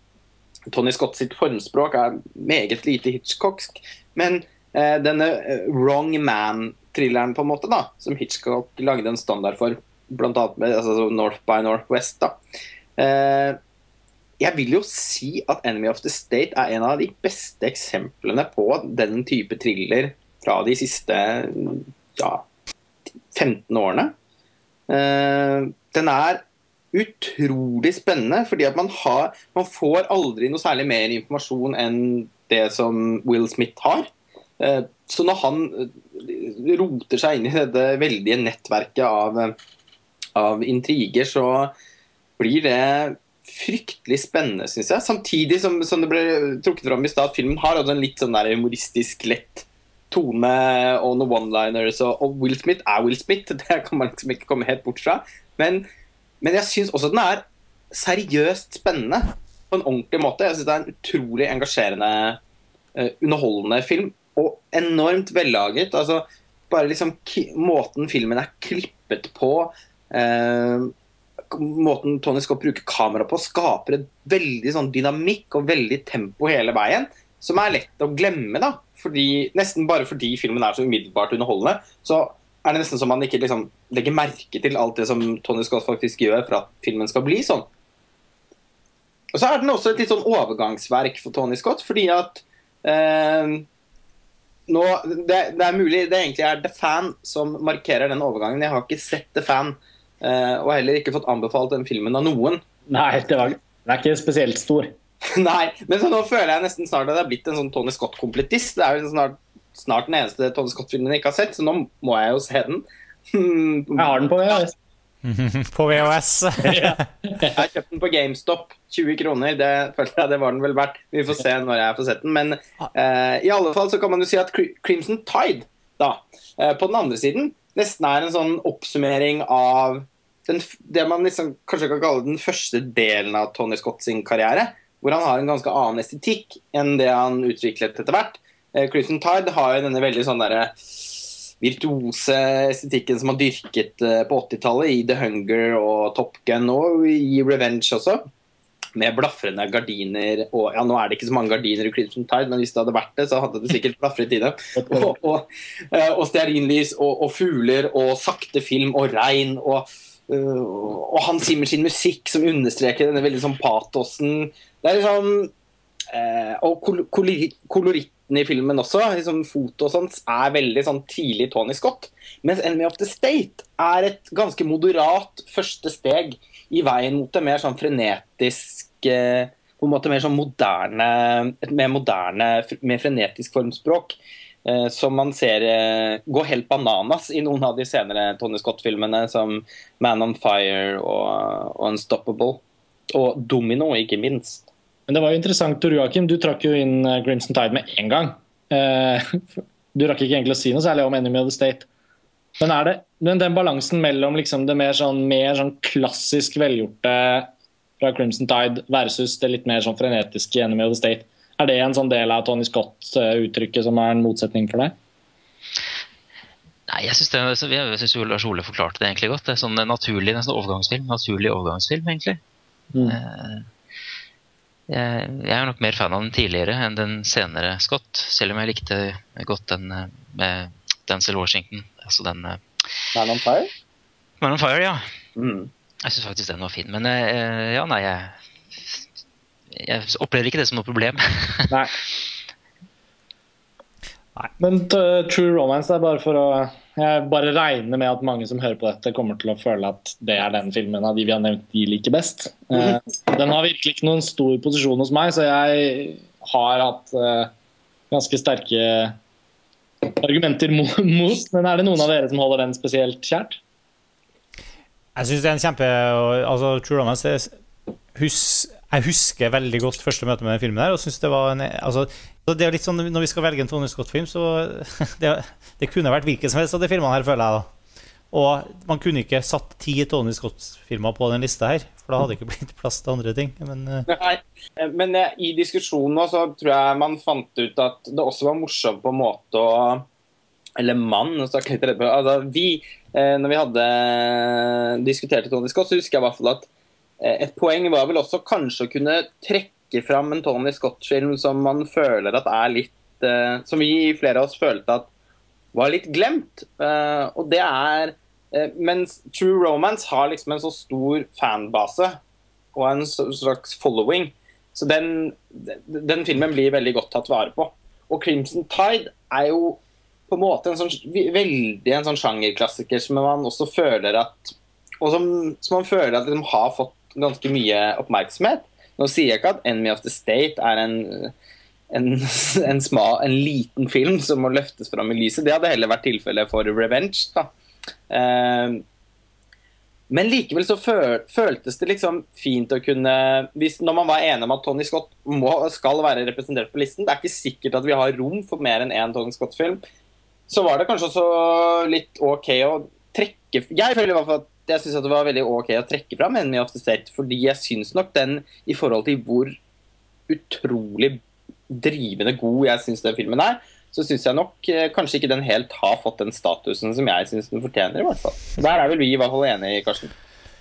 Tony Scott sitt formspråk er meget lite Hitchcocksk. Men eh, denne eh, Wrong Man-thrilleren, på en måte, da, som Hitchcock lagde en standard for, annet med altså, North by Northwest, da. Eh, jeg vil jo si at 'Enemy of the State' er en av de beste eksemplene på den type thriller fra de siste ja, 15 årene. Eh, den er utrolig spennende, fordi at man, har, man får aldri noe særlig mer informasjon enn det som Will Smith har. Eh, Så når han eh, roter seg inn i dette veldige nettverket av, av intriger, så blir det fryktelig spennende, syns jeg. Samtidig som, som det ble trukket fram i stad, filmen har en litt sånn der humoristisk lett tone og noen one-liners. Og, og Will Smith er Will Smith, det kan man liksom ikke komme helt bort fra. Men, men jeg syns også den er seriøst spennende på en ordentlig måte. Jeg syns det er en utrolig engasjerende, eh, underholdende film. Og enormt vellaget. Altså, bare liksom måten filmen er klippet på. Eh, måten Tony Scott bruker kamera på, skaper en veldig sånn dynamikk og veldig tempo hele veien. som er lett å glemme. da fordi, Nesten bare fordi filmen er så umiddelbart underholdende, så er det nesten som man ikke liksom, legger merke til alt det som Tony Scott faktisk gjør for at filmen skal bli sånn. Og så er den også et litt sånn overgangsverk for Tony Scott, fordi at eh, nå, det, det, er mulig det egentlig er The Fan som markerer den overgangen. Jeg har ikke sett The Fan, eh, og heller ikke fått anbefalt den filmen av noen. Nei, det var, den er ikke spesielt stor. Nei, men så nå føler jeg nesten snart at det har blitt en sånn Tony Scott-komplettist. Det er jo snart, snart den eneste Tony Scott-filmen jeg ikke har sett, så nå må jeg jo se den. Jeg har den på VHS. på VHS. jeg har kjøpt den på GameStop. 20 kroner. Det følte jeg det var den vel verdt. Vi får se når jeg får sett den. Men eh, i alle fall så kan man jo si at Crimson Tide, da, eh, på den andre siden, nesten er en sånn oppsummering av den, det man liksom kanskje kan kalle den første delen av Tony Scott sin karriere hvor han har en ganske annen estetikk enn det han utviklet etter hvert. Eh, Crimson Tide har jo denne veldig sånn derre virtuose estetikken som har dyrket eh, på 80-tallet i The Hunger og Top Gun og i Revenge også. Med blafrende gardiner og Ja, nå er det ikke så mange gardiner i Crimson Tide, men hvis det hadde vært det, så hadde det sikkert blafret i det. Og, og, eh, og stearinlys og, og, fugler og sakte film og regn og, og Hans Zimmer sin musikk som understreker denne veldig sånn patosen det er liksom Og i filmen også, liksom foto og sånt, er veldig sånn tidlig Tony Scott. Mens Enemy of the State er et ganske moderat første steg i veien mot det mer sånn frenetisk eh, på en måte mer sånn moderne, et mer moderne, mer frenetisk formspråk. Eh, som man ser eh, gå helt bananas i noen av de senere Tony Scott-filmene, som Man on Fire og, og Unstoppable. Og Domino, ikke minst. Men det var jo interessant, Tor Joakim. Du trakk jo inn Grimson Tide med en gang. Eh, du rakk ikke egentlig å si noe særlig om Enemy of the State. Men det men den balansen mellom liksom det mer sånn, mer sånn klassisk velgjorte fra Crimson Tide versus det litt mer sånn frenetiske Enemy of the State, er det en sånn del av Tony Scott-uttrykket som er en motsetning for deg? Nei, jeg syns Lars Ole forklarte det egentlig godt. Det er sånn naturlig, nesten overgangsfilm. Naturlig overgangsfilm, egentlig. Mm. Eh, jeg, jeg, er nok mer fan av den tidligere enn den senere Scott, selv om jeg likte godt den eh, med Denzil Washington. Altså den eh, Man on Fire? Man on Fire, ja. Mm. Jeg syns faktisk den var fin. Men eh, ja, nei, jeg, jeg opplever ikke det som noe problem. nei. nei. Men True Romance er bare for å jeg bare regner med at mange som hører på dette, kommer til å føle at det er den filmen av de vi har nevnt, de liker best. Uh, den har virkelig ikke noen stor posisjon hos meg, så jeg har hatt uh, ganske sterke argumenter mot, Men er det noen av dere som holder den spesielt kjært? Jeg syns det er en kjempe altså, True Romance hus, Jeg husker veldig godt første møte med den filmen. der, og synes det var en, altså, det er litt sånn, Når vi skal velge en Tony Scott-film, så det, det, kunne vært hvilken som helst av de filmene her, føler jeg. da. Og man kunne ikke satt ti Tony Scott-filmer på den lista her, for da hadde det ikke blitt plass til andre ting. Men, uh... Nei, men uh, i diskusjonen så tror jeg man fant ut at det også var morsomt på en måte å Eller mann, altså, vi, uh, når vi hadde diskutert Tony Scott, så husker jeg i hvert fall at et poeng var vel også kanskje å kunne trekke fram en Tony Scott-film som man føler at er litt uh, Som vi flere av oss følte at var litt glemt. Uh, og det er Mens True Romance har liksom en så stor fanbase og en slags following. Så den, den filmen blir veldig godt tatt vare på. Og Crimson Tide er jo på en måte en sånn, veldig en sånn sjangerklassiker som man også føler at Og som, som man føler at de har fått ganske mye oppmerksomhet. Nå sier jeg ikke at 'Enemy of the State' er en, en, en, smal, en liten film som må løftes fram i lyset. Det hadde heller vært tilfellet for 'Revenge'. da. Uh, men likevel så føltes det liksom fint å kunne hvis, Når man var enig om at Tony Scott må, skal være representert på listen Det er ikke sikkert at vi har rom for mer enn én Tony Scott-film. Så var det kanskje også litt OK å trekke Jeg føler i hvert fall at jeg syns det var veldig ok å trekke fram Enemy of the State, fordi jeg syns nok den, i forhold til hvor utrolig drivende god jeg syns den filmen er, så syns jeg nok eh, kanskje ikke den helt har fått den statusen som jeg syns den fortjener. i hvert fall. Der er vel vi i hvert fall enige, Karsten.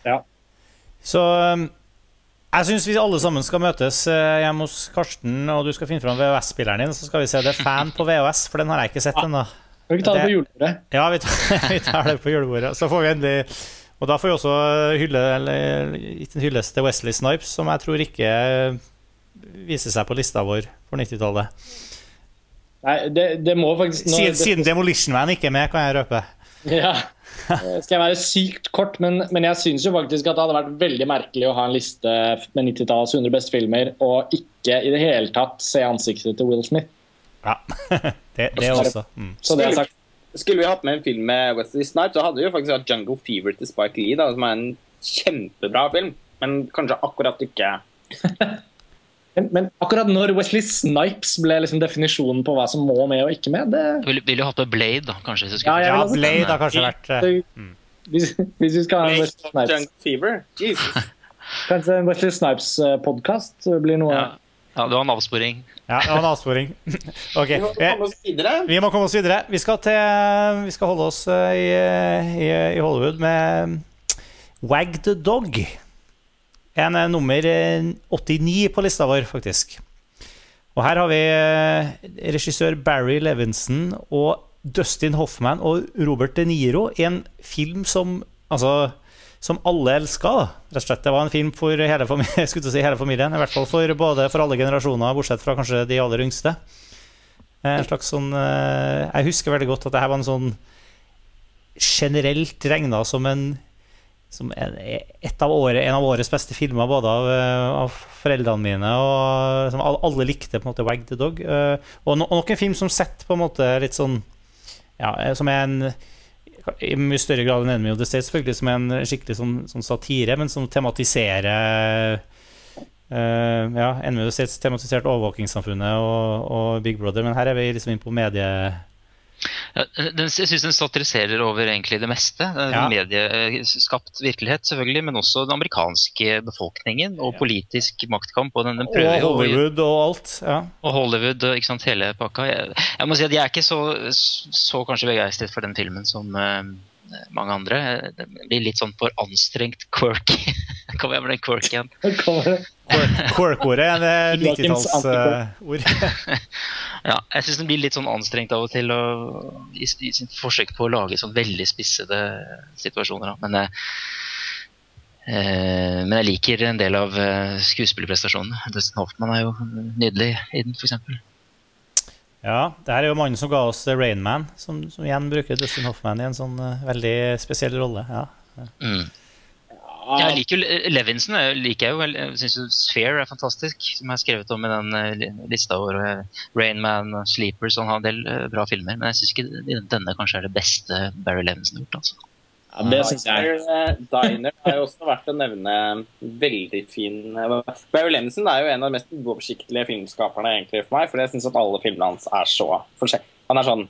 Ja. Så um, Jeg syns vi alle sammen skal møtes eh, hjemme hos Karsten, og du skal finne fram VHS-spilleren din, så skal vi se det er Fan på VHS, for den har jeg ikke sett ennå. Ja. vi ikke ta det på julebordet? Ja, vi tar, vi tar det på julebordet. Så får vi endelig Og da får vi også hylle, eller, en til Wesley Snipes, som jeg tror ikke viser seg på lista vår for 90-tallet. Nei, det, det må faktisk nå- Siden, siden Demolition Man ikke er med, kan jeg røpe. Ja. det Skal jeg være sykt kort, men, men jeg syns jo faktisk at det hadde vært veldig merkelig å ha en liste med 90-tallets 100 beste filmer, og ikke i det hele tatt se ansiktet til Will Smith. Ja, det, det også. Mm. Så det er sagt. Skulle vi hatt med en film med Wesley Snipes, så hadde vi jo faktisk hatt Jungle Fever til Spike Lee, da, som er en kjempebra film. Men kanskje akkurat ikke Men, men akkurat når Wesley Snipes ble liksom definisjonen på hva som må med og ikke med, det Ville vil jo hatt med Blade, da, kanskje. Hvis du Ja, Ja, Blade har kanskje vært eh, hvis, hvis vi skal ha en Wesley Snipes Jungle Fever. Jesus. Kanskje en Wesley Snipes-podkast blir noe ja. ja, det var en avsporing. Ja, det var en avsporing. Ok, Vi må eh, komme oss videre. Vi må komme oss videre. Vi skal, til, vi skal holde oss eh, i, i, i Hollywood med Wag the Dog. En eh, nummer eh, 89 på lista vår, faktisk. Og her har vi eh, regissør Barry Levinson og Dustin Hoffman og Robert De Niro i en film som altså, som alle elska. Rett og slett. Det var en film for hele, familien, si hele familien. I hvert fall for, både for alle generasjoner, bortsett fra kanskje de aller yngste. Eh, En slags sånn eh, Jeg husker veldig godt at det her var en sånn generelt regna som en som en, av året, en av årets beste filmer, både av, eh, av foreldrene mine og som alle, likte på en måte Wag the Dog. Og, no, og nok en film som setter på en måte litt sånn Ja, som er en i mye større grad enn Enemy of the State, selvfølgelig, som er en skikkelig sånn, sånn satire, men som tematiserer Uh, ja, Enemy of the States tematisert overvåkingssamfunnet og, og Big Brother, men her er vi liksom inn på medie... Den, jeg syns den satiriserer over egentlig det meste. Ja. Medieskapt virkelighet, selvfølgelig, men også den amerikanske befolkningen og politisk maktkamp. Og den, den Og Hollywood og alt. Ja. og Hollywood og ikke sant, hele pakka. Jeg, jeg må si at jeg er ikke så, så kanskje begeistret for den filmen som eh, mange andre. Det blir litt sånn for anstrengt quirky. Kom igjen med den quirk igjen? Quirk-ordet er et 90-tallsord. Ja, jeg syns den blir litt sånn anstrengt av og til og, i, i sitt forsøk på å lage sånn veldig spissede situasjoner. Da. Men, eh, eh, men jeg liker en del av eh, skuespillerprestasjonene. Dustin Hoffman er jo nydelig i den, f.eks. Ja, det her er jo mannen som ga oss Rain Man, som, som igjen bruker Dustin Hoffman i en sånn uh, veldig spesiell rolle. Ja. Mm. Jeg liker jo Levinson. Jeg liker jo, vel- jeg syns jo Sphere er fantastisk, som jeg har skrevet om i den eh, lista vår. Rainman Rain Man og Sleepers, han har en del eh, bra filmer. Men jeg syns ikke denne kanskje er det beste Barry Levinson har gjort. altså. Ja, det syns jeg. Diner, har jo også vært å nevne veldig fin eh, Barry Levinson er jo en av de mest uoversiktlige filmskaperne egentlig for meg, for jeg syns at alle filmene hans er så forskjellige. Han er sånn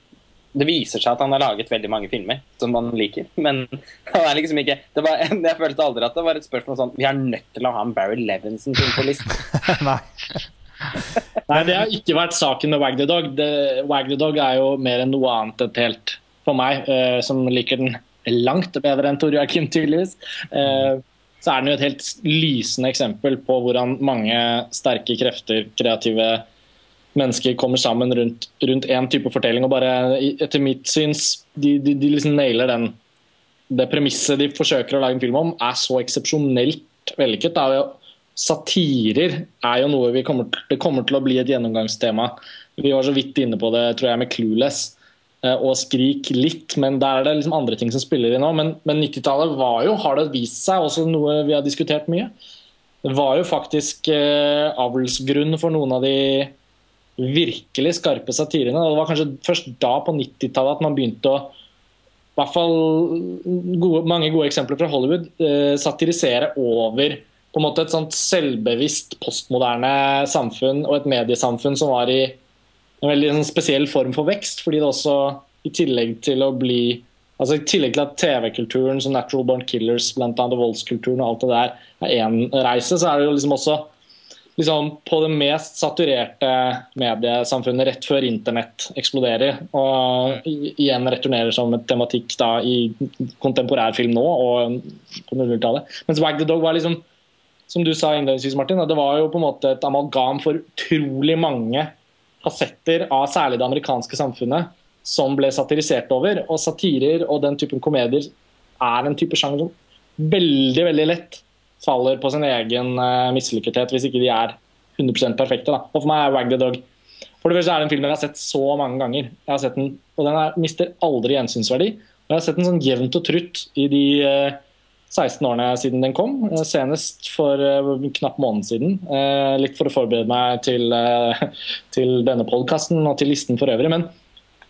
Det viser seg at han har laget veldig mange filmer som man liker, men han er liksom ikke det var, Jeg følte aldri at det var et spørsmål sånn Vi er nødt til å ha en Barry Levinson-film på listen. Nei. Nei, det har ikke vært saken med Wag the Dog. Det, Wag the Dog er jo mer enn noe annet enn helt for meg, eh, som liker den langt bedre enn Tor Joakim, tydeligvis. Eh, så er den jo et helt lysende eksempel på hvordan mange sterke krefter, kreative mennesker kommer sammen rundt, én type fortelling. Og bare, etter mitt syns, de, de, de liksom nailer den det premisset de forsøker å lage en film om, er så eksepsjonelt vellykket. Er satirer er jo noe kommer, det kommer til å bli et gjennomgangstema. Vi var så vidt inne på det tror jeg, med 'Clueless' og 'Skrik' litt, men der er det liksom andre ting som spiller inn nå. Men, men 90-tallet var jo, har det vist seg, også noe vi har diskutert mye. Det var jo faktisk eh, avlsgrunn for noen av de virkelig skarpe satirene. Det var kanskje først da, på 90-tallet, at man begynte å i hvert fall gode, mange gode eksempler fra Hollywood eh, satirisere over på en måte et sånt selvbevisst postmoderne samfunn og et mediesamfunn som var i en veldig en spesiell form for vekst. fordi det også i tillegg til å bli altså I tillegg til at TV-kulturen som Natural Born Killers blant annet, og voldskulturen og alt det der er én reise, så er det jo liksom også liksom på det mest saturerte mediesamfunnet rett før internett eksploderer. Og igjen returnerer som et tematikk da i kontemporærfilm nå og på 00-tallet. Mens Wag the Dog var liksom som du sa innledningsvis, Martin, at det var jo på en måte et amalgam for utrolig mange fasetter av særlig det amerikanske samfunnet som ble satirisert over. Og satirer og den typen komedier er en type sjanger som veldig, veldig lett faller på sin egen uh, mislykkethet hvis ikke de er 100 perfekte. Da. Og for meg er Wag the Dog For det første er det en film jeg har sett så mange ganger. Jeg har sett den, Og den er, mister aldri gjensynsverdi. Og jeg har sett den sånn jevnt og trutt i de uh, 16 årene siden den kom. Uh, senest for en knapp måned siden. litt for å forberede meg til, til denne podkasten og til listen for øvrig. Men,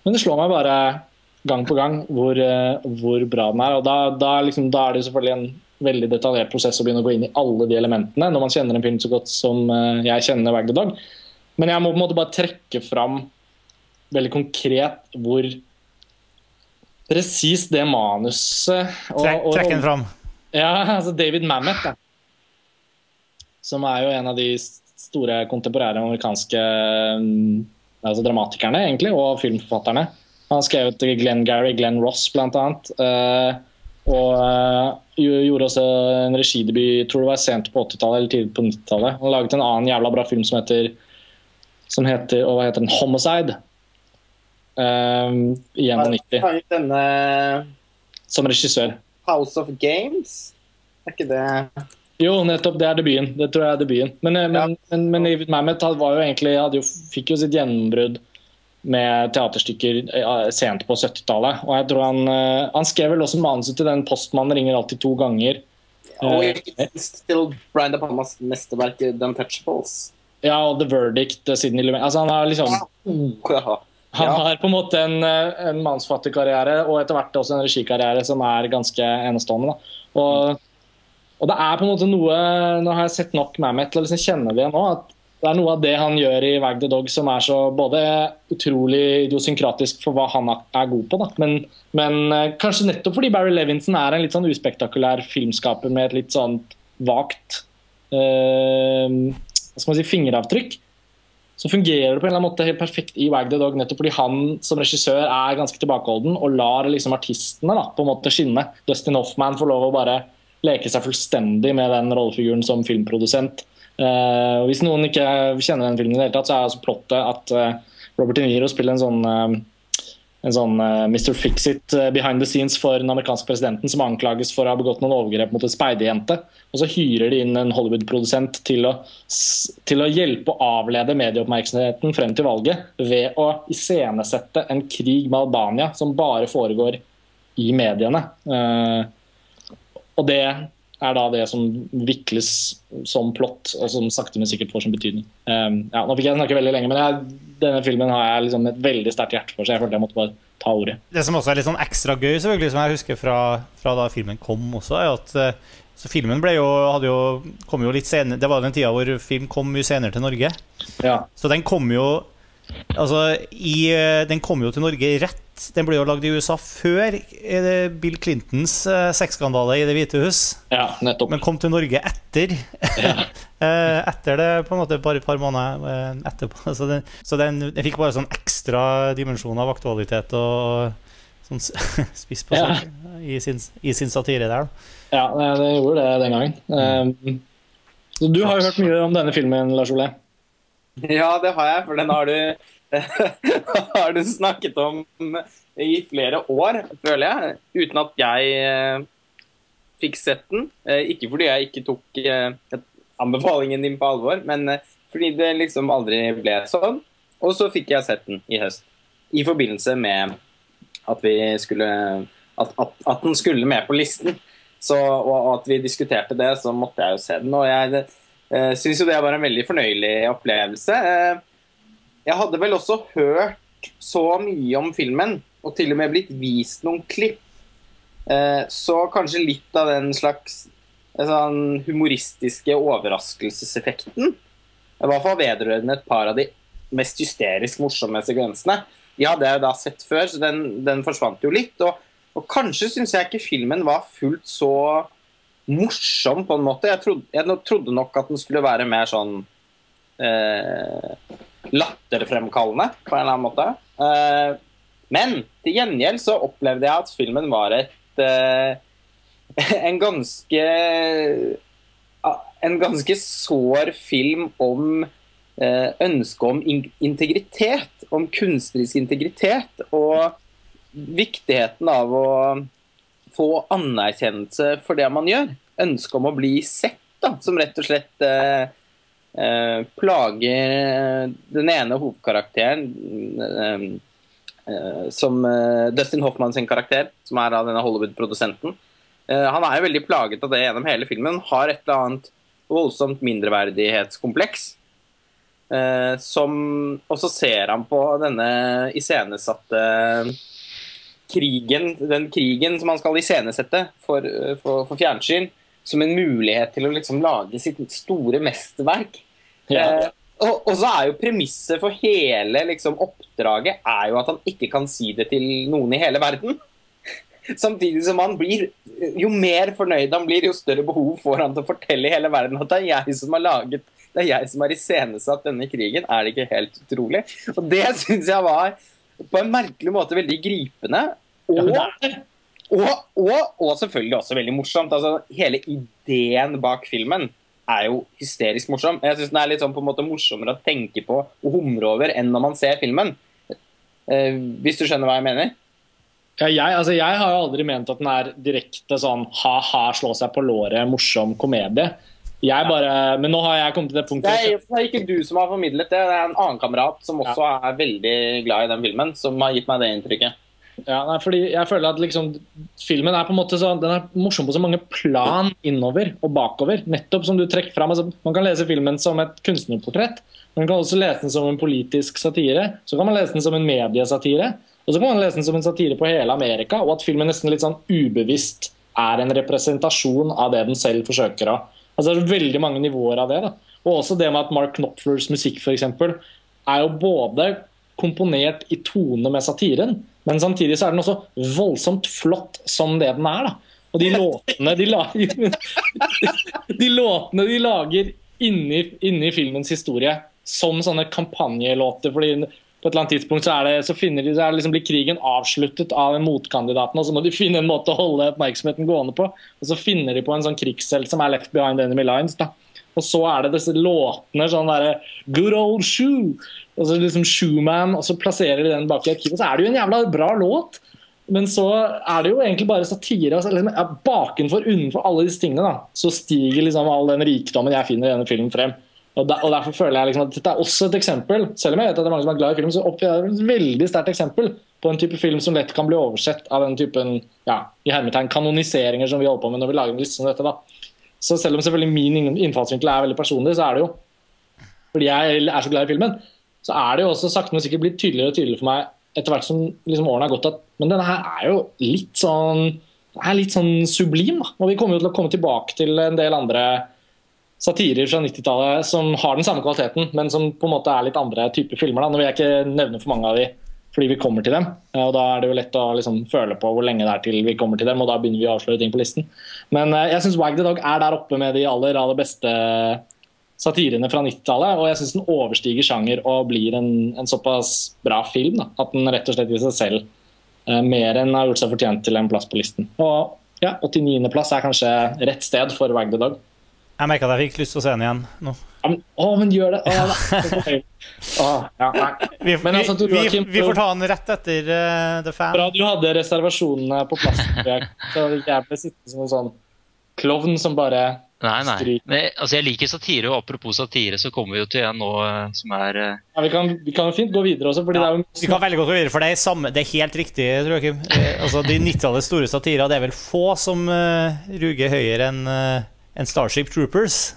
men det slår meg bare gang på gang hvor, hvor bra den er. Og da, da, liksom, da er det selvfølgelig en veldig detaljert prosess å begynne å gå inn i alle de elementene når man kjenner en film så godt som eh, jeg kjenner the Dog. Men jeg må på en måte bare trekke fram veldig konkret hvor presis det manuset og, Trekk, trekk den fram. Ja, altså David Mamet, da. som er jo en av de store kontemporære amerikanske mm, altså dramatikerne egentlig, og filmforfatterne. Han skrev ut Glenn Gary, Glenn Ross bl.a. Uh, og uh, gjorde også en regidebut tror det var sent på 80-tallet eller tidlig på 90-tallet. Han laget en annen jævla bra film som heter, som heter og hva heter den? 'Homicide'. Um, I 91. Denne Som regissør. House of Games? Er ikke det Jo, nettopp. Det er debuten. Det tror jeg er debuten. Men, eh, men, ja. men, men David Mamet var jo egentlig, jo, fikk jo sitt gjennombrudd med teaterstykker eh, sent på 70-tallet. Og jeg tror han, eh, han skrev vel også manuset til den 'Postmannen ringer alltid to ganger'. Og ikke til Brian De Palmas mesterverk 'The Untouchables'. Ja, og 'The Verdict'. Sidney Lumet. Altså, han har liksom han har på en måte en, en mannsfattig karriere og etter hvert også en regikarriere som er ganske enestående. Og, og, det er på en måte noe Nå har jeg sett nok Mamet til å liksom kjenne det nå. at det er noe av det han gjør i Wag the Dog som er så både utrolig idiosynkratisk for hva han er god på, da. Men, men eh, kanskje nettopp fordi Barry Levinson er en litt sånn uspektakulær filmskaper med et litt sånn vagt øh, hva skal man si, fingeravtrykk, så fungerer det på en eller annen måte helt perfekt i Wag the Dog, nettopp fordi han som regissør er ganske tilbakeholden og lar liksom artistene da, på en måte skinne. Dustin Hoffman får lov å bare leke seg fullstendig med den rollefiguren som filmprodusent. Uh, hvis noen ikke kjenner den filmen, i det hele tatt, så er altså plottet at uh, Robert De Niro spiller en sånn, uh, en sånn Mr. Fix-It behind the scenes for den amerikanske presidenten som anklages for å ha begått noen overgrep mot en speidejente. Og så hyrer de inn en Hollywood-produsent til, til, å hjelpe å avlede medieoppmerksomheten frem til valget ved å iscenesette en krig med Albania som bare foregår i mediene. og det er da det som vikles som plott, og som sakte, men sikkert får sin betydning. Um, ja, nå fikk jeg snakke veldig lenge, men jeg, denne filmen har jeg liksom et veldig sterkt hjerte for, så jeg følte jeg måtte bare ta ordet. Det som også er litt sånn ekstra gøy, selvfølgelig, som jeg husker fra, fra da filmen kom også, er at uh, så filmen ble jo, hadde jo, kom jo litt senere Det var den tida hvor film kom mye senere til Norge. Ja. Så den kom jo Altså, i, eh, den kom jo til Norge rett Den ble jo lagd i USA før eh, Bill Clintons sexskandale i Det hvite hus. Ja, nettopp. Men kom til Norge etter. Ja. etter det, på en måte bare et par måneder etterpå. Så, den, så den, den, fikk bare sånn ekstra dimensjon av aktualitet og sånn spiss på sak ja. i, sin, i sin satire der. Ja, det gjorde det den gangen. Um, så du har jo hørt mye om denne filmen, Lars Ole? Ja, det har jeg, for den har du, har du snakket om i flere år, føler jeg. Uten at jeg eh, fikk sett den. Eh, ikke fordi jeg ikke tok eh, anbefalingen din på alvor, men fordi det liksom aldri ble sånn. Og så fikk jeg sett den i høst. I forbindelse med at vi skulle at, at, at den skulle med på listen. Så, og at vi diskuterte det, så måtte jeg jo se den. Og jeg Uh, Syns jo det var en veldig fornøyelig opplevelse. Uh, jeg hadde vel også hørt så mye om filmen, og til og med blitt vist noen klipp. Uh, så kanskje litt av den slags sånn humoristiske overraskelseseffekten. I hvert fall vedrørende et par av de mest hysterisk morsomme sekvensene. De hadde jeg da sett før, så den, den forsvant jo litt. Og, og kanskje syns jeg ikke filmen var fullt så morsom på en måte. Jeg trodde, jeg trodde nok at den skulle være mer sånn eh, latterfremkallende på en eller annen måte. Eh, men til gjengjeld så opplevde jeg at filmen var et eh, En ganske en ganske sår film om eh, ønsket om integritet. Om kunstnerisk integritet. Og viktigheten av å få anerkjennelse for det man gjør. Ønsket om å bli sett, da, som rett og slett eh, eh, plager den ene hovedkarakteren. Eh, eh, som eh, Dustin Hoffmann sin karakter, som er av denne Hollywood-produsenten. Eh, han er jo veldig plaget av det gjennom hele filmen. Har et eller annet voldsomt mindreverdighetskompleks. Eh, som Og så ser han på denne iscenesatte krigen, den krigen som han skal iscenesette for, for, for fjernsyn, som en mulighet til å liksom lage sitt store mesterverk. Ja. Eh, og, og så er jo premisset for hele liksom, oppdraget er jo at han ikke kan si det til noen i hele verden. Samtidig som han blir Jo mer fornøyd han blir, jo større behov får han til å fortelle hele verden at det er jeg som har laget Det er jeg som har iscenesatt denne krigen. Er det ikke helt utrolig? Og det syns jeg var på en merkelig måte veldig gripende. Og, og, og, og selvfølgelig også veldig morsomt. Altså, hele ideen bak filmen er jo hysterisk morsom. Jeg syns den er litt sånn på en måte morsommere å tenke på og humre over enn når man ser filmen. Eh, hvis du skjønner hva jeg mener? Ja, jeg, altså, jeg har aldri ment at den er direkte sånn ha-ha, slå seg på låret, morsom komedie. Jeg bare, Men nå har jeg kommet til det Det punktet er, det er ikke du som har formidlet det, det er en annen kamerat som også er veldig glad i den filmen, som har gitt meg det inntrykket. Ja, nei, fordi jeg føler at liksom, Filmen er på en måte så, den er morsom på så mange plan innover og bakover. Nettopp som du trekker fram. Altså, man kan lese filmen som et kunstnerportrett. Man kan også lese den som en politisk satire. Så kan man lese den som en mediesatire. Og så kan man lese den som en satire på hele Amerika. Og at filmen nesten litt sånn ubevisst er en representasjon av det den selv forsøker å Altså Det er veldig mange nivåer av det. da. Og også det med at Mark Knopflers musikk for eksempel, er jo både komponert i tone med satiren, men samtidig så er den også voldsomt flott som det den er. da. Og de låtene de lager De låtene de lager inni, inni filmens historie som sånne kampanjelåter. fordi på et eller annet tidspunkt så, det, så, de, så liksom blir krigen avsluttet av motkandidaten, og så må de finne en måte å holde oppmerksomheten gående på. Og så finner de på en sånn krigshelt som er left behind enemy lines. da. Og så er det disse låtene sånn derre Good old shoe. Og så liksom Shoeman, og så plasserer de den bak i arkivet. Så er det jo en jævla bra låt. Men så er det jo egentlig bare satire. Altså, liksom, bakenfor, unnenfor alle disse tingene, da, så stiger liksom all den rikdommen jeg finner i denne filmen frem. Og, der, og Derfor føler jeg liksom at dette er også et eksempel selv om jeg vet at det er mange som er glad i film, så jeg et veldig sterkt eksempel på en type film som lett kan bli oversett av den typen ja, i hermetegn kanoniseringer som vi holder på med når vi lager en liste som dette. da. Så selv om selvfølgelig min innfallsvinkel er veldig personlig, så er det jo fordi jeg er så glad i filmen, så er det jo også sakte, men sikkert blitt tydeligere og tydeligere for meg etter hvert som liksom årene har gått at men denne her er jo litt sånn er litt sånn sublim. da. Og vi kommer jo til å komme tilbake til en del andre satirer fra 90-tallet som har den samme kvaliteten, men som på en måte er litt andre typer filmer. da. Nå vil jeg ikke nevne for mange av de fordi vi kommer til dem. Eh, og Da er det jo lett å liksom føle på hvor lenge det er til vi kommer til dem, og da begynner vi å avsløre ting på listen. Men eh, jeg syns Wag the Dog er der oppe med de aller, aller beste satirene fra 90-tallet. Og jeg syns den overstiger sjanger og blir en, en såpass bra film da, at den rett og slett i seg selv eh, mer enn har gjort seg fortjent til en plass på listen. Og ja, 89.-plass er kanskje rett sted for Wag the Dog. Jeg merka at jeg fikk lyst til å se den igjen nå. Ja, men, å, men gjør det! Å, det så høy. Å, ja, nei. Vi, Men altså, vi, vi, Joakim, vi får ta den rett etter uh, The Fan. Bra du hadde reservasjonene på plass. Så jeg ble sittende som en sånn klovn som bare Nei, nei. Men, altså, jeg liker satire, og apropos satire, så kommer vi jo til en nå eh, som er uh... ja, vi, kan, vi kan jo fint gå videre også, fordi Ja, det er vi kan veldig godt gå videre, for det er, samme, det er helt riktig, tror jeg. Kim. Eh, Altså, de 90-tallets store satirer, det er vel få som uh, ruger høyere enn eh, enn Starship Troopers.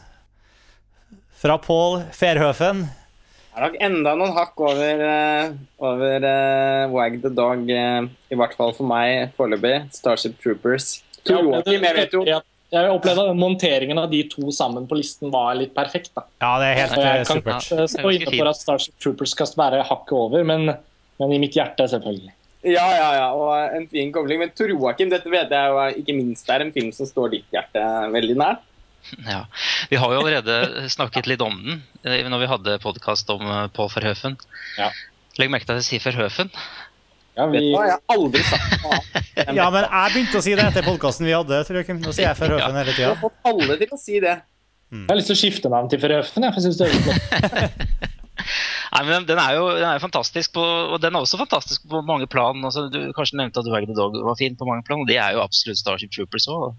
Fra Paul Fairhøfen. Det er nok enda noen hakk over, eh, over uh, Wag the Dog, uh, i hvert fall for meg foreløpig. Starship Troopers. To jeg opplevde- jeg opplevde at monteringen av de to sammen på listen var litt perfekt. da. Ja, det er helt eh, jeg kan supert. stå inne for at Starship Troopers skal være hakket over, men, men i mitt hjerte, selvfølgelig. Ja, ja, ja, og en fin kobling. Men Tor Joakim, dette vet jeg jo ikke minst er en film som står ditt hjerte veldig nær. Ja. Vi har jo allerede snakket litt om den eh, når vi hadde podkast om eh, Paul Verhoeven. Ja. Legg merke til at jeg sier Verhoeven. Ja, Vet du hva, jeg har aldri sagt noe. Ja, men jeg begynte å si det etter podkasten vi hadde, tror jeg. Kim. Nå sier jeg Fairhøfen hele Du tida. har fått alle til å si det. Jeg har lyst til å skifte navn til Verhoeven, Jeg, for jeg synes det er flott. Nei, men den er jo den er jo fantastisk, på, og den er også fantastisk på mange plan. Altså, du kanskje nevnte at Wag the Dog var fin på mange plan, og det er jo absolutt Starship Troopers òg.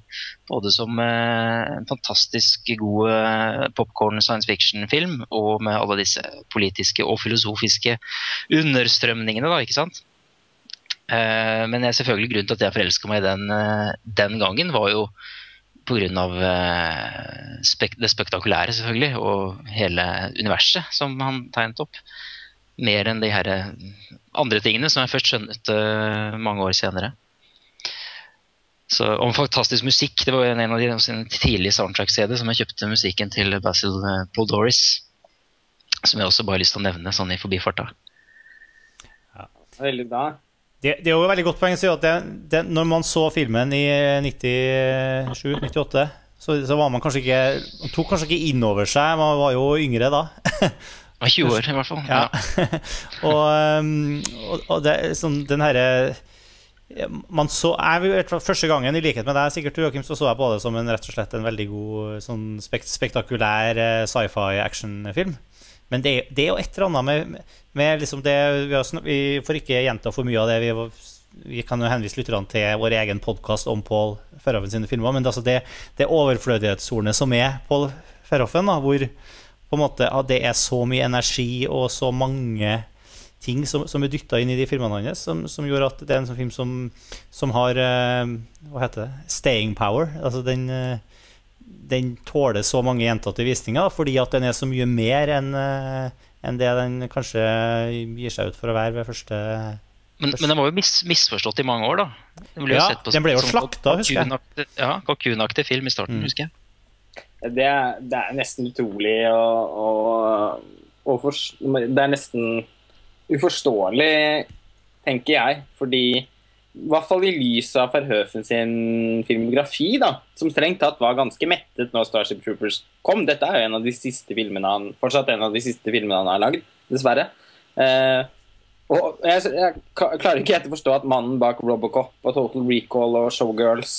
Både som eh, en fantastisk god eh, popcorn science fiction-film, og med alle disse politiske og filosofiske understrømningene, da, ikke sant. Eh, men jeg, selvfølgelig grunnen til at jeg forelska meg den eh, den gangen, var jo pga. Eh, spek det spektakulære, selvfølgelig, og hele universet som han tegnet opp. Mer enn de her eh, andre tingene som jeg først skjønnet eh, mange år senere. Så, om fantastisk musikk. Det var en av de sine tidlige soundtrack-CD som jeg kjøpte musikken til Basil Poldoris. Som jeg også bare har lyst til å nevne sånn i forbifarta. Ja. Veldig bra. Det, det er jo et veldig godt poeng å si at det, det, når man så filmen i 97-98, så, så var man kanskje ikke Man tok kanskje ikke inn over seg, man var jo yngre da. Jeg var 20 år i hvert fall. Ja. og, um, og, og det, sånn, den herre man så, jeg, Første gangen, i likhet med deg, sikkert Joachim, så så jeg på det som en, rett og slett en veldig god sånn spekt, spektakulær eh, sci-fi actionfilm. Men det, det er jo et eller annet med, med liksom det vi, har, vi får ikke gjenta for mye av det. Vi, vi kan jo henvise lytterne til vår egen podkast om Paul Ferhoffen sine filmer. Men det, altså det, det overflødighetshornet som er Paul Ferhoffen, da, hvor på en måte, ja, det er så mye energi og så mange ting som, som er dytta inn i de filmene hans, som, som gjør at det er en sånn film som, som har uh, Hva heter det? Staying power. Altså den eh, den tåler så mange gjentatte visninger fordi at den er så mye mer enn en det den kanskje gir seg ut for å være ved første Men, men den var jo mis, misforstått i mange år, da. Den ble jo Ja, sett på den ble jo slakta, husker jeg. Ja, kalkunaktig film i starten, Mm. husker jeg. Det, er- det er nesten utrolig og, og Det er nesten uforståelig, tenker jeg. Fordi i hvert fall i lys av Verhøfen sin filmografi, da, som strengt tatt var ganske mettet når Starship Troopers kom. Dette er jo en av de siste filmene han fortsatt en av de siste filmene han har lagd, dessverre. Eh, og jeg, jeg klarer ikke helt å forstå at mannen bak Robocop og Total Recall og Showgirls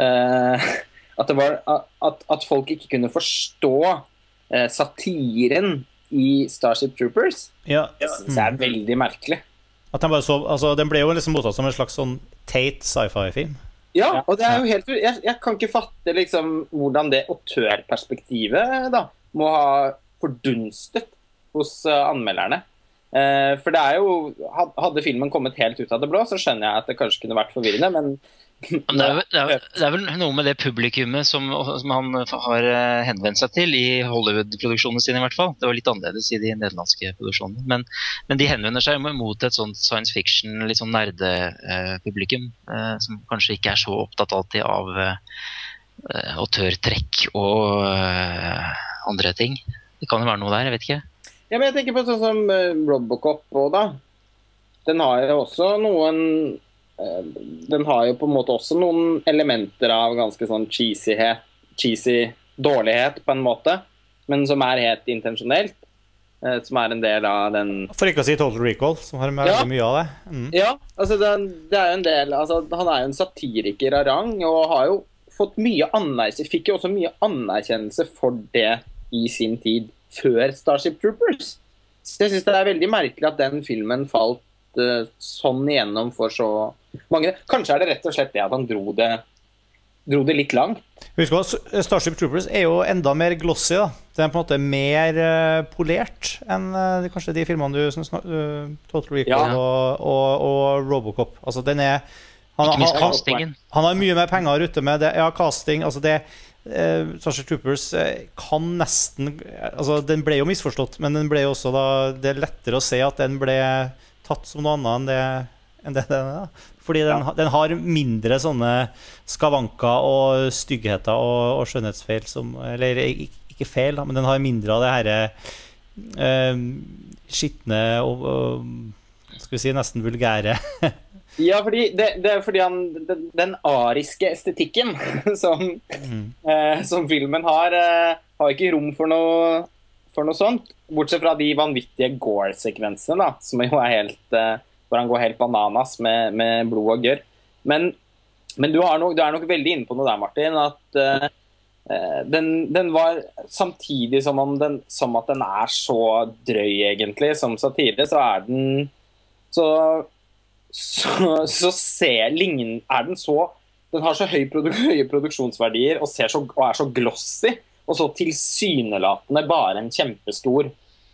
eh, at, det var, at, at folk ikke kunne forstå eh, satiren i Starship Troopers, Ja, det synes jeg er veldig merkelig. At den, bare så, altså, den ble jo liksom mottatt som en slags sånn teit sci-fi-film. Ja, og det er jo helt jeg, jeg kan ikke fatte liksom hvordan det autørperspektivet da må ha fordunstet hos uh, anmelderne. Eh, for det er jo Hadde filmen kommet helt ut av det blå, så skjønner jeg at det kanskje kunne vært forvirrende, men Men det, er, det, er, det er vel noe med det publikummet som, som han har eh, henvendt seg til i Hollywood-produksjonene sine, i hvert fall. Det var litt annerledes i de nederlandske produksjonene. Men, men de henvender seg mot et sånt science fiction, litt sånn nerdepublikum, eh, som kanskje ikke er så opptatt alltid av eh, eh, autørtrekk og eh, andre ting. Det kan jo være noe der, jeg vet ikke. Ja, men jeg tenker på sånn som eh, Robocop òg, da. Den har jo også noen eh, Den har jo på en måte også noen elementer av ganske sånn cheesyhet, cheesy dårlighet, på en måte, men som er helt intensjonelt. eh, Som er en del av den For ikke å si Total Recall, som har Ja. mye av det. Mm. Ja, altså det, det er jo en del altså, Han er jo en satiriker av rang og har jo fått mye anerkjennelse Fikk jo også mye anerkjennelse for det i sin tid, før Starship Troopers. Så jeg syns det er veldig merkelig at den filmen falt eh, sånn igjennom for så mange. Kanskje er det rett og slett det at han dro det, dro det litt langt. Husk at Starship Troopers er jo enda mer glossy. da Den er på en måte mer eh, polert enn eh, kanskje de filmene du som snak- eh, Total Recall Ja. og, og, og Robocop. Altså den er han, han, han, han har mye mer penger å rutte med det. Ja, casting altså det eh, Starship Troopers eh, kan nesten Altså Den ble jo misforstått, men den ble jo også da det er lettere å se at den ble tatt som noe annet enn det, enn det den er. da. Fordi den, ja. den har mindre sånne skavanker og styggheter og, og skjønnhetsfeil som Eller ikke feil, da, men den har mindre av det herre eh, skitne og, og Skal vi si nesten vulgære. Ja, fordi det, det er fordi han Den, den ariske estetikken som, eh, som filmen har, eh, har ikke rom for noe, for noe sånt. Bortsett fra de vanvittige Gore-sekvensene, da, som jo er helt uh, Hvor han går helt bananas med, med blod og gørr. Men, men du, nok, du er nok veldig inne på noe der, Martin. At, eh, den, den var samtidig som, om den, som at den er så drøy, egentlig, som satire, så er den Så, så, så ser lignen Er den så Den har så høy produ høye produksjonsverdier og, så, og er så glossy, og så tilsynelatende bare en kjempestor,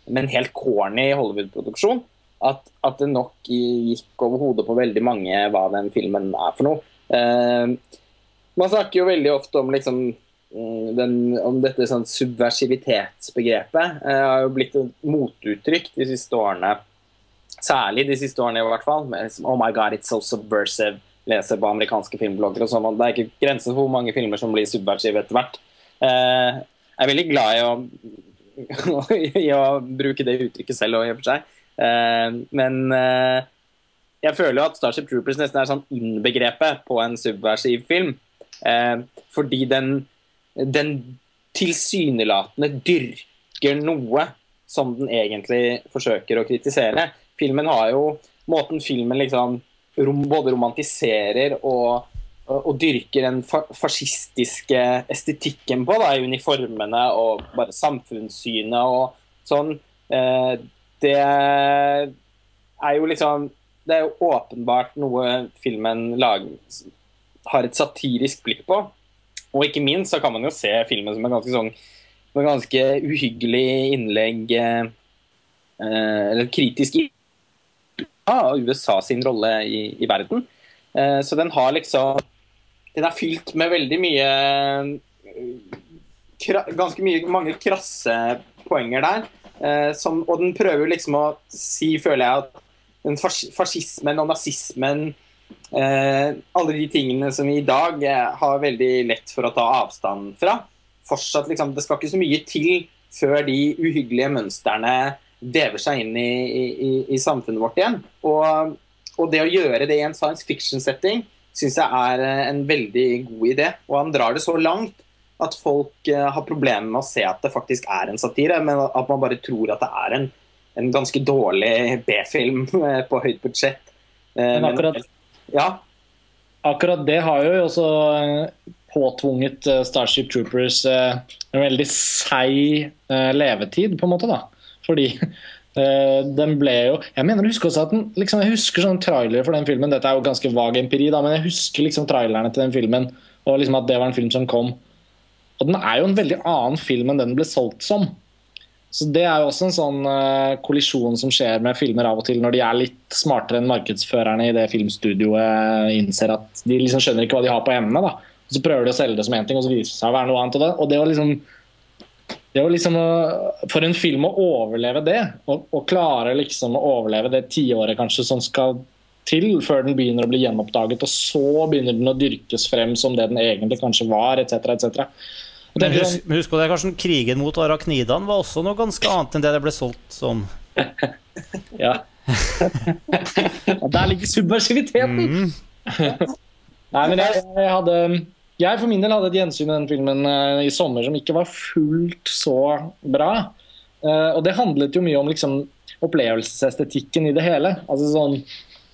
men helt corny Hollywood-produksjon, at, at det nok gikk over hodet på veldig mange hva den filmen er for noe. Eh, man snakker jo veldig ofte om liksom mm, den, om dette sånn subversivitetsbegrepet. Det har jo blitt et motuttrykk de siste årene. Særlig de siste årene, i hvert fall. Med, liksom, oh my god, it's so subversive. Leser på amerikanske filmblogger og sånn. Det er ikke grenser for hvor mange filmer som blir subversive etter hvert. Eh, jeg er veldig glad i å, i å bruke det uttrykket selv og i og for seg. Eh, men eh, jeg føler jo at Starship Troopers nesten er sånn innbegrepet på en subversiv film. Fordi den, den tilsynelatende dyrker noe som den egentlig forsøker å kritisere. Filmen har jo Måten filmen liksom både romantiserer og, og, dyrker den fa fascistiske estetikken på, da, uniformene og bare samfunnssynet og sånn, eh, det er jo liksom Det er jo åpenbart noe filmen lager, har et satirisk blikk på. Og ikke minst så kan man jo se filmen som en ganske sånn en ganske uhyggelig innlegg eh, Eller kritisk av USA sin rolle i, i verden. Eh, så den har liksom Den er fylt med veldig mye kra, Ganske mye, mange krasse poenger der. Eh, som, og den prøver liksom å si, føler jeg, at den fascismen og nazismen eh, Alle de tingene som vi i dag eh, har veldig lett for å ta avstand fra. Fortsatt liksom, Det skal ikke så mye til før de uhyggelige mønstrene vever seg inn i, i, i samfunnet vårt igjen. Og, og, det å gjøre det i en science fiction-setting syns jeg er eh, en veldig god idé. Og han drar det så langt at folk uh, har problemer med å se at det faktisk er en satire, men at man bare tror at det er en, en ganske dårlig B-film uh, på høyt budsjett. Men akkurat, men, ja. akkurat det har jo også påtvunget Starship Troopers en veldig seig levetid, på en måte. da. Fordi den ble jo Jeg mener husker også at den, liksom, jeg husker sånn trailer for den filmen. Dette er jo ganske vag empiri, da, men jeg husker liksom trailerne til den filmen. Og liksom at det var en film som kom og den er jo en veldig annen film enn den ble solgt som. Så Det er jo også en sånn uh, kollisjon som skjer med filmer av og til, når de er litt smartere enn markedsførerne i det filmstudioet innser at de liksom skjønner ikke hva de har på emnet. da. Og Så prøver de å selge det som én ting, og så viser det seg å være noe annet. Og det, og det å liksom, det var liksom For en film å overleve det, og, og klare liksom å overleve det tiåret kanskje som skal til før den begynner å bli gjenoppdaget, og så begynner den å dyrkes frem som det den egentlig kanskje var, etc., etc. Men husk, men husk på det, Karsten, krigen mot arachnidaen var også noe ganske annet enn det det ble solgt som. ja. Der ligger subversiviteten! Mm. Nei, men jeg, jeg, hadde Jeg for min del hadde et gjensyn med den filmen uh, i sommer som ikke var fullt så bra. Uh, og det handlet jo mye om liksom, opplevelsesestetikken i det hele. Altså sånn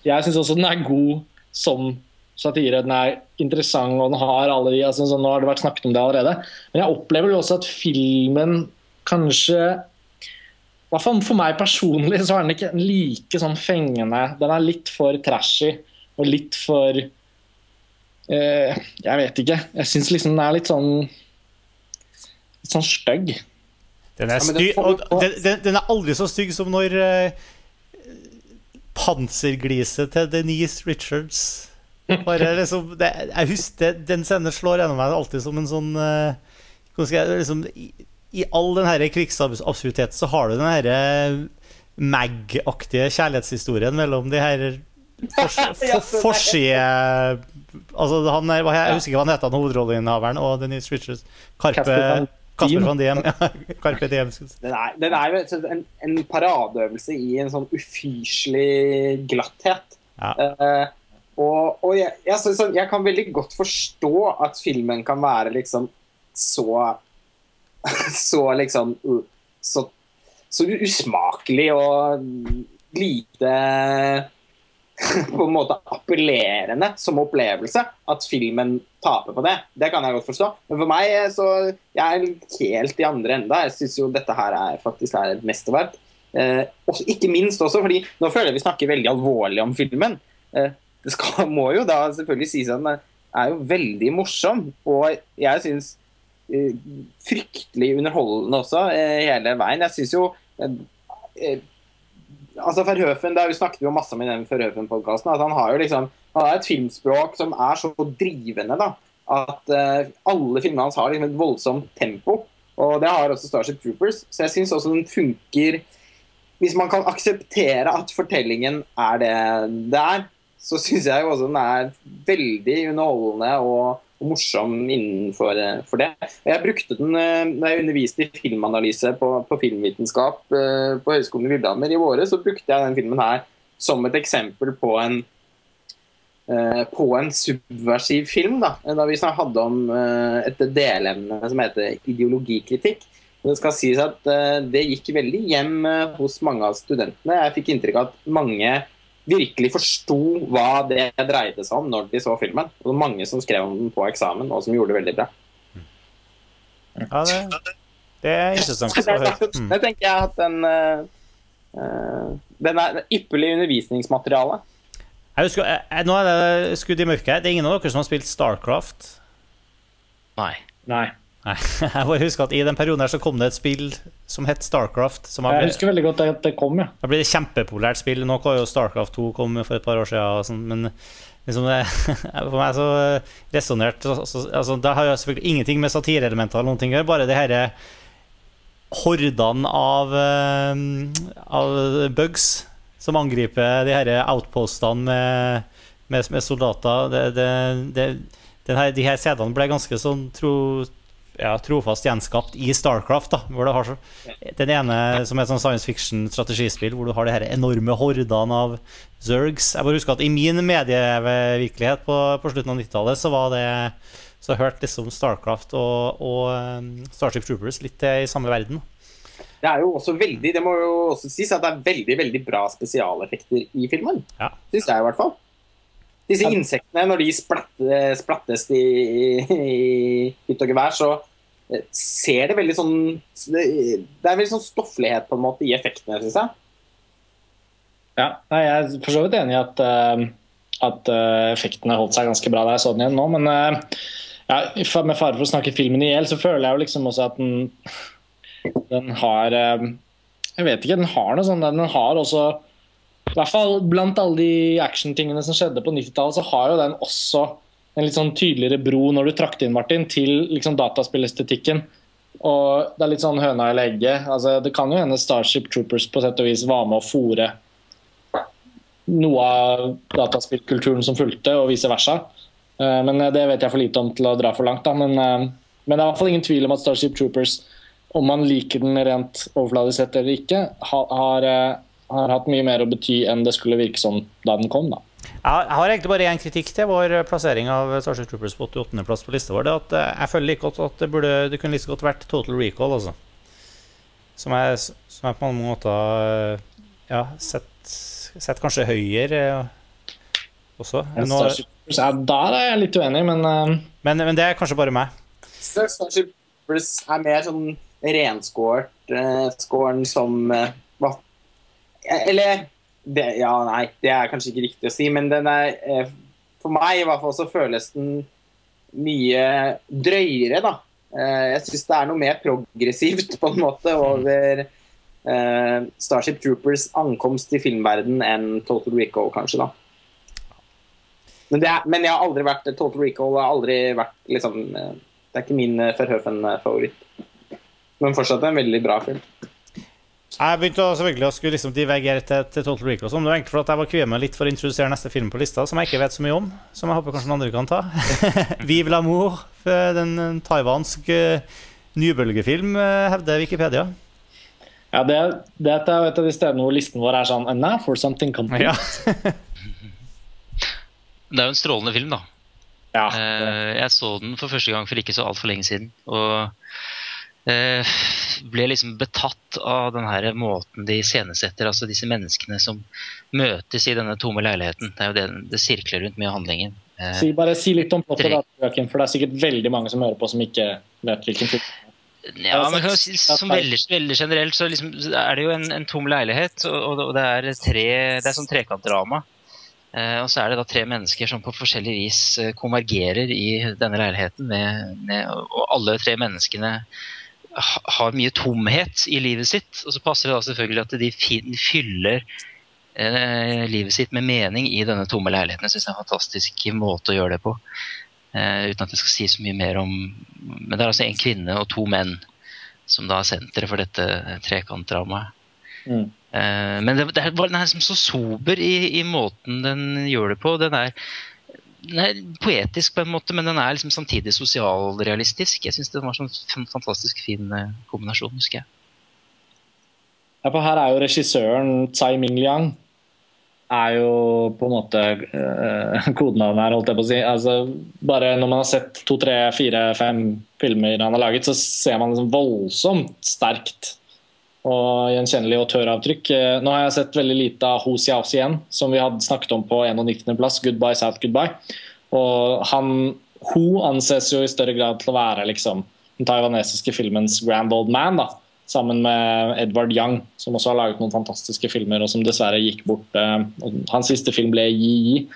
Jeg syns også den er god som satire. Den er interessant, og den har alle de altså, Nå har det vært snakket om det allerede. Men jeg opplever jo også at filmen kanskje For meg personlig så er den ikke like sånn fengende. Den er litt for trashy og litt for Jeg vet ikke. Jeg syns liksom den er litt sånn litt sånn stygg. Den er, styr, og den, den, den er aldri så stygg som når uh, pansergliset til Denise Richards Liksom, det, jeg husker Den scenen slår gjennom meg alltid som en sånn uh, jeg, liksom, i, i, all den krigsabsurditeten så har du den herre Mag-aktige kjærlighetshistorien mellom de her forside Altså han er, Jeg husker ikke hva han heter, hovedrolleinnehaveren og Denise Richards. Karpe Kasper van Diem. Karpe Diem. Den er, den er jo en, en paradeøvelse i en sånn ufyselig glatthet. Ja. Uh, og, og jeg, jeg, så, så, jeg, kan veldig godt forstå at filmen kan være liksom så Så liksom Så, så usmakelig og lite på en måte appellerende som opplevelse at filmen taper på det. Det kan jeg godt forstå. Men for meg eh, så jeg er helt i andre enda. Jeg syns jo dette her er faktisk er et mesterverk. Eh, ikke minst også fordi Nå føler jeg vi snakker veldig alvorlig om filmen. Eh, det skal, må jo da selvfølgelig sies at den er jo veldig morsom. Og jeg syns eh, fryktelig underholdende også eh, hele veien. Jeg syns jo eh, altså Verhøfen, Vi snakket jo masse om i den Verhøfen-podkasten. at Han har jo liksom, han har et filmspråk som er så drivende da, at uh, alle filmene hans har liksom et voldsomt tempo. Og det har også Starship Troopers. Så jeg syns også den funker Hvis man kan akseptere at fortellingen er det det er, så syns jeg jo også den er veldig underholdende og, og morsom innenfor eh, for det. Jeg brukte den eh, da jeg underviste i filmanalyse på, på filmvitenskap eh, på Høgskolen i Lillehammer i våre, så brukte jeg den filmen her som et eksempel på en på en subversiv film, da, da vi hadde om et delemne som heter ideologikritikk. Det skal sies at det gikk veldig hjem hos mange av studentene. Jeg fikk inntrykk av at mange virkelig forsto hva det dreide seg om når de så filmen. Og det var mange som skrev om den på eksamen, og som gjorde det veldig bra. Ja, det, det er interessant å høre. Mm. Jeg tenker jeg at den eh, eh, Den er ypperlig undervisningsmateriale. Jeg husker, jeg, nå er det skudd i mørket. Det er ingen av dere som har spilt Starcraft? Nei. Nei. Nei. Jeg bare husker at I den perioden her så kom det et spill som het Starcraft. Som ble, Jeg husker veldig godt at det kom, ja. det ble et kjempepopulært spill. Nå kom jo Starcraft 2 kom for et par år siden. Og sånn, men liksom det, for meg så resonnert altså, altså, Det har jo selvfølgelig ingenting med satireelementer eller noen ting å gjøre. Bare det herre hordene av, eh, av bugs som angriper de her outpostene med, med, med soldater. Det, det, det, den her, de her sedene ble ganske sånn tro, ja, trofast gjenskapt i Starcraft. da hvor du har så, Den ene som er et sånn science fiction-strategispill, hvor du har de her enorme hordene av Zergs. Jeg bare husker at I min medievirkelighet på, på slutten av 90-tallet så var det så hørte liksom Starcraft og, og um, Starship Troopers litt i samme verden. Det er jo også veldig, det må jo også sies at det er veldig veldig bra spesialeffekter i filmen. Ja. Syns jeg i hvert fall. Disse insektene, når de splattes, splattes i, i hytt og gevær, så eh, ser det veldig sånn Det er veldig sånn stofflighet på en måte i effektene, syns jeg. Ja, nei, jeg er for så vidt enig i at, uh, at uh, effektene holdt seg ganske bra da jeg så den igjen nå. Men uh, ja, med fare for å snakke filmen i hjel, så føler jeg jo liksom også at den, den har Jeg vet ikke, den har noe sånn Den har også I hvert fall blant alle de actiontingene som skjedde på 90-tallet, så har jo den også en litt sånn tydeligere bro når du trakk det inn, Martin, til liksom dataspillestetikken. Og det er litt sånn høna eller egget. Altså, det kan jo hende Starship Troopers på sett og vis var med å fòre noe av dataspillkulturen som fulgte, og vice versa. Eh, Men det vet jeg for lite om til å dra for langt. Da. Men, eh, men det er i hvert fall ingen tvil om at Starship Troopers, om man liker den rent overfladisk sett eller ikke, har, har, hatt mye mer å bety enn det skulle virke som da den kom. da. Jeg har egentlig bare én kritikk til vår plassering av Starship Troopers på 88.-plass på lista vår. Det er at eh, jeg føler like godt at det, burde, det kunne like godt vært Total Recall, altså. Som jeg, som jeg på mange måter eh, ja, sett, sett kanskje høyere eh, også. Nå, ja, der er jeg litt uenig, men uh, men, men det er kanskje bare meg. Starship Troopers er mer sånn renskåret uh, som hva? Eller det, Ja, nei, det er kanskje ikke riktig å si, men den er eh, For meg i hvert fall så føles den mye drøyere, da. Eh, jeg syns det er noe mer progressivt på en måte over uh, Starship Troopers ankomst i filmverden enn Total Recall, kanskje, da. Men, er, men jeg har aldri vært Total Recall har aldri vært liksom Det er ikke min Verhoeven-favoritt. Men fortsatt en veldig bra film. Jeg begynte å, selvfølgelig å skulle liksom divergere til, til Total Recall. og sånn. Det var egentlig for at jeg var kvier meg litt for å introdusere neste film på lista, som jeg ikke vet så mye om. Som jeg håper kanskje noen andre kan ta. Vive l'amour, den en taiwansk eh, nybølgefilm, eh, hevder Wikipedia. ja, det, det er et av de stedene hvor listen vår er sånn And now for something complete. Ja. Det er jo en strålende film, da. Ja. Eh, Jeg så den for første gang for ikke så altfor lenge siden. Og eh, ble liksom betatt av den her måten de iscenesetter altså disse menneskene som møtes i denne tomme leiligheten. Det er jo det det sirkler rundt mye av handlingen. Eh, Si, bare si litt om plottet, da, Joakim, for det er sikkert veldig mange som hører på som ikke vet hvilken film. Ja, men som veldig, veldig generelt så liksom, er det jo en, en tom leilighet, og, og det er tre Det er sånn trekantdrama. Eh, og så er det da tre mennesker som på forskjellig vis eh, konvergerer i denne leiligheten. Med, med, og alle tre menneskene har mye tomhet i livet sitt. Og så passer det da selvfølgelig at de fyller eh, livet sitt med mening i denne tomme leiligheten. Jeg synes det er en fantastisk måte å gjøre det på. Eh, uten at jeg skal si så mye mer om Men det er altså en kvinne og to menn som da er senteret for dette trekantdramaet. Mm. Eh, men det, det er, den er liksom så sober i, i måten den gjør det på. Den er, den er poetisk på en måte, men den er liksom samtidig sosialrealistisk. Jeg syns det var sånn en fantastisk fin eh, kombinasjon, husker jeg. Ja, for her er jo regissøren Tsai Ming Liang er jo på en måte uh, kodenavnet her, holdt jeg på å si. Altså, bare når man har sett to, tre, fire, fem filmer han har laget, så ser man liksom voldsomt sterkt og gjenkjennelig autøravtrykk. avtrykk. Nå har jeg sett veldig lite av Ho Xiaos igjen, som vi hadde snakket om på 91. plass, 'Goodbye South Goodbye'. Og han, Ho anses jo i større grad til å være liksom, den taiwanesiske filmens grand old man. da sammen med Edward Young, som også har laget noen fantastiske filmer, og som dessverre gikk bort. eh, Hans siste film ble Yi Yi,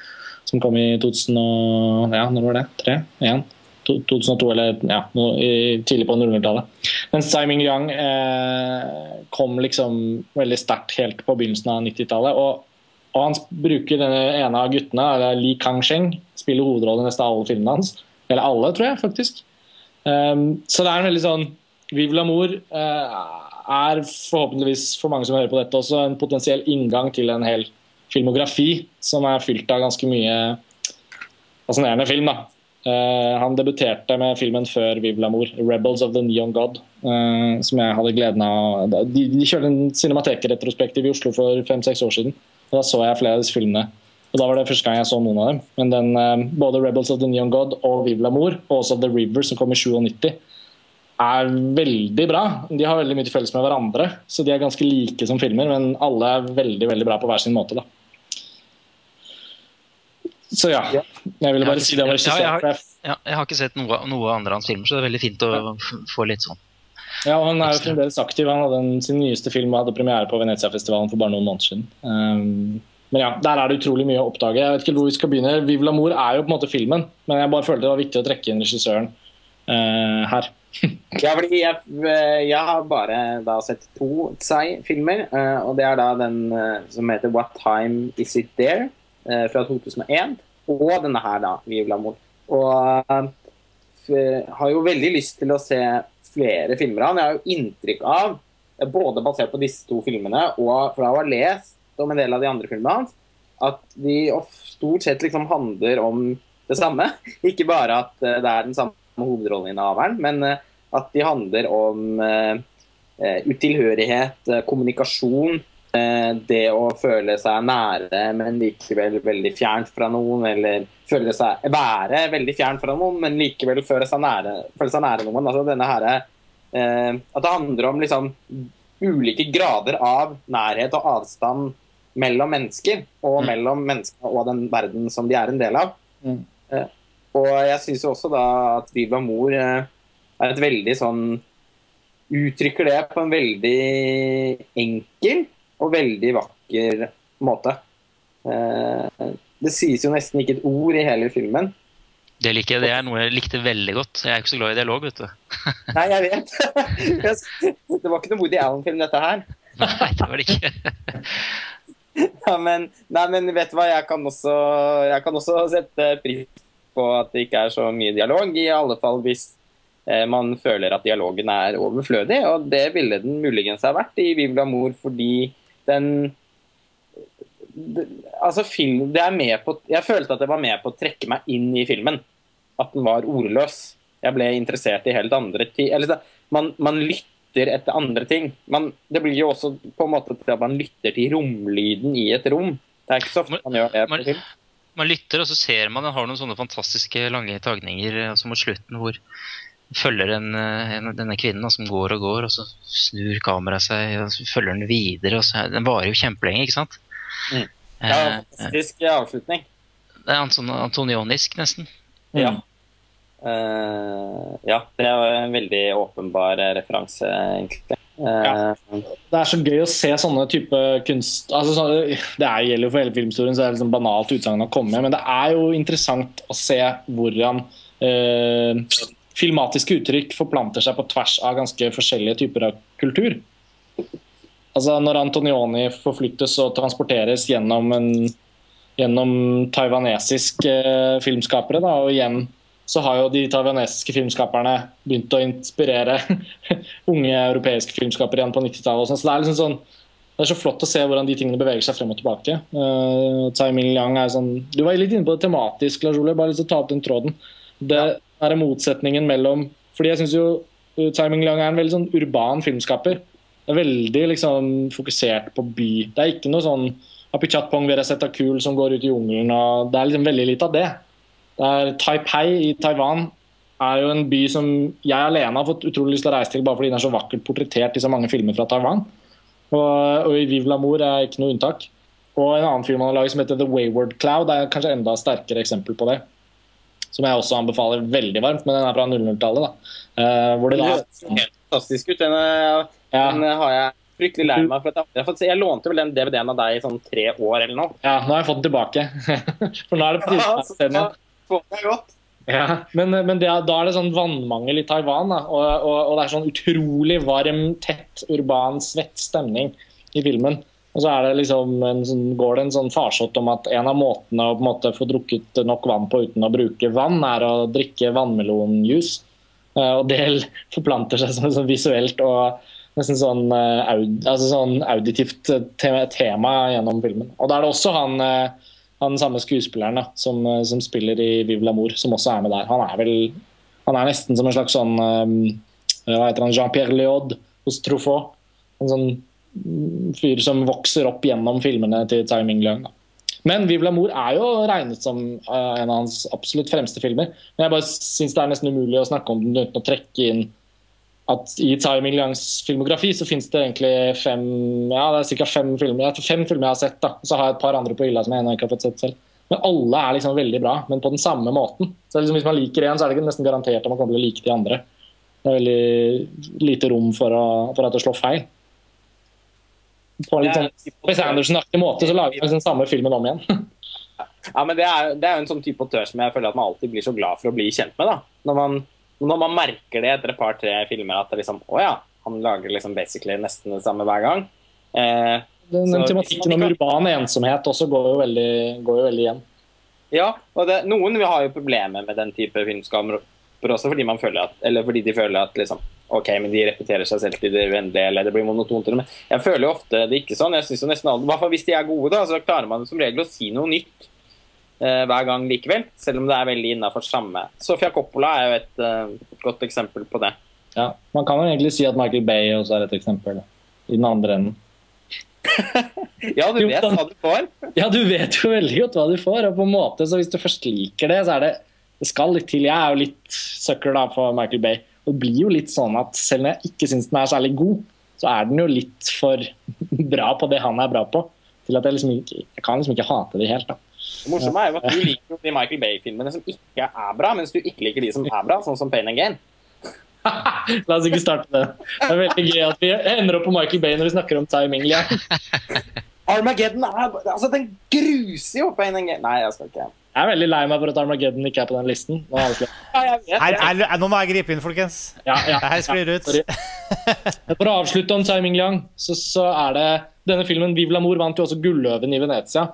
som kom i 2000 og, ja, når var det? 3? 1? 2002, eller ja, tidlig på 00-tallet. Mens Tsai Yang eh, kom liksom veldig sterkt helt på begynnelsen av 90-tallet. Og, og han bruker denne ene av guttene, Li Kangsheng, spiller hovedrollen i nesten alle filmene hans. Eller alle, tror jeg, faktisk. Um, så det er en veldig sånn Vive l'amour eh, er forhåpentligvis for mange som hører på dette også en potensiell inngang til en hel filmografi som er fylt av ganske mye fascinerende film. da. Eh, han debuterte med filmen før l'amour, 'Rebels of the Neon God', eh, som jeg hadde gleden av. De, de kjørte en cinematekretrospektiv i Oslo for fem-seks år siden. og Da så jeg flere av disse filmene. Og Da var det første gang jeg så noen av dem. Men den, eh, både 'Rebels of the Neon God' og l'amour', og også 'The River', som kom i 97, er veldig bra. De har veldig mye til felles med hverandre, så de er ganske like som filmer, men alle er veldig veldig bra på hver sin måte. da. Så ja, jeg ville bare si det om Ja, jeg jeg- Ja, jeg har ikke sett noe, noe andre av hans filmer, så det er veldig fint å ja. få litt sånn. Ja, og Han er jo fremdeles aktiv. Han hadde en, sin nyeste film og hadde premiere på Venezia-festivalen for bare noen måneder siden. Um, men ja, Der er det utrolig mye å oppdage. Jeg vet ikke hvor vi skal begynne. Vive l'amour er jo på en måte filmen, men jeg bare følte det var viktig å trekke inn regissøren uh, her. Ja, fordi jeg, eh, jeg har bare da sett to Tsai-filmer. Uh, Og det er da den uh, som heter 'What Time Is It There?' Eh, fra 2001. Og denne her, da, 'Vive l'amour'. Og eh, har jo veldig lyst til å se flere filmer av han. Jeg har jo inntrykk av, eh, både basert på disse to filmene og fra å ha lest om en del av de andre filmene hans, at de stort sett liksom handler om det samme. Ikke bare at det er den samme hovedrolleinnehaveren, men at de handler om utilhørighet, kommunikasjon, det å føle seg nære, men likevel veldig fjernt fra noen, eller føle seg være veldig fjernt fra noen, men likevel føle seg nære, føle seg nære noen. Altså denne her, eh, at det handler om liksom ulike grader av nærhet og avstand mellom mennesker, og Mm. mellom mennesker og den verden som de er en del av. Mm. Eh, og jeg syns også da at Viva Mor eh, er et veldig sånn Uttrykker det på en veldig enkel og veldig vakker måte. Eh, det sies jo nesten ikke et ord i hele filmen. Det liker jeg, det er noe jeg likte veldig godt. Jeg er ikke så glad i dialog, vet du. Nei, jeg vet. Det var ikke noe Woody Allen-film, dette her. Nei, det var det ikke. Ja, men, nei, men vet du hva, jeg kan, også, jeg kan også sette pris på at det ikke er så mye dialog, i alle fall hvis eh, man føler at dialogen er overflødig, og det ville den muligens ha vært i Vive Mor, fordi den det, altså film, det er med på, Jeg følte at det var med på å trekke meg inn i filmen. At den var ordløs. Jeg ble interessert i helt andre ting. Eller, man, man lytter etter andre ting. Man, det blir jo også på en måte til at man lytter til romlyden i et rom. Det er ikke så ofte man gjør det på film. Man lytter, og så ser man den har noen sånne fantastiske lange tagninger altså mot slutten hvor følger en, eh, en, denne kvinnen da, som går og går, og så snur kameraet seg, og så følger den videre. og så, Den varer jo kjempelenge, ikke sant? Mm. Eh, Ja, eh, fantastisk avslutning. det er Anton antonionisk, nesten. Ja. Uh, ja, det er en veldig åpenbar eh, referanse, egentlig. Ja. Det er så gøy å se sånne type kunst altså, så, Det er, gjelder jo for hele filmhistorien, så det er liksom banalt utsagn å komme med, men det er jo interessant å se hvordan eh, filmatiske uttrykk forplanter seg på tvers av ganske forskjellige typer av kultur. Altså Når Antonioni forflyttes og transporteres gjennom, en, gjennom taiwanesiske eh, filmskapere, da, og igjen så har jo de taiwanesiske filmskaperne begynt å inspirere unge europeiske filmskapere igjen på 90-tallet. Så det er liksom sånn det er så flott å se hvordan de tingene beveger seg frem og tilbake. Uh, Tsai Ming Liang er sånn Du var litt inne på det tematisk, Lars Ole. Bare lyst til å ta opp den tråden. Det er motsetningen mellom Fordi jeg syns jo Timing Lang er en veldig sånn urban filmskaper. Det er veldig liksom fokusert på by. Det er ikke noe sånn Apichatpong Veresetakul som går ut i jungelen. og Det er liksom veldig lite av det. Det er Taipei i Taiwan er jo en by som jeg alene har fått utrolig lyst til å reise til, bare fordi den er så vakkert portrettert i så mange filmer fra Taiwan. Og, og i Vive l'amour er ikke noe unntak. Og en annen film han har laget som heter The Wayward Cloud, er kanskje enda sterkere eksempel på det. Som jeg også anbefaler veldig varmt, men den er fra 00-tallet. da. Eh, hvor det da helt fantastisk ut. Den, eh, ja, den eh, har jeg fryktelig lei meg for. Jeg, fått jeg lånte vel den DVD-en av deg i sånn tre år eller noe. ja, nå har jeg fått den tilbake. For nå er det på tide Ja, å se den. Ja, men, men det, er- da er det sånn vannmangel i Taiwan, da, og, og, og det er sånn utrolig varm, tett, urban, svett stemning i filmen. Og så det liksom en sånn, går det en sånn farsott om at en av måtene å på en måte få drukket nok vann på uten å bruke vann, er å drikke vannmelonjuice. Eh, Og det forplanter seg som, sånn visuelt og nesten sånn, eh, aud, altså sånn auditivt tema, tema gjennom filmen. Og da er det også han eh, han samme skuespilleren da, som, eh, som spiller i Vive l'amour, som også er med der. Han er vel han er nesten som en slags sånn Hva heter han? Jean-Pierre Leod hos Truffaut. En sånn fyr som vokser opp gjennom filmene til Tsai Ming-leung. Men 'Vivla mor' er jo regnet som eh, en av hans absolutt fremste filmer. Men jeg bare syns det er nesten umulig å snakke om den uten å trekke inn at i Tsai Ming-leungs filmografi så finnes det egentlig fem ja, det er sikkert fem filmer jeg fem filmer jeg har sett. da, Så har jeg et par andre på hylla som jeg ennå ikke har fått sett selv. Men alle er liksom veldig bra, men på den samme måten. Så liksom Hvis man liker én, så er det ikke nesten garantert at man kommer til å like de andre. Det er veldig lite rom for, å, for at det slår feil. På en sånn Wes Anderson-aktig måte så lager vi den samme filmen om igjen. Ja, men det er, jo en sånn type autør som jeg føler at man alltid blir så glad for å bli kjent med. da. Når man, når man merker det etter et par-tre filmer at det liksom, å ja, han lager liksom basically nesten det samme hver gang. Eh, Den, den Så- tematikken om urban ensomhet også går jo veldig, går jo veldig igjen. ja, og det, Noen har jo problemer med den type filmskaper også fordi, at, eller fordi de føler at liksom, ok, men de repeterer seg selv til det uendelige, eller det blir monotont. Men jeg føler jo ofte det ikke sånn. jeg synes jo nesten alle, hvert fall Hvis de er gode, da, så klarer man som regel å si noe nytt eh, hver gang likevel. Selv om det er veldig innafor samme. Sofia Coppola er jo et eh, godt eksempel på det. Ja, Man kan jo egentlig si at Michael Bay også er et eksempel. I den andre enden. Ja, du vet hva du får. Ja, du vet jo veldig godt hva du får. Og på en måte, så hvis du først liker det, så er det Det skal litt til. Jeg er jo litt sucker da for Michael Bay. Og det blir jo litt sånn at selv om jeg ikke syns den er særlig god, så er den jo litt for bra på det han er bra på. Til at jeg liksom ikke Jeg kan liksom ikke hate det helt, da. Det morsomme er jo at du liker de Michael Bay-filmene som ikke er bra, mens du ikke liker de som er bra, sånn som Pain and Gain. La oss ikke starte det. Det er veldig gøy at vi ender opp på Michael Bay når vi snakker om Time Ming Armageddon er Altså, den gruser jo Pain and Gain. Nei, jeg skal ikke. Jeg er veldig lei meg for at Armageddon ikke er på den listen. Nå. Ja, jeg vet. Her, her, nå må jeg gripe inn, folkens. Ja, ja, her sklir ut. For å avslutte om Tsai Ming Liang, så, så er det denne filmen Vive l'amour vant jo også Gulløven i Venezia.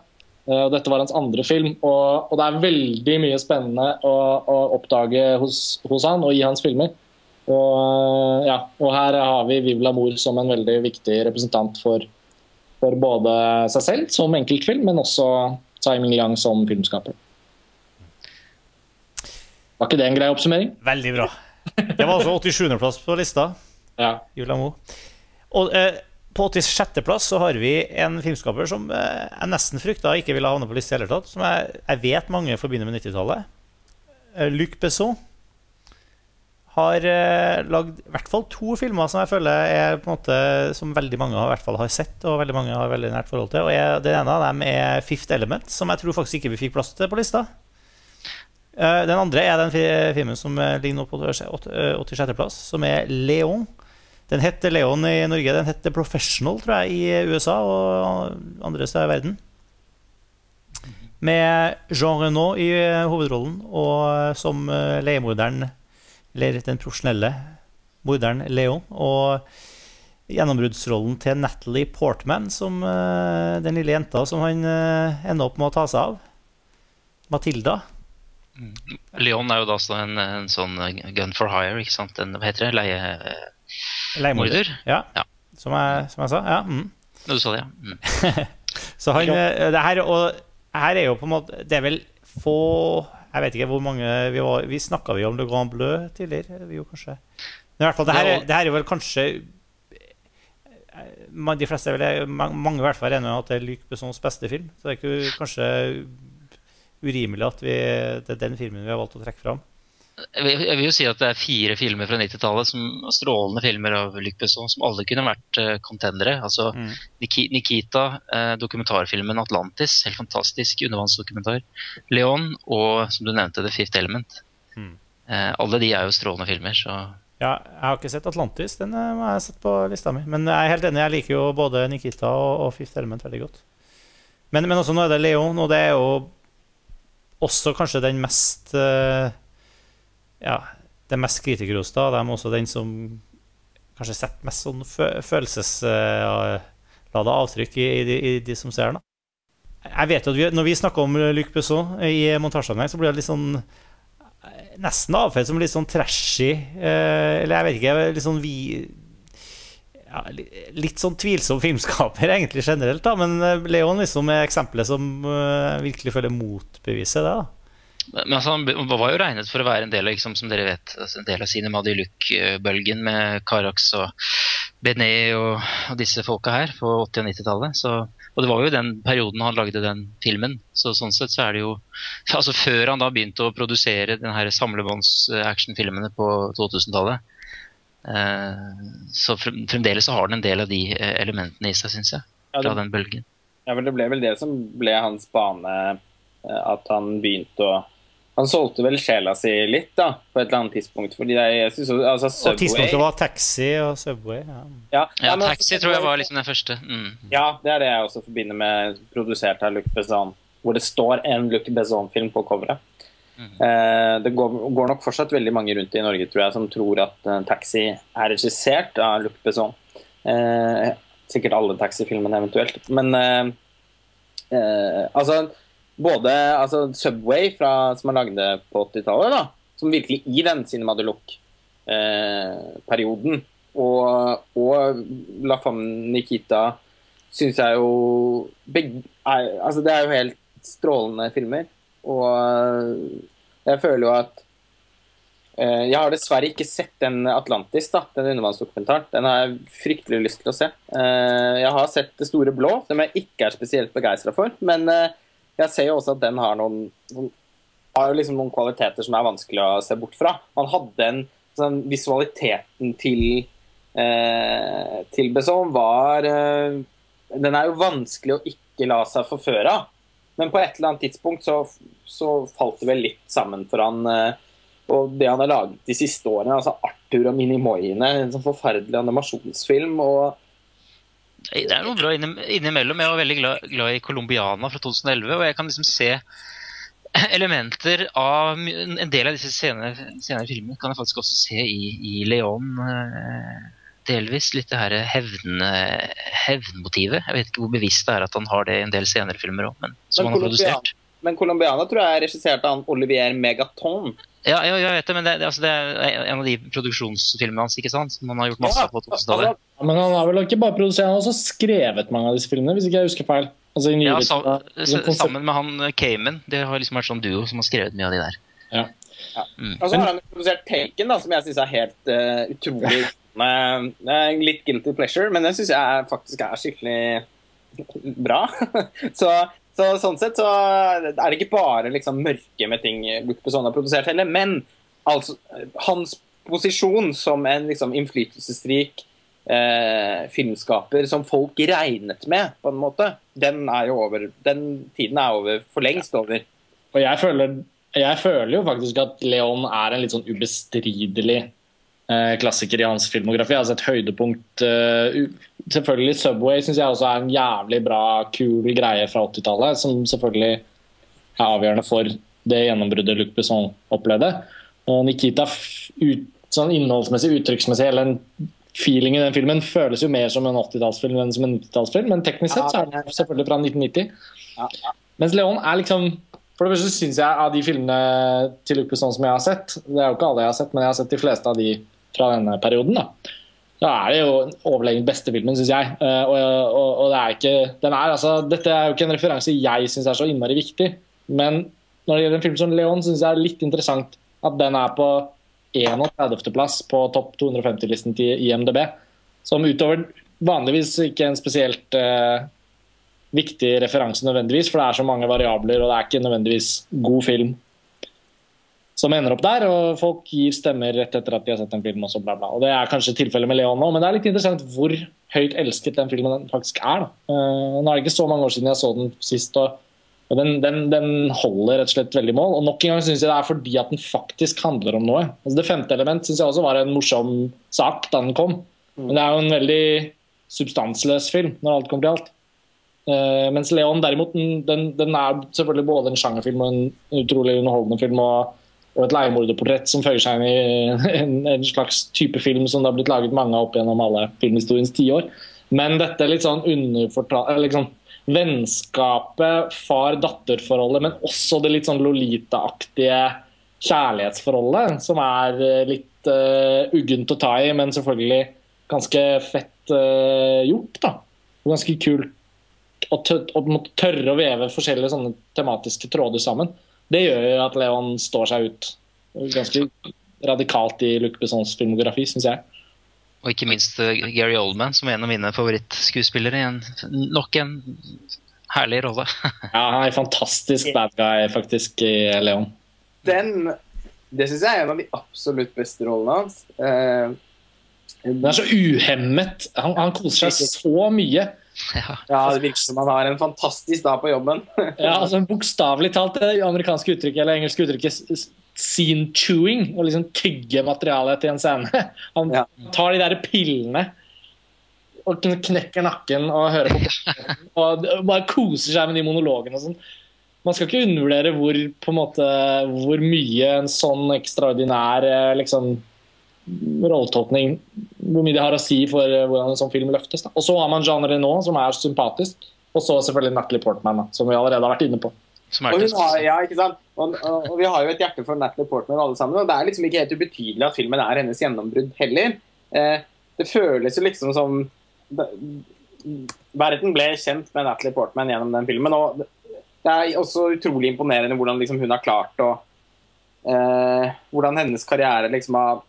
Eh, og Dette var hans andre film, og, og det er veldig mye spennende å, å oppdage hos, hos han og i hans filmer. Og, eh, ja, og her har vi Vive l'amour som en veldig viktig representant for, for både seg selv som enkeltfilm, men også Tsai Ming Liang som filmskaper. Var ikke det en grei oppsummering? Veldig bra. Det var altså 87.-plass på lista. Ja. Julia Mo. Og eh, på 86.-plass så har vi en filmskaper som eh, jeg nesten frykta ikke ville havne på lista i hele tatt. Som jeg, jeg vet mange forbinder med 90-tallet. Eh, Luc Besson. har eh, lagd i hvert fall to filmer som jeg føler er på en måte som veldig mange har, i hvert fall har sett, og veldig mange har veldig nært forhold til. Og jeg, Den ene av dem er Fifth Element, som jeg tror faktisk ikke vi fikk plass til på lista. Uh, den andre er den filmen som ligger nå på 86.-plass, som er Leon. Den heter Leon i Norge. Den heter Professional, tror jeg, i USA og andre steder i verden. Med Jean Renault i hovedrollen, og som leiemorderen eller den profesjonelle morderen Leon. Og gjennombruddsrollen til Natalie Portman som den lille jenta som han ender opp med å ta seg av. Matilda. Mm. Leon er jo da en, en, sånn gun for hire, ikke sant? En, hva heter det? Leie... Leiemorder? Ja. ja. Som, jeg, som, jeg, sa. Ja. Mm. Du sa det, ja. Mm. Så han eh, det her, og her er jo på en måte Det er vel få jeg vet ikke hvor mange Vi, var, vi snakka jo om Le Grand Bleu tidligere. Vi jo kanskje. Men i hvert fall, det her, det her er vel kanskje De fleste er vel, mange i hvert fall er enige om at det er Luc Bessons beste film. Så det er ikke kanskje urimelig at vi, det er den filmen vi har valgt å trekke fram. Jeg vil jo si at det er fire filmer fra 90-tallet, strålende filmer av Luc Besson, som alle kunne vært uh, contendere. Altså mm. Nikita, uh, dokumentarfilmen 'Atlantis', helt fantastisk undervannsdokumentar. 'Leon' og som du nevnte, 'The Fifth Element'. Mm. Uh, alle de er jo strålende filmer. så... Ja, jeg har ikke sett 'Atlantis', den har jeg sett på lista mi. Men jeg er helt enig, jeg liker jo både Nikita og, og 'Fifth Element' veldig godt. Men, men også nå er det 'Leon', og det er jo også kanskje den mest uh, ja, den mest kritikerroste av dem, også den som kanskje setter mest sånn følelseslada avtrykk i, i, i, de som ser den. Jeg vet at vi, Når vi snakker om Luc Besson i montasjesammenheng, så blir det litt sånn nesten avfeid som litt sånn trashy. Eh, eller jeg vet ikke litt sånn vi, ja, Litt sånn tvilsom filmskaper, egentlig generelt. da Men eh, Leon liksom er eksempelet som uh, virkelig føler motbeviset det. da men altså, Han var jo regnet for å være en del av liksom, som dere vet, altså, en del av Cinema de Luc-bølgen med Carax og Benet og, og, disse folka her på 80- og 90-tallet. Og det var jo den perioden han lagde den filmen. Så sånn sett så er det jo altså Før han da begynte å produsere den her samlebånds-actionfilmene på 2000-tallet, eh, så fremdeles så har den en del av de eh, elementene i seg, syns jeg. Fra den bølgen. Ja, men Det ble vel det som ble hans bane, eh, at han begynte å han solgte vel sjela si litt da, på et eller annet tidspunkt. fordi jeg synes, altså, Subway, Og tidspunktet var Taxi og Subway. Ja, ja, ja men, Taxi tror jeg var liksom den første. Mm. Ja, det er det jeg også forbinder med produsert av Luc Besson. Hvor det står en Luc Besson-film på coveret. Mm. Eh, det går, går, nok fortsatt veldig mange rundt i Norge tror jeg, som tror at uh, Taxi er regissert av Luc Besson. Eh, sikkert alle taxifilmene eventuelt. Men eh, eh altså både altså, Subway, fra, som han lagde på 80-tallet, som virkelig i den Cinema de Luc-perioden, eh, og, og La Femme Nikita syns jeg jo begge, er, altså, Det er jo helt strålende filmer. Og jeg føler jo at eh, Jeg har dessverre ikke sett den Atlantis, da, den undervannsdokumentaren. Den har jeg fryktelig lyst til å se. Eh, jeg har sett Det store blå, som jeg ikke er spesielt begeistra for. Men eh, jeg ser jo også at den har noen, har jo liksom noen kvaliteter som er vanskelig å se bort fra. Man hadde en sånn Visualiteten til, eh, til Besson var eh, Den er jo vanskelig å ikke la seg forføre av. Men på et eller annet tidspunkt så, så falt det vel litt sammen for han. Eh, og det han har laget de siste årene, altså Arthur og Minimoiene, en sånn forferdelig animasjonsfilm. og det er noe bra innimellom. Jeg var veldig glad, glad i Colombiana fra 2011. Og jeg kan liksom se elementer av en del av disse senere, senere filmene kan jeg faktisk også se i, i Leon. Delvis litt det her hevn, hevnmotivet. Jeg vet ikke hvor bevisst det er at han har det i en del senere filmer òg, men som men han har produsert. Men Colombiana tror jeg er regissert av Olivier Megaton. Ja, ja, jeg vet det, men det, altså, det, er en av de produksjonsfilmene hans ikke sant? som han har gjort masse ja, på 2000-tallet. Ja, men han har vel ikke bare produsert, han har også skrevet mange av disse filmene, hvis ikke jeg husker feil. Altså, ja, sa, sammen med han eh, Cayman. Det har liksom vært sånn duo som har skrevet mye av de der. Ja. Ja. Mm. Og så har han produsert Taken, da, som jeg syns er helt uh, utrolig Litt guilty pleasure, men den syns jeg faktisk er skikkelig bra. så så Sånn sett så er det ikke bare liksom mørke med ting Luc har produsert heller, men altså, hans posisjon som en liksom, innflytelsesrik eh, filmskaper som folk regnet med, på en måte, den er jo over. Den tiden er over for lengst over. Og jeg føler, jeg føler jo faktisk at Leon er en litt sånn ubestridelig klassiker i hans filmografi. Altså et høydepunkt eh, Selvfølgelig Subway syns jeg også er en jævlig bra, kul greie fra 80-tallet. Som selvfølgelig er avgjørende for det gjennombruddet Luc Besson opplevde. Og Nikita, ut, sånn innholdsmessig, uttrykksmessig, hele den feelingen i den filmen føles jo mer som en 80-tallsfilm enn som en 90-tallsfilm, men teknisk sett så er den selvfølgelig fra 1990. Mens Leon er liksom For det første syns jeg av de filmene til Luc Besson som jeg har sett Det er jo ikke alle jeg har sett, men jeg har sett de fleste av de fra denne perioden. da da er det jo overlegent beste filmen, syns jeg. Eh, og, og, og det er ikke den er, altså, Dette er jo ikke en referanse jeg syns er så innmari viktig, men når det gjelder en film som Leon, syns jeg det er litt interessant at den er på 31.-plass på topp 250-listen til IMDb. Som utover vanligvis ikke en spesielt uh, viktig referanse nødvendigvis, for det er så mange variabler, og det er ikke nødvendigvis god film som ender opp der, og folk gir stemmer rett etter at de har sett en film. også, bla bla. Og Det er kanskje tilfellet med Leon nå, men det er litt interessant hvor høyt elsket den filmen faktisk er. da. Eh, nå er det ikke så mange år siden jeg så den sist, og, den, den, den holder rett og slett veldig mål. Og nok en gang syns jeg det er fordi at den faktisk handler om noe. Altså Det femte element syns jeg også var en morsom sak da den kom, men det er jo en veldig substansløs film når alt kommer til alt. Uh, mens Leon derimot, den, den, den er selvfølgelig både en sjangerfilm og en utrolig underholdende film. og og et leiemorderportrett som føyer seg inn i en, en slags type film som det har blitt laget mange av opp gjennom alle filmhistoriens tiår. Men dette litt sånn liksom, Vennskapet, far-datter-forholdet, men også det litt sånn Lolita-aktige kjærlighetsforholdet, som er eh, litt uh, uggent å ta i, men selvfølgelig ganske fett uh, gjort. da. Og Ganske kult å tørre å veve forskjellige sånne tematiske tråder sammen. Det gjør jo at Leon står seg ut ganske radikalt i Luc Bessons filmografi, syns jeg. Og ikke minst eh, Gary Oldman, som er en av mine favorittskuespillere i en, nok en herlig rolle. Ja, Han er en fantastisk bad guy, faktisk, i Leon. Den Det syns jeg er en av de absolutt beste rollene hans. Uh, Den er så uhemmet. Han, han koser seg så mye. ja. ja, Det virker som han har en fantastisk dag på jobben. Ja, altså Bokstavelig talt det amerikanske uttrykket, eller engelske uttrykket scene chewing. Å liksom tygge materialet til en scene. Han Ja. tar de der pillene og knekker nakken og hører på og bare koser seg med de monologene og sånn. Man skal ikke undervurdere hvor, på en måte, hvor mye en sånn ekstraordinær eh, liksom, rolletolkning Hvor mye det har å si for eh, hvordan en sånn film løftes. Da. Og så har man Jean Reno, som er sympatisk. Og så selvfølgelig Natalie Portman, da, som vi allerede har vært inne på. Som Og, er har, ja, ikke sant? Og, og, og vi har jo et hjerte for Natalie Portman alle sammen. Og det er liksom ikke helt ubetydelig at filmen er hennes gjennombrudd heller. Eh, det føles jo liksom som det, Verden ble kjent med Natalie Portman gjennom den filmen. Og det, det er også utrolig imponerende hvordan liksom hun har klart å eh, Hvordan hennes karriere liksom har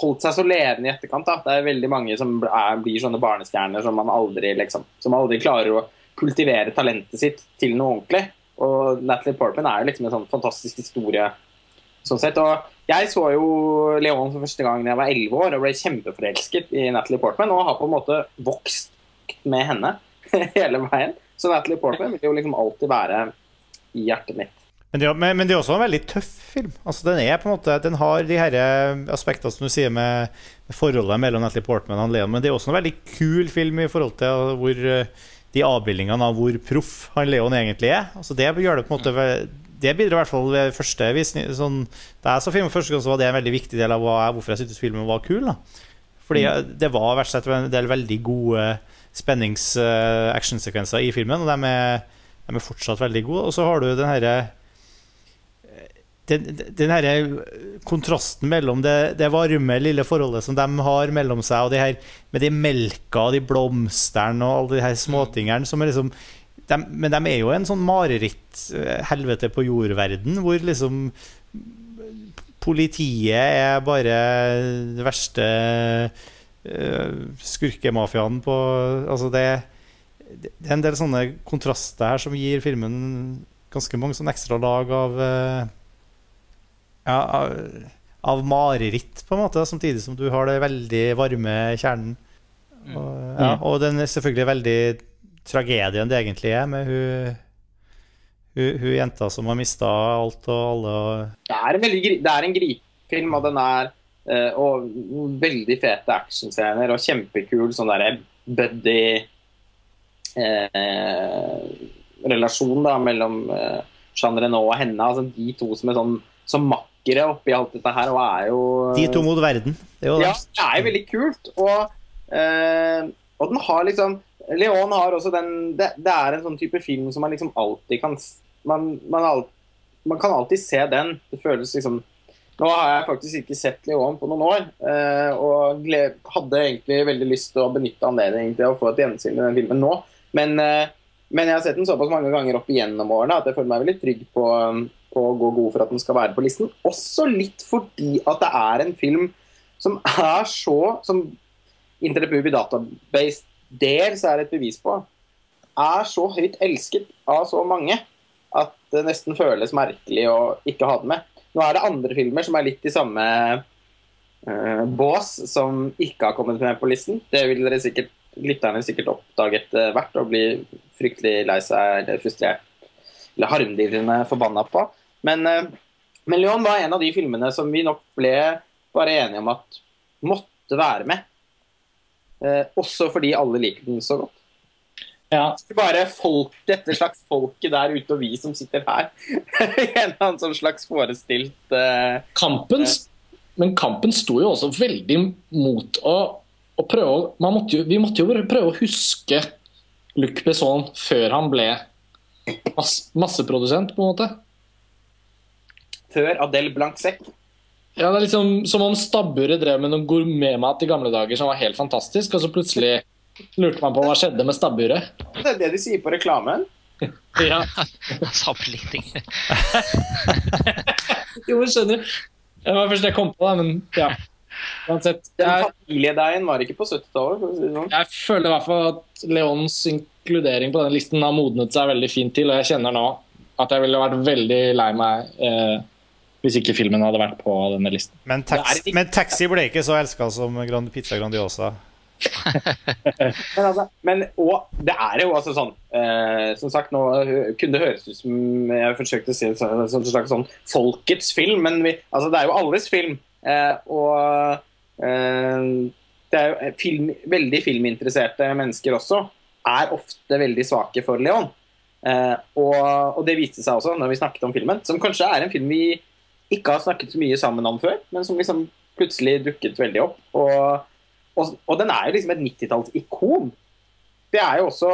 holdt seg så levende i etterkant. Da. Det er veldig mange som er, blir sånne barnestjerner som man aldri liksom, som aldri klarer å kultivere talentet sitt til noe ordentlig. Og Natalie Portman er jo liksom en sånn fantastisk historie. sånn sett. Og jeg så jo Leon for første gang da jeg var 11 år og ble kjempeforelsket i Natalie Portman. Og har på en måte vokst med henne hele veien. Så Natalie Portman vil jo liksom alltid være i hjertet mitt. Men det, men, men det er også en veldig tøff film. Altså Den er på en måte Den har de her eh, aspektene som du sier med, med forholdet mellom Natalie Portman og Leon, men det er også en veldig kul film i forhold til hvor eh, de avbildningene av hvor proff han Leon egentlig er. Altså Det gjør det på en måte Det bidrar i hvert fall ved første visning sånn, Da jeg så filmen første gang, så var det en veldig viktig del av hva, hvorfor jeg syntes filmen var kul. da Fordi det var verst sett en del veldig gode spennings-actionsekvenser i filmen, og de er, de er fortsatt veldig gode. Og så har du den herre den, den her kontrasten mellom det, det varme, lille forholdet som de har mellom seg, og det her med de melka og de blomstene og alle de her småtingene som er liksom de, Men de er jo en sånn mareritt, eh, helvete på jordverden, hvor liksom Politiet er bare det verste uh, skurkemafiaen på Altså, det, det er en del sånne kontraster her som gir filmen ganske mange sånne ekstra lag av eh, ja, av, av mareritt, på en måte, samtidig som du har det veldig varme kjernen. Og, ja, og den er selvfølgelig veldig tragedien det egentlig er, med hun, hun, hun jenta som har mista alt og alle. Og, Det er en, veldig, det er en gripefilm, og den er eh, Og veldig fete actionscener og kjempekul sånn derre buddy eh, relasjon da mellom eh, Jean Renault og henne. Altså de to som er sånn som makkere oppi alt dette her, og er jo de to mot verden. Det er jo. Ja, det er jo veldig kult. Og, eh, og den har liksom Leon har også den det, det er en sånn type film som man liksom alltid kan Man, man, alt, man kan alltid se den. Det føles liksom Nå har jeg faktisk ikke sett Leon på noen år, eh, og hadde egentlig veldig lyst til å benytte anledningen til å få et gjensyn med den filmen nå. Men, eh, men jeg har sett den såpass mange ganger opp igjennom årene at jeg føler meg veldig trygg på, å gå god for at den skal være på listen. Også litt fordi at det er en film som er så Som Interpubi Database dels er et bevis på, er så høyt elsket av så mange at det nesten føles merkelig å ikke ha den med. Nå er det andre filmer som er litt i samme uh, bås, som ikke har kommet med på listen. Det vil dere sikkert, lytterne sikkert oppdage etter hvert og bli fryktelig lei seg eller frustrert eller harmdirrende forbanna på. Men, eh, men Leon var en av de filmene som vi nok ble bare enige om at måtte være med. Eh, også fordi alle liker den så godt. Ja, Ikke bare folk, dette slags folket der ute og vi som sitter her. En eller annen sånn slags forestilt uh, kampen, men kampen sto jo også veldig mot å, å prøve måtte jo, Vi måtte jo prøve å huske Luc Besson før han ble mass, masseprodusent, på en måte. Før Adel Blanc-Sec. Ja, det er liksom Som om stabburet drev med noe gourmetmat i gamle dager som var helt fantastisk, og så plutselig lurte man på hva skjedde med stabburet. Det er det de sier på reklamen. Ja, Sammenligning. jo, skjønner. Det var først det jeg kom på, da, men ja. Uansett. Jeg, familiedeigen var ikke på 70-tallet. for å si det sånn. jeg føler i hvert fall at Leons inkludering på denne listen har modnet seg veldig fint til, og jeg kjenner nå at jeg ville vært veldig lei meg eh, hvis ikke filmen hadde vært på denne listen. Men, tax, ikke- men Taxi ble ikke så elska som Grand, Pizza Grandiosa. Men, altså, men og det er jo altså sånn eh, Som sagt, nå kunne det høres ut som jeg forsøkte å si som en slags sånn folkets film, men vi, altså, det er jo alles film. Eh, og eh, det er jo film, veldig filminteresserte mennesker også er ofte veldig svake for Leon. Eh, og, og det viste seg også når vi snakket om filmen, som kanskje er en film vi ikke har snakket så mye sammen om før, men som liksom plutselig dukket veldig opp. Og og, og den er jo liksom et 90-tallsikon. Det er jo også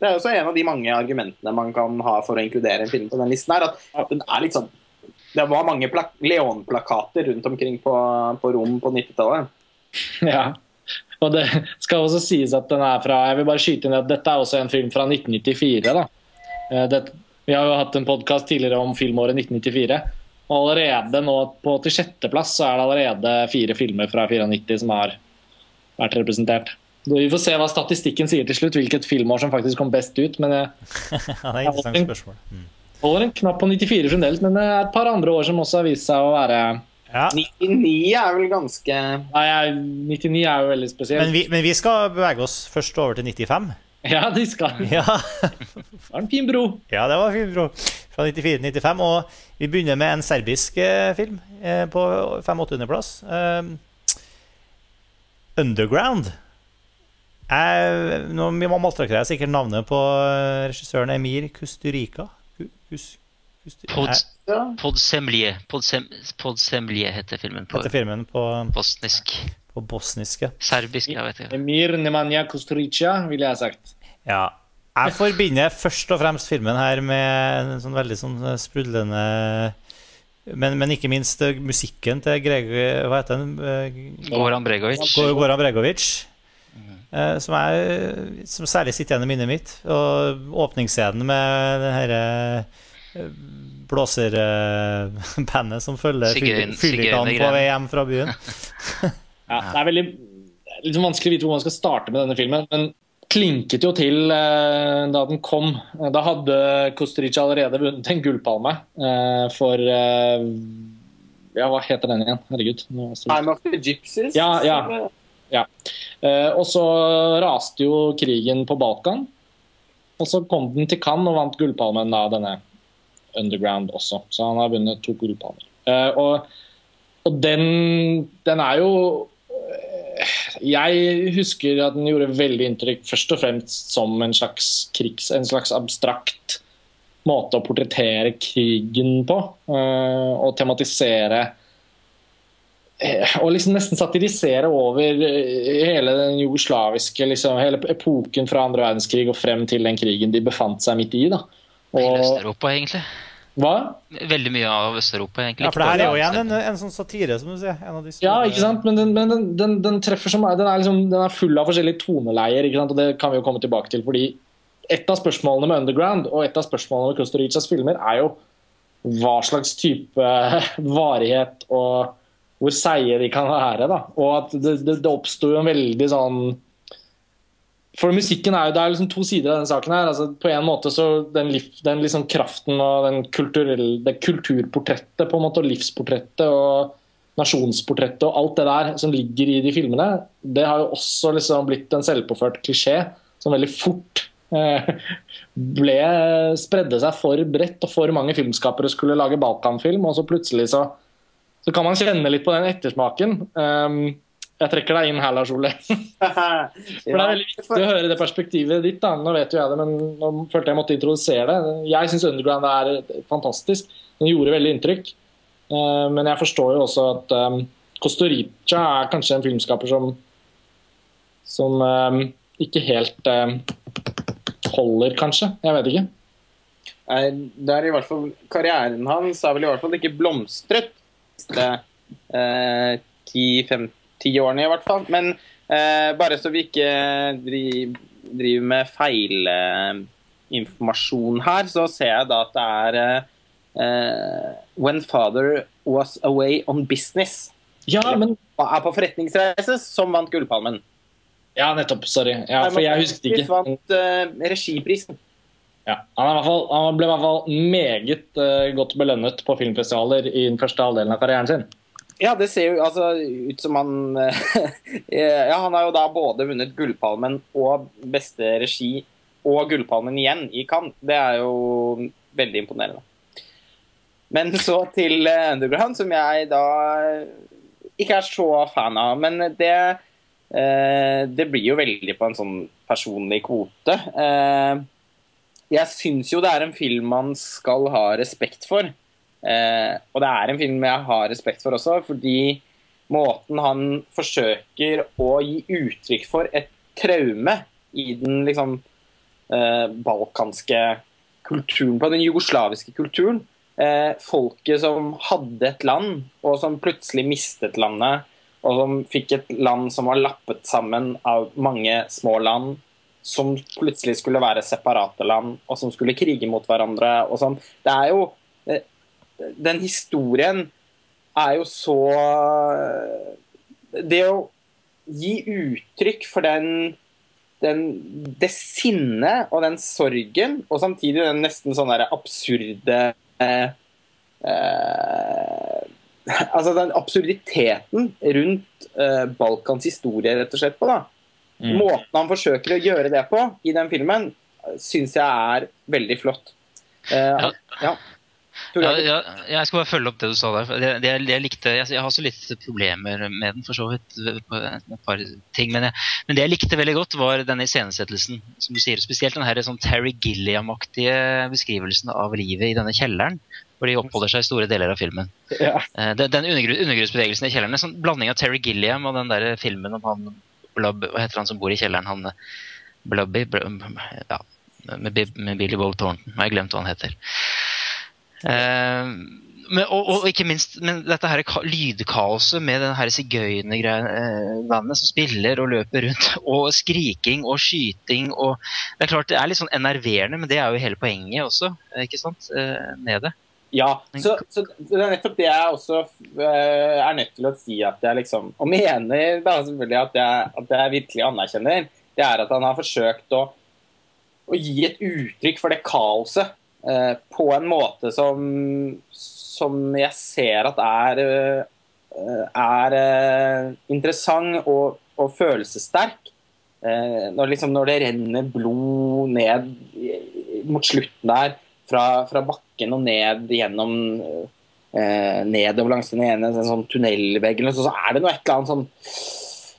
det er også en av de mange argumentene man kan ha for å inkludere en film på den listen. her, at den er litt sånn Det var mange plak Leon-plakater rundt omkring på, på rom på 90-tallet. Ja. Og det skal også sies at den er fra Jeg vil bare skyte inn at dette er også en film fra 1994. da. Eh, Det, vi har jo hatt en podkast tidligere om filmåret 1994. Og allerede nå på til sjetteplass så er det allerede fire filmer fra 94 som har vært representert. Vi får se hva statistikken sier til slutt, hvilket filmår som faktisk kom best ut. Men jeg Ja, det er interessant spørsmål. Mm. holder en knapp på 94 fremdeles, men det er et par andre år som også har vist seg å være Ja. 99 er vel ganske Nei, jeg- 99 er jo veldig spesielt. Men, vi, men vi skal bevege oss først over til 95. Ja, de skal Det var en fin bro. ja det var en fin bro. Fra 94-95. Og vi begynner med en serbisk eh, film eh, på 5-800-plass. Um, Underground. Jeg, nå maltrakerer jeg sikkert navnet på eh, regissøren Emir Kusturica. Kus, Kustu- Pod, Jeg- ja. Podsemlie. Podsemlie heter filmen på heter filmen på, bosnisk. på bosniske. Serbisk, jeg vet ikke. Emir Nemanja Kusturica, ville jeg sagt. Ja. Jeg forbinder først og fremst filmen her med en sånn veldig sånn sprudlende men, men ikke minst eh, musikken til Greg... Hva heter den? Eh, Goran Bregovic. Goran Bregovic. eh, Som, er, som særlig sitter igjen i minnet mitt. Og åpningsscenen med det herre blåserbandet som følger fyllikene på vei hjem fra byen. Ja, det er veldig sånn vanskelig å vite hvor man skal starte med denne filmen. Men klinket jo til eh, da den kom. Da hadde Kusturica allerede vunnet en gullpalme eh, for eh, Ja, hva heter den igjen? Herregud. I'm of the Gypsies. Ja, ja. Eh, og så raste jo krigen på Balkan. Og så kom den til Cannes og vant gullpalmen da, denne Underground også. Så han har vunnet to gullpalmer. Eh, og og den, den er jo eh, Jeg husker at den gjorde veldig inntrykk først og fremst som en slags krigs, en slags abstrakt måte å portrettere krigen på. eh, og tematisere eh, og liksom nesten satirisere over eh, hele den jugoslaviske liksom, hele epoken fra andre verdenskrig og frem til den krigen de befant seg midt i. da. Hele Og, Øst-Europa, egentlig. Hva? Veldig mye av Øst-Europa, egentlig. Ja, for det her er jo igjen en, en sånn satire, som du sier. En av de Ja, ikke sant? Men den, men den, den, den treffer som Den er, liksom, den er full av forskjellige toneleier, ikke sant? og det kan vi jo komme tilbake til. fordi et av spørsmålene med Underground og et av spørsmålene med Costa Ricas filmer er jo hva slags type varighet og hvor seige de kan være. da, Og at det, det, det oppsto jo en veldig sånn For musikken er jo, Det er liksom to sider av denne saken. her, altså På en måte så Den, den liksom kraften og den det kulturportrettet på en måte, og livsportrettet og nasjonsportrettet og alt det der som ligger i de filmene, det har jo også liksom blitt en selvpåført klisjé som veldig fort eh, ble spredde seg for bredt, og for mange filmskapere skulle lage Balkanfilm, og så plutselig så, så kan man kjenne litt på den ettersmaken. Um, jeg trekker deg inn her, Lars Ole. For Det er veldig viktig å høre det perspektivet ditt. da, Nå vet jo jeg det, men nå følte jeg måtte introdusere det. Jeg syns Underground er fantastisk. Den gjorde veldig inntrykk. Eh, Men jeg forstår jo også at um, Costa Rica er kanskje en filmskaper som som um, ikke helt holder, kanskje. Jeg vet ikke. Det er i hvert fall Karrieren hans er vel i hvert fall ikke blomstret de siste eh, 10-15 årene, i hvert fall. Men eh, bare så vi ikke driver, driver med feilinformasjon her, så ser jeg da at det er eh, When Father Was Away On Business. Ja, men er på forretningsreise, som vant Gullpalmen. Ja, nettopp. Sorry. Ja, for jeg husket ikke. vant uh, regiprisen. Ja, han, fall, han ble i hvert fall meget uh, godt belønnet på filmfestivaler i den første halvdelen av karrieren sin. Ja, det ser jo altså, ut som han Ja, han har jo da både vunnet Gullpalmen og beste regi og Gullpalmen igjen i Cannes. Det er jo veldig imponerende. Men så til eh, Underground, som jeg da ikke er så fan av. Men det, eh, det blir jo veldig på en sånn personlig kvote. Eh, jeg syns jo det er en film man skal ha respekt for. Eh, og det er en film jeg har respekt for også, fordi måten han forsøker å gi uttrykk for et traume i den liksom eh, balkanske kulturen, på den jugoslaviske kulturen. Eh, folket som hadde et land, og som plutselig mistet landet. Og som fikk et land som var lappet sammen av mange små land. Som plutselig skulle være separate land, og som skulle krige mot hverandre. og sånn. Det er jo Den historien er jo så Det å gi uttrykk for den, den det sinnet og den sorgen, og samtidig den nesten sånn der absurde eh, eh, Altså den absurditeten rundt eh, Balkans historie, rett og slett, på. da. Mm. Måten han forsøker å gjøre det på i den filmen, syns jeg er veldig flott. Eh, Ja. ja. Ja, ja, jeg skal bare følge opp det du sa der. Det, det, det jeg, likte, jeg, jeg har så litt problemer med den, for så vidt. på et par ting, men, jeg, men det jeg likte veldig godt, var denne iscenesettelsen. Som du sier, spesielt den her sånn Terry Gilliam-aktige beskrivelsen av livet i denne kjelleren. Hvor de oppholder seg i store deler av filmen. Ja. Eh, Den, den undergru- undergrunnsbevegelsen i kjelleren. En sånn blanding av Terry Gilliam og den der filmen om han Blub, Hva heter han som bor i kjelleren? Han Blubby? Blub, ja, med, med Billy Bob Thornton. Jeg har glemt hva han heter. Eh, men, og, og ikke minst men dette her lydkaoset med den sigøynerbandet som spiller og løper rundt, og skriking og skyting og Det er klart det er litt sånn enerverende, men det er jo hele poenget også, eh, ikke sant? Eh, med det. Ja, så, så det er nettopp det jeg også eh, er nødt til å si at jeg liksom Og mener da selvfølgelig at jeg, at jeg virkelig anerkjenner, det er at han har forsøkt å, å gi et uttrykk for det kaoset eh, på en måte som, som jeg ser at er, eh, er eh, interessant og, og følelsessterk. Når, liksom, når det renner blod ned mot slutten der, fra, fra bakken og ned gjennom eh, Nedover langs den ene en sånn tunnelveggen, så er det noe et eller annet sånn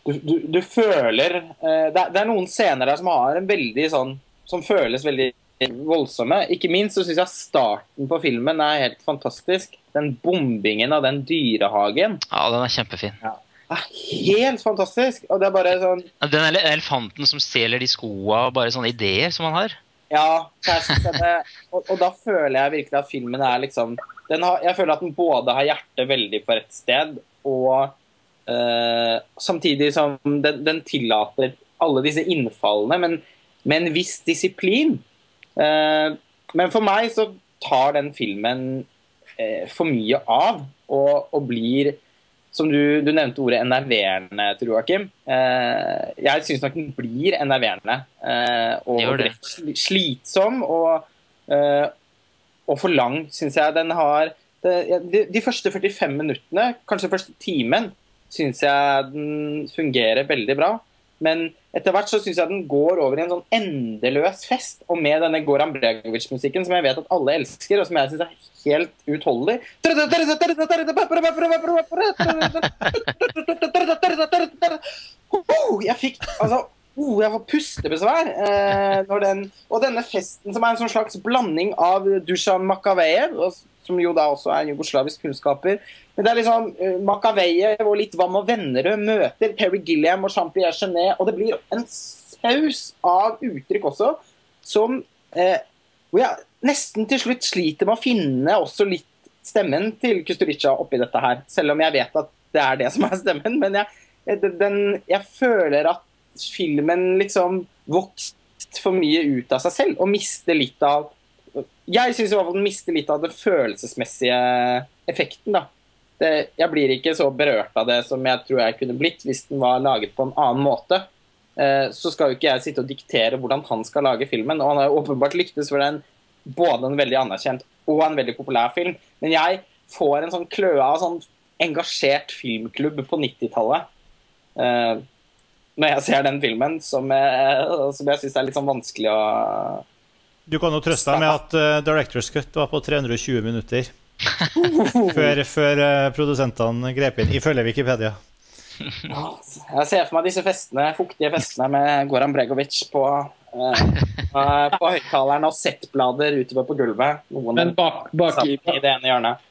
du, du, du føler det, er, det er noen scener der som har en veldig sånn Som føles veldig voldsomme. Ikke minst så syns jeg starten på filmen er helt fantastisk. Den bombingen av den dyrehagen Ja, den er kjempefin. er helt fantastisk. Og det er bare sånn Den ele- elefanten som stjeler de skoa og bare sånne ideer som han har. Ja, det, og, og da føler jeg virkelig at filmen er liksom den har, Jeg føler at den både har hjertet veldig på rett sted, og øh, samtidig som den, den tillater alle disse innfallene, men med en viss disiplin. Eh, men for meg så tar den filmen eh, for mye av, og, og blir som du, du nevnte ordet enerverende, tror Joakim. Eh, jeg syns nok den blir enerverende. Eh, og slitsom og, eh, og for lang, syns jeg den har. De, de første 45 minuttene, kanskje første timen, syns jeg den fungerer veldig bra. Men etter hvert så syns jeg den går over i en sånn endeløs fest. Og med denne Goran Bregovic-musikken, som jeg vet at alle elsker, og som jeg syns er helt uutholdelig Oh, Jeg fikk altså oh, Jeg får pustebesvær. Eh, den, og denne festen, som er en sånn slags blanding av Dusan Makavejev, og, som jo da også er jugoslavisk kunnskaper Men det er liksom uh, Makavejev og litt Vam og Vennerød møter Terry Gilliam og Jean-Pierre Genet, og det blir en saus av uttrykk også som uh, hvor jeg nesten til slutt sliter med å finne også litt stemmen til Kusturica oppi dette her. Selv om jeg vet at det er det som er stemmen. Men jeg, den- den, jeg føler at filmen liksom vokst for mye ut av seg selv og mister litt av Jeg syns den mister litt av den følelsesmessige effekten. da. Det, jeg blir ikke så berørt av det som jeg tror jeg kunne blitt hvis den var laget på en annen måte. Eh, så skal jo ikke jeg sitte og diktere hvordan han skal lage filmen. Og han har jo åpenbart lyktes for den både en veldig anerkjent og en veldig populær film. Men jeg får en sånn kløe av sånn engasjert filmklubb på 90-tallet. eh, når jeg ser den filmen, som jeg, som jeg syns er litt sånn vanskelig å Du kan jo trøste deg med at uh, Directors Cut var på 320 minutter før, før uh, produsentene grep inn, ifølge Wikipedia. Jeg ser for meg disse festene, fuktige festene med Goran Bregovic på, eh, på høyttaleren og settblader utover på gulvet. Noen Men bak, bak, i, i det ene hjørnet.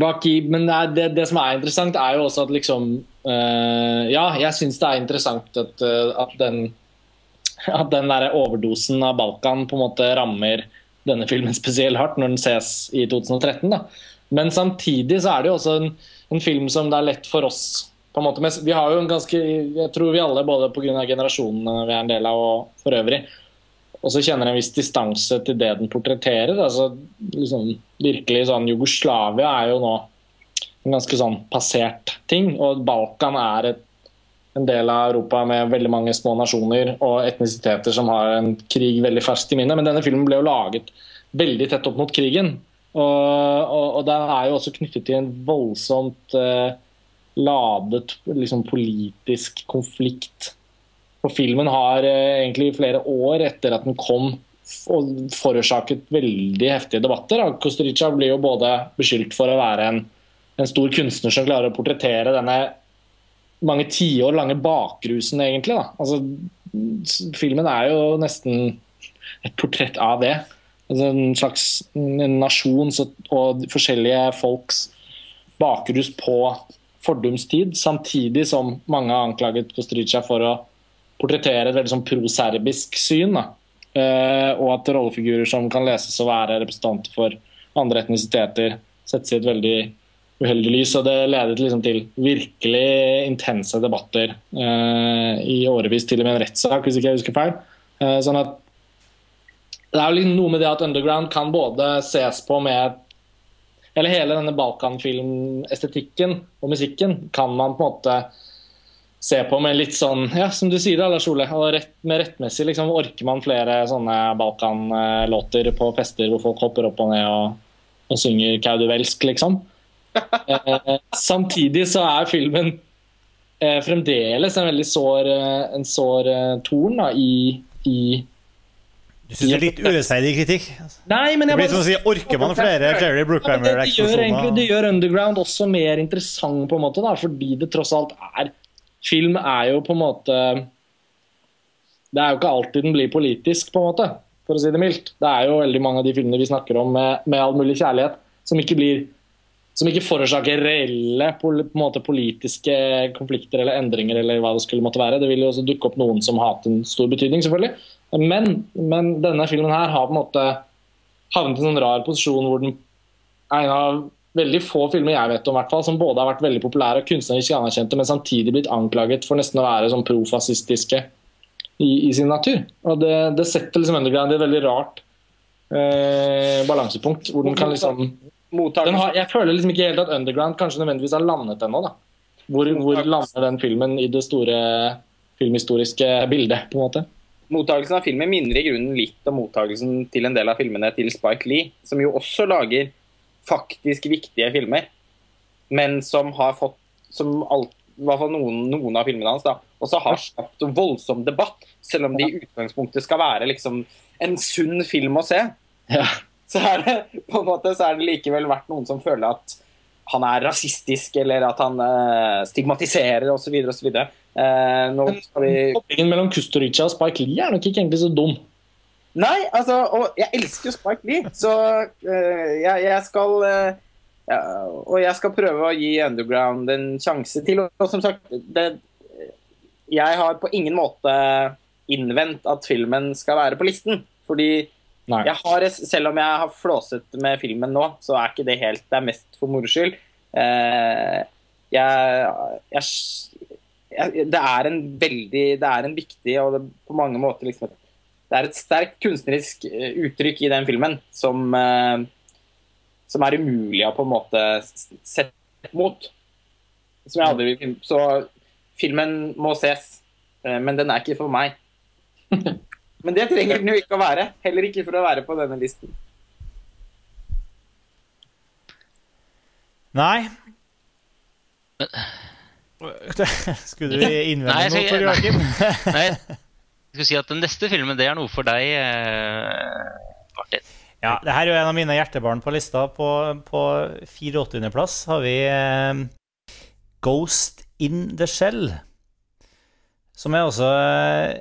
bak i, men det, det, det som er interessant, er jo også at liksom uh, Ja, jeg syns det er interessant at, uh, at den at den der overdosen av Balkan på en måte rammer denne filmen spesielt hardt når den ses i 2013. da. Men samtidig så er det jo også en, en film som det er lett for oss på en måte, men Vi har jo en ganske, jeg tror vi alle, både pga. generasjonen vi er en del av og for øvrig, også kjenner en viss distanse til det den portretterer. altså liksom, Virkelig sånn Jugoslavia er jo nå en ganske sånn passert ting, og Balkan er et, en del av Europa med veldig mange små nasjoner og etnisiteter som har en krig veldig ferskt i minnet. Men denne filmen ble jo laget veldig tett opp mot krigen. Og, og, og den er jo også knyttet til en voldsomt eh, ladet liksom, politisk konflikt. Og filmen har eh, egentlig flere år etter at den kom og forårsaket veldig heftige debatter. Og Kosturica blir jo både beskyldt for å være en, en stor kunstner som klarer å portrettere denne mange tiår lange bakrusen, egentlig. Da. Altså, filmen er jo nesten et portrett av det. Altså, en slags en nasjons og, og forskjellige folks bakrus på fordumstid, samtidig som mange har anklaget Kostrica for å portrettere et veldig sånn proserbisk syn. Da. Eh, og at rollefigurer som kan leses å være representanter for andre etnisiteter, settes i et veldig uheldig lys. Og det ledet liksom til virkelig intense debatter uh, i årevis, til og med en rettssak, hvis ikke jeg husker feil. Uh, sånn at det er jo liksom noe med det at Underground kan både ses på med Eller hele denne Balkanfilmestetikken og musikken kan man på en måte se på med litt sånn Ja, som du sier da, Lars Ole. Og rett, med rettmessig liksom, orker man flere sånne Balkan-låter på fester hvor folk hopper opp og ned og, og synger kauduvelsk, liksom. Eh, samtidig så er filmen eh, fremdeles en veldig sår, eh, en sår torn da, i, i Du syns det er litt urettferdig kritikk? Nei, men Det jeg blir som å si Orker man flere Jerry Bruckheimer-eksplosjoner? Ja, det, det gjør Underground også mer interessant, på en måte, da, fordi det tross alt er Film er jo på en måte Det er jo ikke alltid den blir politisk, på en måte, for å si det mildt. Det er jo veldig mange av de filmene vi snakker om med, med all mulig kjærlighet, som ikke blir som ikke forårsaker reelle måte, politiske konflikter eller endringer. eller hva Det skulle måtte være. Det vil jo også dukke opp noen som har hatt en stor betydning, selvfølgelig. Men, men denne filmen her har på en måte havnet i en sånn rar posisjon hvor den er en av veldig få filmer jeg vet om hvert fall, som både har vært veldig populære og kunstnerisk anerkjente, men samtidig blitt anklaget for nesten å være sånn profascistiske i, i sin natur. Og det, det setter liksom Underground i et veldig rart eh, balansepunkt. hvor den kan liksom har, Jeg føler liksom ikke helt at Underground kanskje nødvendigvis har landet ennå. da. Hvor, hvor lander den filmen i det store filmhistoriske bildet, på en måte? Mottakelsen av filmen minner i grunnen litt om mottakelsen til en del av filmene til Spike Lee, som jo også lager faktisk viktige filmer, men som har fått som alt, i hvert fall noen, noen av filmene hans da, også har skapt voldsom debatt, selv om det i utgangspunktet skal være liksom en sunn film å se. Ja. Så er det på en måte så er det likevel vært noen som føler at han er rasistisk, eller at han uh, stigmatiserer osv. osv. Eh, nå skal vi Koblingen mellom Kusturica og Spike Lee er nok ikke egentlig så dum. Nei, altså, og jeg elsker jo Spike Lee, så uh, jeg, jeg skal uh, ja, Og jeg skal prøve å gi Underground en sjanse til. Og, som sagt, det, jeg har på ingen måte innvendt at filmen skal være på listen. Fordi har, selv om jeg har flåset med filmen nå, så er ikke det helt Det er mest for moro skyld. Eh, jeg, jeg, jeg, det er en veldig Det er en viktig og det, på mange måter liksom det er et sterkt kunstnerisk eh, uttrykk i den filmen som, eh, som er umulig å på en måte sette mot. Som jeg aldri vil. Så filmen må ses, eh, men den er ikke for meg. Men det trenger den jo ikke å være. Heller ikke for å være på denne listen. Nei. Skulle du innvende Nei, skal, noe, Tor Joakim? Nei, jeg skulle si at den neste filmen, det er noe for deg, eh, Martin. Ja, det her er jo en av mine hjertebarn på lista. På, på 84.-plass har vi eh, Ghost in the Shell. Som er også eh,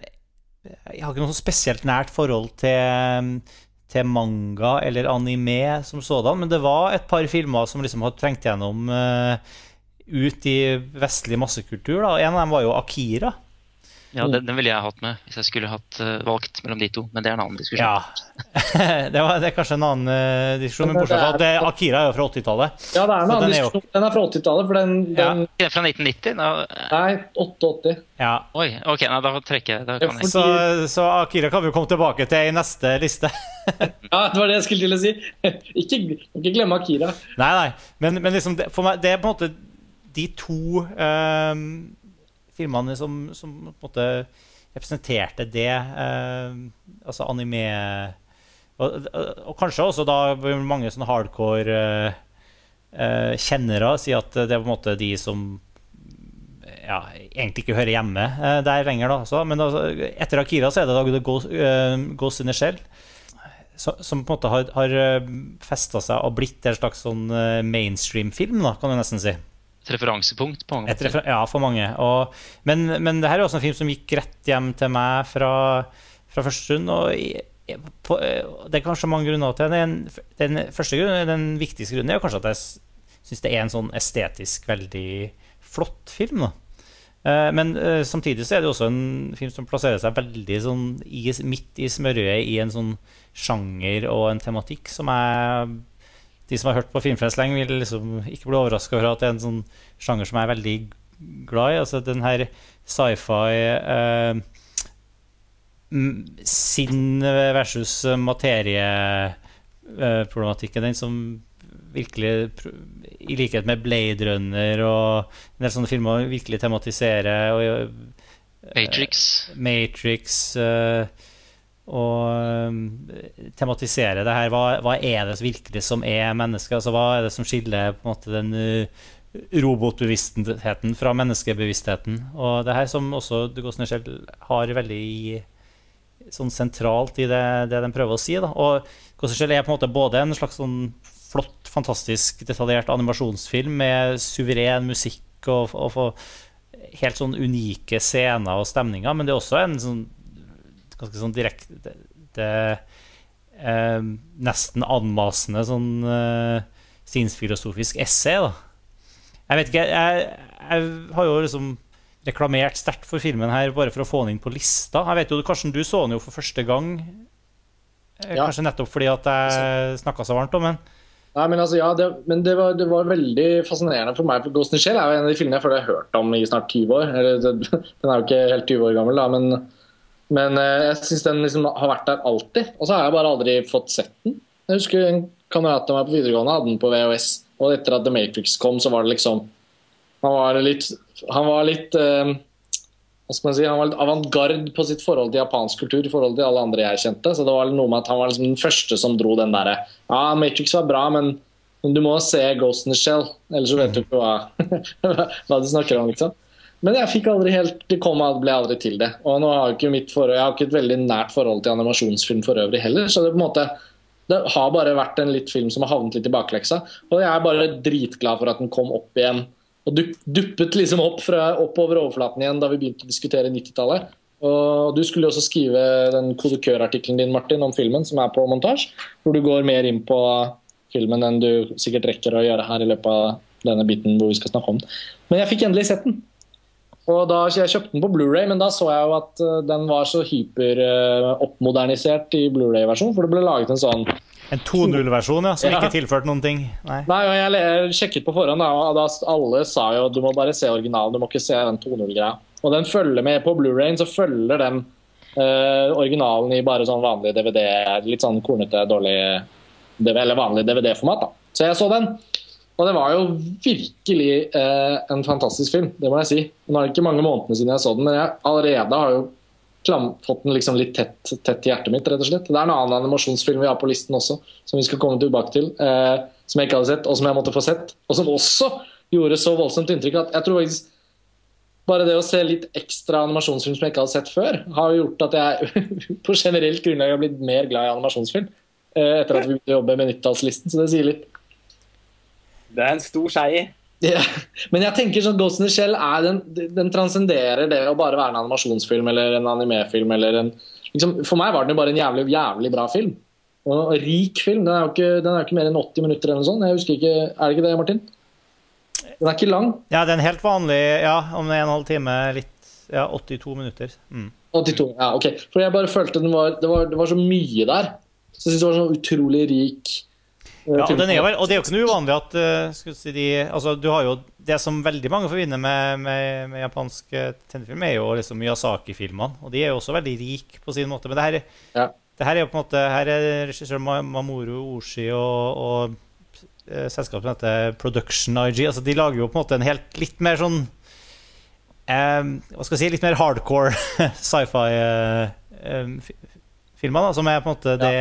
Jeg har ikke noe spesielt nært forhold til, til manga eller anime som sådan, men det var et par filmer som liksom hadde trengt gjennom uh, ut i vestlig massekultur. Da. En av dem var jo Akira. Ja, den, den ville jeg hatt med hvis jeg skulle hatt uh, valgt mellom de to. Men det er en annen diskusjon. Ja. det, var, det er kanskje en annen uh, diskusjon, men bortsett fra at det, Akira er jo fra 80-tallet. Ja, det er en annen den er jo- diskusjon. Den er fra 80-tallet, for den, Ja. den den Fra 1990? Da, eh, Nei, 88. Ja. oi, ok, nei, da trekker jeg. Da kan jeg. Så, så Akira kan vi jo komme tilbake til i neste liste. Ja, det var det jeg skulle til å si. Ikke, ikke glemme Akira. Nei, nei, men, men liksom det, for meg, det er på en måte de to ehm, filmene som, som på en måte representerte det. ehm, altså anime og, og kanskje også da mange sånne hardcore eh, eh, kjennere sier at det er på en måte de som ja, egentlig ikke hører hjemme eh, der lenger. da så, Men altså, etter Akira så er det da Ghost, eh, Ghost in the Shell. Som på en måte har, har festa seg og blitt en slags sånn eh, mainstream-film, kan du nesten si. Et referansepunkt på mange måter. refer ja, for mange. Og, men, men det her er også en film som gikk rett hjem til meg fra, fra første stund. Og i, på, det er kanskje mange grunner til det. Den, den første grunnen, den viktigste grunnen er kanskje at jeg syns det er en sånn estetisk veldig flott film. da. Eh, Men eh, samtidig så er det også en film som plasserer seg veldig sånn i, midt i smørøyet i en sånn sjanger og en tematikk som jeg De som har hørt på Filmfest lenge, vil liksom ikke bli overraska over at det er en sånn sjanger som jeg er veldig glad i. Altså den her sci-fi eh, Sinn versus materieproblematikken. Den som virkelig, i likhet med Blade Runner og en del sånne filmer, virkelig tematiserer og, Matrix. Matrix eh, å eh, tematisere det her. Hva, hva er det virkelig som er mennesket? Altså, hva er det som skiller måte den eh, robotbevisstheten fra menneskebevisstheten? Og det her som også Ghost selv har veldig i- sånn sentralt i det, det de prøver å si. Da. Og in er på en måte både en slags sånn flott, fantastisk detaljert animasjonsfilm med suveren musikk og, og, og helt sånn unike scener og stemninger, men det er også en sånn ganske sånn direkte eh, Nesten anmasende sånn eh, sinnsfilosofisk essay, da. Jeg vet ikke, jeg, jeg har jo liksom reklamert sterkt for filmen her bare for å få den inn på lista. Jeg vet jo, Karsten, du så den jo for første gang. eh, Ja. Kanskje nettopp fordi at jeg snakka så varmt om den. Nei, men altså, ja, det, men det var, det var veldig fascinerende for meg. for Ghost in Shell er jo en av de filmene jeg føler jeg har hørt om i snart 20 år. Eller, den er jo ikke helt 20 år gammel, da, men, men eh, jeg syns den liksom har vært der alltid. Og så har jeg bare aldri fått sett den. Jeg husker en kamerat av meg på videregående hadde den på VHS, og etter at The Matrix kom, så var det liksom Han var litt, han var litt uh, hva skal man si, Han var litt avantgarde på sitt forhold til japansk kultur i forhold til alle andre jeg kjente. Så det var noe med at han var liksom den første som dro den derre Ja, Matrix var bra, men, men du må se Ghost in the Shell, ellers så vet du ikke hva, hva du snakker om, liksom. Men jeg fikk aldri helt Det kom ble aldri til det. Og nå har ikke mitt forhold, jeg har ikke et veldig nært forhold til animasjonsfilm for øvrig heller, så det på en måte det har bare vært en litt film som har havnet litt i bakleksa. Og jeg er bare dritglad for at den kom opp igjen og du, duppet liksom opp, fra, opp over overflaten igjen da vi begynte å diskutere 90-tallet. Og Du skulle jo også skrive den kodekørartikkelen din Martin, om filmen, som er på montasje. Hvor du går mer inn på filmen enn du sikkert rekker å gjøre her i løpet av denne biten hvor vi skal snakke om den. Men jeg fikk endelig sett den. Og da Jeg kjøpte den på Blu-ray, men da så jeg jo at eh, den var så hyper eh, i Blu-ray-versjon. For det ble laget en sånn En 2.0-versjon ja, som Ja. ikke tilførte noen ting. Nei. Nei, og jeg sjekket på forhånd, da, alle sa jo du må bare se originalen, du må ikke se den 2.0-greia. Og den følger med på Blu-rayen, så følger den eh, originalen i bare sånn vanlig DVD, litt sånn kornete, dårlig eller vanlig DVD-format. da. Så jeg så den. Og det var jo virkelig eh, en fantastisk film, det må jeg si. Nå er det ikke mange månedene siden jeg så den, men jeg allerede har jo fått den liksom litt tett, tett i hjertet mitt, rett og slett. Det er en annen animasjonsfilm vi har på listen også, som vi skal komme tilbake til. Eh, som jeg ikke hadde sett, og som jeg måtte få sett. Og som også gjorde så voldsomt inntrykk at jeg tror faktisk bare det å se litt ekstra animasjonsfilm som jeg ikke hadde sett før, har gjort at jeg på generelt grunnlag har blitt mer glad i animasjonsfilm. Eh, etter at vi begynte å jobbe med 90-tallslisten, så det sier litt. Det er en stor seier. Yeah. Men jeg tenker sånn Ghost in the Shell er den, den transcenderer det å bare være en animasjonsfilm eller en animefilm. Eller en, liksom, for meg var den jo bare en jævlig, jævlig bra film. Og en rik film. Den er jo ikke, den er jo ikke mer enn 80 minutter eller noe sånt. Jeg husker ikke, Er det ikke det, Martin? Den er ikke lang. Ja, det er en helt vanlig Ja, om det er en halv time, litt Ja, 82 minutter. Mm. 82. Ja, ok. For jeg bare følte den var, det, var, det var så mye der. Så jeg synes det var sånn utrolig rik. Eh, Ja, og, den vel- og det er jo ikke noe uvanlig at eh, si, de, altså, du har jo Det som veldig mange forbinder med, med, med japansk eh, tegnefilm, er jo liksom Miyazaki-filmene. Og de er jo også veldig rike på sin måte. Men det her, Ja. det her er jo på en måte Her er regissør Mamoru Oshii og, og selskapet som heter Production IG. Altså, de lager jo på en måte en helt litt mer sånn eh, Hva skal jeg si Litt mer hardcore sci-fi-filmer, da, som er på en måte det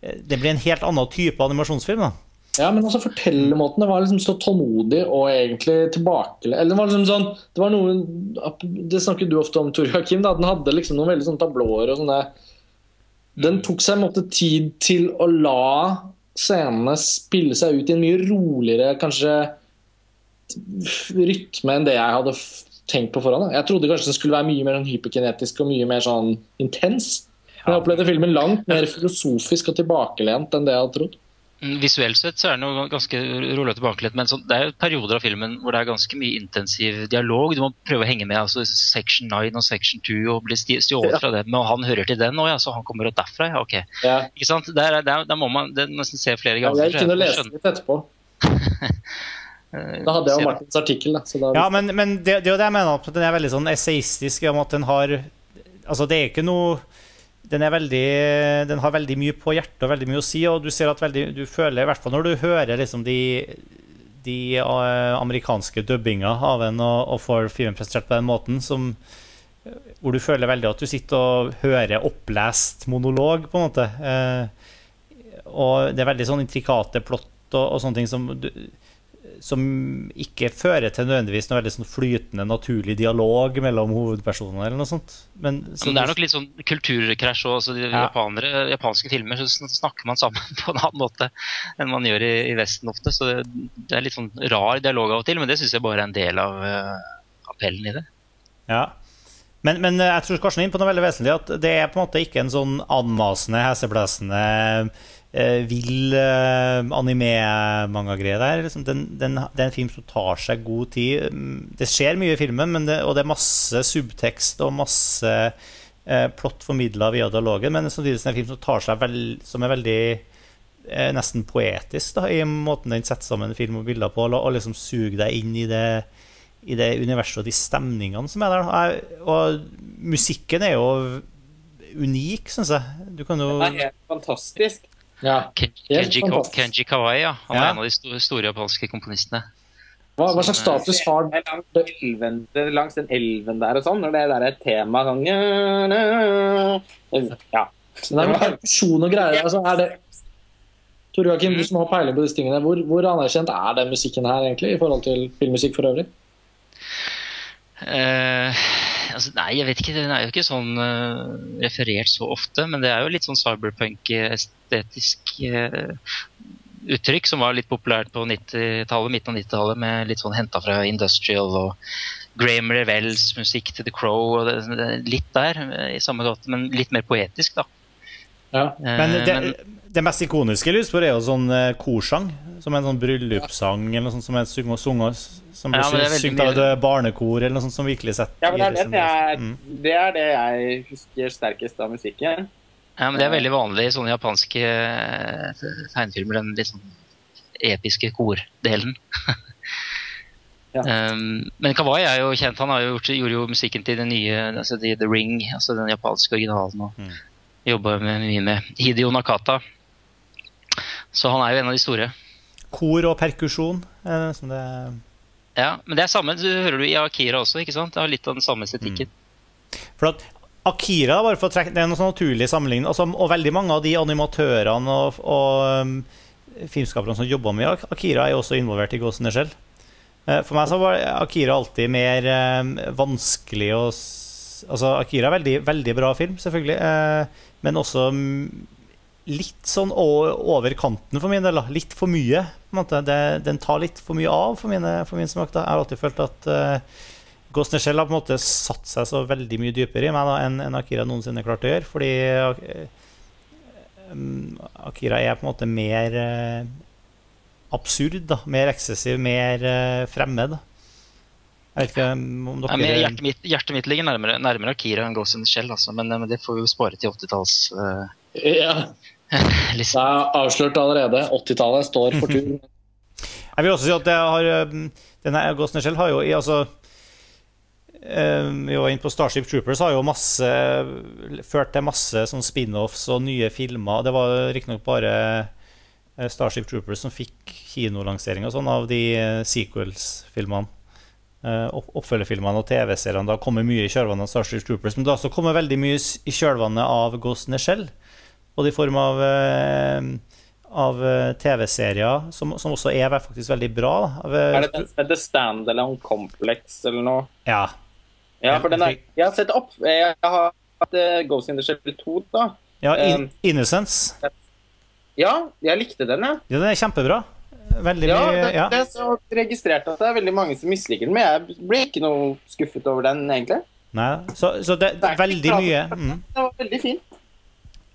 Det blir en helt annen type animasjonsfilm. da Ja, men også fortellermåten. Var liksom så tålmodig og egentlig tilbake... Eller det var liksom sånn Det var noe Det snakket du ofte om, Tor Joakim. Den hadde liksom noen veldig sånne tablåer og sånne Den tok seg en måte tid til å la scenene spille seg ut i en mye roligere kanskje rytme enn det jeg hadde tenkt på forhånd. Jeg trodde kanskje den skulle være mye mer sånn hyperkinetisk og mye mer sånn intens. Men jeg opplevde filmen langt mer filosofisk og tilbakelent enn det jeg hadde trodd. Mm, Visuelt sett så er den jo ganske rolig og tilbakelent, men så, det er jo perioder av filmen hvor det er ganske mye intensiv dialog. Du må prøve å henge med. altså Section 9 og Section 2 og bli stjålet Ja. fra dem. Og han hører til den, og ja, så han kommer derfra, ja, ok. Ja. Ikke sant? Der, er- der, der må man det nesten se flere Ja, ganger. jeg kunne lese litt etterpå. Da hadde jeg jo. Martins artikkel. Da, så da Ja, men, men det, det er jo det jeg mener, at den er veldig sånn essayistisk. Om at den har Altså, det er ikke noe den, veldig, den har veldig mye på hjertet og veldig mye å si. Og du ser at veldig, du føler, i hvert fall når du hører liksom de, de eh, amerikanske dubbinga av en og, og får filmen presentert på den måten, som hvor du føler veldig at du sitter og hører opplest monolog, på en måte. Eh, og det er veldig sånn intrikate plott og, og sånne ting som, du, som ikke fører til nødvendigvis noe veldig sånn flytende, naturlig dialog mellom hovedpersonene. eller noe sånt. Men, Men det er nok litt sånn kulturkrasj òg. Altså, Ja. japanske filmer så snakker man sammen på en annen måte enn man gjør i, i Vesten ofte. Så det, det er litt sånn rar dialog av og til, men det syns jeg bare er en del av uh, appellen i det. Ja. Men, men jeg tror Karsten er inne på noe veldig vesentlig. At det er på en måte ikke en sånn anmasende, heseblesende, eh, vill eh, anime-manga-greie der. Liksom, den, den, det er en film som tar seg god tid. Mm, Det skjer mye i filmen, men det, og det er masse subtekst og masse eh, plott formidla via dialogen. Men samtidig er det en film som, tar seg vel, som er veldig eh, nesten poetisk da, i måten den setter sammen film og bilder på, og, og liksom suger deg inn i det i det universet og de stemningene som er der. Og musikken er jo unik, syns jeg. Du kan jo Det er helt fantastisk. Ja. Ken- Kenji, Kenji Kawai, ja. Han Ja. er en av de store, store japanske komponistene. Hva, hva slags status har Det langs, elven, langs den elven der og sånn, når det der er tema sånn Ja. Det er noe perkusjon og greier. Altså, er det Tor Joakim, du som har peiling på disse tingene, hvor, hvor anerkjent er den musikken her egentlig i forhold til filmmusikk for øvrig? Uh, altså, nei, jeg vet ikke. Den er jo ikke sånn uh, referert så ofte, men det er jo litt sånn cyberpunk-estetisk eh, uttrykk som var litt populært på 90-tallet, midten av 90-tallet, med litt sånn henta fra industrial og Graham Revels musikk til The Crow. Og det, det, litt der, eh, i samme gate, men litt mer poetisk, da. Ja. Eh, Men det, men- det mest ikoniske på er jo sånn eh, korsang. Som en sånn bryllupssang eller noe sånt som er sunget, sunget som blir Ja, syngt av et barnekor eller noe sånt som virkelig setter ja, men det er, det, jeg, Mm. det er det jeg husker sterkest av musikken. Ja, men Det er veldig vanlig i sånne japanske eh, tegnefilmer, den litt sånn episke kordelen. Ja. um, men Kawai er jo kjent. Han har jo gjort, gjorde jo musikken til den nye altså The, The Ring, altså den japanske originalen. og Mm. Jobba mye med Hidio Nakata. Så han er jo en av de store. Kor og perkusjon. Er som det Ja, Men det er samme, du hører du i Akira også. ikke sant? Det har litt av den samme estetikken. For at Akira, bare for å trekke, det er noe sånn naturlig sammenligning, altså, og veldig mange av de animatørene og, og um, filmskaperne som jobber med Akira, er jo også involvert i in the Shell. Eh, For meg så var Akira alltid mer um, vanskelig å Altså, Akira er veldig, veldig bra film, selvfølgelig, uh, men også um, litt sånn over kanten for min del. Litt for mye. Det, den tar litt for mye av for, mine, for min smak. da. Jeg har alltid følt at eh, Ghost in the Shell har på en måte satt seg så veldig mye dypere i meg enn en Akira noensinne klarte å gjøre. Fordi eh, um, Akira er på en måte mer eh, absurd, da. Mer eksessiv, mer eh, fremmed. Jeg vet ikke om Ja, dere men hjertet, mitt, hjertet mitt ligger nærmere, nærmere Akira enn Ghost in the Shell, altså. men, eh, men det får vi jo spare til 80-talls uh, Ja, det er avslørt allerede. 80-tallet står for tur. Jeg vil også si at det har denne Ghost in the Shell har jo i altså Vi var inne på Starship Troopers har jo masse ført til masse sånn spin-offs og nye filmer. Det var riktignok bare eh, Starship Troopers som fikk kinolansering og sånn av de eh, sequels-filmene. Eh, Oppfølgerfilmene og TV-seriene. Da kommer mye i kjølvannet av Starship Troopers. Men det har også kommet veldig mye i kjølvannet av Ghost in the Shell. Både i form av av TV-serier, som, som også er faktisk veldig bra. da. Er det den som heter Standalone Complex eller noe? Ja. Ja, for den er, jeg har sett opp. Jeg har hatt eh, Ghost in the Shell 2, da. ja in, Um, Innocence. Ja, jeg likte den, jeg. Ja, den er kjempebra. Veldig Ja, mye det, ja. det er så registrert at det er veldig mange som misliker den, men jeg ble ikke noe skuffet over den, egentlig. Nei, så, så det, Det er veldig mye mm, Det var veldig fint.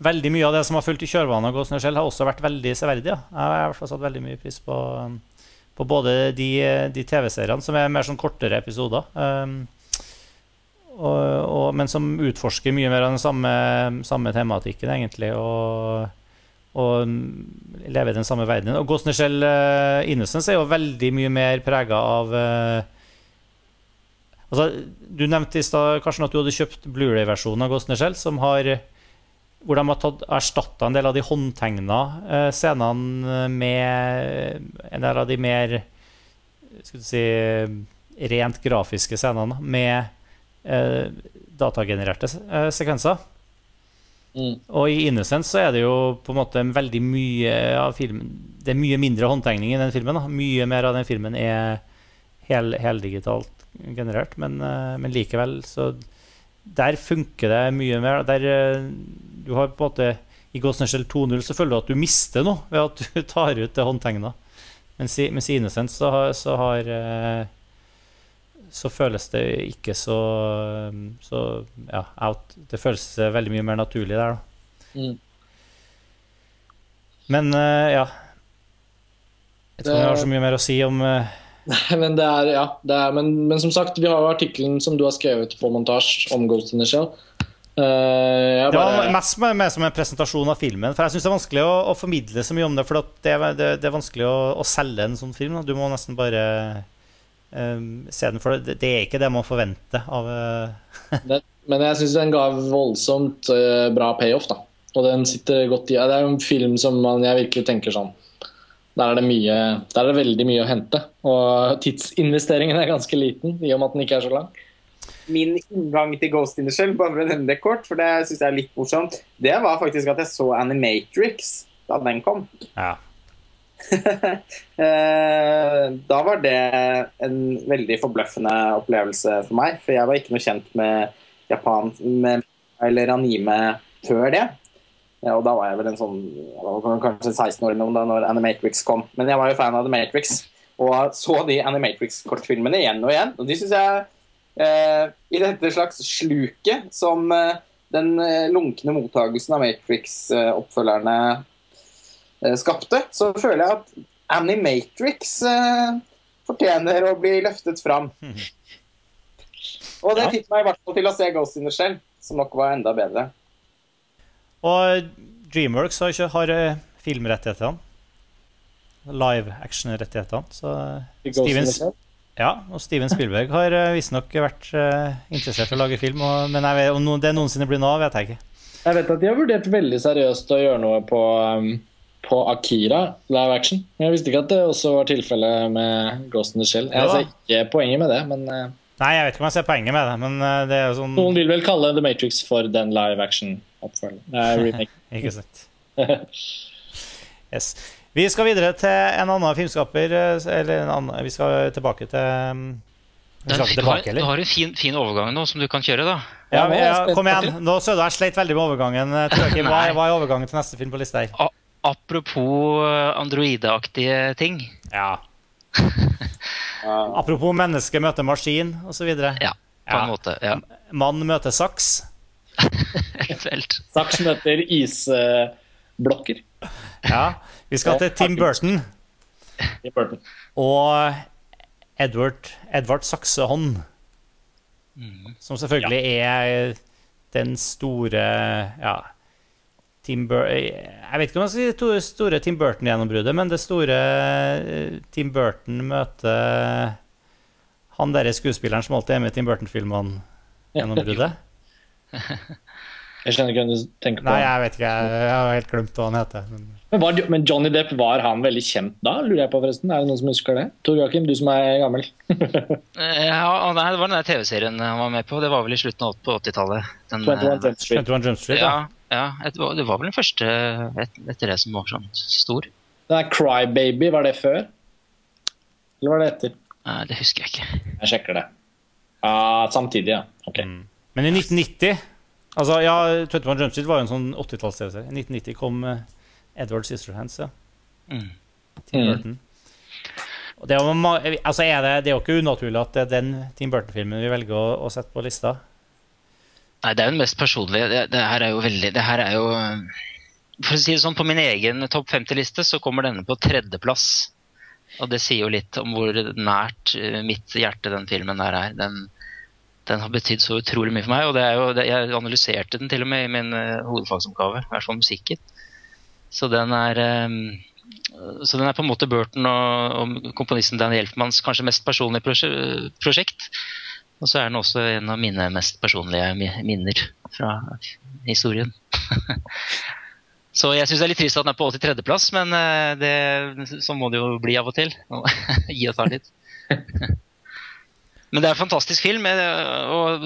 Veldig mye av det som har fulgt i kjølvannet av Ghost in the Shell, har også vært veldig severdig. Ja. Jeg har i hvert fall satt veldig mye pris på, um, på både de, de TV-seriene, som er mer sånn kortere episoder, um, og, og, men som utforsker mye mer av den samme, samme tematikken, egentlig, og, og lever i den samme verdenen. Og Ghost Nichelle uh, Innocence er jo veldig mye mer prega av uh, Altså, du nevnte i stad Karsten, at du hadde kjøpt Blu-ray-versjonen av Ghost Nichelle, som har hvor de har tatt, erstatta en del av de håndtegna eh, scenene med en del av de mer si, rent grafiske scenene med eh, datagenererte eh, sekvenser. Mm. Og i Innocence så er det jo på en måte veldig mye av filmen Det er mye mindre håndtegning i den filmen. Da. Mye mer av den filmen er hel, heldigitalt generert, men, eh, men likevel så Der funker det mye mer. Der du har på en måte I Shell 2.0 så føler du at du mister noe ved at du tar ut det håndtegna. Mens i, mens i Innocence så har, så har så føles det ikke så, så ja, out. Det føles veldig mye mer naturlig der, da. Mm. Men eh, ja Jeg tror Det- jeg har så mye mer å si om eh, Nei, men det er, ja, det er, men, men som sagt, vi har jo artikkelen som du har skrevet på montasje om Ghost in the Shell. Uh, bare... Det var mest med, med som en presentasjon av filmen. For jeg syns det er vanskelig å, å formidle så mye om det. For det, det, det er vanskelig å, å selge en sånn film. Du må nesten bare eh, se den. For det, det er ikke det man forventer av det, men jeg syns den ga voldsomt uh, bra payoff, da. Og den sitter godt i ja, Det er en film som man, jeg virkelig tenker sånn Der er det mye Der er det veldig mye å hente. Og tidsinvesteringen er ganske liten, i og med at den ikke er så lang. Min inngang til Ghost in the Shell, bare for å nevne det kort, for det syns jeg er litt morsomt, det var faktisk at jeg så Animatrix da den kom. Ja. Eh, da var det en veldig forbløffende opplevelse for meg. For jeg var ikke noe kjent med Japan med, eller anime før det. Ja, og da var jeg vel en sånn kanskje 16 år eller da når Animatrix kom. Men jeg var jo fan av The Matrix og så de Animatrix-kortfilmene igjen og igjen. Og de syns jeg eh, I dette slags sluket som eh, den eh, lunkne mottagelsen av Matrix-oppfølgerne eh, skapte, så føler jeg at Animatrix eh, fortjener å bli løftet fram. Og det Ja. fikk meg i hvert fall til å se Ghost in the Shell, som nok var enda bedre. Og Dreamworks har ikke har eh, filmrettighetene. Live action-rettighetene. Så Stevens, ja, og Steven Spielberg har uh, visstnok vært eh, interessert i å lage film. Og, men jeg vet, om no, det noensinne blir noe av, vet jeg ikke. Jeg vet at de har vurdert veldig seriøst å gjøre noe på, um, på Akira live action. Men jeg visste ikke at det også var tilfellet med Ghost in the Shell. Jeg Ja. ser ikke poenget med det, men eh, Nei, jeg vet ikke om jeg ser poenget med det, men eh, det er jo sånn noen vil vel kalle The Matrix for den live action-oppfølgeren. Ikke sant. Yes. Vi skal videre til en annen filmskaper. eh, Eller en annen, vi skal tilbake til um, Vi Du skal ikke tilbake, du har en fin, fin overgang nå som du kan kjøre, da. Ja, Ja, kom igjen. Nå så du jeg sleit veldig med overgangen. Hva, er- hva er overgangen til neste film på lista her? Apropos eh, androideaktige ting. Ja. Apropos menneske møter maskin osv. Ja, på Ja. en måte. Ja, Mann møter saks. eventuelt. Saks møter isblokker Ja. Vi skal til Tim Burton Tim Burton. og Edward, Edvard Saksehånd. Som selvfølgelig er den store Ja. Tim Bur jeg vet ikke om jeg skal si det store Tim Burton-gjennombruddet, men det store eh, Tim Burton møter han derre skuespilleren som alltid er med i Tim Burton-filmene. Gjennombruddet. Jeg skjønner ikke hvem du tenker på. Nei, jeg vet ikke. Jeg, jeg har helt glemt hva han heter. Men... Men, var, men Johnny Depp, var han veldig kjent da? lurer jeg på forresten. Er det noen som husker det? Tor Joakim, du som er gammel. Eh, Ja, nei, det var den der TV-serien han var med på. Det var vel i slutten av 80-tallet. 21 eh, Jump Street. 21 Jump Street, ja. Ja, ja et, det var vel den første et, etter det som var sånn stor. Den der Crybaby, var det før? Eller var det etter? Nei, det husker jeg ikke. Jeg sjekker det. Ja, samtidig, ja. Ok. Men i 1990 Altså, ja, 21 Jump Street var jo en sånn 80-talls-TV-serie. I 1990 kom uh, Edward Sisterhands, ja. Mm. Tim Mm. Burton. Det, altså er det, det er jo ikke unaturlig at det er den Tim Burton-filmen vi velger å, å sette på lista. Nei, det er jo den mest personlige. Det, det her er jo veldig Det her er jo For å si det sånn, på min egen topp 50-liste så kommer denne på tredjeplass. Og det sier jo litt om hvor nært eh, mitt hjerte den filmen der er. Den, den har betydd så utrolig mye for meg. Og det er jo, det, jeg analyserte den til og med i min uh, hovedfagsoppgave, i hvert fall musikken. Så den er um, så den er på en måte Burton og, og komponisten Dan Hjelfmanns kanskje mest personlige prosje- prosjekt. Og så er den også en av mine mest personlige minner fra historien. så jeg syns det er litt trist at den er på 83.-plass, men sånn må det jo bli av og til. Gi og ta litt. Men det er en fantastisk film. eh, og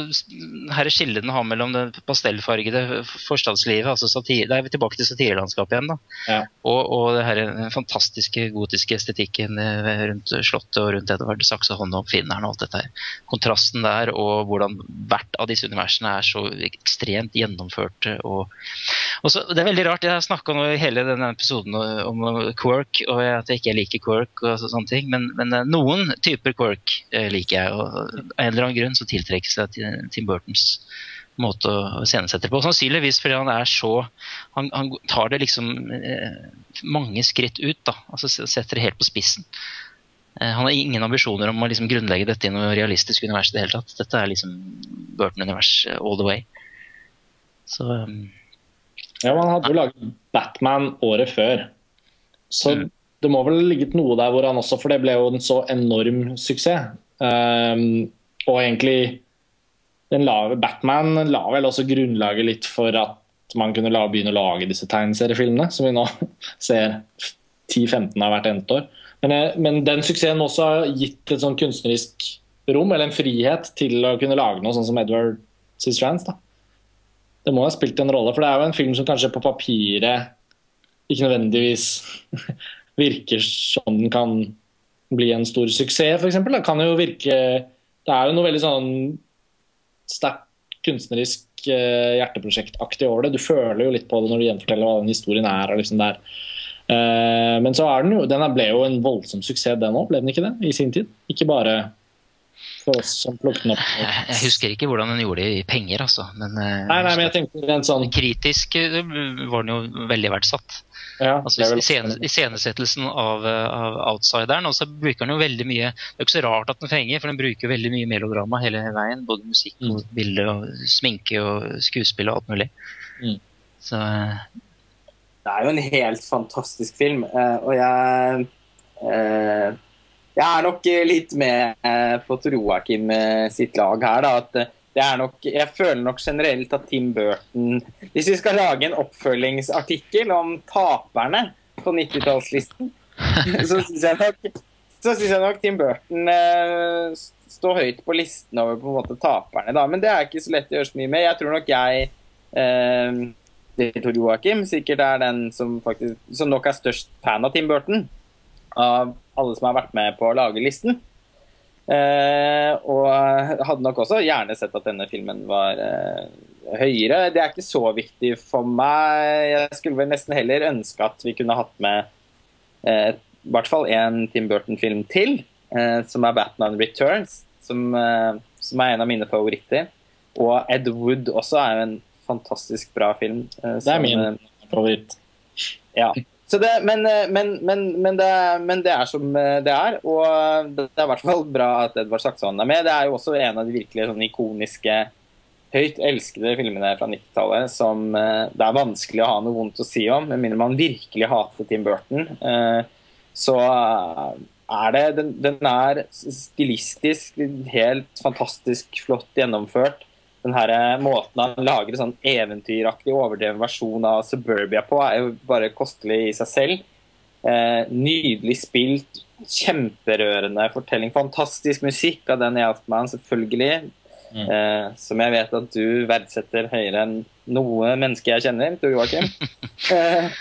Her er skillene har mellom det pastellfargede forstadslivet altså satire, Da er vi tilbake til satirelandskapet igjen. da. Ja. Og, og det her den fantastiske gotiske estetikken eh, rundt Slottet og rundt Edvard Saksehånd og oppfinneren og alt dette her. Kontrasten der og hvordan hvert av disse universene er så ekstremt gjennomførte. Og, og så, det er veldig rart. Jeg har snakka i hele denne episoden om quirk, og at jeg ikke liker quirk og sånne ting. Men, men eh, noen typer quirk eh, liker jeg. og eller annen grunn så tiltrekkes seg til Tim Burtons måte å scenesette på. Sannsynligvis fordi han er så Han, han tar det liksom eh, mange skritt ut. da, altså Setter det helt på spissen. Eh, han har ingen ambisjoner om å liksom grunnlegge dette i noe realistisk univers. i det hele tatt. Dette er liksom Burton-univers all the way. Så um, Ja, Man hadde jo laget Batman året før. Så Mm. det må vel ligget noe der hvor han også For det ble jo en så enorm suksess. Ehm, og egentlig la, Batman la vel også grunnlaget litt for at man kunne la, begynne å lage disse tegneseriefilmene, som vi nå ser 10-15 av hvert eneste år. Men, eh, men den suksessen også har gitt et sånn kunstnerisk rom, eller en frihet, til å kunne lage noe sånn som Edward Scissorhands. da. Det må ha spilt en rolle, for det er jo en film som kanskje på papiret ikke nødvendigvis virker som den kan bli en stor suksess, f.eks. Det kan jo virke Det er jo noe veldig sånn sterkt kunstnerisk eh, hjerteprosjektaktig over det. Du føler jo litt på det når du gjenforteller hva den historien er. og liksom der. Eh, men så er den jo Den ble jo en voldsom suksess, den òg, ble den ikke det? I sin tid. Ikke bare for oss som plukket den opp. jeg, jeg husker ikke hvordan den gjorde det i penger, altså. Men, eh, Nei, nei, men jeg tenkte en sånn kritisk eh, var den jo veldig verdsatt. ja, Altså, vel- Iscenesettelsen av, eh, av outsideren. Og så bruker den jo veldig mye Det er ikke så rart at den fenger, for den bruker veldig mye melodrama hele veien. Både musikk og bilde og sminke og skuespill og alt mulig. Mm. Så Det er jo en helt fantastisk film, og jeg eh, Jeg er nok litt med eh, på Joakim eh, sitt lag her, da. At eh, det er nok Jeg føler nok generelt at Tim Burton Hvis vi skal lage en oppfølgingsartikkel om taperne på 90-tallslisten, så syns jeg synes jeg nok Tim Burton eh, står høyt på listen over på en måte taperne. da, Men det er ikke så lett å gjøre så mye med. Jeg tror nok jeg eh, Tor Joakim sikkert er den som, faktisk, som nok er størst fan av Tim Burton. Av alle som har vært med på å lage listen. Eh, og hadde nok også gjerne sett at denne filmen var eh, høyere. Det er ikke så viktig for meg. Jeg skulle vel nesten heller ønske at vi kunne hatt med eh, i hvert fall en Tim Burton-film til, eh, som er Batman Returns. Som, eh, som er en av mine favoritter. Og Ed Wood også er jo en fantastisk bra film. eh, Det er min favoritt. ja. Det, men, eh, men, men, men, det, men det er som eh, det er, og det er i hvert fall bra at Edvard Saksvann er med. Det er jo også en av de virkelig sånn ikoniske, høyt elskede filmene fra 90-tallet som eh, det er vanskelig å ha noe vondt å si om, med mindre man virkelig hater Tim Burton. Så er det Den, den er stilistisk helt fantastisk flott gjennomført den her eh, måten han lager en sånn eventyraktig, overdreven versjon av Suburbia på, er jo bare kostelig i seg selv. Eh, nydelig spilt, kjemperørende fortelling, fantastisk musikk av den Elfman, selvfølgelig. Eh, som jeg vet at du verdsetter høyere enn noe menneske jeg kjenner, Tor Joakim. eh,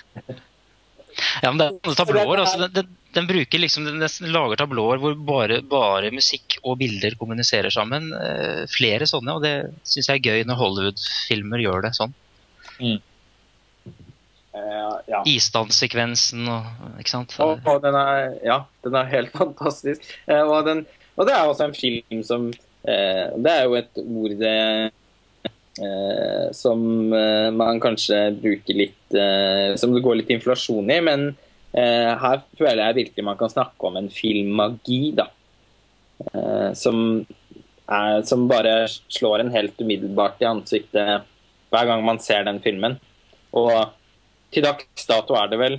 Ja, men det er tablåer. Altså, den, den, den bruker liksom, den lager tablåer hvor bare, bare musikk og bilder kommuniserer sammen. Eh, flere sånne, og det syns jeg er gøy når Hollywood-filmer gjør det sånn. eh, ja. Isdanssekvensen og ikke sant. Og, og den er, ja, den er helt fantastisk. Uh, og, den, og det er også en film som uh, Det er jo et ord det, eh, som eh, man kanskje bruker litt eh, Som det går litt inflasjon i, men eh, her føler jeg virkelig man kan snakke om en filmmagi, da. Som, er, som bare slår en helt umiddelbart i ansiktet hver gang man ser den filmen. Og til dags dato er det vel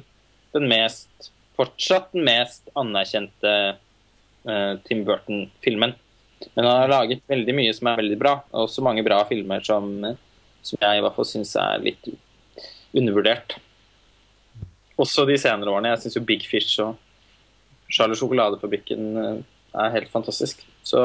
den mest fortsatt den mest anerkjente eh, Tim Burton-filmen. Men han har laget veldig mye som er veldig bra, og også mange bra filmer som, som jeg i hvert fall syns er litt undervurdert. Også de senere årene. Jeg syns jo Big Fish og Charlie Sjokoladefabrikken eh, er helt fantastisk. Så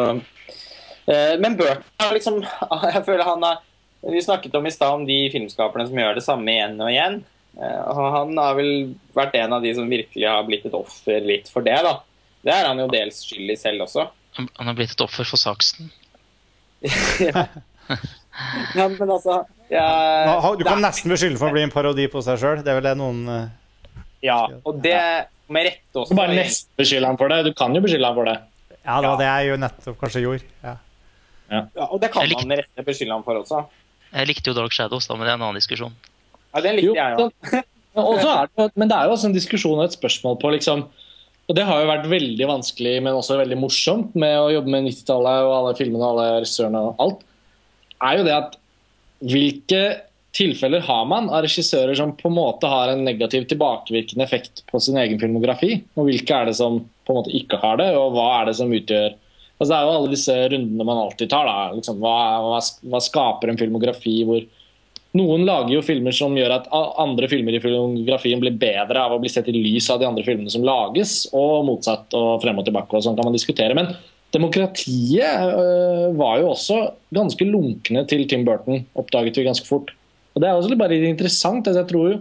Eh, men Burton er liksom Jeg føler han har Vi snakket om i stad om de filmskaperne som gjør det samme igjen og igjen. Eh, og han har vel vært en av de som virkelig har blitt et offer litt for det, da. Det er han jo dels skyld i selv også. Han har blitt et offer for saksen. ja. ja, men altså ja, Du kan nesten beskylde for å bli en parodi på seg sjøl. Det er vel det noen uh, Ja, og det med rette også. Du bare nesten beskylde ham for det. Du kan jo beskylde ham for det. Ja, det var det jeg jo nettopp kanskje gjorde. Ja. Ja, og det kan likte- man med rette beskylde ham for også. Jeg likte jo Dark Shadows, da, men det er en annen diskusjon. Ja, Den likte Jo, jeg er det, men det er jo også en diskusjon og et spørsmål på liksom Og det har jo vært veldig vanskelig, men også veldig morsomt med å jobbe med 90-tallet og alle filmene og alle regissørene og alt, er jo det at hvilke tilfeller har man av regissører som på en måte har en negativ tilbakevirkende effekt på sin egen filmografi? Og hvilke er det som på en måte ikke har det, og hva er det som utgjør Altså Det er jo alle disse rundene man alltid tar. da, liksom, hva, hva, hva skaper en filmografi hvor noen lager jo filmer som gjør at andre filmer i filmografien blir bedre av å bli sett i lys av de andre filmene som lages, og motsatt og frem og tilbake. og sånn kan man diskutere. Men demokratiet øh, var jo også ganske lunkne til Tim Burton, oppdaget vi ganske fort. Og Det er også bare interessant. altså Jeg tror jo,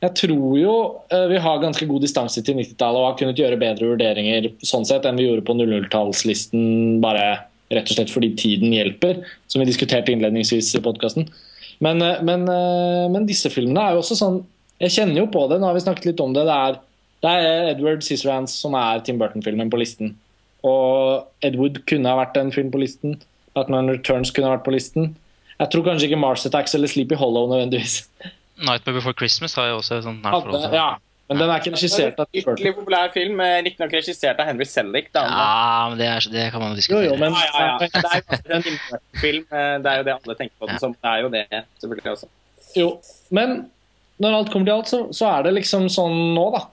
jeg tror jo øh, vi har ganske god distanse til 90-tallet og har kunnet gjøre bedre vurderinger sånn sett enn vi gjorde på 00-tallslisten, bare rett og slett fordi tiden hjelper, som vi diskuterte innledningsvis i podkasten. Men, eh, men, eh, men disse filmene er jo også sånn Jeg kjenner jo på det, nå har vi snakket litt om det. Det er, det er Edward Scissorhands som er Tim Burton-filmen på listen. Og Edward kunne ha vært en film på listen. Batman Returns kunne ha vært på listen. Jeg tror kanskje ikke Mars Attacks eller Sleepy Hollow nødvendigvis. Nightmare Before Christmas har jo også sånt nært forhold til. ja, men den er ikke regissert av Tim Burton. Populær film, riktignok regissert av Henry Selick. Da. Ja, men det, er, det kan man diskutere. Jo, jo, men Ja, ja, ja. Det er jo en Burton-film. eh, Det er jo det alle tenker på den som. Det er jo det, selvfølgelig også. Jo, men når alt kommer til alt, så, så er det liksom sånn nå, da.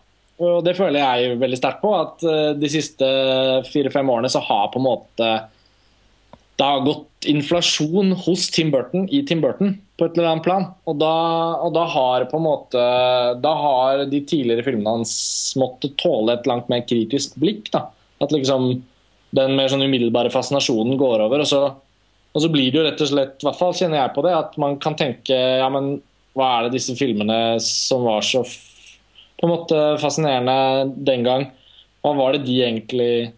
Og det føler jeg veldig sterkt på, at eh, de siste fire-fem årene så har på en måte det har gått inflasjon hos Tim Burton i Tim Burton på et eller annet plan. Og da, og da har på en måte Da har de tidligere filmene hans måttet tåle et langt mer kritisk blikk. da. At liksom den mer sånn umiddelbare fascinasjonen går over. og så og så blir det jo rett og slett, i hvert fall kjenner jeg på det, at man kan tenke ja, men hva er det disse filmene som var så på en måte fascinerende den gang? Hva var det de egentlig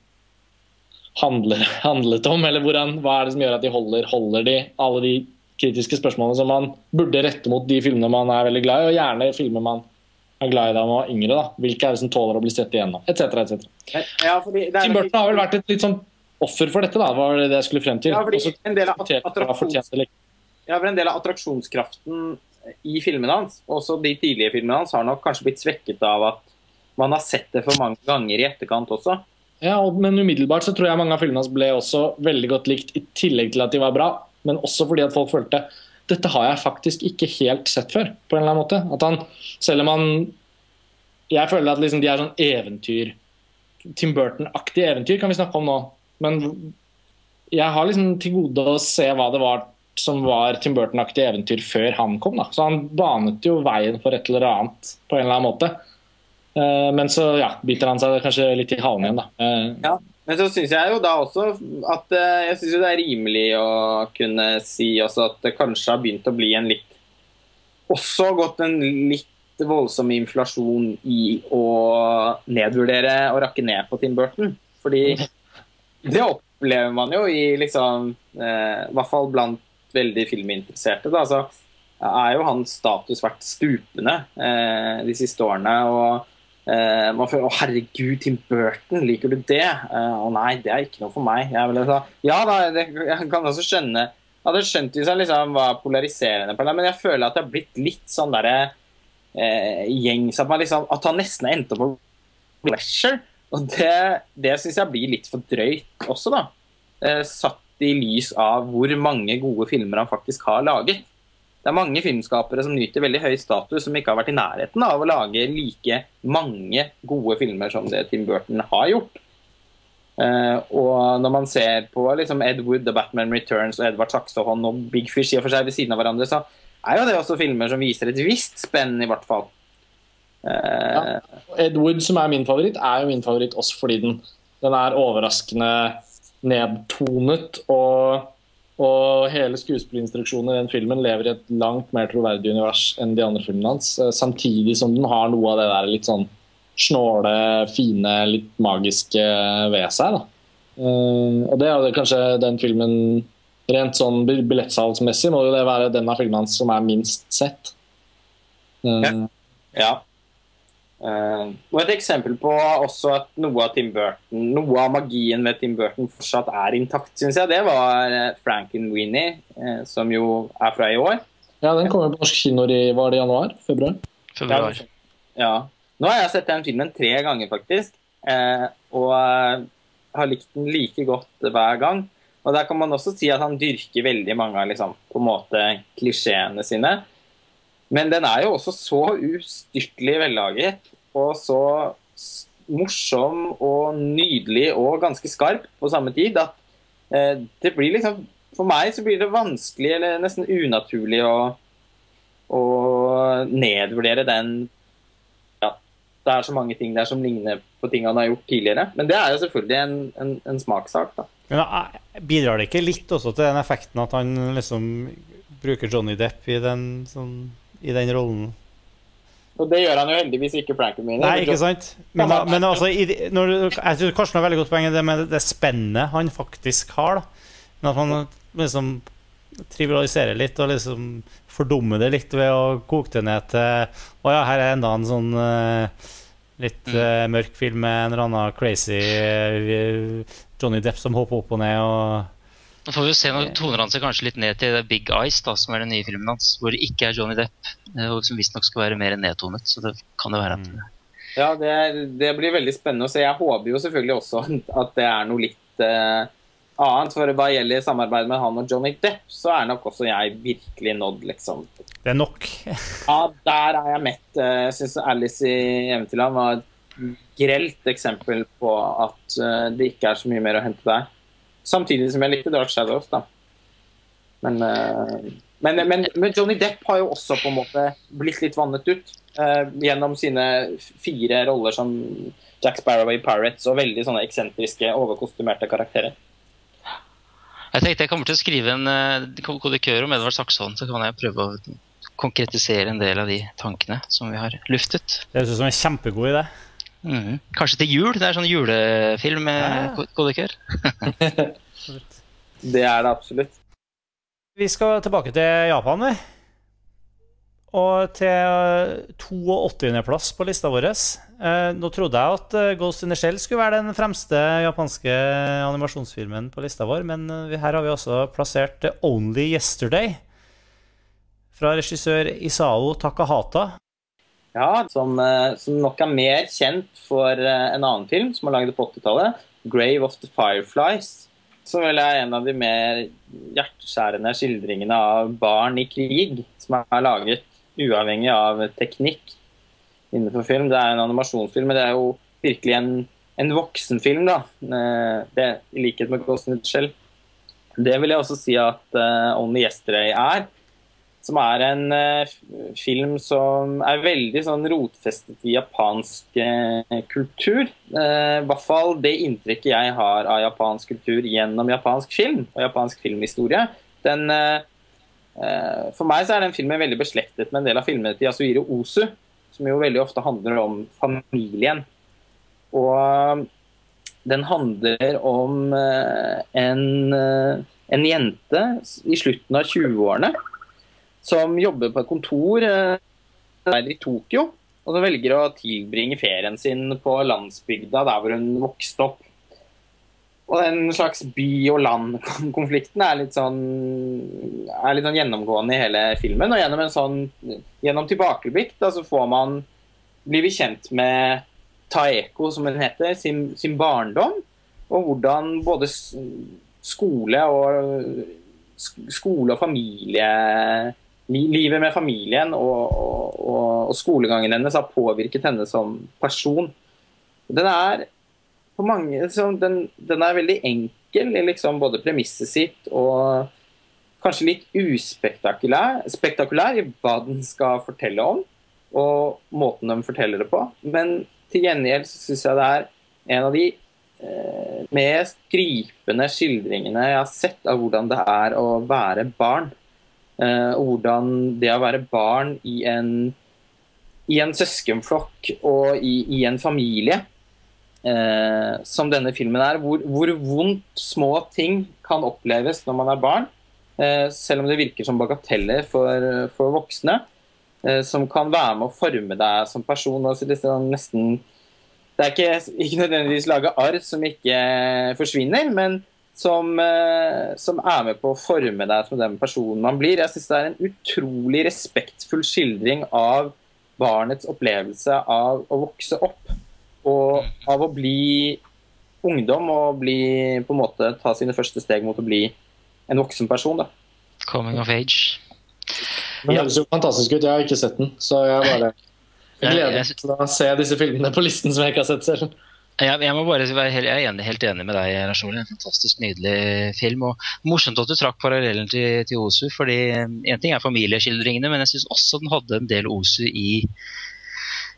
handler, handlet om? Eller hvordan, hva er det som gjør at de holder, holder de alle de kritiske spørsmålene som man burde rette mot de filmene man er veldig glad i, og gjerne filmer man er glad i da man var yngre. da. Hvilke er det som tåler å bli sett igjennom? Et cetera, et. Ja, Tim Burton har vel vært et litt sånn offer for dette, da, var det det jeg skulle frem til. Ja, fordi en del av attraksjons-. Ja, for En del av attraksjonskraften i filmene hans, også de tidlige filmene hans, har nok kanskje blitt svekket av at man har sett det for mange ganger i etterkant også. Ja, og, men umiddelbart så tror jeg mange av filmene hans ble også veldig godt likt, i tillegg til at de var bra, men også fordi at folk følte dette har jeg faktisk ikke helt sett før, på en eller annen måte. At han, selv om han Jeg føler at liksom de er sånn eventyr Tim Burton-aktige eventyr kan vi snakke om nå, men jeg har liksom til gode å se hva det var som var Tim Burton-aktige eventyr før han kom. da. Så han banet jo veien for et eller annet på en eller annen måte. Eh, Men så ja, biter han seg kanskje litt i halen igjen, da. Eh, Men så syns jeg jo da også at eh, jeg synes jo det er rimelig å kunne si også at det kanskje har begynt å bli en litt Også gått en litt voldsom inflasjon i å nedvurdere og rakke ned på Tim Burton. Fordi det opplever man jo i liksom eh, I hvert fall blant veldig filminteresserte. Da, så er jo hans status vært stupende eh, de siste årene. og man føler 'Å, herregud, Tim Burton, liker du det?' Eh, 'Å nei, det er ikke noe for meg'. Jeg ville sa, ja da, det, jeg kan også skjønne Jeg hadde skjønt hvis han liksom var polariserende, på det, men jeg føler at det har blitt litt sånn derre eh, gjengs at, liksom, at han nesten endte på pleasure. Og det, det syns jeg blir litt for drøyt også, da. Eh, satt i lys av hvor mange gode filmer han faktisk har laget. Det er mange filmskapere som nyter veldig høy status, som ikke har vært i nærheten av å lage like mange gode filmer som det Tim Burton har gjort. Uh, og når man ser på liksom Ed Wood, The Batman Returns og Edvard Saksehånd og Big Fish i og for seg ved siden av hverandre, så er jo det også filmer som viser et visst spenn, i hvert fall. Eh, Ed Wood, som er min favoritt, er jo min favoritt også fordi den, den er overraskende nedtonet. Og, og hele skuespillerinstruksjonen i den filmen lever i et langt mer troverdig univers enn de andre filmene hans. eh, Samtidig som den har noe av det der litt sånn snåle, fine, litt magiske ved seg. da. Eh, og det er kanskje den filmen Rent sånn bil- billettsalgsmessig må jo det være den av filmene hans som er minst sett. Eh, Ja. Ja. Eh, og et eksempel på også at noe av Tim Burton, noe av magien med Tim Burton fortsatt er intakt, syns jeg, det var eh, Frankenweenie, eh, som jo er fra i år. ja, den kommer på norsk kino i var det januar? Februar? Februar. Ja. Nå har jeg sett den filmen tre ganger, faktisk. Eh, og har likt den like godt hver gang. Og der kan man også si at han dyrker veldig mange av liksom, på en måte klisjeene sine. Men den er jo også så ustyrtelig vellaget og så morsom og nydelig og ganske skarp på samme tid at eh, det blir liksom For meg så blir det vanskelig eller nesten unaturlig å, å nedvurdere den det er så mange ting der som ligner på ting han har gjort tidligere. Men det er jo selvfølgelig en, en, en smakssak, da. Men da, bidrar det ikke litt også til den effekten at han liksom bruker Johnny Depp i den, sånn, i den rollen? Og det gjør han jo heldigvis ikke Frankenweenie. Nei, ikke sant? Men, men altså, i, når, jeg tror Karsten har veldig godt poeng i det med det spennet han faktisk har. da. Men at man liksom trivialiserer litt og liksom fordummer det litt ved å koke det ned til Å ja, her er enda en sånn uh, litt uh, mørk film med en eller annen crazy uh, Johnny Depp som hopper opp og ned og Nå får vi jo se når toner han seg kanskje litt ned til Big Eyes, da, som er den nye filmen hans, hvor det ikke er Johnny Depp, eh, og som visstnok skal være mer nedtonet. Så det kan det være at Ja, det, det blir veldig spennende å se. Jeg håper jo selvfølgelig også at det er noe litt uh, annet. For hva gjelder samarbeid med han og Johnny Depp, så er nok også jeg virkelig nådd, liksom. Det er nok. Ja, der er jeg mett. Eh, Jeg syns Alice i Eventyrland var et grelt eksempel på at det ikke er så mye mer å hente der. Samtidig som jeg likte Dark Shadows, da. Men, eh, men, men, men Johnny Depp har jo også på en måte blitt litt vannet ut uh, gjennom sine fire roller som Jack Sparrow i Pirates og veldig sånne eksentriske, overkostymerte karakterer. Jeg tenkte jeg kommer til å skrive en uh, kodikør om Edvard Saxon, så kan jeg prøve å konkretisere en del av de tankene som vi har luftet. Det høres ut som en kjempegod idé. Mhm. Kanskje til jul? Det er sånn julefilm med Ja. kodekør. Det er det absolutt. Vi skal tilbake til Japan, vi. Og til 82.-plass på lista vår. Eh, nå trodde jeg at eh, Ghost in the Shell skulle være den fremste japanske animasjonsfilmen på lista vår, men eh, vi- her har vi også plassert eh, Only Yesterday fra regissør Isao Takahata. Ja, som, eh, som nok er mer kjent for eh, en annen film som er laget på 80-tallet, 'Grave of the Fireflies'. Som vel er en av de mer hjerteskjærende skildringene av barn i krig som er laget uavhengig av teknikk innenfor film. Det er en animasjonsfilm, men det er jo virkelig en, en voksenfilm, da. Eh, Det, I likhet med Ghost in the Shell. Det vil jeg også si at uh, Only Yesterday er som er en eh, film som er veldig sånn rotfestet i japansk eh, kultur. Eh, I hvert fall det inntrykket jeg har av japansk kultur gjennom japansk film og japansk filmhistorie. Den, for meg så er den filmen veldig beslektet med en del av filmene til Yasuhiro Osu, som jo veldig ofte handler om familien. Og den handler om en, en jente i slutten av 20-årene som jobber på et kontor eh, der i Tokyo, og som velger å tilbringe ferien sin på landsbygda der hvor hun vokste opp. Og den slags by- og land-konflikten er litt sånn er litt sånn gjennomgående i hele filmen. Og gjennom en sånn gjennom tilbakeblikk da, så får man blir vi kjent med Taeko, som hun heter, sin, sin barndom. Og hvordan både skole og sk- skole og familie li- Livet med familien og, og, og, skolegangen hennes har påvirket henne som person. Den er mange liksom, den, den er veldig enkel i liksom både premisset sitt og kanskje litt uspektakulær spektakulær i hva den skal fortelle om, og måten de forteller det på. Men til gjengjeld så syns jeg det er en av de eh, mest gripende skildringene jeg har sett av hvordan det er å være barn. Eh, og hvordan det å være barn i en, i en søskenflokk og i, i en familie, eh, som denne filmen er, hvor, hvor vondt små ting kan oppleves når man er barn, eh, selv om det virker som bagateller for, for voksne, eh, som kan være med å forme deg som person. Altså, det, er nesten, det er ikke, ikke nødvendigvis lage arr som ikke forsvinner, men som, eh, som, er med på å forme deg som den personen man blir. Jeg syns det er en utrolig respektfull skildring av barnets opplevelse av å vokse opp. Og av å bli ungdom og bli, på en måte ta sine første steg mot å bli en voksen person. Da. Coming of age. Den høres jo fantastisk ut. Jeg har ikke sett den, så jeg bare gleder meg til å se disse filmene på listen som jeg ikke har sett selv. Jeg, jeg, må bare være helt, jeg er enig, helt enig med deg, Lars. En fantastisk nydelig film. og Morsomt at du trakk parallellen til, til Osu. fordi En ting er familieskildringene, men jeg syns også den hadde en del Osu i eh,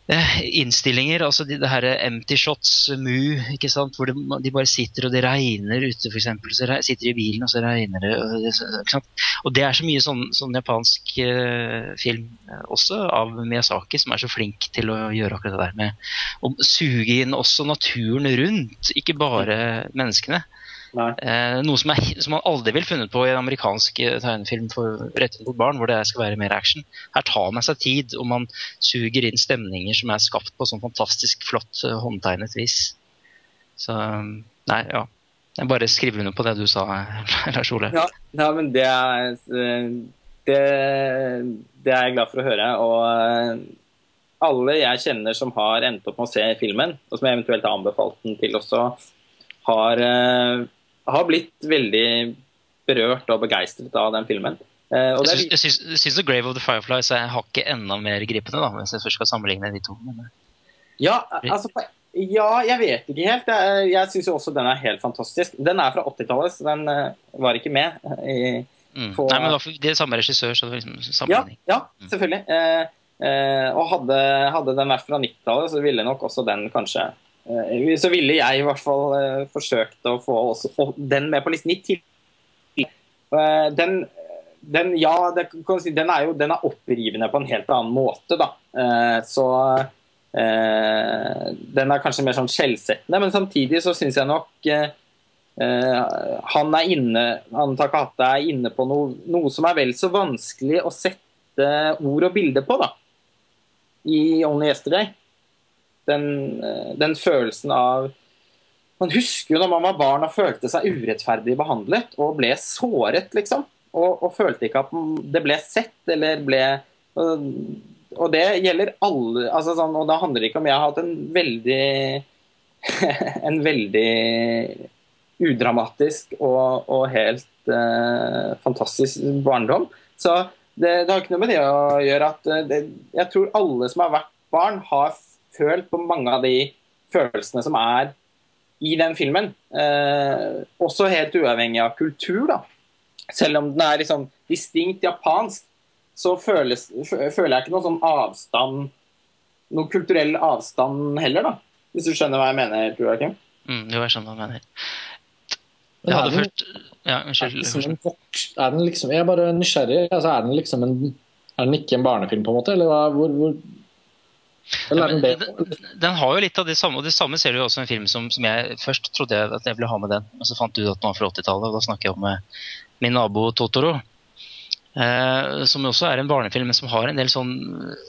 innstillinger. altså de, det her empty shots, mu, ikke sant, hvor de, de bare sitter og det regner ute, f.eks. Så re, sitter de i bilen, og så regner det. Og, ikke sant? og det er så mye sånn, sånn japansk eh, film eh, også, av Miyazaki, som er så flink til å gjøre akkurat det der med å suge inn også naturen rundt, ikke bare menneskene. Eh, noe som, er, som, man aldri ville funnet på i en amerikansk eh, tegnefilm for, rettet mot barn, hvor det skal være mer action. Her tar man seg tid, og man suger inn stemninger som er skapt på sånn fantastisk flott uh, håndtegnet vis. Så nei, ja. Jeg bare skriver under på det du sa, Lars Ole. Ja, ja men det er, det, det er jeg glad for å høre. Og alle jeg kjenner som har endt opp med å se filmen, og som jeg eventuelt har anbefalt den til også, har har blitt veldig berørt og begeistret av den filmen. Uh, jeg syns, syns, The Grave of the Fireflies er hakket enda mer gripende, da, hvis jeg først skal sammenligne de to. Men... Ja, altså, ja, jeg vet ikke helt. Jeg, jeg syns også den er helt fantastisk. Den er fra 80-tallet, så den uh, var ikke med. I, mm. på, Nei, men Det er samme regissør, så det var liksom sammenligning. Ja, ja selvfølgelig. Uh, og hadde, hadde, den vært fra 90-tallet, så ville nok også den kanskje Eh, så ville jeg i hvert fall eh, forsøkt å få også, den med på listen i tillegg. Eh, den, den, ja, det, den, er jo den er opprivende på en helt annen måte, da. Så den er kanskje mer sånn skjellsettende, men samtidig så syns jeg nok han er inne han Takahata er inne på noe, noe, som er vel så vanskelig å sette ord og bilde på da, i Only Yesterday den, eh, den, følelsen av Man husker jo når man var barn og følte seg urettferdig behandlet og ble såret, liksom. Og, og følte ikke at det ble sett eller ble Og, det gjelder alle altså sånn, Og da handler det ikke om jeg har hatt en veldig En veldig udramatisk og, og helt uh, fantastisk barndom. Så det, det, har ikke noe med det å gjøre at eh, det, jeg tror alle som har vært barn, har følt på mange av de følelsene som er i den filmen. Eh, også helt uavhengig av kultur. da. Selv om den er liksom distinkt japansk, så føles, føler jeg ikke noen sånn avstand Noen kulturell avstand heller, da. Hvis du skjønner hva jeg mener, tror jeg, Kim? Mm, jo, jeg skjønner hva du mener. Jeg hadde den, ja, unnskyld, liksom er den liksom, Jeg er bare nysgjerrig. Altså, er, den liksom en, er den ikke en barnefilm, på en måte? Eller hva, hvor, hvor ja, den, den, har jo litt av det samme, og det samme ser du jo også i en film som, som, jeg først trodde jeg at jeg ville ha med den, men så fant du ut at den var fra 80-tallet, og da snakker jeg om eh, min nabo Totoro. Eh, som også er en barnefilm, men som har en del sånn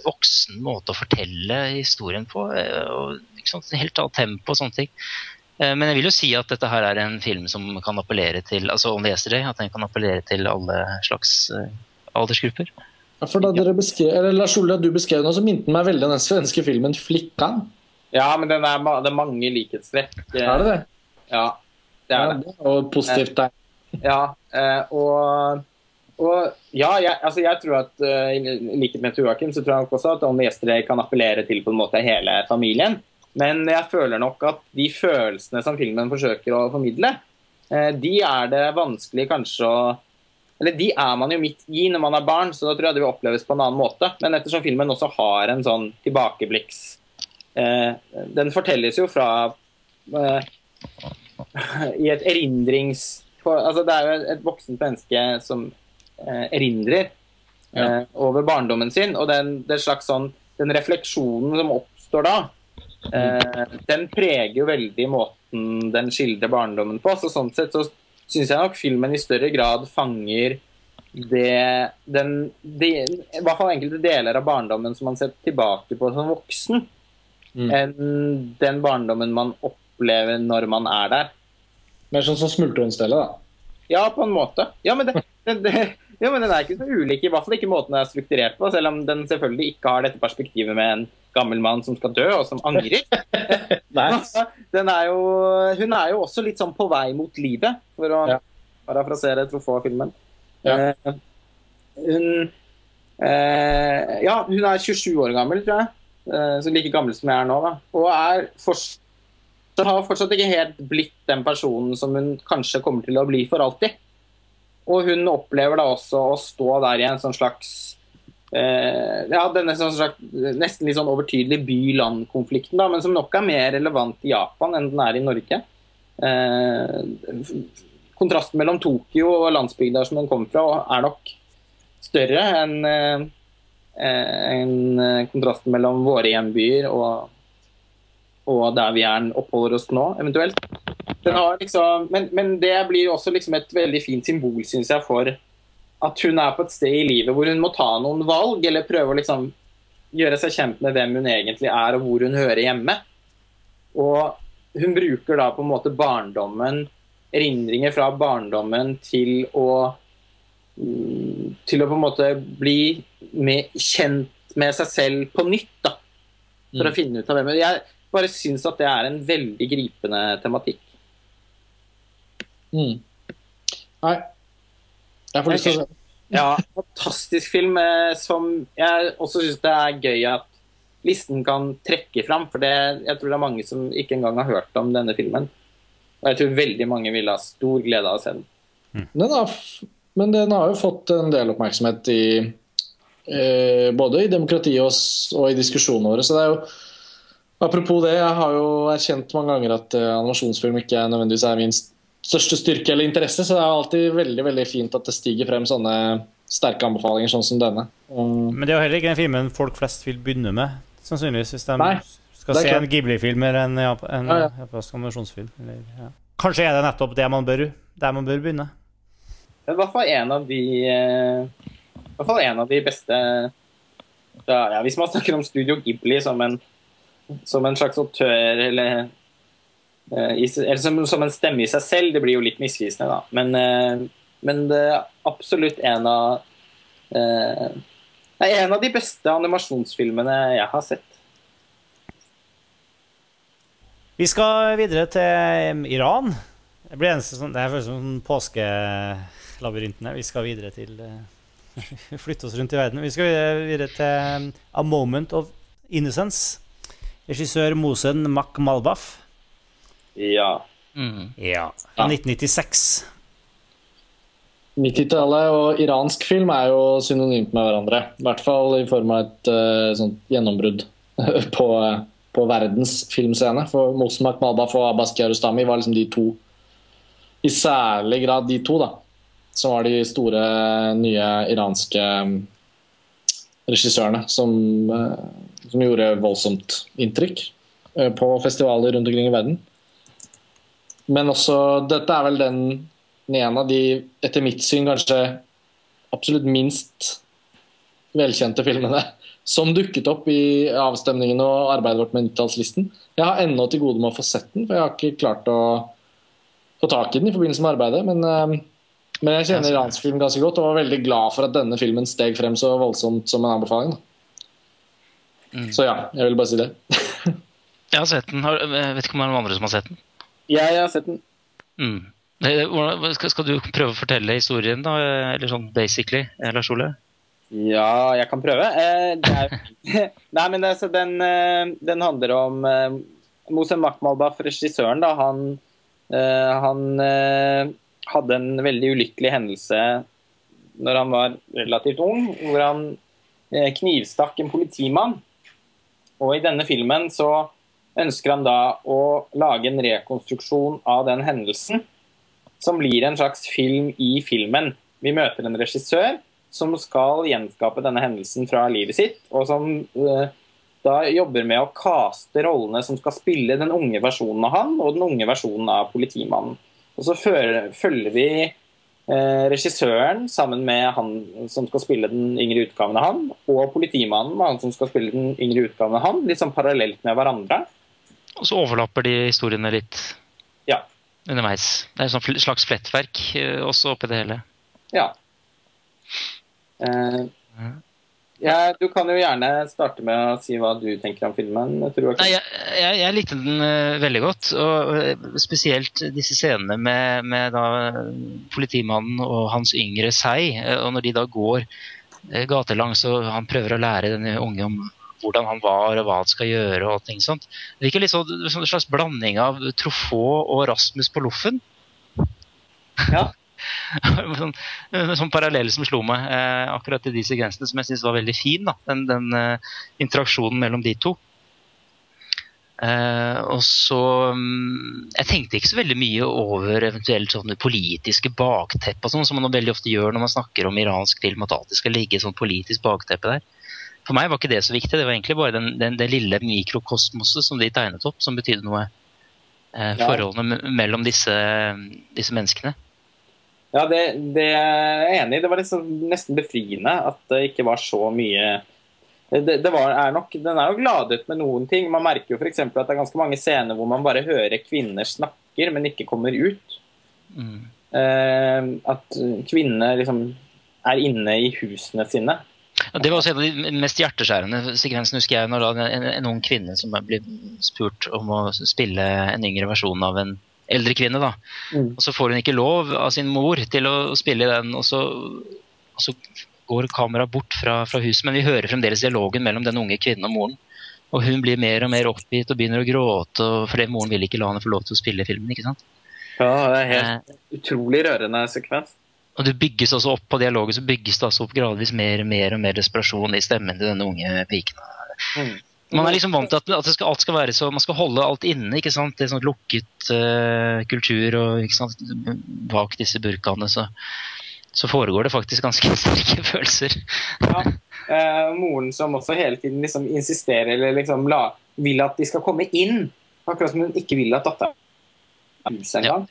voksen måte å fortelle historien på. Eh, og sant, Helt annet tempo og sånne ting. Eh, men jeg vil jo si at dette her er en film som kan appellere til altså Only Yesterday, at den kan appellere til alle slags eh, aldersgrupper. Ja, for da dere beskrev, eller Lars Ole, du beskrev noe som minte meg veldig om den svenske filmen 'Flikkan'. Ja, men er, det er mange likhetstrekk. Er det det? Ja, det er det. og positivt der. Ja, eh, og, og ja, jeg, altså jeg tror at eh, i likhet med Joakim, så tror jeg nok også at Only Yesterday kan appellere til på en måte hele familien. Men jeg føler nok at de følelsene som filmen forsøker å formidle, eh, de er det vanskelig kanskje å eller de er man jo midt i når man er barn, så da tror jeg det vil oppleves på en annen måte. Men ettersom filmen også har en sånn tilbakeblikks eh, Den fortelles jo fra eh, i et erindrings... på- Altså, det er jo et voksent menneske som eh, erindrer eh, over barndommen sin, og den, slags sånn Den refleksjonen som oppstår da, eh, den preger jo veldig måten den skildrer barndommen på. Så sånn sett så syns jeg nok filmen i større grad fanger det den, de, I hvert fall enkelte deler av barndommen som man ser tilbake på som voksen, Mm. enn den barndommen man opplever når man er der. Mer sånn som Smultronstellet, da. Ja, på en måte. Ja, men, det, det, det, ja, men den er ikke så ulik, i hvert fall ikke måten den er strukturert på, selv om den selvfølgelig ikke har dette perspektivet med en gammel mann som skal dø, og som angrer. Den er jo, hun er jo også litt sånn på vei mot livet, for å Ja. parafrasere Truffaut-filmen. Ja. Eh, hun eh, Ja, hun er 27 år gammel, tror jeg. Eh, så like gammel som jeg er nå, da. Og er fortsatt har fortsatt ikke helt blitt den personen som hun kanskje kommer til å bli for alltid. Og hun opplever da også å stå der i en sånn slags Ja, denne sånn slags nesten litt sånn overtydelig by-land-konflikten, men som nok er mer relevant i Japan enn den er i Norge. Eh, kontrasten mellom Tokyo og landsbygda som den kommer fra, er nok større enn eh, eh, kontrasten mellom våre hjembyer og og der vi er oppholder oss nå, eventuelt. Liksom, men, men det blir også liksom et veldig fint symbol, syns jeg, for at hun er på et sted i livet hvor hun må ta noen valg, eller prøve å liksom gjøre seg kjent med hvem hun egentlig er, og hvor hun hører hjemme. Og hun bruker da på en måte barndommen, erindringer fra barndommen, til å mm, til å på en måte bli med, kjent med seg selv på nytt, da. For Mm. å finne ut av hvem Jeg bare syns at det er en veldig gripende tematikk. Mm. Nei. Jeg får lyst til å se. Ja, fantastisk film eh, som jeg også syns det er gøy at listen kan trekke fram. For det, jeg tror det er mange som ikke engang har hørt om denne filmen. Og jeg tror veldig mange vil ha stor glede av å se den. Den har, men den har jo fått en del oppmerksomhet i eh, både i demokratiet og, og i diskusjonene våre. Så det er jo Apropos det, jeg har jo erkjent mange ganger at eh, animasjonsfilm ikke er nødvendigvis er min st- største styrke eller interesse, så det er alltid veldig veldig fint at det stiger frem sånne sterke anbefalinger sånn som denne. Um, Men det er jo heller ikke den filmen folk flest vil begynne med, sannsynligvis, hvis de Nei, skal se klart. en Ghibli-film eller en, Jap- en Ja, ja. japansk animasjonsfilm. Eller, ja. Kanskje er det nettopp det man bør, der man bør begynne. Det er i hvert fall en av de eh, i hvert fall en av de beste da, ja, Hvis man snakker om Studio Ghibli som en, som en slags autør eller, eller som, som en stemme i seg selv, det blir jo litt misvisende, da. Men, eh, men det er absolutt en av eh, er en av de beste animasjonsfilmene jeg har sett. Vi skal videre til Iran. Det blir eneste sånn, det føles som påskelabyrinten her. Vi skal videre til eh, Flytte oss rundt i verden. Vi skal videre- til A Moment of Innocence. Regissør Mosen Makmalbaf. Ja. Mm. Ja. 1996. 90-tallet og iransk film er jo synonymt med hverandre. I hvert fall i form av et uh, sånt gjennombrudd på, på verdens filmscene. For Mosmak Malbaf og Abbas Kiarostami var liksom de to, i særlig grad de to, da, som var de store nye iranske mm, regissørene som, eh, som gjorde voldsomt inntrykk eh, på festivaler rundt omkring i verden. Men også Dette er vel den den ene av de, etter mitt syn, kanskje absolutt minst velkjente filmene som dukket opp i avstemningen og arbeidet vårt med 90-tallslisten. Jeg har ennå til gode med å få sett den, for jeg har ikke klart å få tak i den i forbindelse med arbeidet. Men, eh, men jeg kjenner iransk film ganske godt og var veldig glad for at denne filmen steg frem så voldsomt som en anbefaling. Mm. Så ja, jeg vil bare si det. Jeg har sett den. Jeg vet ikke om det er noen andre som har sett den. Jeg har sett den. Mm. Skal, du prøve å fortelle historien, da? Eller sånn basically, eh, Lars Ole? Ja, jeg kan prøve. Eh, det er, nei, men er den, eh, den handler om Mosem Makhmalbaf, regissøren. Da, han eh, han eh, hadde en veldig ulykkelig hendelse når han var relativt ung, hvor han eh, knivstakk en politimann. Og i denne filmen så ønsker han da å lage en rekonstruksjon av den hendelsen, som blir en slags film i filmen. Vi møter en regissør som skal gjenskape denne hendelsen fra livet sitt, og som eh, da jobber med å kaste rollene som skal spille den unge versjonen av han, og den unge versjonen av politimannen. Og så følger vi eh, regissøren sammen med han som skal spille den yngre utgaven av han, og politimannen med han som skal spille den yngre utgaven av han, litt sånn parallelt med hverandre. Og så overlapper de historiene litt Ja. underveis. Det er et slags flettverk eh, også oppi det hele. Ja. Eh, ja. Du kan jo gjerne starte med å si hva du tenker om filmen. Jeg Nei, jeg, jeg, jeg likte den eh, veldig godt. Og eh, spesielt disse scenene med, med da, politimannen og hans yngre seg. Og når de da går gatelangs og han prøver å lære denne unge om hvordan han var og hva han skal gjøre. og ting sånt. Det virker litt sånn en slags blanding av Truffaut og Rasmus på Loffen. Ja. sånn, en sånn parallell som slo meg eh, akkurat i de sekvensene, som jeg syns var veldig fin. da, Den, den eh, interaksjonen mellom de to. Eh, og så um, Jeg tenkte ikke så veldig mye over eventuelt sånne politiske bakteppe, og sånn, som man veldig ofte gjør når man snakker om iransk film, at det alltid skal ligge et sånt politisk bakteppe der. For meg var ikke det så viktig, det var egentlig bare den, den, det lille mikrokosmoset som de tegnet opp, som betydde noe. Eh, forholdene me- mellom disse, disse menneskene. Ja, det, det er jeg enig i. Det var liksom nesten befriende at det ikke var så mye det, det var, er nok, Den er jo gladet med noen ting. Man merker jo f.eks. at det er ganske mange scener hvor man bare hører kvinner snakker, men ikke kommer ut. Mm. Eh, at kvinnene liksom er inne i husene sine. Det var også en av de mest hjerteskjærende sekvensene, husker jeg, når en, en ung kvinne som blir spurt om å spille en yngre versjon av en eldre kvinne. da. Mm. Og så får hun ikke lov av sin mor til å spille den, og så, og så går kameraet bort fra, fra huset, men vi hører fremdeles dialogen mellom den unge kvinnen og moren. Og hun blir mer og mer oppgitt og begynner å gråte, fordi moren vil ikke la henne få lov til å spille filmen. ikke sant? Ja, det er helt Eh, utrolig rørende sekvens. Og det bygges også opp på dialogen, så bygges det altså opp gradvis mer og mer og mer desperasjon i stemmen til denne unge piken. Mm. Man er liksom vant til at, at det skal, alt skal være så Man skal holde alt inne. ikke sant? Det er sånn lukket uh, kultur og ikke sant? bak disse burkaene så, så foregår det faktisk ganske sterke følelser. Ja. Eh, moren som også hele tiden liksom insisterer eller liksom la, vil at de skal komme inn. Akkurat som hun ikke vil at datteren er huset engang.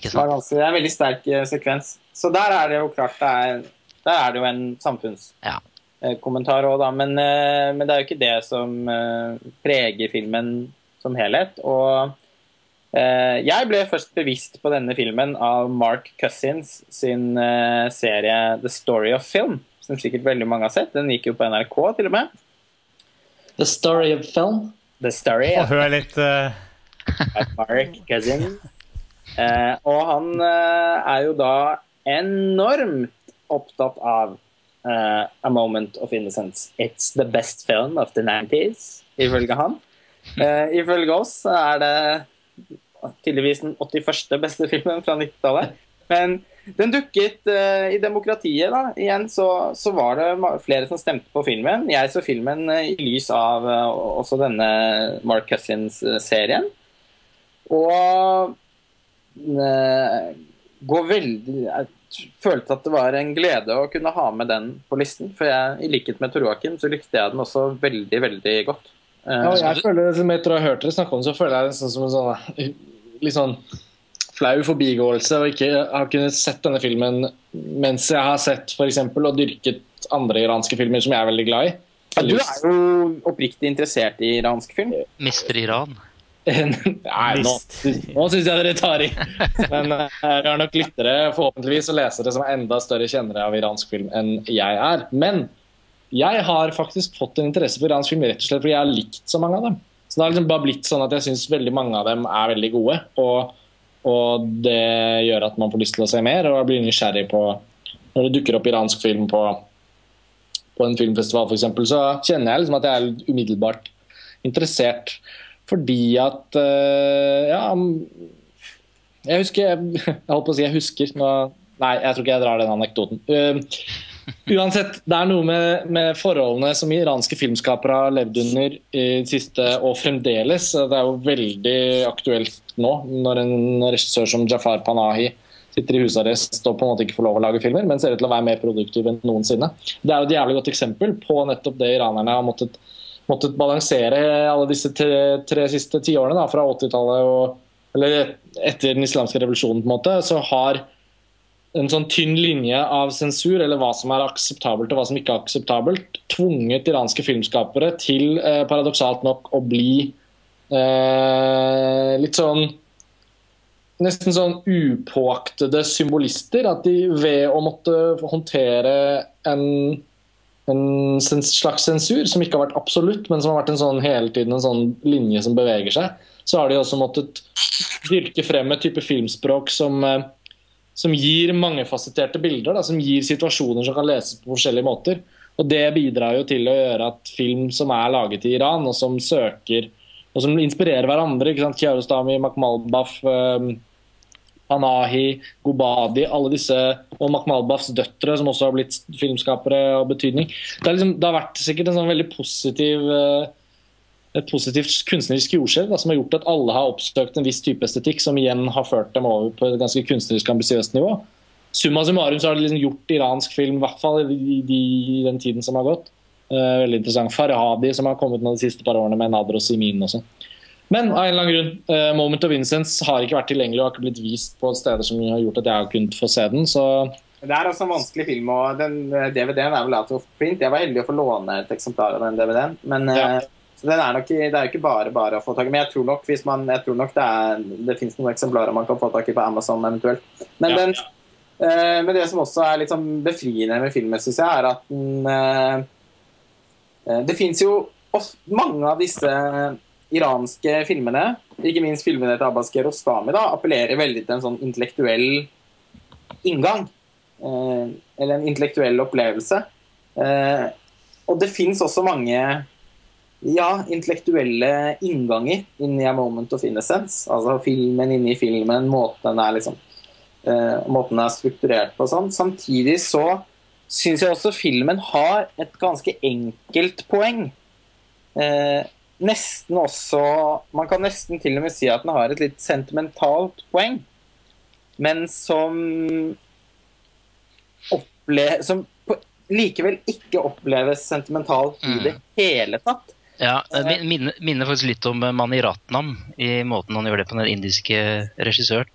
Det, sant? det er en veldig sterk eh, sekvens. Så der er det jo klart det er, Der er det jo en Ja. samfunnskommentar òg, da. Men, eh, men det er jo ikke det som eh, preger filmen som helhet. Og eh, jeg ble først bevisst på denne filmen av Mark Cousins sin eh, serie The Story of Film, som sikkert veldig mange har sett. Den gikk jo på NRK til og med. The story of film. The Story Få høre litt uh... Mark Cousins. Eh, og han eh, er jo da enormt opptatt av uh, A Moment of Innocence. It's the best film of the 90s, ifølge han. Uh, ifølge oss er det tydeligvis den 81. beste filmen fra 90-tallet. Men den dukket uh, i demokratiet. da. Igjen så, så var det flere som stemte på filmen. Jeg så filmen uh, i lys av uh, også denne Mark Cousins-serien. Og eh, går veldig følte at det var en glede å kunne ha med den på listen. For jeg, i likhet med Tor Joakim så likte jeg den også veldig, veldig godt. Eh, Ja, jeg føler, som etter å ha hørt dere snakke om så føler jeg det sånn som en sånn litt sånn flau forbigåelse og ikke har kunnet sett denne filmen mens jeg har sett for eksempel, og dyrket andre iranske filmer som jeg er veldig glad i. ja, du er jo oppriktig interessert i iransk film. Mister Iran. Nei, nå, nå syns jeg dere tar i. Men eh, vi har nok lyttere forhåpentligvis og lesere som er enda større kjennere av iransk film enn jeg er. Men jeg har faktisk fått en interesse for iransk film rett og slett fordi jeg har likt så mange av dem. Så det har liksom bare blitt sånn at jeg syns veldig mange av dem er veldig gode. Og, og det gjør at man får lyst til å se mer, og jeg blir nysgjerrig på Når det dukker opp iransk film på, på en filmfestival f.eks., så kjenner jeg liksom at jeg er umiddelbart interessert. Fordi at eh, Ja, jeg husker Jeg, jeg holdt på å si jeg husker. Nå, nei, jeg tror ikke jeg drar den anekdoten. Uh, Uansett, det er noe med, med forholdene som iranske filmskapere har levd under i det siste, og fremdeles. Det er jo veldig aktuelt nå, når en regissør som Jafar Panahi sitter i husarrest og på en måte ikke får lov å lage filmer, men ser ut til å være mer produktiv enn noensinne. Det er jo et jævlig godt eksempel på nettopp det iranerne har måttet, måttet balansere alle disse tre, tre siste tiårene, fra 80-tallet og eller etter den islamske revolusjonen, på en måte, så har en sånn tynn linje av sensur, eller hva som er akseptabelt og hva som ikke er akseptabelt, tvunget iranske filmskapere til, eh, paradoksalt nok, å bli eh, litt sånn Nesten sånn upåaktede symbolister. At de ved å måtte håndtere en, en slags sensur, som ikke har vært absolutt, men som har vært en sånn hele tiden en sånn linje som beveger seg, så har de også måttet dyrke frem et type filmspråk som eh, som gir mangefasetterte bilder, da, som gir situasjoner som kan leses på forskjellige måter. Og Det bidrar jo til å gjøre at film som er laget i Iran, og som søker og som inspirerer hverandre ikke sant? Kiarostami, Makhmalbaf, eh, Gobadi, alle disse, og Makhmalbafs døtre, som også har blitt filmskapere av betydning. Det, liksom, det har vært sikkert en sånn veldig positiv eh, et positivt kunstnerisk jordskjelv som har gjort at alle har oppsøkt en viss type estetikk, som igjen har ført dem over på et ganske kunstnerisk ambisiøst nivå. Summa summarum så har det liksom gjort iransk film, i hvert fall i, de, i den tiden som har gått. Uh, veldig interessant. Farhadi, som har kommet nå de siste par årene med Nader og Simin også. Men av en eller annen grunn, eh, Moment of Innocence har ikke vært tilgjengelig og har ikke blitt vist på steder som har gjort at jeg har kunnet få se den. så Det er også en vanskelig film, og den eh, DVD-en er vel out of print. Jeg var heldig å få låne et eksemplar av den DVD-en, men Ja. eh, så den er nok, det er jo ikke bare bare å få tak i. Men jeg tror nok, hvis man, jeg tror nok det, er, det finnes noen eksemplarer man kan få tak i på Amazon eventuelt. Men, Ja. den, eh, men det som også er litt sånn befriende med filmen, syns jeg, er at den eh, Det fins jo mange av disse iranske filmene, ikke minst filmene til Abbas Rostami, da, appellerer veldig til en sånn intellektuell inngang. Eh, eller en intellektuell opplevelse. Eh, og det fins også mange ja, intellektuelle innganger inn i A Moment of Innocence. Altså filmen inni filmen, måten den er liksom eh, måten den er strukturert på og sånn. Samtidig så syns jeg også filmen har et ganske enkelt poeng. Eh, nesten også Man kan nesten til og med si at den har et litt sentimentalt poeng, men som opple som på, likevel ikke oppleves sentimentalt i det hele tatt. Ja, det minner, minner faktisk litt om eh, Mani Ratnam i måten han gjør det på den indiske regissøren.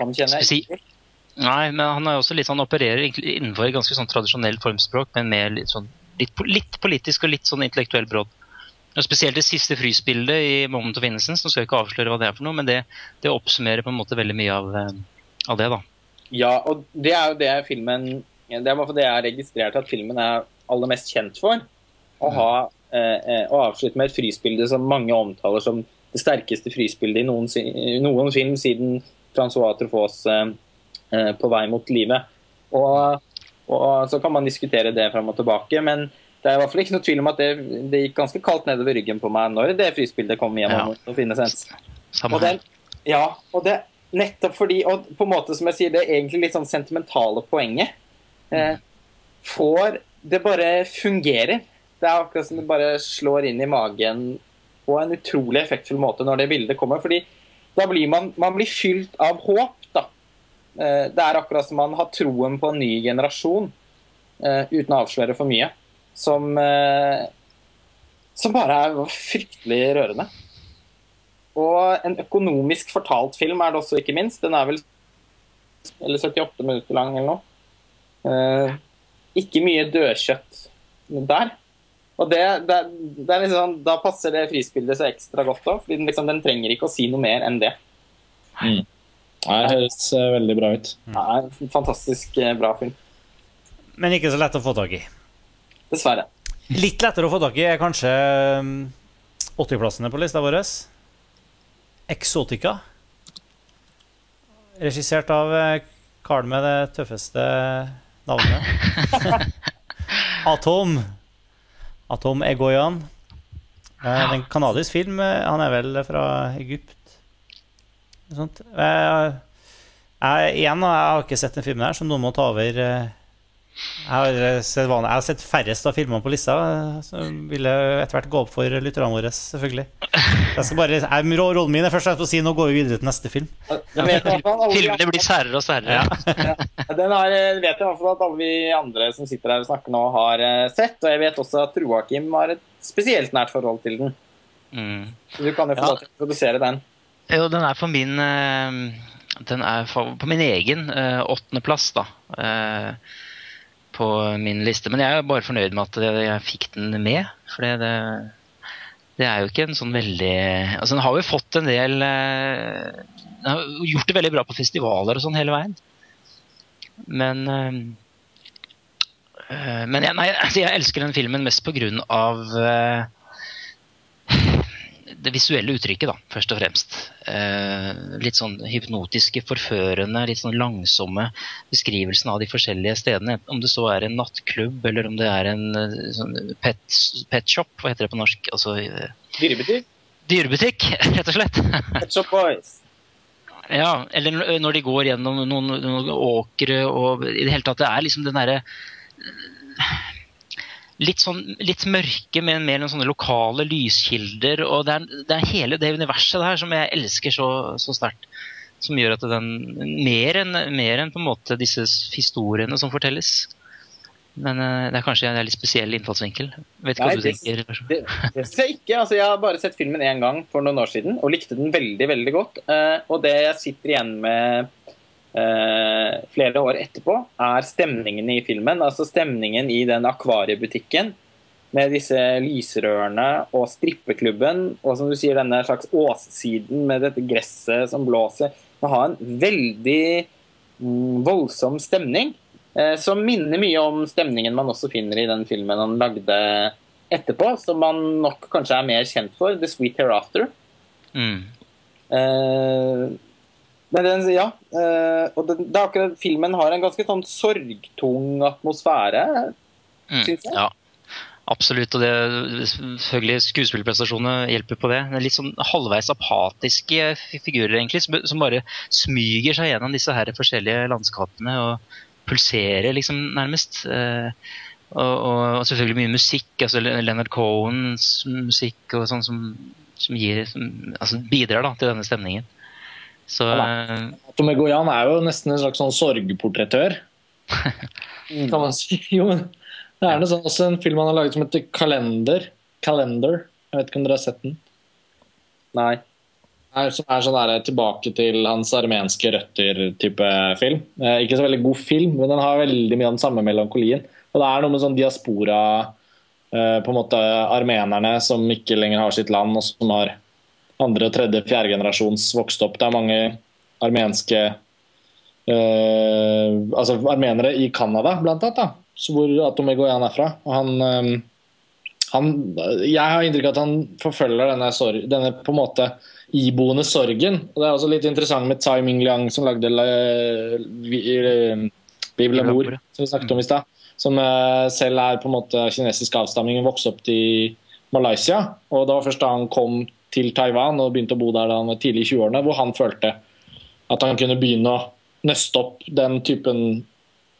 Han kjenner jeg ikke. Nei, men han er også litt sånn opererer innenfor et ganske sånn tradisjonelt formspråk, men med litt sånn litt, litt politisk og litt sånn intellektuell brodd. Og Spesielt det siste frysbildet i Moment of Innocence. Nå skal jeg ikke avsløre hva det er for noe, men det, det oppsummerer på en måte veldig mye av, eh, av det, da. Ja, og det er jo det filmen Det er det jeg har registrert at filmen er aller mest kjent for. Å ha eh, eh, å avslutte med et frysbilde som mange omtaler som det sterkeste frysbildet i noen, noen film siden Francois Truffauts eh, eh, 'På vei mot livet'. Og, og så kan man diskutere det fram og tilbake, men det er i hvert fall ikke noe tvil om at det, det gikk ganske kaldt nedover ryggen på meg når det frysbildet kom igjennom Ja. og Og den, ja, og det nettopp fordi Og på en måte som jeg sier, det er egentlig litt sånn sentimentale poenget. Eh, får Det bare fungerer. Det er akkurat som det bare slår inn i magen på en utrolig effektfull måte når det bildet kommer. fordi da blir man, man blir fylt av håp. da. Eh, det er akkurat som man har troen på en ny generasjon, eh, uten å avsløre for mye, som, eh, som bare er fryktelig rørende. Og en økonomisk fortalt film er det også, ikke minst. Den er vel eller 78 minutter lang eller noe. Eh, ikke mye dødkjøtt der. Og det, det, det er liksom, Da passer det frispillet så ekstra godt òg, for den, liksom, den trenger ikke å si noe mer enn det. Mm. det høres eh, veldig bra ut. Er fantastisk eh, bra film. Men ikke så lett å få tak i. Dessverre. Litt lettere å få tak i er kanskje um, 80-plassene på lista vår. Exotica. Regissert av Carl karen med det tøffeste navnet. Atom. Atom Egoyan. Eh, Det er en kanadisk film. eh, Han er vel fra Egypt. Sånt. Jeg, Jeg, igjen, jeg har ikke sett den filmen her, så noen må ta over, eh, Jeg har, eh, sett jeg har sett færrest av filmene på lista, som ville etter hvert gå opp for lytterne våre, selvfølgelig. Jeg skal bare, jeg, rollen min er først og fremst å si nå går vi videre til neste film. Jeg vet i fall alle Filmene blir særere og særere. Den har, jeg vet i hvert fall at alle vi andre som sitter her og snakker nå, har eh, sett. Og jeg vet også at Roakim har et spesielt nært forhold til den. Mm. Du kan jo få Ja. lov til å produsere den. Jo, den er på min eh, Den er for, på min egen eh, åttendeplass, da. På min liste. Men jeg er bare fornøyd med at jeg, fikk den med. For det, det, er jo ikke en sånn veldig Altså, den har jo fått en del eh, Den har gjort det veldig bra på festivaler og sånn hele veien. Men eh, eh, Men jeg, nei, altså, jeg elsker den filmen mest på grunn av det visuelle uttrykket, da, først og fremst. Eh, litt sånn hypnotiske, forførende, litt sånn langsomme beskrivelsen av de forskjellige stedene. Om det så er en nattklubb, eller om det er en eh, sånn pet, pet shop, hva heter det på norsk? Altså eh, Dyrebutikk. dyrebutikk, rett og slett. Pet Shop Boys. Ja, eller når de går gjennom noen, noen åkre og i det hele tatt, det er liksom den derre Litt sånn litt mørke, men mer noen sånne lokale lyskilder. Og det er, det er hele det universet der som jeg elsker så, så sterkt. Som gjør at den Mer enn mer enn på en måte disse historiene som fortelles. Men eh, det er kanskje en litt spesiell innfallsvinkel. Vet ikke Nei, hva du det- tenker. Det, det jeg ikke. Altså, jeg har bare sett filmen én gang for noen år siden og likte den veldig veldig godt. Eh, og det jeg sitter igjen med flere år etterpå, er stemningen i filmen. Altså stemningen i den akvariebutikken med disse lysrørene og strippeklubben. Og som du sier, denne slags åssiden med dette gresset som blåser. Man har en veldig mm, voldsom stemning. Eh, som minner mye om stemningen man også finner i den filmen han lagde etterpå, som man nok kanskje er mer kjent for, The Sweet Hereafter. Mm. Eh, men den, ja, eh, og den, det er akkurat Filmen har en ganske sånn sorgtung atmosfære. Mm, Syns jeg. ja, absolutt. Og det, selvfølgelig skuespillerprestasjonene hjelper på det. Det er litt sånn halvveis apatiske figurer, egentlig, som, som bare smyger seg gjennom disse her forskjellige landskapene og pulserer, liksom, nærmest. Eh, og, og, og selvfølgelig mye musikk. altså Leonard Cohens musikk og sånn som, som, gir, som altså bidrar da, til denne stemningen. Så eh, Tommy Goyan er jo nesten en slags sånn sorgportrettør, kan man si. Jo, men det er noe sånn, også en film han har laget som heter Kalender. Kalender. Jeg vet ikke om dere har sett den? Nei. er, som er sånn der, tilbake til hans armenske røtter-type film. Eh, ikke så veldig god film, men den har veldig mye av den samme melankolien. Og det er noe med sånn diaspora eh, På en måte armenerne som ikke lenger har sitt land, og som har andre, tredje, fjerde generasjons vokst opp. Det er mange armenske eh, Altså armenere i Canada, blant annet, da, så hvor Atomegoyan er fra. Og han eh, han, jeg har inntrykk av at han forfølger denne, sorg, denne på en måte iboende sorgen. Og Det er også litt interessant med Tsai Ming Liang, som lagde Vive l'amour, L'amour, som vi snakket om i stad. Som eh, selv er på en måte kinesisk kinesisk og vokste opp i Malaysia. Og det var først da han kom til Taiwan og begynte å bo der da han var tidlig i 20-årene, hvor han følte at han kunne begynne å nøste opp den typen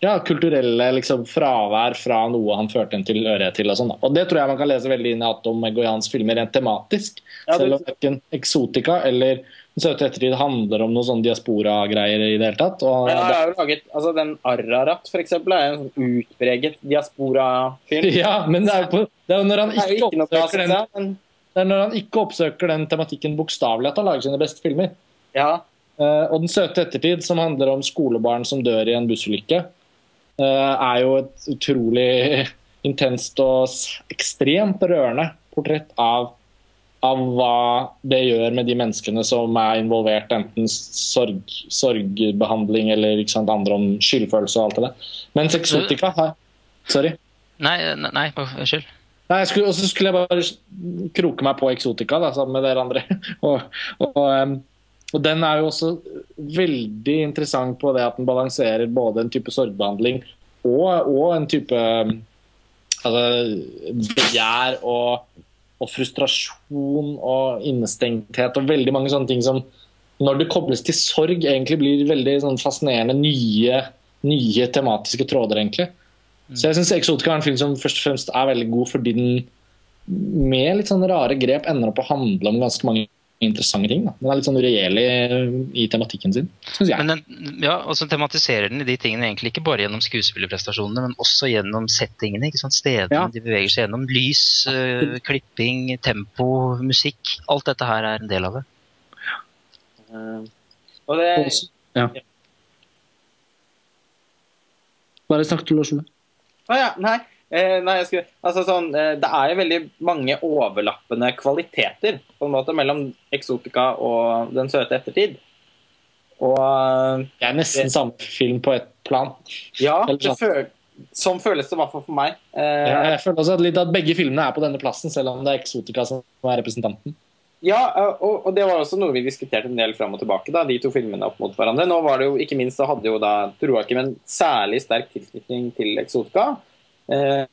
ja, kulturelle liksom, fravær fra noe han førte en tilhørighet til. Og, sånn, og det tror jeg man kan lese veldig inn i Atom Egoyans filmer rent tematisk. Ja, det- Selv om verken Exotica eller Den søte ettertid handler om noen sånne diaspora-greier i det hele tatt. Og han har jo laget, altså Den Ararat, for eksempel, er en sånn utpreget diaspora-film. ja, men det er jo på, det er jo når han ikke ikke oppsøker den, det er når han ikke oppsøker den tematikken bokstavelig at han lager sine beste filmer. ja, Uh, og Den søte ettertid, som handler om skolebarn som dør i en bussulykke, uh, er jo et utrolig intenst og ekstremt rørende portrett av, av hva det gjør med de menneskene som er involvert, enten sorg, sorgbehandling eller sant, andre om skyldfølelse og alt det der. Mens Exotica har Sorry. Nei, nei unnskyld. Nei, skulle, og så skulle jeg bare kroke meg på Exotica da, sammen med dere andre. og, og, og den er jo også veldig interessant på det at den balanserer både en type sorgbehandling og, og en type altså, begjær og frustrasjon og innestengthet og veldig mange sånne ting som når det kobles til sorg, egentlig blir veldig sånn fascinerende nye, nye tematiske tråder, egentlig. Så jeg syns Exotica er en film som først og fremst er veldig god fordi den med litt sånne rare grep ender opp å handle om ganske mange interessante ting. Da. Den er litt sånn uregjerlig i tematikken sin, syns jeg. Men den, ja, og så tematiserer den de tingene egentlig ikke bare gjennom skuespillerprestasjonene, men også gjennom settingene. ikke sant? Stedene Ja. de beveger seg gjennom. Lys, øh, klipping, tempo, musikk. Alt dette her er en del av det. Uh, og det, Ja. Bare snakk til Lars Ole. Å ja, nei. Eh, nei jeg skulle, altså sånn, eh, det er jo veldig mange overlappende kvaliteter på en måte mellom Exotica og Den søte ettertid. Og eh, Det er nesten samme film på et plan. ja, det føl, sånn føles det i hvert fall for meg. Eh, Ja, jeg føler også at, litt at begge filmene er på denne plassen, selv om det er Exotica som er representanten. Ja, og, og det var også noe vi diskuterte en del fram og tilbake, da, de to filmene opp mot hverandre. Nå var det jo, ikke minst så hadde jo da Joakim en særlig sterk tilknytning til Exotica. Eh,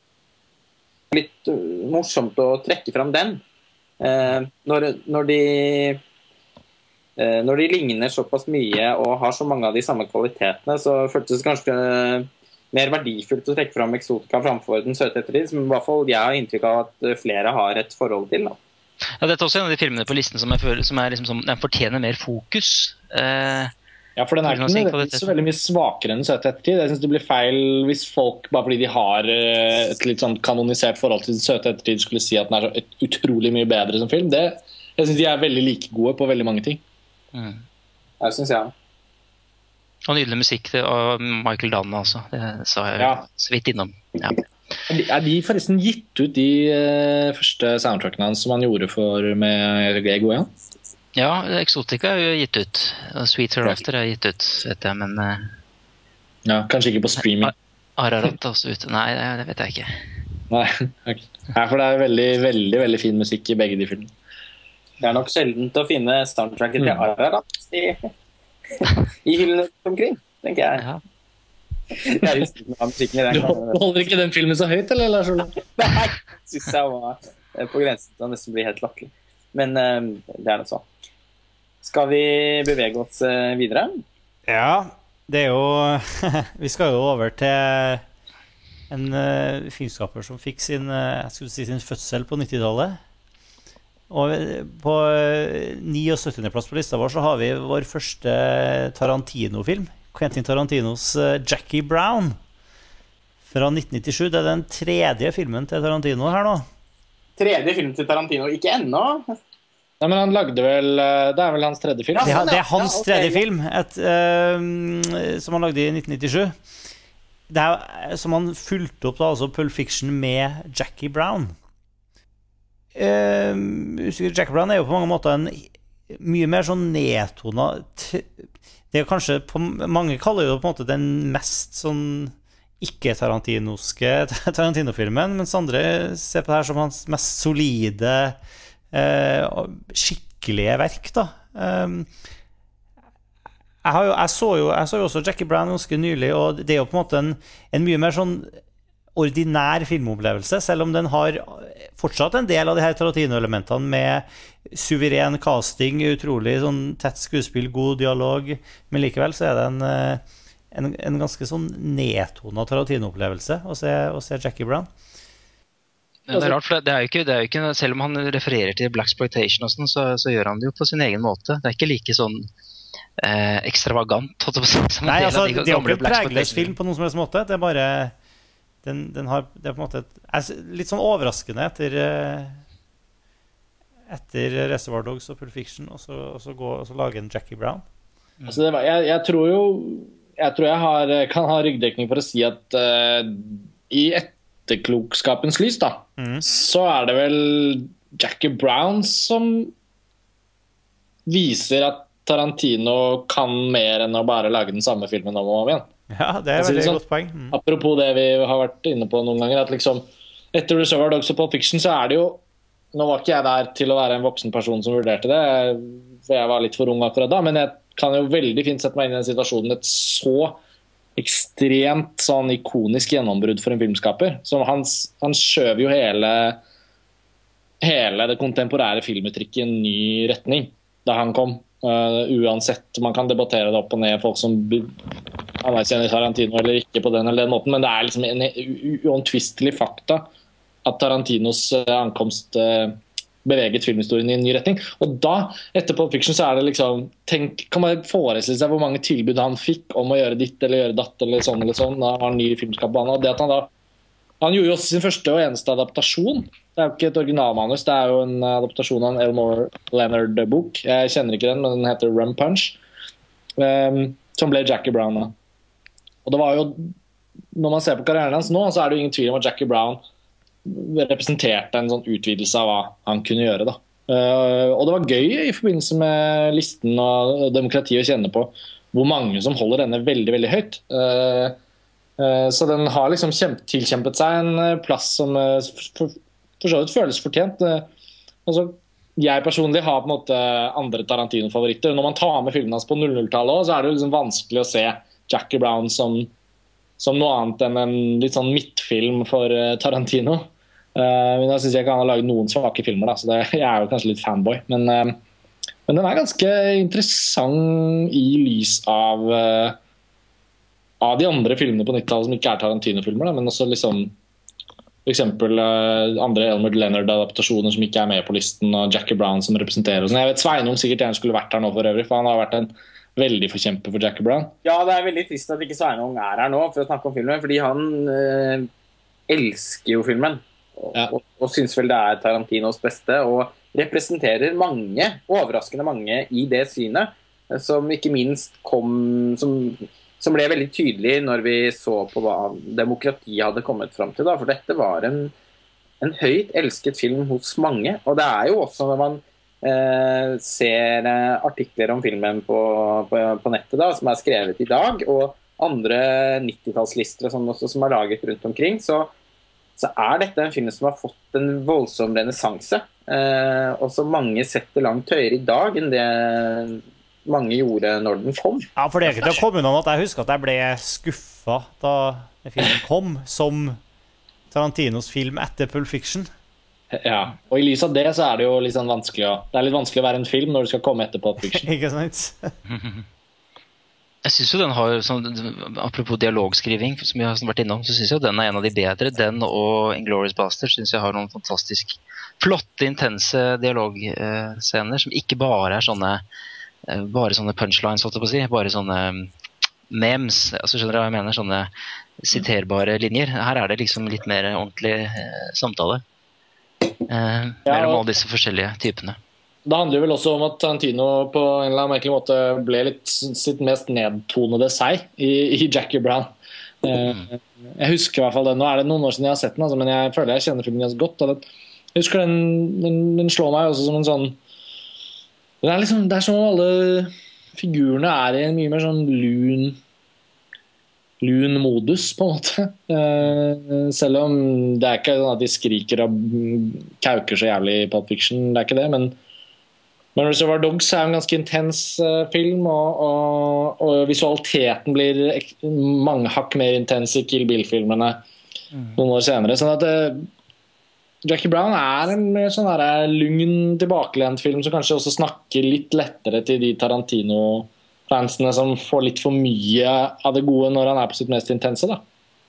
litt uh, morsomt å trekke fram den. Eh, når, når de eh, Når de ligner såpass mye og har så mange av de samme kvalitetene, så føltes det kanskje mer verdifullt å trekke fram Exotica framfor Den søte ettertid, som i hvert fall jeg har inntrykk av at eh, flere har et forhold til. da. Ja, dette er også en av de filmene på listen som jeg føler som er liksom som, den fortjener mer fokus. Eh, Ja, for den er ikke nødvendigvis så veldig mye svakere enn søte ettertid. Jeg syns det blir feil hvis folk, bare fordi de har eh, et litt sånn kanonisert forhold til Den søte ettertid, skulle si at den er så utrolig mye bedre som film. Det, jeg syns de er veldig like gode på veldig mange ting. mm. Det syns jeg. Og nydelig musikk det- av Michael Danne altså. Det sa jeg Ja. så vidt innom. Ja. Er de- forresten gitt ut, de eh, første soundtrackene hans som han gjorde for med Grego? ja, Exotica er jo gitt ut. Og Sweet Hereafter er gitt ut, vet jeg, men eh, Ja, kanskje ikke på streaming. Ararat er også ute. Nei, det, vet jeg ikke. Nei, okay. For det er veldig, veldig veldig fin musikk i begge de filmene. Det er nok sjeldent å finne soundtracket til Mm. Ararat i, i hyllene omkring, tenker jeg. Ja. Du holder ikke den filmen så høyt, eller? Lars Ole? Nei, syns jeg var eh, på grensen til å nesten bli helt latterlig. Men eh, det er det så. Skal vi bevege oss eh, videre? Ja, det er jo Vi skal jo over til en uh, filmskaper som fikk sin, uh, skulle si sin fødsel på 90-tallet. Og på uh, 79.-plass på lista vår så har vi vår første Tarantino-film. Quentin Tarantinos eh, 'Jackie Brown' fra 1997. Det er den tredje filmen til Tarantino her nå. Tredje film til Tarantino. Ikke ennå. Nei, men han lagde vel eh, Det er vel hans tredje film? Ja, Det, er- det hans Ja, okay. tredje film, et, uh, som han lagde i 1997. Det er, som han fulgte opp da, altså Pulp Fiction med Jackie Brown. Uh, Jackie Brown er jo på mange måter en mye mer sånn nedtona Det er kanskje på, Mange kaller jo på en måte den mest sånn ikke-tarantinoske Tarantino-filmen, mens andre ser på det her som hans mest solide, eh, skikkelige verk. da. Um, jeg, jo, jeg, så jo, jeg så jo også Jackie Brown ganske nylig, og det er jo på en måte en, en mye mer sånn ordinær filmopplevelse, selv om den har fortsatt en del av de her Tarantino-elementene med suveren casting, utrolig sånn tett skuespill, god dialog, men likevel så er det en, eh, en, en ganske sånn nedtona Tarantino-opplevelse å å se Jackie Brown. Ja, det er rart, for det, er jo ikke, det er jo ikke, Selv om han refererer til Black Exploitation, og sånn, så, så gjør han det jo på sin egen måte. Det er ikke like sånn eh, ekstravagant. som Nei, altså, de det er jo ikke en pregløs film på noen som helst måte. Det er bare den, den har, Det er på en måte et, litt sånn overraskende etter eh, Etter Reservoir Dogs og Pulp Fiction, og så, og så, gå, og så lage en Jackie Brown. Altså, det var, jeg, jeg tror jo Jeg tror jeg har, kan ha ryggdekning for å si at uh, i etterklokskapens lys, da, mm. så er det vel Jackie Brown som viser at Tarantino kan mer enn å bare lage den samme filmen om og om igjen. Ja, det er et veldig sånn- godt poeng. Mm. Apropos det vi har vært inne på noen ganger, at liksom etter Reservoir Dogs og Pulp Fiction så er det jo Nå var ikke jeg der til å være en voksen person som vurderte det, for jeg var litt for ung akkurat da, men jeg kan jo veldig fint sette meg inn i den situasjonen. Et så ekstremt sånn ikonisk gjennombrudd for en filmskaper. Som han, han skjøv jo hele hele det kontemporære filmuttrykket i en ny retning da han kom. Uh, uansett, Man kan debattere det opp og ned. Folk som anerkjenner Tarantino eller ikke på den eller den måten, men det er liksom en uomtvistelig fakta at Tarantinos eh, ankomst eh, beveget filmhistorien i en ny retning. Og da, etter Pulp Fiction, så er det liksom tenk, Kan man forestille seg hvor mange tilbud han fikk om å gjøre ditt eller gjøre datt eller sånn eller sånn. Da han ny filmskap på han. Og det at han da Han gjorde jo også sin første og eneste adaptasjon. Det er jo ikke et originalmanus, det er jo en adaptasjon av en Elmore Leonard-bok. Jeg kjenner ikke den, men den heter Rum Punch. Um, som ble Jackie Brown. Da. Og det var jo Når man ser på karrieren hans nå, så er det jo ingen tvil om at Jackie Brown representerte en sånn utvidelse av hva han kunne gjøre. da. Eh, og det var gøy i forbindelse med listen og demokrati å kjenne på hvor mange som holder denne veldig veldig høyt. Eh, eh, så den har liksom tilkjempet seg en plass som for, så vidt føles fortjent. Altså, jeg personlig har på en måte andre Tarantino-favoritter. Når man tar med filmene hans på 00-tallet, så er det liksom vanskelig å se Jackie Brown som, som noe annet enn en litt sånn midtfilm for eh, Tarantino. Uh, men jeg syns ikke han har laget noen svake filmer, da, så det, jeg er jo kanskje litt fanboy. Men, uh, men den er ganske interessant i lys av uh, av de andre filmene på 90-tallet som ikke er Tarantino-filmer, men også liksom f.eks. Andre Elmer Leonard-adaptasjoner som ikke er med på listen, og Jackie Brown som representerer oss. Jeg vet Sveinung sikkert gjerne skulle vært her nå for øvrig, for han har vært en veldig forkjemper for Jackie Brown. Ja, det er veldig trist at ikke Sveinung er her nå for å snakke om filmen, fordi han eh, elsker jo filmen. Og, Ja. og, og syns vel det er Tarantinos beste, og representerer mange, overraskende mange, i det synet. Som ikke minst kom Som, som ble veldig tydelig når vi så på hva demokrati hadde kommet fram til. Da. For dette var en, en høyt elsket film hos mange. Og det er jo også når man eh, ser eh, artikler om filmen på, på, på nettet da, som er skrevet i dag, og andre 90-tallslister og sånn som er laget rundt omkring, så, så er dette en film som har fått en voldsom renessanse. Eh, og som mange setter langt høyere i dag enn det mange gjorde når den kom. Ja, for det er ikke til å komme unna at jeg husker at jeg ble skuffa da filmen kom, som Tarantinos film etter Pulp Fiction. Ja, og I lys av det så er det jo litt sånn vanskelig å Det er litt vanskelig å være en film når du skal komme etter Pulp Fiction. Ikke sant? Jeg synes jo den har, sånn, Apropos dialogskriving, som vi har vært innom, så syns jeg den er en av de bedre. Den og Inglorious Baster syns jeg har noen fantastisk flotte, intense dialogscener som ikke bare er sånne eh, bare sånne punchlines, holdt jeg på å si. Bare sånne mm, memes. Altså, skjønner du hva jeg mener? Sånne siterbare linjer. Her er det liksom litt mer ordentlig eh, samtale. Eh, mellom alle disse forskjellige typene. Det handler vel også om at Tarantino på en eller annen merkelig måte ble litt sitt mest nedtonede seg i, i Jackie Brown. Eh, jeg husker i hvert fall det. Nå er det noen år siden jeg har sett den, altså, men jeg føler jeg kjenner filmen ganske godt. det- Jeg husker den, den, den slår meg også som en sånn Det er liksom, det er som om alle figurene er i en mye mer sånn lun lun modus, på en måte. Eh, selv om det er ikke sånn at de skriker og kauker så jævlig i Pulp Fiction, det er ikke det, men men Reservoir Dogs er en ganske intens eh, film, og, og, og visualiteten blir mange hakk mer intens i Kill Bill-filmene noen år senere. sånn at eh, Jackie Brown er en mer sånn lugn, tilbakelent film som kanskje også snakker litt lettere til de Tarantino-fansene som får litt for mye av det gode når han er på sitt mest intense. da.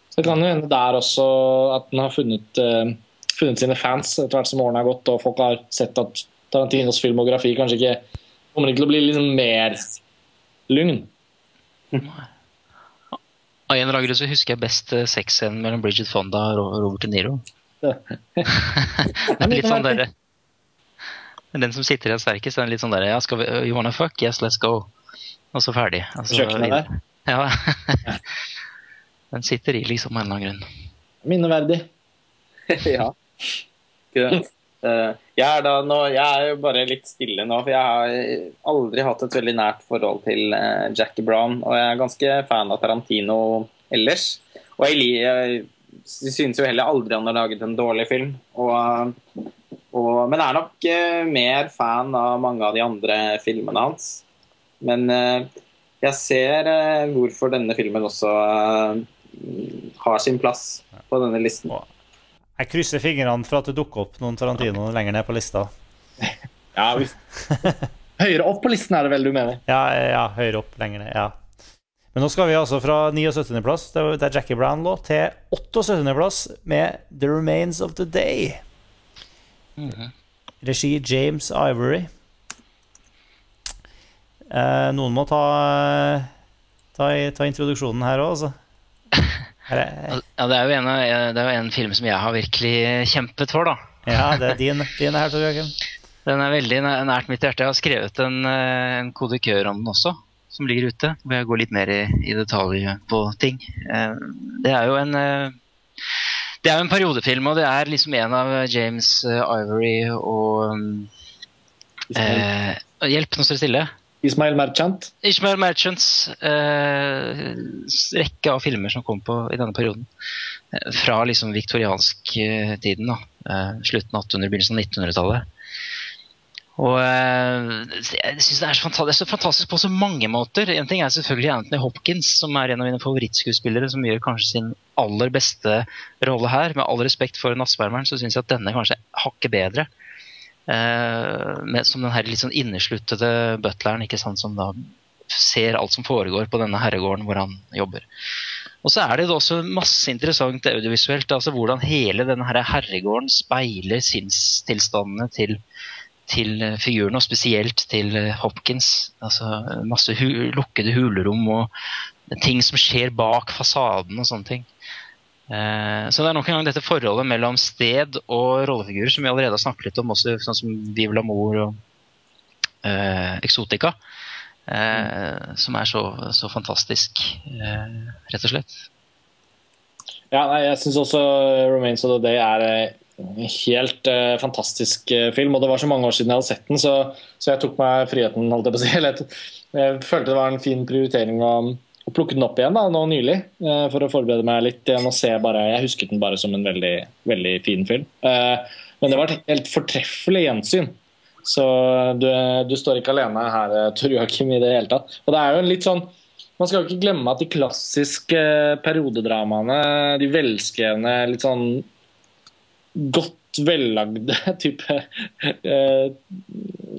Så det kan jo hende der også at han har funnet, uh, funnet sine fans etter hvert som årene har gått, og folk har sett at Tarantinos filmografi kanskje ikke kommer ikke til å bli liksom mer lugn. Av en eller annen grunn så husker jeg best eh, sexscenen mellom Bridget Fonda og Robert De Niro. det er litt sånn derre Den som sitter igjen sterkest, er litt sånn derre vi, You wanna fuck? Yes, let's go. Og så ferdig. Altså, Kjøkkenet der. Ja. den sitter i, liksom, av en eller annen grunn. Minneverdig. ja. Ikke? Eh, jeg, er da nå, jeg er jo bare litt stille nå, for jeg har aldri hatt et veldig nært forhold til eh, Jackie Brown. Og jeg er ganske fan av Tarantino ellers. Og jeg, jeg synes jo heller aldri han har laget en dårlig film. Og, og, men er nok eh, mer fan av mange av de andre filmene hans. Men eh, jeg ser eh, hvorfor denne filmen også eh, har sin plass på denne listen. Jeg krysser fingrene for at det dukker opp noen Tarantino lenger ned på lista. Ja, hvis... Høyere opp på listen er det vel du mener? Ja, ja høyere opp, lenger ned. ja. Men nå skal vi altså fra 79.-plass, der Jackie Brown lå, til 78.-plass med The Remains of the Day. Regi James Ivory. Eh, noen må ta, ta, ta introduksjonen her òg, altså. Ja, det er jo en, av- det er en film som jeg har virkelig kjempet for, da. ja, det er din, din her, Tor Jørgen. Den er veldig nært mitt hjerte. Jeg har skrevet en, eh, en kodikør om den også, som ligger ute. Hvor jeg går litt mer i, i detalj på ting. Eh, Det er jo en eh, Det er jo en periodefilm, og det er liksom en av James Ivory og eh, Hjelp, nå står det stille. Ismail Merchant. Ismail Merchants eh, rekke av filmer som kom på i denne perioden. Eh, fra liksom viktoriansk-tiden. da. Eh, slutten av 800, begynnelsen av 1900-tallet. Og eh, jeg synes det er, det er så fantastisk på så mange måter. En ting er selvfølgelig Anthony Hopkins, som er en av mine favorittskuespillere, som gjør kanskje sin aller beste rolle her. Med all respekt for Nattsvermeren, så syns jeg at denne kanskje hakker bedre. Eh, med, som den her litt sånn innesluttede butleren ikke sant, som da ser alt som foregår på denne herregården hvor han jobber. Og så er det også masse interessant audiovisuelt. altså Hvordan hele denne her herregården speiler sinnstilstandene til, til figuren, figurene, og spesielt til eh, Hopkins. altså Masse hu lukkede hulerom og ting som skjer bak fasaden og sånne ting. Eh, Så det er nok en gang dette forholdet mellom sted og rollefigurer, som vi allerede har snakket litt om, også sånn som Vivel l'amour og uh, Exotica, eh, som er så, så fantastisk, uh, rett og slett. Ja, nei, jeg syns også Remains of the Day er en helt fantastisk film. Og det var så mange år siden jeg hadde sett den, så, så jeg tok meg friheten. holdt Jeg på å si. Jeg følte det var en fin prioritering å, å plukket den opp igjen da, nå nylig. eh, for å forberede meg litt igjen og se bare Jeg husket den bare som en veldig, veldig fin film. Eh, men det var et helt fortreffelig gjensyn. Så du, du står ikke alene her, eh, Tor Joakim, i det hele tatt. Og det er jo en litt sånn man skal jo ikke glemme at de klassiske periodedramaene, de velskrevne, litt sånn godt vellagde type eh,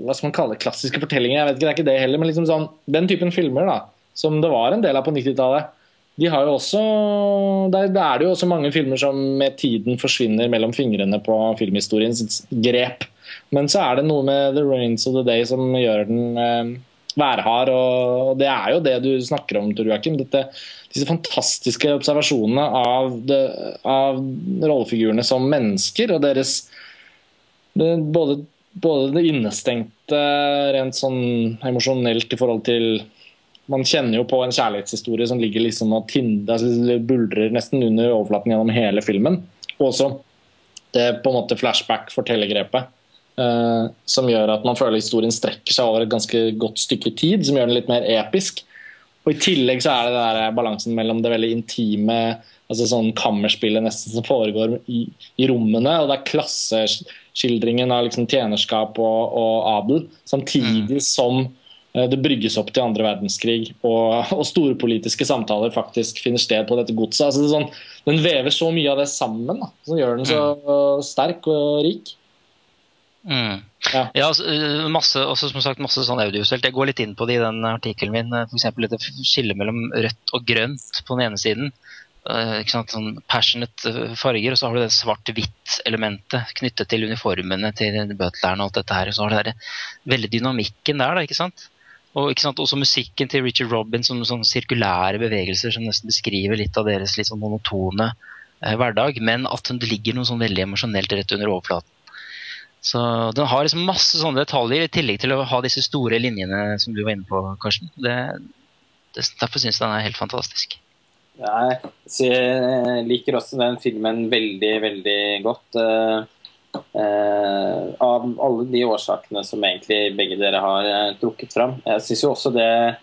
Hva skal man kalle det? Klassiske fortellinger? Jeg vet ikke, det er ikke det heller, men liksom sånn, den typen filmer da, som det var en del av på 90-tallet, de har jo også der, der er det jo også mange filmer som med tiden forsvinner mellom fingrene på filmhistoriens grep. Men så er det noe med The Rains of the Day som gjør den eh, værhard. Og det er jo det du snakker om, Tor Joakim. Disse fantastiske observasjonene av, det, av rollefigurene som mennesker og deres både, både det innestengte rent sånn emosjonelt i forhold til Man kjenner jo på en kjærlighetshistorie som ligger liksom og tinder, altså buldrer nesten under overflaten gjennom hele filmen. Og også det på en måte flashback-fortellergrepet. eh, som gjør at man føler historien strekker seg over et ganske godt stykke tid, som gjør den litt mer episk. Og I tillegg så er det der balansen mellom det veldig intime altså sånn kammerspillet nesten som foregår i, i rommene, og det er klasseskildringen av liksom tjenerskap og, og adel, samtidig som eh, det brygges opp til andre verdenskrig og, og store politiske samtaler faktisk finner sted på dette godset. Altså, det sånn, den vever så mye av det sammen, da, som gjør den så sterk og rik. Mm. Ja. Ja, altså, øh, masse, også som sagt masse sånn audiovisuelt. Jeg går litt inn på det i den artikkelen min. F.eks. For eksempel dette skillet mellom rødt og grønt på den ene siden. Eh, ikke sant? Sånn passionate eh, farger, og så har du det svart-hvitt-elementet knyttet til uniformene til butleren og alt dette her. Og så har du den veldig dynamikken der, da, ikke sant? Og også musikken til Richard Robin som sånn sirkulære bevegelser som nesten beskriver litt av deres litt sånn monotone eh, hverdag, men at det ligger noe sånn veldig emosjonelt rett under overflaten. Så den har liksom masse sånne detaljer, i tillegg til å ha disse store linjene som du var inne på, Karsten. Det, det, derfor syns jeg den er helt fantastisk. Ja, jeg liker også den filmen veldig, veldig godt. Eh, av alle de årsakene som egentlig begge dere har eh, trukket fram. Jeg syns jo også det eh,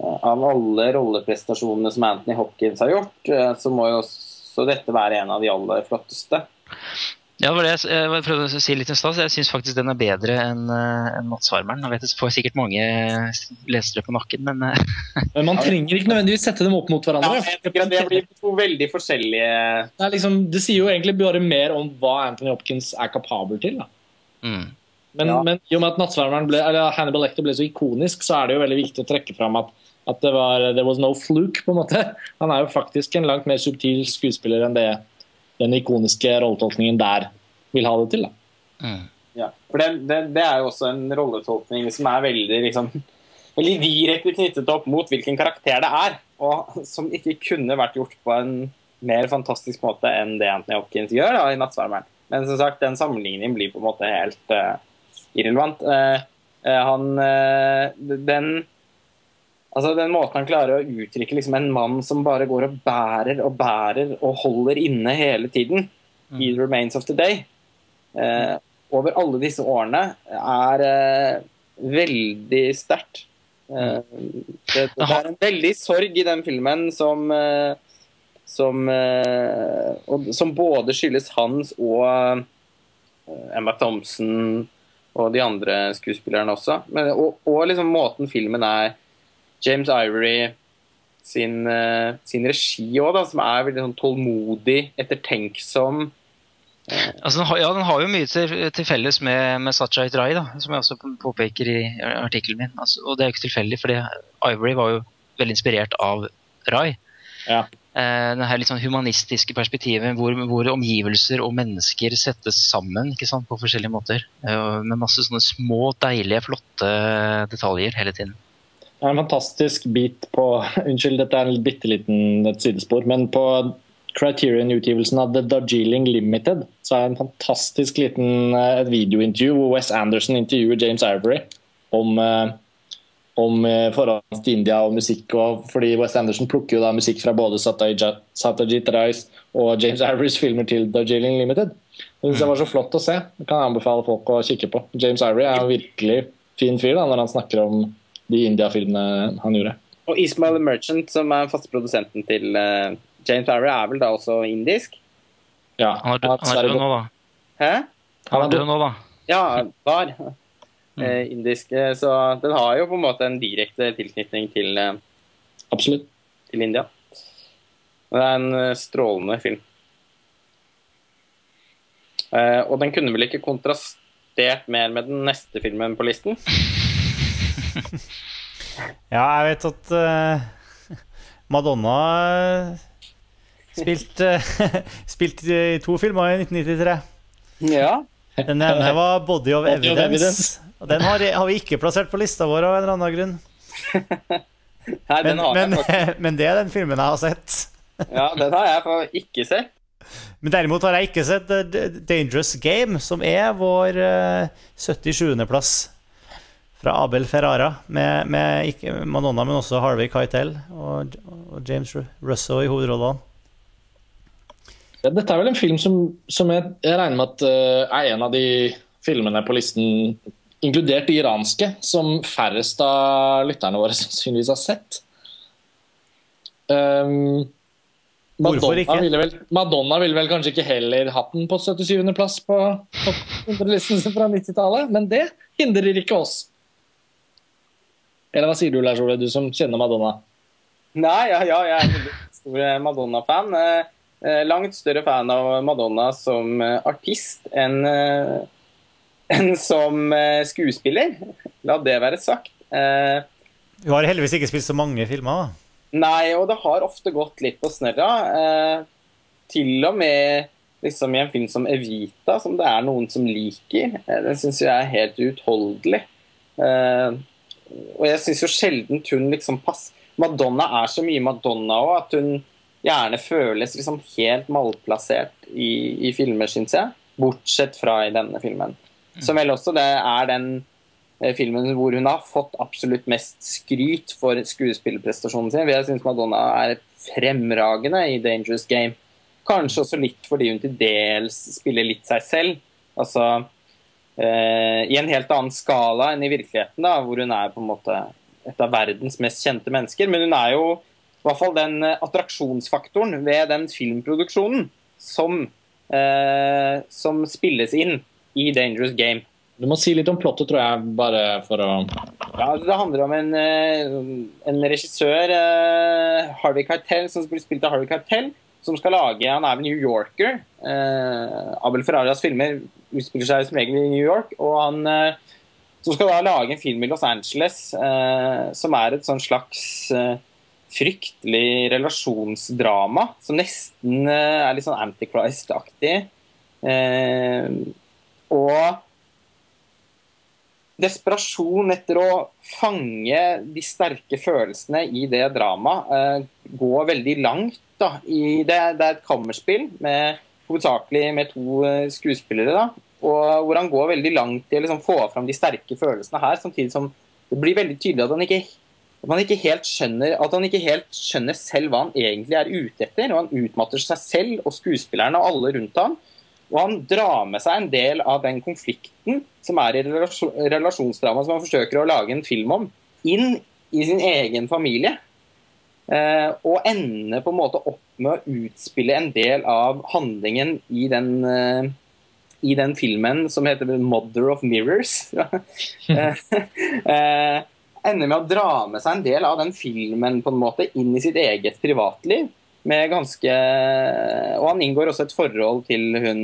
Av alle rolleprestasjonene som Anthony Hopkins har gjort, eh, så må jo også dette være en av de aller flotteste. Ja, det var det jeg, jeg prøvde å si litt i stad. Jeg syns faktisk den er bedre enn en Nattsvarmeren. Jeg vet det får sikkert mange lesere på nakken, men eh, Men man trenger ikke nødvendigvis sette dem opp mot hverandre. Ja, det blir to veldig forskjellige Det, er liksom, det sier jo egentlig bare mer om hva Anthony Hopkins er kapabel til. Da. mm, Men, Ja. men i og med at Nattsvarmeren ble, eller Hannibal Lecter ble så ikonisk, så er det jo veldig viktig å trekke fram at At det var there was no fluke, på en måte. Han er jo faktisk en langt mer subtil skuespiller enn det den ikoniske rolletolkningen der vil ha det til. da. Mm. Ja. For det, det, det er jo også en rolletolkning som er veldig liksom, veldig direkte knyttet opp mot hvilken karakter det er, og som ikke kunne vært gjort på en mer fantastisk måte enn det Anthony Hopkins gjør da, i 'Nattsvermeren'. Men som sagt, den sammenligningen blir på en måte helt uh, irrelevant. Uh, uh, han Den Altså Den måten han klarer å uttrykke liksom en mann som bare går og bærer og bærer og holder inne hele tiden i The Remains of the Day, eh, over alle disse årene, er eh, veldig sterkt. Eh, det, det er en veldig sorg i den filmen som eh, som, eh, og, som både skyldes hans og eh, Emma Thompson og de andre skuespillerne også. Men, og, og liksom måten filmen er James Ivory sin, eh, sin regi òg, som er veldig sånn tålmodig, ettertenksom. Altså, den, har, ja, den har jo mye til, til felles med, med Sacha Rai, da, som jeg også påpeker i artikkelen min. Altså, og det er jo ikke tilfeldig, fordi Ivory var jo veldig inspirert av Rai. Ja. Eh, det her litt sånn humanistiske perspektivet hvor, hvor, omgivelser og mennesker settes sammen ikke sant, på forskjellige måter. Eh, med masse sånne små, deilige, flotte detaljer hele tiden. Det er en fantastisk bit på Unnskyld, dette er en bitte liten sidespor, men på Criterion-utgivelsen av The Darjeeling Limited så er det en fantastisk liten et videointervju hvor Wes Anderson intervjuer James Ivory om, om forholdet til India og musikk. Og fordi Wes Anderson plukker jo da musikk fra både Satajit Rice og James Ivorys filmer til Darjeeling Limited. Det synes jeg var så flott å se. Det kan jeg anbefale folk å kikke på. James Ivory er en virkelig fin fyr da, når han snakker om de India-filmene han gjorde. Og Ismail Merchant, som er faste produsenten til uh, Jane Farrow, er vel da også indisk? Ja. Han er, død, han er død nå, da. Hæ? Han er død nå, da. Ja, var. Uh, indisk. Så den har jo på en måte en direkte tilknytning til, uh, Absolutt. til India. Det er en strålende film. og den kunne vel ikke kontrastert mer med den neste filmen på listen? ja, jeg vet at uh, Madonna spilte uh, spilt i to filmer i 1993. Ja. Den ene var 'Body of Body of Evidence'. Evidence. Og den har, har, vi ikke plassert på lista vår av en eller annen grunn. Nei, Men, den har men, men det er den filmen jeg har sett. Ja, den har jeg ikke sett. Men derimot har jeg ikke sett Dangerous Game, som er vår uh, 77.-plass fra Abel Ferrara, med, med ikke Madonna, men også Harvey Keitel og, og James Russo i hovedrollene. Ja, dette er vel en film som, som jeg, jeg regner med at uh, er en av de filmene på listen, inkludert de iranske, som færrest av lytterne våre sannsynligvis har sett. Um, Madonna? Ville vel, Madonna ville vel kanskje ikke heller hatt den på 77. plass på topp 100-listen fra 90-tallet, men det hindrer ikke oss. Eller hva sier du, Lars Ole, du som kjenner Madonna? Nei, ja, ja, jeg er en veldig stor eh, Madonna-fan. Eh, eh, langt større fan av Madonna som artist enn enn som skuespiller. La det være sagt. Eh, Hun har heldigvis ikke spilt så mange filmer. da. Nei, og det har ofte gått litt på snørra. Eh, til og med liksom i en film som Evita, som det er noen som liker. Den syns jeg er helt uutholdelig. Og jeg syns jo sjelden hun liksom passer Madonna er så mye Madonna òg, at hun gjerne føles liksom helt malplassert i, i filmer, syns jeg. Bortsett fra i denne filmen. Som vel også det er den eh, filmen hvor hun har fått absolutt mest skryt for skuespillerprestasjonen sin. Jeg syns Madonna er fremragende i Dangerous Game. Kanskje også litt fordi hun til dels spiller litt seg selv. Altså i en helt annen skala enn i virkeligheten, da, hvor hun er på en måte et av verdens mest kjente mennesker. Men hun er jo i hvert fall den eh, attraksjonsfaktoren ved den filmproduksjonen som, eh, som spilles inn i Dangerous Game. Du må si litt om plottet, tror jeg, bare for å Ja, Det handler om en, eh, en regissør, eh, Harvey Keitel, som blir spilt av Harvey Cartel, som skal lage Han er en New Yorker. Eh, Abel Ferrarias filmer utspiller seg som regel i New York. Og han, eh, som skal da lage en film i Los Angeles eh, som er et sånn slags eh, fryktelig relasjonsdrama, som nesten eh, er litt sånn Antichrist-aktig. Eh, og desperasjon etter å fange de sterke følelsene i det dramaet eh, går veldig langt. Da. I det, det er et kammerspill med hovedsakelig med to eh, skuespillere. Da, og hvor han går veldig langt i å liksom få fram de sterke følelsene her, samtidig som det blir veldig tydelig at han ikke, at han ikke helt skjønner at han ikke helt skjønner selv hva han egentlig er ute etter. og Han utmatter seg selv og skuespillerne og alle rundt ham. Og han drar med seg en del av den konflikten som er i relasjonsdramaet relasjonsdrama som han forsøker å lage en film om, inn i sin egen familie. Eh, og ender på en måte opp med å utspille en del av handlingen i den, uh, i den filmen som heter 'Mother of Mirrors'. Eh, ender med å dra med seg en del av den filmen på en måte inn i sitt eget privatliv. Med ganske Og han inngår også et forhold til hun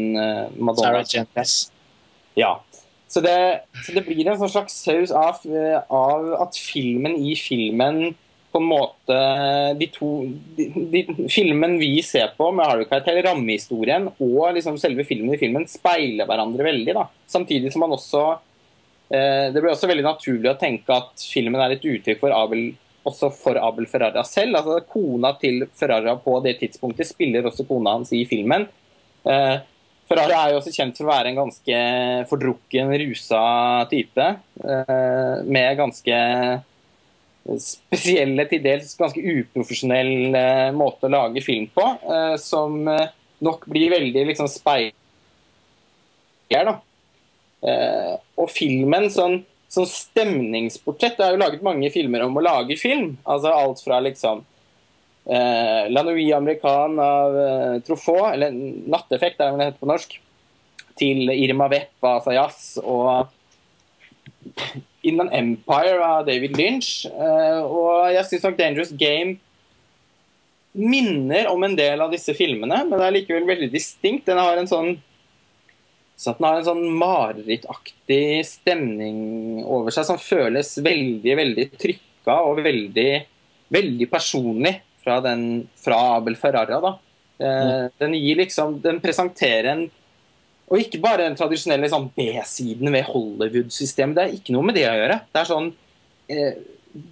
Madonna. Sarah Jennings. Ja. Så det, så det blir en sånn slags saus av, av at filmen i filmen på en måte de to de, de, Filmen vi ser på med Harry Keitel, rammehistorien og liksom selve filmen i filmen speiler hverandre veldig. da. Samtidig som man også eh, Det blir også veldig naturlig å tenke at filmen er et uttrykk for Abel også for Abel Ferrara selv. altså Kona til Ferrara på det tidspunktet spiller også kona hans i filmen. Eh, Ferrara er jo også kjent for å være en ganske fordrukken, rusa type. Eh, med ganske spesielle, til dels ganske uprofesjonell eh, måte å lage film på. Eh, som eh, nok blir veldig liksom speil... da. Eh, og filmen sånn, sånn stemningsportrett Det er jo laget mange filmer om å lage film. altså Alt fra liksom eh, La Nuit American av eh, Truffaut, eller Natteffekt er det det heter på norsk, til Irma Vepp av Sayas og Inland Empire av David Lynch. Eh, og jeg syns nok Dangerous Game minner om en del av disse filmene, men det er likevel veldig distinkt. Den har en sånn så den har en sånn marerittaktig stemning over seg som føles veldig, veldig trykka og veldig, veldig personlig fra, den, fra Abel Ferrara. Da. Eh, den gir liksom Den presenterer en Og ikke bare den tradisjonelle sånn, B-siden ved Hollywood-systemet. Det er ikke noe med det å gjøre. Det er sånn eh,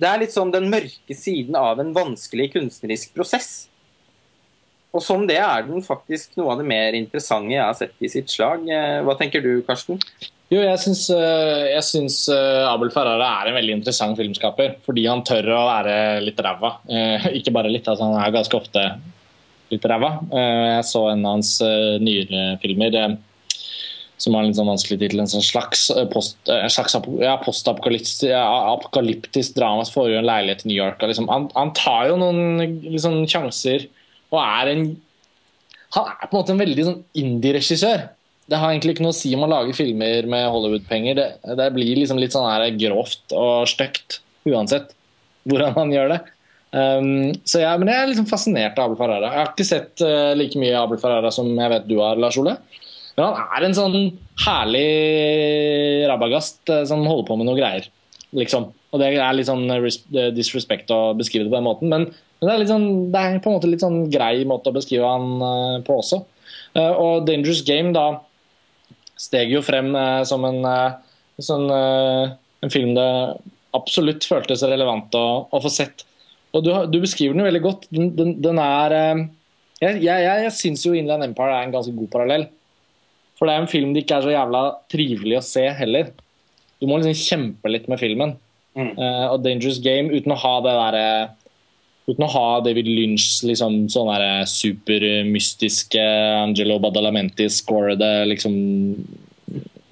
Det er litt sånn den mørke siden av en vanskelig kunstnerisk prosess. Og som det er den faktisk noe av det mer interessante jeg har sett i sitt slag. Eh, Hva tenker du, Karsten? Jo, jeg syns, eh, jeg syns eh, Abel Ferrara er en veldig interessant filmskaper. Fordi han tør å være litt ræva. Eh, Ikke bare litt, altså han er ganske ofte litt ræva. Jeg så en av hans nyere filmer som har en litt sånn vanskelig tittel. En sånn slags, eh, post, eh, en slags apo- ja, postapokalyptisk ja, drama som foregår i en leilighet i New York. Liksom, han, han tar jo noen liksom, sjanser og er en Han er på en måte en veldig sånn indie-regissør. Det har egentlig ikke noe å si om å lage filmer med Hollywood-penger. Det, det blir liksom litt sånn her grovt og stygt uansett hvordan han gjør det. Um, så jeg, men jeg er liksom fascinert av Abel Ferrara. Jeg har ikke sett uh, like mye Abel Ferrara som jeg vet du har, Lars Ole. Men han er en sånn herlig rabagast uh, som holder på med noe greier, liksom. Og det er litt sånn disrespect å beskrive det på den måten, men, men det, er sånn, det er på en måte litt sånn grei måte å beskrive han uh, på også. Uh, og Dangerous Game da steg jo frem som en, sånn, en film det absolutt føltes relevant å, å få sett. Og du, du beskriver den jo veldig godt. Den, den, den er jeg, jeg, jeg syns jo Inland Empire er en ganske god parallell. For det er en film det ikke er så jævla trivelig å se heller. Du må liksom kjempe litt med filmen. Mm. Uh, og Dangerous Game uten å ha det derre Uten å ha David Lynch liksom sånn derre supermystiske Angelo Badalamenti-scorede liksom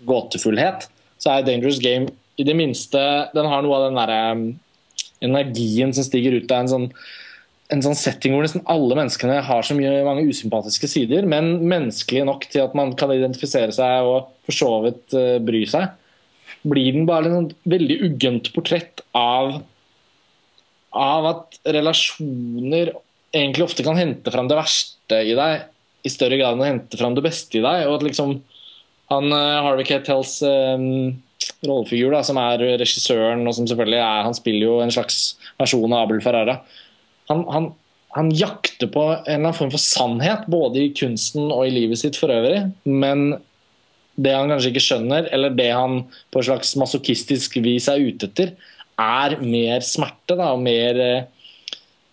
gåtefullhet, så er Dangerous Game i det minste Den har noe av den derre energien som stiger ut av en sånn en sånn setting hvor nesten alle menneskene har så mye, mange usympatiske sider, men menneskelige nok til at man kan identifisere seg og for så vidt uh, bry seg, blir den bare et veldig uggent portrett av, av at relasjoner egentlig ofte kan hente fram det verste i deg i større grad enn å hente fram det beste i deg. og at liksom han, uh, Harvey Keitels um, rollefigur, da, som er regissøren, og som selvfølgelig er Han spiller jo en slags versjon av Abel Ferrara. Han, han, han jakter på en eller annen form for sannhet, både i kunsten og i livet sitt for øvrig. Men det han kanskje ikke skjønner, eller det han på et slags masochistisk vis er ute etter, er mer smerte da, og mer eh,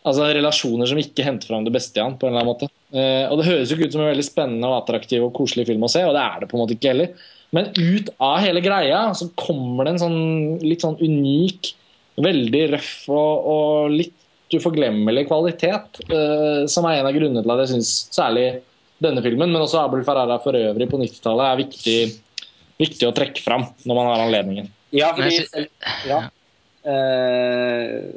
altså relasjoner som ikke henter fram det beste i han. på en eller annen måte. Eh, og Det høres jo ikke ut som en veldig spennende og attraktiv og koselig film å se, og det er det på en måte ikke heller. Men ut av hele greia så kommer det en sånn litt sånn unik, veldig røff og, og litt uforglemmelig kvalitet, uh, som er en av grunnene til at jeg syns særlig denne filmen, men også Abel Ferrara for øvrig på 90-tallet, er viktig, viktig å trekke fram når man har anledningen. Ja, fordi Ja. Uh,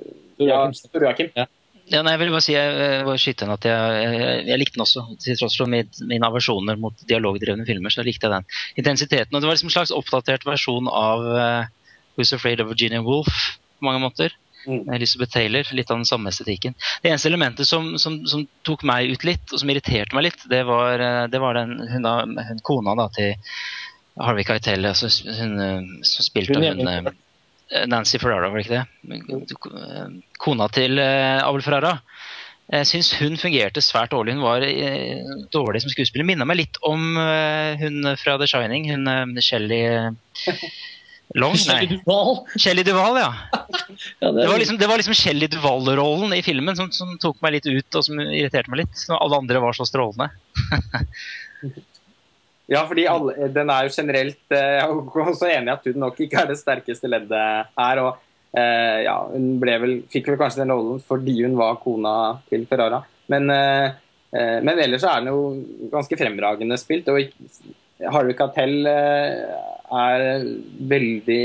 ja, Tor Joakim. Ja. Ja, nei, jeg vil bare si jeg, jeg, bare skyte inn at jeg, jeg, jeg likte den også. Til tross for mitt, mine aversjoner mot dialogdrevne filmer, så likte jeg den. Intensiteten. Og det var liksom en slags oppdatert versjon av uh, Who's Afraid of Virginia Woolf på mange måter. Mm. Elizabeth Taylor. Litt av den samme estetikken. Det eneste elementet som, som, som tok meg ut litt, og som irriterte meg litt, det var, eh, det var den hun, hun kona da, til Harvey Keitel. Altså, hun eh, som spilte Hun hun, eh, Nancy Ferrara, var det ikke det? Kona til Abel Ferrara. Jeg syns hun fungerte svært dårlig. Hun var dårlig som skuespiller. Minna meg litt om hun fra The Shining. Hun Shelly Long? Nei. Duval. Shelly Duval, ja. Ja, Det var liksom, det var liksom Shelly Duval-rollen i filmen som, som tok meg litt ut, og som irriterte meg litt. Når alle andre var så strålende. Ja, fordi alle, den er jo generelt eh, Jeg er også enig i at hun nok ikke er det sterkeste leddet her. og eh, ja, Hun ble vel, fikk vel kanskje den rollen fordi hun var kona til Ferrara. Men, eh, eh, men ellers så er den jo ganske fremragende spilt. og Harvey Keitel eh, er veldig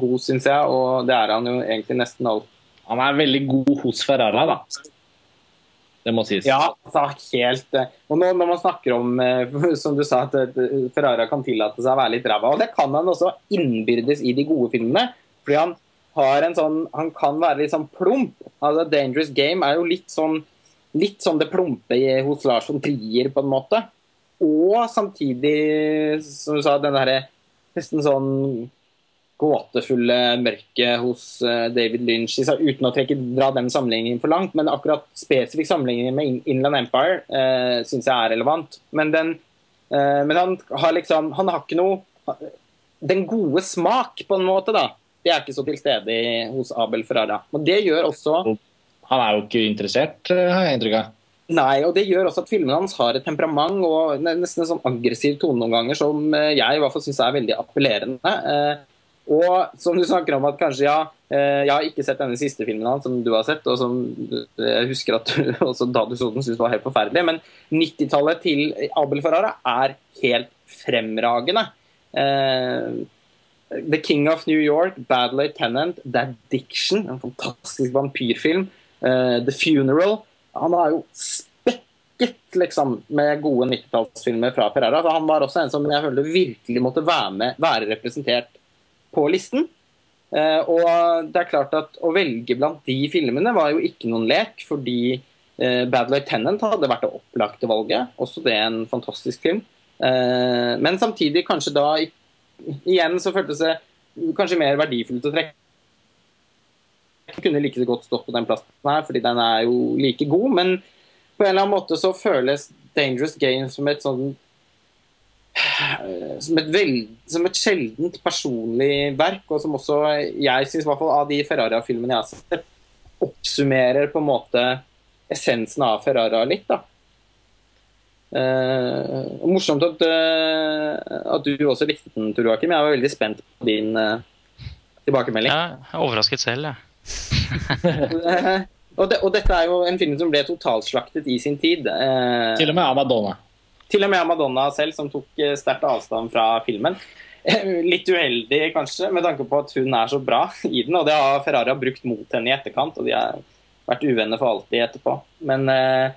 god, syns jeg, og det er han jo egentlig nesten alt. Han er veldig god hos Ferrara, da. Det må sies. Ja, altså helt eh, Og nå, når man snakker om, eh, som du sa, at eh, Ferrara kan tillate seg å være litt ræva, og det kan han også innbyrdes i de gode filmene. Fordi han har en sånn Han kan være litt sånn plump. Altså, 'Dangerous Game' er jo litt sånn Litt sånn det plumpe hos Lars von Trier, på en måte. Og samtidig, som du sa, den derre nesten sånn gåtefulle mørket hos eh, David Lynch, uten å trekke, dra den sammenligningen for langt. Men akkurat spesifikk sammenligning med Inland Empire uh, syns jeg er relevant. Men, den, eh, men han har liksom Han har ikke noe Den gode smak, på en måte, da. Det er ikke så til stede hos Abel Ferrara. Og det gjør også Han er jo ikke interessert, eh, har jeg inntrykk av. Nei, og det gjør også at filmene hans har et temperament og nesten en sånn aggressiv tone noen ganger som eh, jeg i hvert fall syns er veldig appellerende. Eh, Og som du snakker om at kanskje, ja eh, Jeg har ikke sett denne siste filmen hans som du har sett, og som jeg husker at du også da du så den syntes var helt forferdelig. Men 90-tallet til Abel Ferrara er helt fremragende. The King of New York, Bad Lieutenant, The Addiction, en fantastisk vampyrfilm. The Funeral. Han er jo spekket liksom, med gode 90-tallsfilmer fra Ferrara. Så han var også en som jeg følte virkelig måtte være, med, være representert på listen. Eh, og det er klart at å velge blant de filmene var jo ikke noen lek, fordi eh, Bad Lieutenant hadde vært det opplagte valget. Også det er en fantastisk film. Eh, men samtidig kanskje da igjen så føltes det kanskje mer verdifullt å trekke kunne like godt stått på den plassen her, fordi den er jo like god. Men på en eller annen måte så føles Dangerous Game som et sånn som et, veld, som et sjeldent personlig verk, og som også jeg syns av de Ferrara-filmene jeg har sett, oppsummerer på en måte essensen av Ferrara litt. da. Eh, morsomt at, eh, at du også likte den, Tor Joakim. Jeg var veldig spent på din eh, tilbakemelding. Ja, jeg er overrasket selv, jeg. Og, det, og dette er jo en film som ble totalslaktet i sin tid. Eh, Til og med av Madonna. til og med av Madonna selv, som tok eh, sterkt avstand fra filmen. Litt uheldig, kanskje, med tanke på at hun er så bra i den. Og det har Ferrari brukt mot henne i etterkant, og de har vært uvenner for alltid etterpå. Men, eh,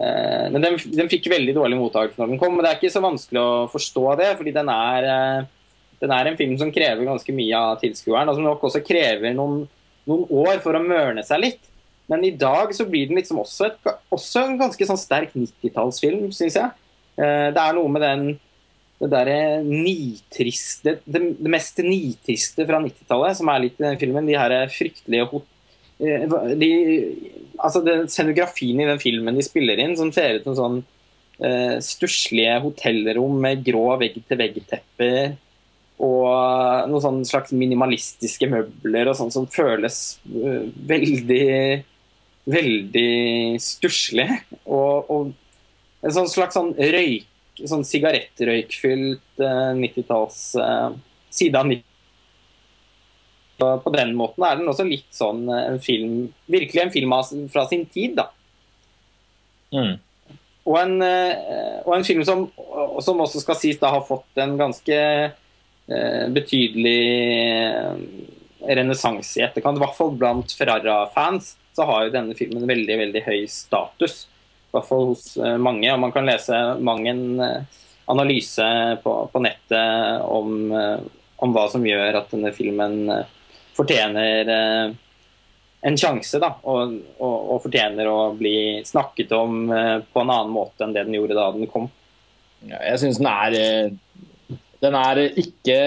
eh, men den, den fikk veldig dårlig mottakelse når den kom. Men det er ikke så vanskelig å forstå det, fordi den er, eh, den er en film som krever ganske mye av tilskueren, og som nok også krever noen, noen år for å mørne seg litt. Men i dag så blir den liksom også, et, også en ganske sånn sterk 90-tallsfilm, syns jeg. Eh, Det er noe med den det derre nitriste det, det mest nitriste fra 90-tallet, som er litt i den filmen. De her fryktelige hot eh, de, altså den Scenografien i den filmen de spiller inn, som ser ut som sånn uh, stusslige hotellrom med grå vegg-til-vegg-tepper og noen sånn slags minimalistiske møbler og sånn som føles uh, veldig veldig stusslig. Og, og, en sånn slags sånn røyk sånn sigarettrøykfylt uh, 90-talls uh, side av 90 På den måten er den også litt sånn en film Virkelig en film fra sin tid, da. Mm. Og en, og en film som, som, også skal sies da har fått en ganske betydelig renessanse i etterkant. I hvert fall blant Ferrara-fans så har jo denne filmen veldig veldig høy status. I hvert fall hos eh, mange. og Man kan lese mange en eh, analyse på, på nettet om, eh, om, hva som gjør at denne filmen fortjener en sjanse. da, og, og, og, fortjener å bli snakket om på en annen måte enn det den gjorde da den kom. Jeg syns den er den er, ikke,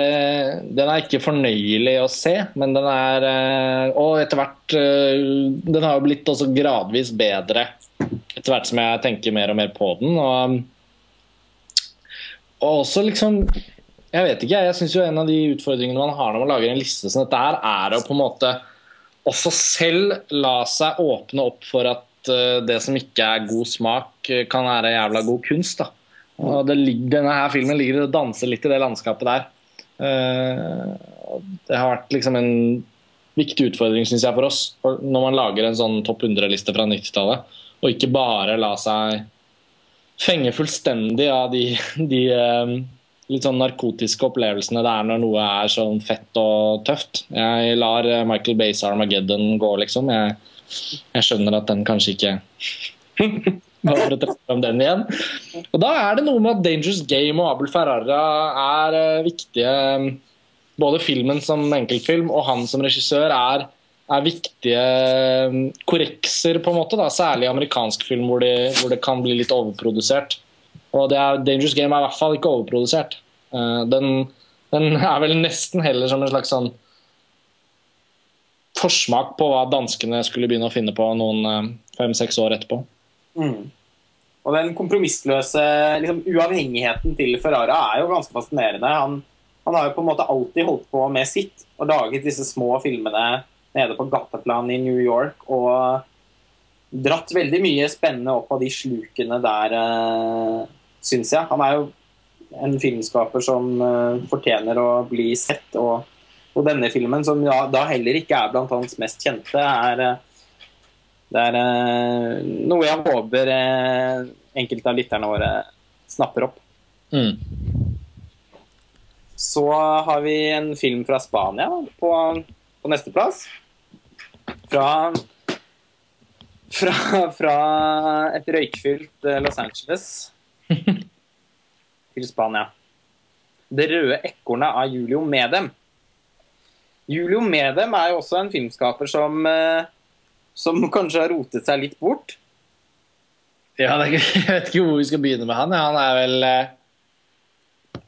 den er ikke fornøyelig å se, men den er Og etter hvert Den har jo blitt også gradvis bedre etter hvert som jeg tenker mer og mer på den. Og, og også liksom Jeg vet ikke, jeg syns jo en av de utfordringene man har når man lager en liste som dette her, er å på en måte også selv la seg åpne opp for at uh, det som ikke er god smak, kan være jævla god kunst. da. Og det, denne her filmen ligger og danser litt i det landskapet der. Uh, det har vært liksom en viktig utfordring synes jeg, for oss når man lager en sånn topp 100-liste fra 90-tallet og ikke bare la seg fenge fullstendig av de, de um, litt sånn narkotiske opplevelsene det er når noe er sånn fett og tøft. Jeg lar eh, Michael Bays Armageddon gå, liksom. Jeg, jeg skjønner at den kanskje ikke Bare trekke fram den igjen. Og Da er det noe med at Dangerous Game og Abel Ferrara er uh, viktige Både filmen som enkeltfilm og han som regissør er er viktige mm, korrekser, på en måte, da, særlig amerikansk film hvor det, hvor det, kan bli litt overprodusert. Og er, Dangerous Game er i hvert fall ikke overprodusert. Den, den, er vel nesten heller som en slags sånn forsmak på hva danskene skulle begynne å finne på noen fem-seks år etterpå. Mm. Og den kompromissløse liksom, uavhengigheten til Ferrara er jo ganske fascinerende. Han, han har jo på en måte alltid holdt på med sitt og laget disse små filmene nede på gateplan i New York og dratt veldig mye spennende opp av de slukene der, uh, syns jeg. Han er jo en filmskaper som uh, fortjener å bli sett. Og, og denne filmen, som ja, da heller ikke er blant hans mest kjente, er, uh, det er eh, noe jeg håper enkelte av lytterne våre snapper opp. Mm. Så har vi en film fra Spania på, på nesteplass fra, fra, fra et røykfylt eh, Los Angeles til Spania. 'Det røde ekornet' av Julio Medem. Julio Medem er jo også en filmskaper som, eh, som kanskje har rotet seg litt bort. Ja, jeg vet ikke hvor vi skal begynne med han. Han er vel eh,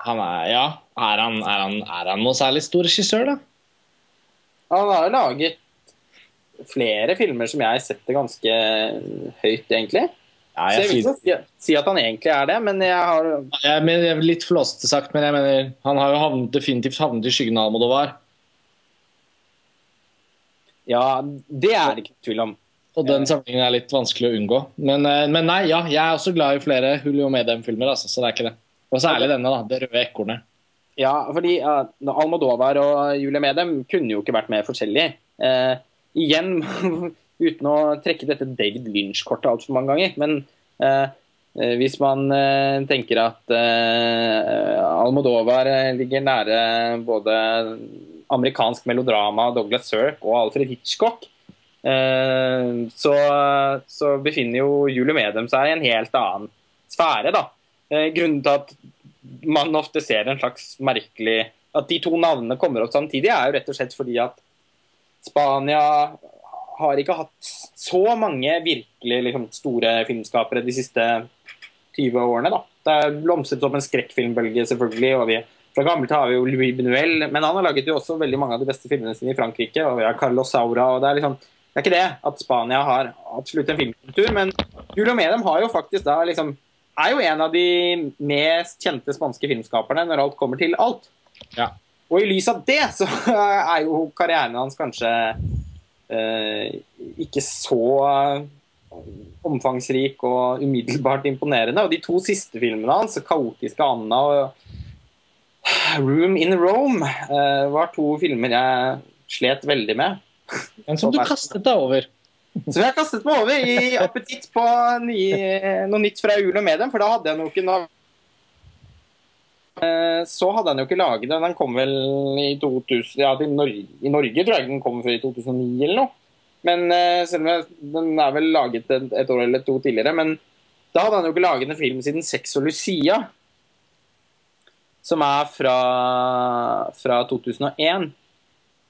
Han er Ja, er han, er han, er han noe særlig stor regissør, da? Han har jo laget flere filmer som jeg setter ganske høyt, egentlig. Ja, jeg, så jeg vil ikke si, si, at han egentlig er det, men jeg har Jeg, mener, jeg litt flåsete sagt, men jeg mener han har jo havnet, definitivt havnet i skyggen av Almodovar. Ja, det er det ikke tvil om. Og den sammenhengen er litt vanskelig å unngå. Men, eh, men, nei, ja, jeg er også glad i flere Julio Medem-filmer, altså, så det er ikke det. Og særlig denne, da. 'Det røde ekornet'. Ja, fordi uh, Almodovar og Julie Medem kunne jo ikke vært mer forskjellige. Uh, igjen, uten å trekke dette David Lynch-kortet altfor mange ganger, men eh, eh, hvis man eh, tenker at eh, Almodovar eh, ligger nære både amerikansk melodrama, Douglas Sirk og Alfred Hitchcock, eh, så, så, befinner jo Julie Medem seg i en helt annen sfære. da. grunnen til at man ofte ser en slags merkelig At de to navnene kommer opp samtidig, er jo rett og slett fordi at Spania har ikke hatt så mange virkelig liksom, store filmskapere de siste 20-årene. da. Det er blomstret opp en skrekkfilmbølge, selvfølgelig. og vi fra gammelt har vi jo Louis Benuel, men han har laget jo også veldig mange av de beste filmene sine i Frankrike. og vi har Carlos Saura, og Det er liksom, det er ikke det at Spania har absolutt en filmkultur, men Julio Medem har jo faktisk da liksom er jo en av de mest kjente spanske filmskaperne når alt kommer til alt. Ja. Og i lys av det så er jo karrieren hans kanskje eh, ikke så omfangsrik og umiddelbart imponerende. Og de to siste filmene hans, 'Kaotiske Anna' og 'Room in Rome', uh, var to filmer jeg slet veldig med. Men som du kastet deg over. Som jeg kastet meg over i appetitt på nye, noe nytt fra Jul og Medium, for da hadde jeg jo ikke noe Eh, Så hadde han jo ikke laget den. Den kom vel i 2000 Ja, Norge, i Norge tror jeg den kom før i 2009 eller noe. Men eh, selv om jeg, den er vel laget et, et år eller to tidligere. Men da hadde han jo ikke laget en film siden 'Sex og Lucia', som er fra, fra 2001.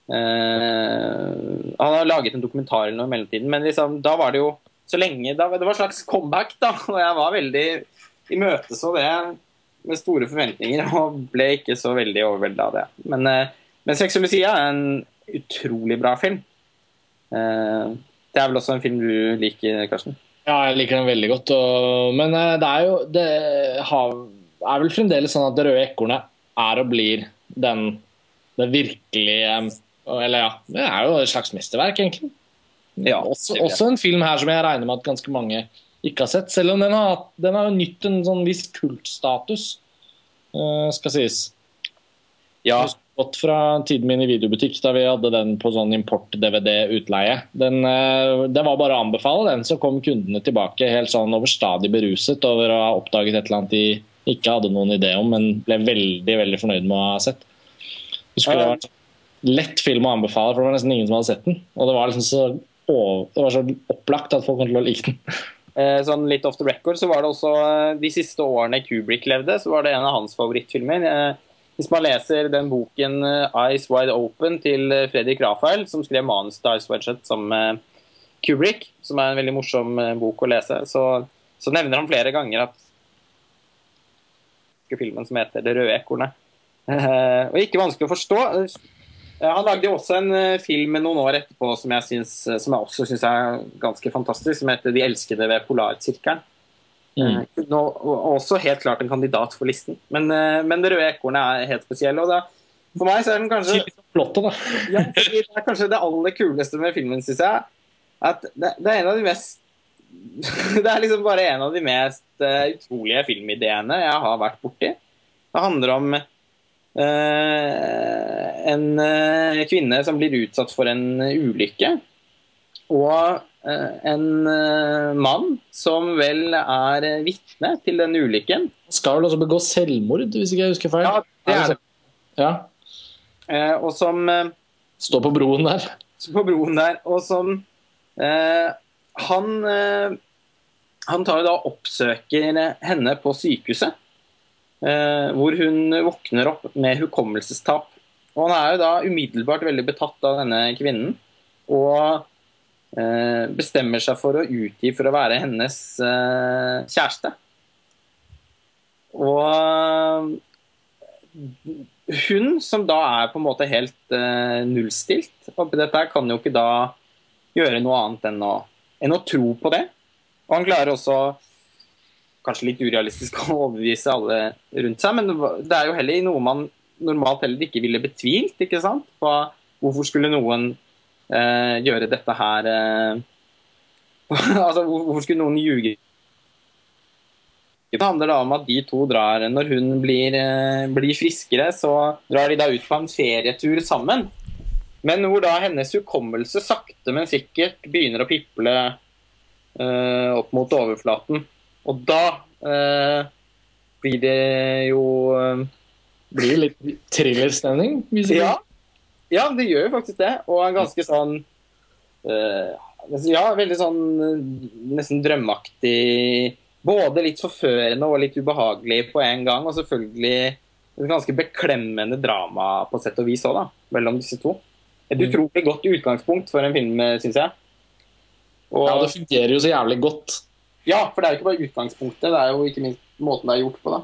Uh, han har laget en dokumentar eller noe i mellomtiden, men liksom, da var det jo så lenge da, Det var et slags comeback, da, og jeg var veldig imøteså det med store forventninger og ble ikke så veldig overvelda av det. Men, uh, men 'Sex og Lucia' er en utrolig bra film. Uh, det er vel også en film du liker, Karsten? Ja, jeg liker den veldig godt. Og, men eh, det er jo Det har, er vel fremdeles sånn at 'Det røde ekornet' er og blir den det virkelige Eller ja, det er jo et slags mesterverk, egentlig. Ja, også, også en film her som jeg regner med at ganske mange ikke har sett. Selv om den har, den har nytt en sånn viss kultstatus, eh, skal sies. Ja, Gått fra tiden min i videobutikk, da vi hadde den på sånn import-DVD-utleie. Eh, Det var bare å anbefale den, så kom kundene tilbake helt sånn overstadig beruset over å ha oppdaget et eller annet de ikke hadde noen idé om, men ble veldig veldig fornøyd med å ha sett. Det skulle vært lett film å anbefale, for det var nesten ingen som hadde sett den. Og det var liksom så, det var så opplagt at folk kom til å like den. eh, sånn litt off the record, så var det også eh, de siste årene Kubrick levde, så var det en av hans favorittfilmer. Eh, Hvis man leser den boken 'Eyes Wide Open' til Fredrik Rafael, som skrev manus til 'Eyes Wide Shut sammen med Kubrick, som er en veldig morsom bok å lese, så, så nevner han flere ganger at filmen som heter 'Det røde ekornet'. Eh, og ikke vanskelig å forstå. Eh, Han lagde jo også en eh, film noen år etterpå som jeg, syns, eh, som jeg også syns er ganske fantastisk, som heter 'De elskede ved polarsirkelen'. Mm. Og Også helt klart en kandidat for listen. Men, men 'Det røde ekornet' er helt spesiell. og da, For meg så er den kanskje Plottet, da. ja, det er kanskje det aller kuleste med filmen, syns jeg. At det, det er en av de mest Det er liksom bare en av de mest eh, utrolige filmideene jeg har vært borti. Det handler om Uh, en uh, kvinne som blir utsatt for en ulykke. Og uh, en mann som vel er vitne til den ulykken. Skal vel også begå selvmord, hvis ikke jeg husker feil. Ja, det er det. Ja. Eh, og som Står Stå på broen der. på broen der, og som han, eh, han tar jo da oppsøker henne på sykehuset. Eh, hvor hun våkner opp med hukommelsestap. Og han er jo da umiddelbart veldig betatt av denne kvinnen. Og eh, bestemmer seg for å utgi for å være hennes kjæreste. Og hun som da er på en måte helt nullstilt oppi dette, kan jo ikke da gjøre noe annet enn å, enn å tro på det. Og han klarer også, kanskje litt urealistisk, å overbevise alle rundt seg, men det er jo heller noe man normalt heller ikke ville betvilt, ikke sant? På hvorfor skulle noen eh, gjøre dette her eh, Altså, hvorfor skulle noen ljuge? Det handler da om at de to drar Når hun blir, eh, blir friskere, så drar de da ut på en ferietur sammen. Men hvor da hennes hukommelse sakte, men sikkert begynner å piple eh, opp mot overflaten. Og da eh, blir det jo eh, Blir det litt thrillerstemning? ja. ja, det gjør jo faktisk det. Og en ganske sånn eh, Ja, veldig sånn eh, nesten drømmeaktig. Både litt forførende og litt ubehagelig på en gang. Og selvfølgelig et ganske beklemmende drama på sett og vis òg, da. Mellom disse to. Et Mm. utrolig godt utgangspunkt for en film, syns jeg. Og, Ja, det fungerer jo så jævlig godt. Ja, for det er jo ikke bare utgangspunktet, det er jo ikke minst måten det er gjort på. da.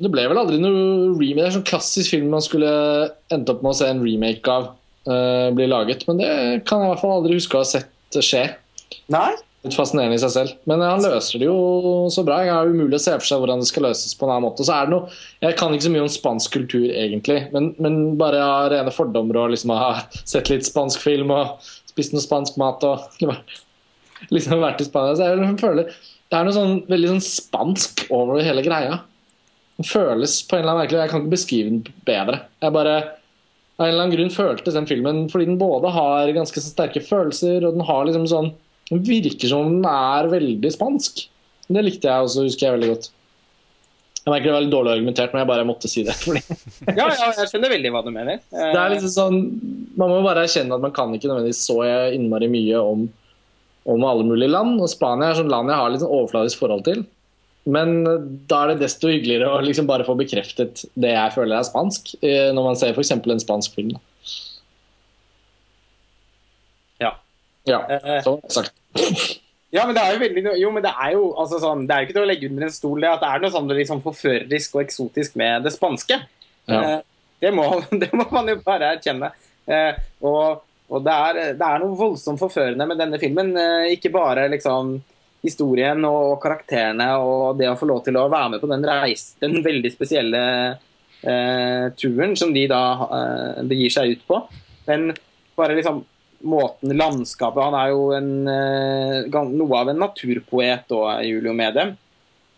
Det ble vel aldri noe remake. Det er en sånn klassisk film man skulle endt opp med å se en remake av uh, bli laget. Men det kan jeg i hvert fall aldri huske å ha sett skje. Nei? Litt fascinerende i seg selv. Men han løser det jo så bra. Det er umulig å se for seg hvordan det skal løses på en annen måte. Så er det noe, Jeg kan ikke så mye om spansk kultur, egentlig, men, men bare av rene fordommer og liksom ha sett litt spansk film og spist noe spansk mat og liksom vært i Spania. Så jeg føler Det er noe sånn veldig sånn spansk over hele greia. Den føles på en eller annen merkelig Jeg kan ikke beskrive den bedre. Jeg bare av en eller annen grunn føltes den filmen fordi den både har ganske sterke følelser, og den har liksom sånn Den virker som den er veldig spansk. Det likte jeg også, husker jeg veldig godt. Jeg merker det var litt dårlig argumentert, men jeg bare måtte si det. Ja, ja, jeg skjønner veldig hva du mener. Eh, det er liksom sånn Man må bare erkjenne at man kan ikke nødvendigvis så innmari mye om, om alle mulige land. Og Spania er sånn land jeg har litt sånn overfladisk forhold til. Men da er det desto hyggeligere å liksom bare få bekreftet det jeg føler er spansk, eh, når man ser f.eks. en spansk film. da. Ja. Eh, så sagt. Ja, men det er jo veldig Jo, men det er jo altså sånn Det er jo ikke til å legge under en stol det at det er noe sånn liksom forførerisk og eksotisk med det spanske. Ja. Eh, det, må, det må man jo bare erkjenne. Eh, og og det, er, det er noe voldsomt forførende med denne filmen. Ikke bare liksom historien og karakterene og det å få lov til å være med på den reis, den veldig spesielle eh, turen som de da eh, begir seg ut på. Men bare liksom måten landskapet Han er jo en, eh, noe av en naturpoet òg, Julio Medem.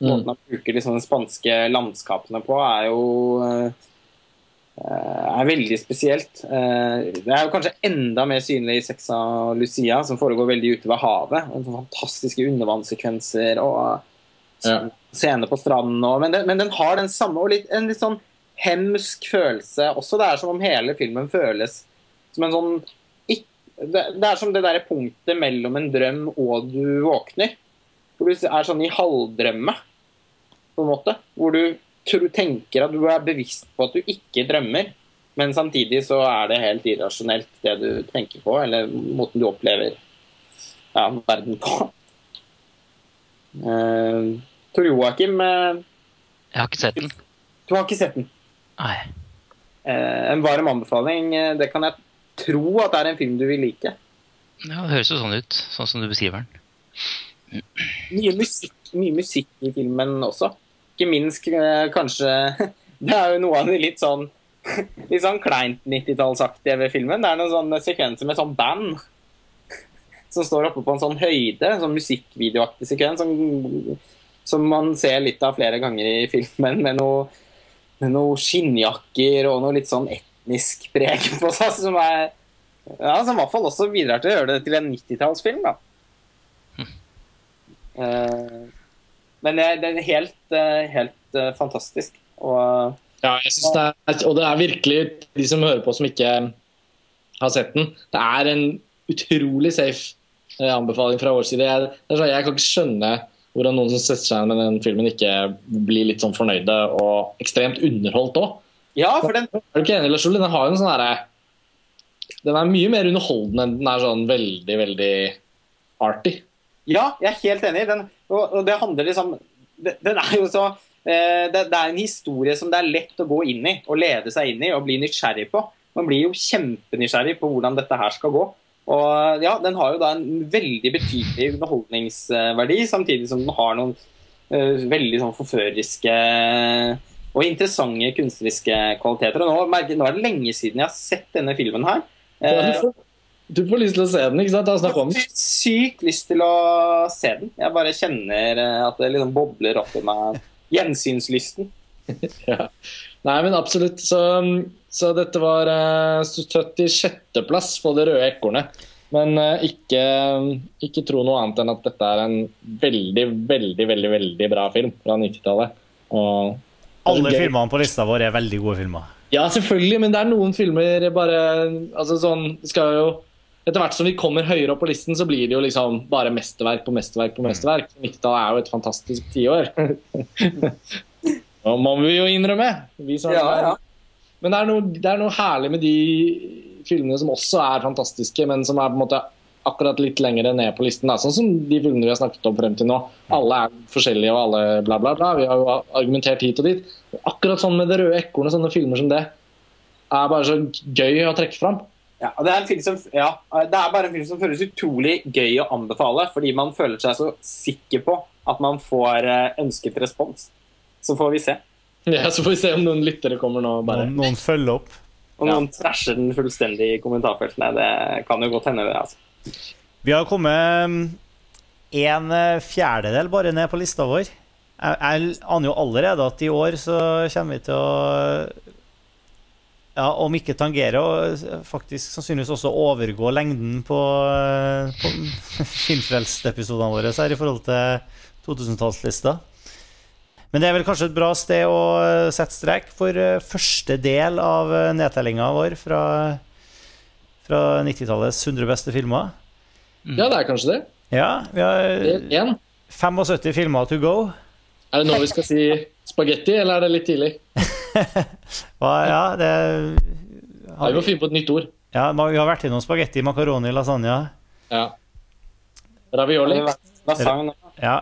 Måten han bruker liksom de spanske landskapene på, er jo eh, er veldig spesielt. Eh, Det er jo kanskje enda mer synlig i Sexa Lucia, som foregår veldig ute ved havet. Fantastiske undervannssekvenser og scener på stranden. Men, den, men den har den samme og litt, en litt sånn hemsk følelse også. Det er som om hele filmen føles som en sånn Det, det er som det der punktet mellom en drøm og du våkner. Hvor du er sånn i halvdrømme, på en måte. Hvor du tror, tenker at du er bevisst på at du ikke drømmer, men samtidig så er det helt irrasjonelt det du tenker på, eller måten du opplever ja, verden på. Uh, Tor Joakim, uh, Jeg har ikke sett den. du har ikke sett den. Nei. Uh, en varm anbefaling. eh, Det kan jeg tro at det er en film du vil like. Ja, det høres jo sånn ut, sånn som du beskriver den. Mye musikk, mye musikk i filmen også. Ikke minst eh, kanskje Det er jo noe av det litt sånn Litt sånn kleint 90-tallsaktige ved filmen. Det er noen sånne sekvenser med sånn band som står oppe på en sånn høyde. En sånn musikkvideoaktig sekvens som, som man ser litt av flere ganger i filmen, med noe, med noe skinnjakker og noe litt sånn etnisk preg på seg, som er ja, som i hvert fall også bidrar til å gjøre det til en 90-tallsfilm. da. Eh, men det, det er helt, uh, helt uh, fantastisk. Og Ja, jeg synes det er, og det er virkelig de som hører på som ikke har sett den. Det er en utrolig safe anbefaling fra vår side. Jeg, sånn, jeg kan ikke skjønne hvordan noen som setter seg med den filmen, ikke blir litt sånn fornøyde og ekstremt underholdt òg. Ja, for den, Er du ikke enig, Lars Ole? Den har jo en sånn herre Den er mye mer underholdende enn den er sånn veldig, veldig arty. ja, jeg er helt enig. Den, og, det handler liksom Den er jo så eh, det, det er en historie som det er lett å gå inn i og lede seg inn i og bli nysgjerrig på. Man blir jo kjempenysgjerrig på hvordan dette her skal gå. Og ja, Den har jo da en veldig betydelig underholdningsverdi, samtidig som den har noen uh, veldig sånn forføreriske og interessante kunstneriske kvaliteter. Og nå, nå er det lenge siden jeg har sett denne filmen her. Eh, du, får, du får lyst til å se den, ikke sant? Jeg har sykt lyst til å se den. Jeg bare kjenner eh, at det liksom bobler opp i meg. Gjensynslysten. Ja. Nei, men absolutt. Så, så dette var uh, 76.-plass på det røde ekornet. Men uh, ikke, ikke tro noe annet enn at dette er en veldig, veldig, veldig veldig bra film fra 90-tallet. Og Alle filmene på lista vår er veldig gode filmer. Ja, selvfølgelig, men det er noen filmer bare altså sånn, skal jo Etter hvert som vi kommer høyere opp på listen, så blir det jo liksom bare mesterverk på mesterverk på mesterverk. 90-tallet er jo et fantastisk tiår. Nå må vi jo innrømme. Vi som Ja, ja. Men det er, noe, det er noe herlig med de filmene som også er fantastiske, men som er på en måte akkurat litt lenger ned på listen. Da. Sånn som de filmene vi har snakket om frem til nå. Alle er forskjellige og alle bla, bla, bla. Vi har jo argumentert hit og dit. Akkurat sånn med Det røde ekornet, sånne filmer som det, er bare så gøy å trekke fram. Ja, og det er, en film som, ja, det er bare en film som føles utrolig gøy å anbefale, fordi man føler seg så sikker på at man får eh, ønsket respons. Så får vi se. Ja, Så får vi se om noen lyttere kommer nå. bare. Noen, noen følger opp. Om noen trasher den fullstendig i kommentarfeltene. Det kan jo godt hende, det. altså. Vi har kommet mm, en eh, fjerdedel bare ned på lista vår. Jeg, jeg aner jo allerede at i år så kommer vi til å ja, Om ikke tangere, og faktisk sannsynligvis også overgå lengden på, eh, på Filmfrelst-episodene våre her i forhold til 2000-tallslista. Men det er vel kanskje et bra sted å eh, sette strek for første del av nedtellinga vår fra, fra 90-tallets 100 beste filmer. Ja, det er kanskje det. Ja, vi har 75 filmer to go. Er det nå vi skal si spagetti, eller er det litt tidlig? Hva, ja, det har... vi må finne på et nytt ord. ja, Vi har vært innom spagetti, makaroni, lasagne. Ja. Ravioli. Lasagne. Ja.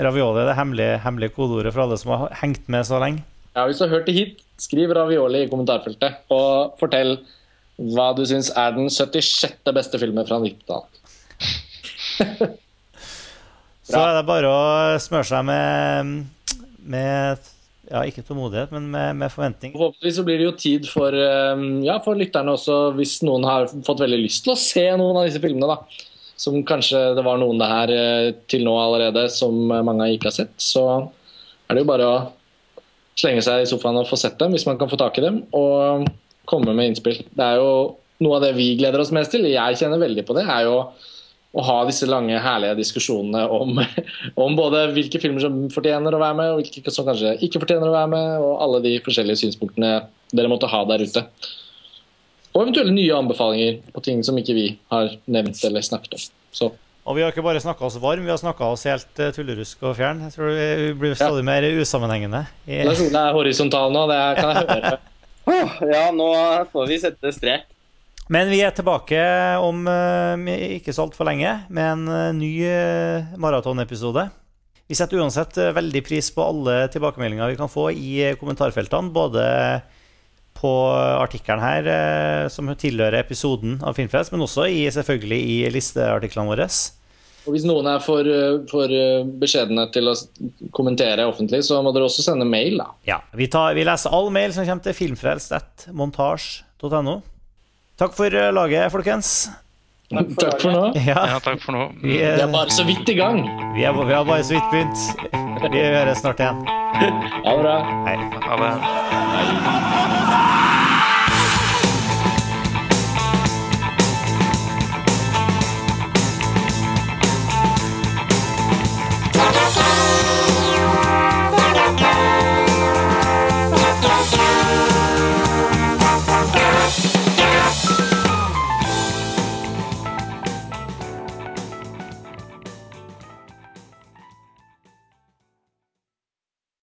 Ravioli er det hemmelige, hemmelige kodeordet for alle som har hengt med så lenge. Ja, Hvis du har hørt det hit, skriv ravioli i kommentarfeltet. Og fortell hva du syns er den 76. beste filmen fra 90-tallet. Så er det bare å smøre seg med, med ja, ikke tålmodighet, men med, med forventning. Forhåpentligvis så blir det jo tid for, eh, ja, for lytterne også, hvis noen har fått veldig lyst til å se noen av disse filmene. da. Som kanskje det var noen det her eh, til nå allerede som mange ikke har sett. Så er det jo bare å slenge seg i sofaen og få sett dem hvis man kan få tak i dem. Og komme med innspill. Det er jo noe av det vi gleder oss mest til. Jeg kjenner veldig på det. er jo å ha disse lange, herlige diskusjonene om, om både hvilke filmer som fortjener å være med, og hvilke som kanskje ikke fortjener å være med, og alle de forskjellige synspunktene dere måtte ha der ute. Og eventuelle nye anbefalinger på ting som ikke vi har nevnt eller snakket om. Så Og vi har ikke bare snakka oss varm, vi har snakka oss helt uh, tullerusk og fjern. Jeg tror vi blir stadig mer usammenhengende. Lars er horisontal nå, det kan jeg høre. Åh, Ja, nå får vi sette strek. Men vi er tilbake om eh, ikke så altfor lenge med en eh, ny uh, maratonepisode. Vi setter uansett eh, veldig pris på alle tilbakemeldinger vi kan få i eh, kommentarfeltene. Både på artikkelen her eh, som tilhører episoden av Filmfest, men også i, selvfølgelig i listeartiklene våre. Og hvis noen er for, eh, for eh, beskjedne til å kommentere offentlig, så må dere også sende mail, da. Ja, vi, tar, vi leser all mail som kommer til filmfrelst.montasj.no. Takk for eh, laget, folkens. Takk for nå. Ja, Ja, takk for nå. vi, Vi er, er bare så vidt i gang. vi, er, vi har bare så vidt begynt. Vi høres snart igjen. Ha det bra. Hei. Ha det.